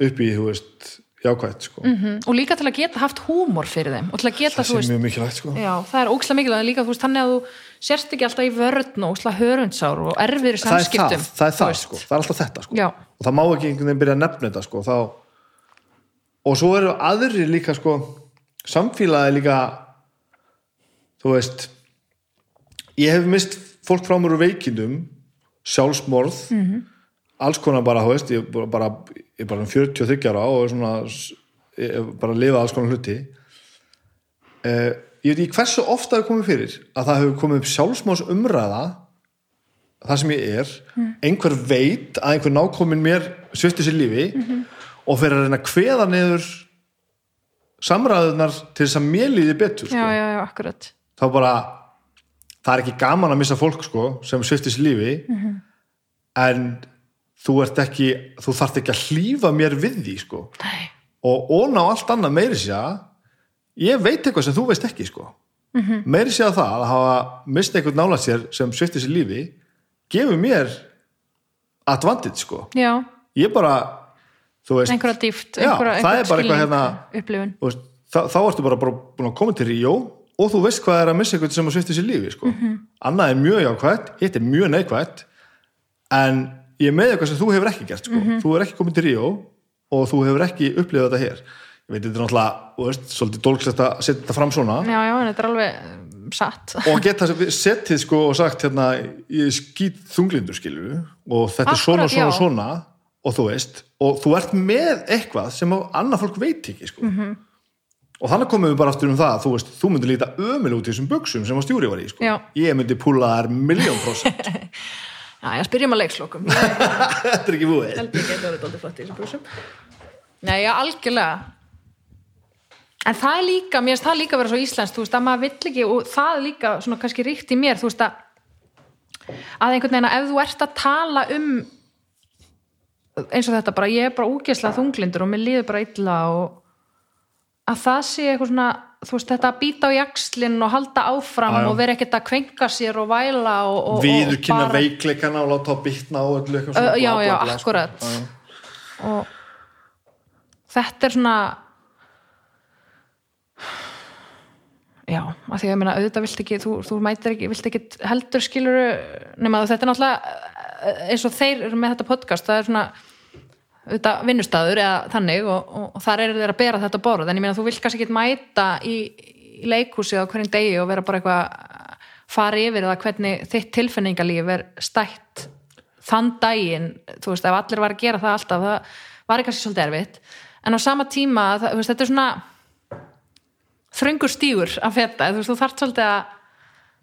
upp í, þú veist, jákvætt sko. mm og líka til að geta haft húmor fyrir þeim og til að geta, það þú veist mjög mikilvægt sko. já, það er ókslega mikilvægt líka, þú veist, þannig að þú sérst ekki alltaf í vörðn og ókslega hörundsár og erfiðri það er samskiptum það, það er það sko. það er alltaf þetta sko. Og það má ekki einhvern veginn byrja að nefna þetta sko. þá... og svo eru aðrir líka sko, samfélagi líka þú veist ég hef mist fólk frá mér úr veikindum sjálfsmorð Mhm. -hmm. alls konar bara, þú veist ég er bara, bara um 43 ára og er svona er bara að lifa alls konar hluti eh, ég veit ekki hversu ofta það komið fyrir að það hefur komið upp sjálfsmorðs umræða það sem ég er einhver veit að einhver nákomin mér svifti sér lífi og fyrir að reyna að kveða niður samræðunar til þess að mér líði betur sko. já, já, já, akkurat þá bara það er ekki gaman að missa fólk sko, sem svifti sér lífi en þú ert ekki þú þarft ekki að hlýfa mér við því sko. Nei. og ón á allt annað meiri sé að ég veit eitthvað sem þú veist ekki sko. -hmm. meiri sé að það að hafa mist einhvern nála sér sem svifti sér lífi gefur mér advantage sko. já, ég bara veist, einhverja dýft Já, einhverja, það er bara eitthvað hérna- þá ertu bara, bara búin að koma til Ríó og þú veist hvað er að missa einhvern sem að svifti sér lífi sko. annað er mjög jákvætt, hitt er mjög neikvætt en ég með eitthvað sem þú hefur ekki gert sko. þú hefur ekki komið til Ríó og þú hefur ekki upplifað þetta hér ég veit, þetta er náttúrulega, þú veist, svolítið dólkslegt að setja þetta fram svona já, já, þetta er alveg um, satt og geta settið sko og sagt hérna, ég skýt þunglindur skilju og þetta er svona, svona, já. svona og þú veist, og þú ert með eitthvað sem annað fólk veit ekki sko. Mhm. Og þannig komum við bara aftur um það þú veist, þú myndir líta ömul út í þessum buksum sem að stjúri var í, sko. Ég myndi púla þær miljón prosent já, já, spyrjum að leikslokum. Ég þetta er ekki búið. Ég geta verið dálítið flott í þessum brúsum nei, já, algjörlega. En það er líka, mér finnst það líka vera svo íslenskt, þú veist, að maður vill ekki og það er líka svona kannski ríkt í mér þú veist að að einhvern veginn að ef þú ert að tala um eins og þetta bara, ég er bara úgesla þunglindur og mér líður bara illa og að það sé eitthvað svona þú veist, þetta að býta á jakslinn og halda áfram Já, já. og vera ekkert að kvenka sér og væla og, og, viður kynna veikleikana og láta á bitna og öllu eitthvað svona já, já, sko. akkurat Já, já. og þetta er svona já, af því að ég meina auðvitað vilt ekki, þú, þú mætir ekki vilt ekki heldur skilur nema þetta er náttúrulega eh, eins og þeir eru með þetta podcast, það er svona auðvitað vinnustæður eða þannig og, og, og þar eru þeir að bera þetta borð. En ég meina þú vilt kannski ekki mæta í, í leikhúsi á hverjum degi og vera bara eitthvað fara yfir eða hvernig þitt tilfinningalíf er stætt þann daginn, þú veist, ef allir var að gera það alltaf, það var kannski svolítið erfitt. En á sama tíma, það, veist, þetta er svona þröngur stígur að feta, þú veist, þú þarft svolítið að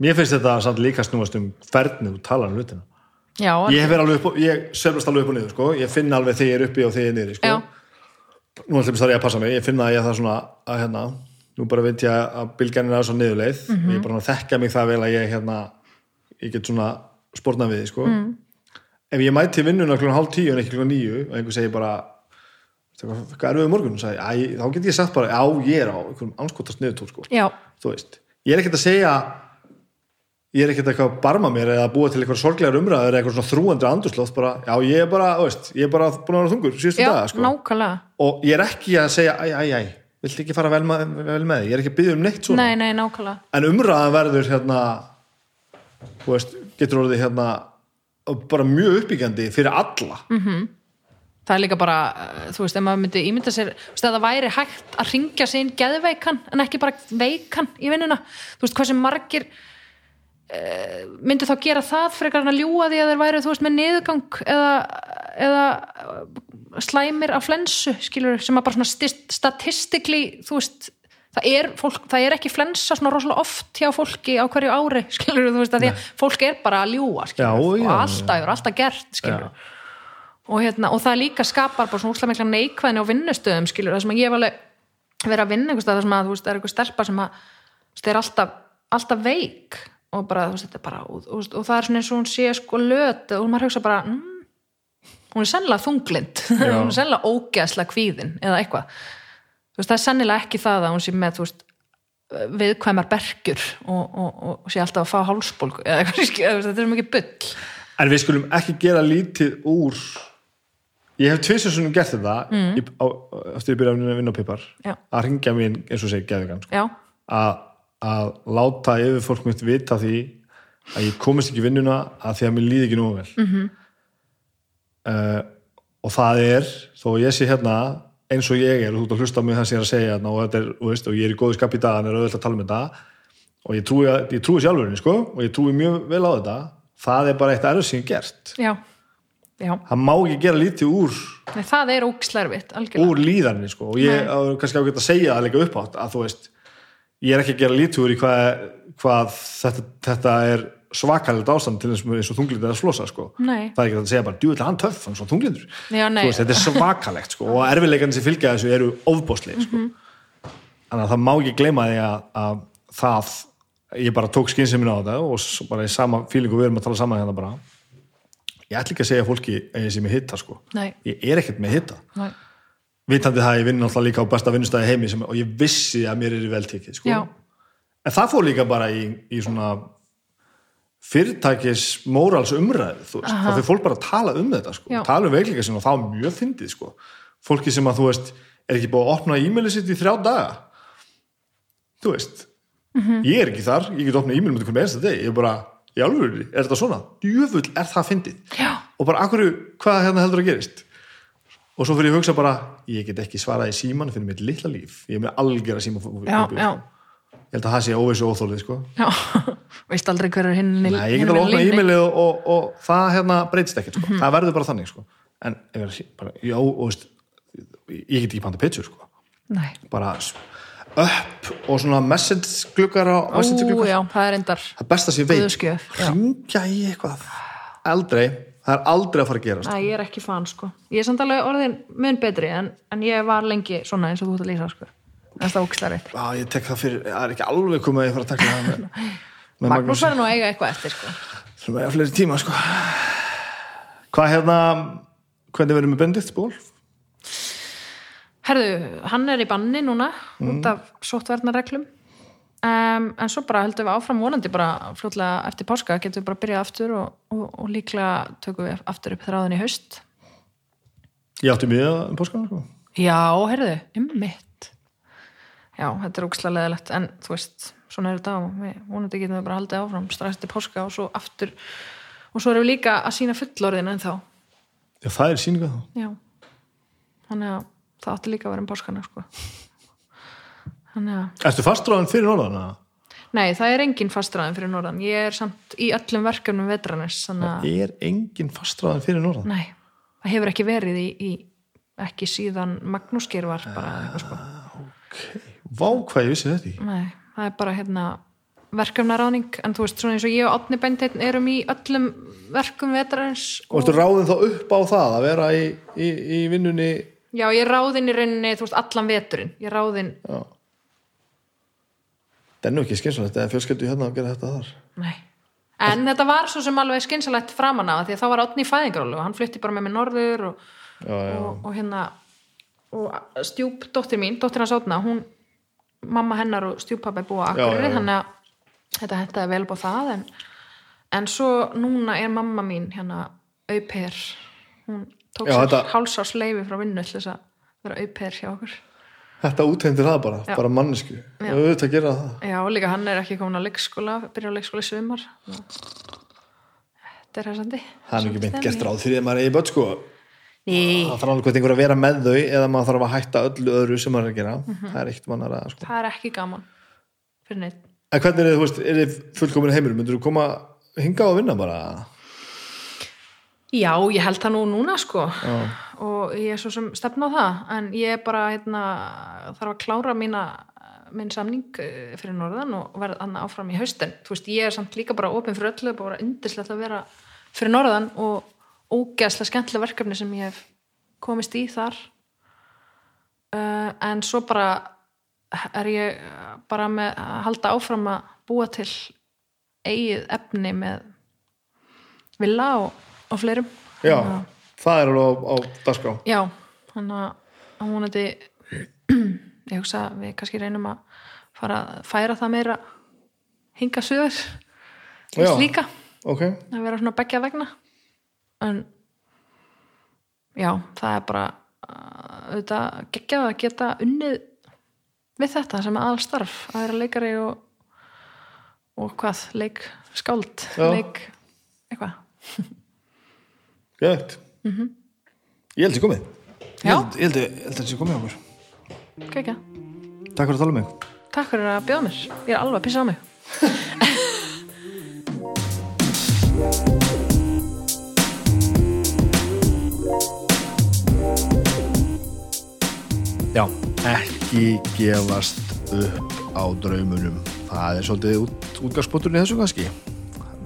mér finnst þetta samt líka snúast um hvernig þú talar um hlutina já, ég hef verið alveg upp og, ég seflast alveg upp og niður sko. ég finn alveg þegar ég er uppi og þegar ég er niður sko. já, nú ætlum ég að passa mig ég finna að ég það svona að hérna nú bara veit ég að bylgjanin er svo niðurleið Mhm. og ég er bara að þekka mig það vel að ég hérna ég get svona spórnað við því, sko. Mhm. ef ég mæti vinnuna klukkan hálf tíu en ekki klukkan níu og einhver segir bara "Veistu hvað er við morgun sagði, Æ, þá get ég sagt bara, já ég er á einhverjum anskotast niðurtúr sko. þú veist, ég er ekkert að segja ég er ekkert eitthvað að barma mér eða að búa til eitthvað sorglegar umræður eða eitthvað svona þrúandi andurslótt bara, já ég er bara, veist, ég er bara búin að vera þungur síðustu já, daga, sko. nákvæmlega. Og ég er ekki að segja æ, æ, æ, vilt ekki fara vel, með, vel með ég er ekki að byggja um neitt svona. Nei, nei, nákvæmlega. En umræðan verður hérna þú veist, getur orðið hérna bara mjög uppbyggjandi fyrir alla. Mm. það er líka bara, eh, þú veist, ef maður myndi ímynda sér, þú veist, að það væri hægt að ringja sig inn geðveikan, en ekki bara veikan í vinnuna, þú veist, hvað sem margir myndu þá gera það frekar en að ljúga því að þeir væri, þú veist, með niðurgang eða, eða eh, slæmir af flensu, skilur sem að bara svona statistikli þú veist, það er, fólk, það er ekki flensa svona rosalega oft hjá fólki á hverju ári, skilur þú veist, að því að fólk er bara að ljúga, skilur, Já, og já, alltaf, er alltaf gert, skilur og, hérna, og það líka skapar bara svona úslega mikla neikvæðin á vinnustöðum skilur, það sem að ég hef alveg verið að vinna það sem að þú veist, það er eitthvað stelpa sem að veist, er alltaf, alltaf veik og bara, þú veist, þetta er bara og, og, og það er svona eins og hún sé sko löt og maður hugsa bara, mm, hún er sennilega þunglind, hún er sennilega ógeðslega kvíðin eða eitthvað þú veist, það er sennilega ekki það að hún sé með þú veist, viðkvæmar bergjur og, og, sé alltaf að fá hálsbólgu eða eitthvað, þetta er mikið bull en við skulum ekki gera lítið úr ég hef tvisar svona gert þetta mm. á, byrja að vinna á pipar Já. að ringja mér eins og segja geðugan sko. að, að láta yfir fólk mitt vita því að ég komist ekki vinnuna að því að mér líði ekki nú vel mm -hmm. og það er þó ég sé hérna eins og ég er og þú ert að hlusta á mig það sem ég er að segja hérna, og, er, veist, og ég er í góðu skap í dag en er auðvitað að tala um þetta og ég trúi, ég trúi sjálfurinn sko, og ég trúi mjög vel á þetta það er bara eitt erfið sem ég gert já, já það má ekki gera lítið úr, Nei, það er algjörlega úr líðarni sko. og ég á kannski ágætt að segja það líka upp átt að þú veist ég er ekki að gera lítið úr í hvað, hvað þetta, þetta er svakalegt ástand til eins og þunglindur að slosa sko. Það er ekki að segja bara, djúvill hann töff hann er svo þunglindur veist, þetta er svakalegt sko. og erfiðleikarnir sem fylgja þessu eru ofbóðslega sko. Mhm. þannig að það má ekki gleyma því að, að það ég bara tók skynsefmin á þetta og bara í sama fílingu við erum að tala saman hérna bara ég ætla ekki að segja fólki að ég sé með hitta sko. Ég er ekkert með hitta Nei. Vitandi það að ég vinn náttúrulega líka á besta vinnustæði heimi sem, og ég vissi að mér er vel tekið sko. En það fór líka bara í, í svona fyrirtækis mórals veist, þá fyrir fólk bara að tala um þetta sko. Tala um og það var mjög fyndið sko. fólki sem að þú veist er ekki búið að opna e-mailið sitt í þrjá daga. Þú veist. Mhm. ég er ekki þar, ég get opnað e-mailið með einsta deg, ég er bara í alvöru, er þetta svona? Djöfull er það fyndið. Og bara akkur, hvað hérna heldur að gerist og svo fyrir ég að hugsa bara ég get ekki svarað í síman fyrir mitt litla líf. Ég er með algjör að síma já, já, ég held að það sé óvissu óþólið sko. veist aldrei hver er hinn Nei, ég get alveg að opna e-mailið og, og, og það hérna breytist ekkert sko. það verður bara þannig sko. en bara, já, og veist ég get ekki panta pitsur sko. Bara upp og svona message gluggar á message já, það er endar það besta sem ég veit. Hringja í eitthvað. Aldrei, það er aldrei að fara að gerast. Æ, ég er ekki fan sko. Ég er samt alveg orðin mun betri en, en ég var lengi svona eins og þú ert að lýsa sko. En það ógislega rétt. Já, ég tek það fyrir, það er ekki alveg komið að ég fara að taka það með, með Magnús verður nú að eiga eitthvað eftir sko. Sem er fleiri tíma sko. hvað hérna hvernig verður með Benedikt ból Herðu, hann er í banni núna út af sóttvarnarreglum um, en svo bara heldum við áfram vonandi bara fljótlega eftir páska getum við bara byrjað aftur og, og, og líklega tökum við aftur upp þráðin í haust. Ég átti mjög um páskana sko. Já, heyrðu, ummitt Já, þetta er ógislega leðilegt en þú veist, svona er þetta og við vonandi getum við bara haldið áfram strax til páska og svo aftur. Og svo erum við líka að sína fullorðin en þá já, það er síninga þá. Já, þannig að það átti líka að vera um páskana sko. Ertu fastráðan fyrir norðan? Nei, það er engin fastræðin fyrir norðan. Ég er samt í öllum verkefnum vetranis, þannig að, Er engin fastráðan fyrir norðan? nei, það hefur ekki verið í, í ekki síðan Magnús Geir var bara eitthvað sko. Vá, hvað ég vissi þetta í Nei, það er bara hérna verkefnaráðning, en þú veist, svona eins og ég og Átni Beinteinn erum í öllum verkum vetranis Og ertu ráðin þá upp á það að vera í, í, í vinnunni já, ég ráðin í rauninni, þú veist, allan veturinn. Ég ráðin, Já Það er nú ekki skynsalegt eða fjölskyldu hérna að gera þetta þar. Nei. En þetta var svo sem alveg skynsalegt framan af því að þá var Átni í fæðingarólu og hann flytti bara með mig norður og Já, já, og, og hérna og stjúp dóttir mín, dóttir hans átna hún, mamma hennar og stjúppappi búa akkurir, þannig að þetta hendaði vel búið það en, en svo núna er mamma mín hérna auper hún tók sér þetta- hálsás leifi frá vinnu til þess að vera auper hjá okkur Þetta útheimtir það bara, Já. bara mannesku og auðvitað að gera það. Já, líka hann er ekki komin á leikskóla byrja á leikskóla í sumar. Þetta er hæsandi Það er ekki meint gert ráð fyrir að maður er í börn sko. Það þarf alveg einhver að vera með þau eða maður þarf að hætta öllu öðru sem maður er að gera. Mhm. Það er eitt mannar að sko. Það er ekki gaman fyrir neitt En hvernig er þið, er þið fullkomin heimur myndur þú koma hinga og vinna bara? Já, ég held það nú núna sko. Já. Og ég er svo sem stefna á það en ég er bara hérna, þarf að klára mína, minn samning eh, fyrir norðan og verða annað áfram í haustin. Þú veist, ég er samt líka bara opinn fyrir öllu bara indislegt að vera fyrir norðan og ógeðslega skemmtilega verkefni sem ég hef komist í þar. Uh, en svo bara er ég bara með að halda áfram að búa til eigið efni með villa og, og fleirum. Já, það er alveg á, á dagskrá. Já, þannig að hefði ég hugsa að við kannski reynum að fara að færa það meira hinga suður. Já. líka, Ok, að vera svona beggja vegna. En já, það er bara uh, auðvitað geggjað að geta unnið við þetta sem aðal starf að vera leikari og og hvað, leik skáld leik, eitthvað. Gett Ég held ég komið. Ég Já. held, ég held, ég held að þessi komið á okkur. Geggjað, Takk fyrir að tala um mig. Takk fyrir að bjóða mér. Ég er alveg að pissa á mig. Já, ekki gefast upp á draumunum. Það er svolítið út, útgangspunkturinn í þessu kannski.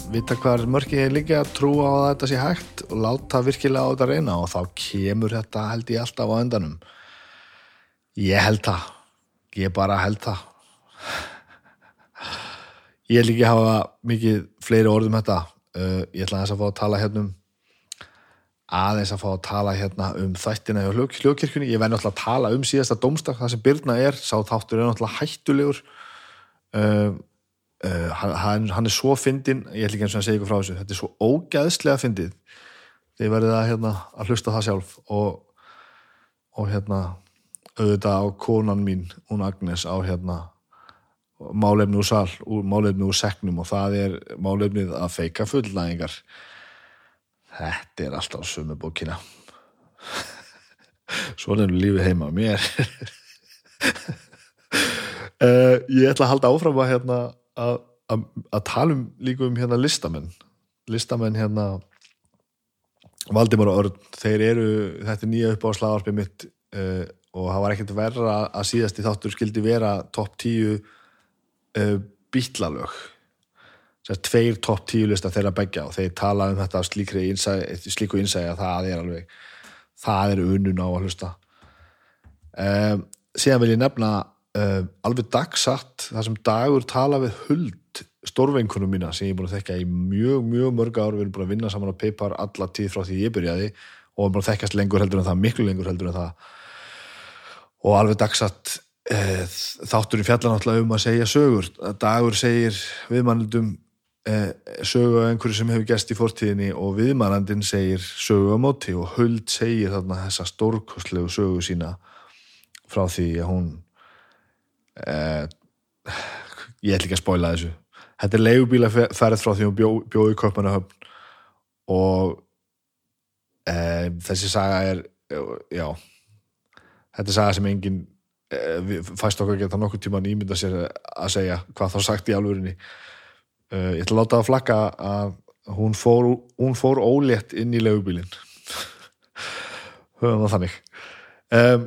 Vita hvað mörkið er líka trúa á að þetta sé hægt og láta virkilega á þetta reyna og þá kemur þetta held ég alltaf á endanum. Ég held það. Ég bara held það. Ég vil ekki hafa mikið fleiri orðum þetta. Uh, ég ætla aðeins að fá að tala hérna um aðeins að fá að tala hérna um þættina hjá hljó- hljóðkirkjunni, ég verði náttúrulega að tala um síðasta dómstak, það sem Byrna er sá þáttur er náttúrulega hættulegur uh, uh, hann, hann er svo fyndin, ég ætla ekki eins og að segja ykkur frá þessu, þetta er svo ógæðslega fyndið. Þið verðið að, hérna, að hlusta það sjálf. Og, og hérna auðvitað á konan mín, hún Agnes á hérna málefni úr sal, úr málefni úr seknum og það er málefnið að feika fullnæðingar. Þetta er alltaf sömu bókina. Svona er lífið heima mér. Uh, ég ætla að halda áfram að hérna að, tala um líka um hérna listamenn. Listamenn hérna Valdimar og Örn, þeir eru þetta er nýja upp á slagarpið mitt uh, og það var ekkert verra að síðast í þáttur skildi vera topp tíu uh, bítlalög þess að tveir topp tíu lista þeirra begja og þeir tala um þetta slíku innsæði að það er alveg það er unun á að hlusta. Um, síðan vil ég nefna um, alveg dagsatt það sem dagur tala við huld stórvenkunum mína sem ég er búin að þekka í mjög, mjög mörg ár, við erum búin að vinna saman á Paypar alla tíð frá því ég byrjaði og við erum búin að þekkast lengur heldur en það, miklu lengur heldur en það. Og alveg dagsatt e, þáttur í fjallan alltaf um að segja sögur. Dagur segir viðmannildum e, sögu af einhverju sem hefur gæst í fortíðinni og viðmannandin segir sögu á móti og huld segir þarna þessa stórkostlegu sögu sína frá því að hún e, ég ætl ekki að spóila þessu. Þetta er leigubílaferð frá því hún bjó, bjóði í Köpmanahöfn og e, þessi saga er já þetta er saga sem engin e, fæst okkar geta nokkuð tíma nýmynda sér að segja hvað þá sagt í alvörinni ég ætla að láta að flagga að hún fór, hún fór ólétt inn í leigubílin höfum það þannig. Um,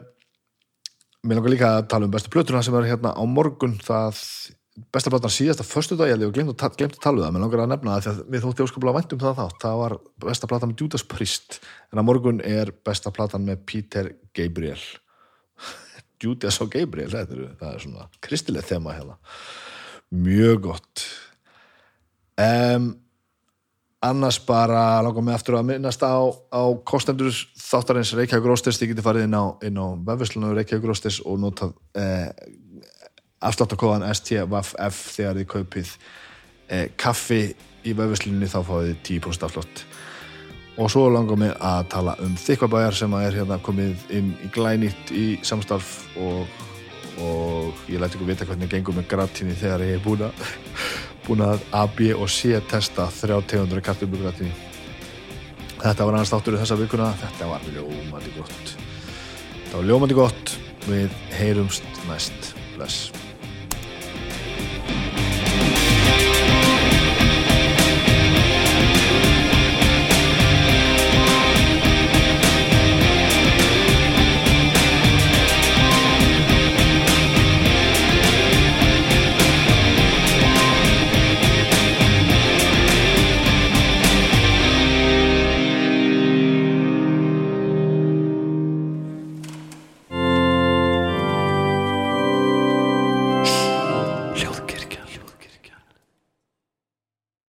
mér langar líka að tala um bestu plötuna sem er hérna á morgun það besta platan síðasta förstu dag, ég ég glemt að, glemt að tala um það. Menn langar að nefna það því að við þótti óskaplega vænt um það þátt, það var besta platan með Judas Priest en á morgun er besta platan með Peter Gabriel. Judas og Gabriel það er svona kristileg þema hérna. Mjög gott. Um, annars bara langar mig aftur að minnast á, á kostendur þáttarins Reykjavík Róstis, þið getur farið inn á, á vefverslunum Reykjavík Róstis og notað eh, afsláttakóðan STFF þegar þið kaupið eh, kaffi í vefverslunni þá fáið þið 10% afslátt. Og svo langar mig að tala um þykvabæjar sem er hérna komið inn í glænýtt í samstarf og, og ég læti ykkur vita hvernig gengur með gratinni þegar ég er búin að A, B og C testa þrjá tegundra kartublugratinni þetta var annars þáttur í þessa vikuna. Þetta var ljómandi gott. Þetta var ljómandi gott. Við heyrumst næst. Bless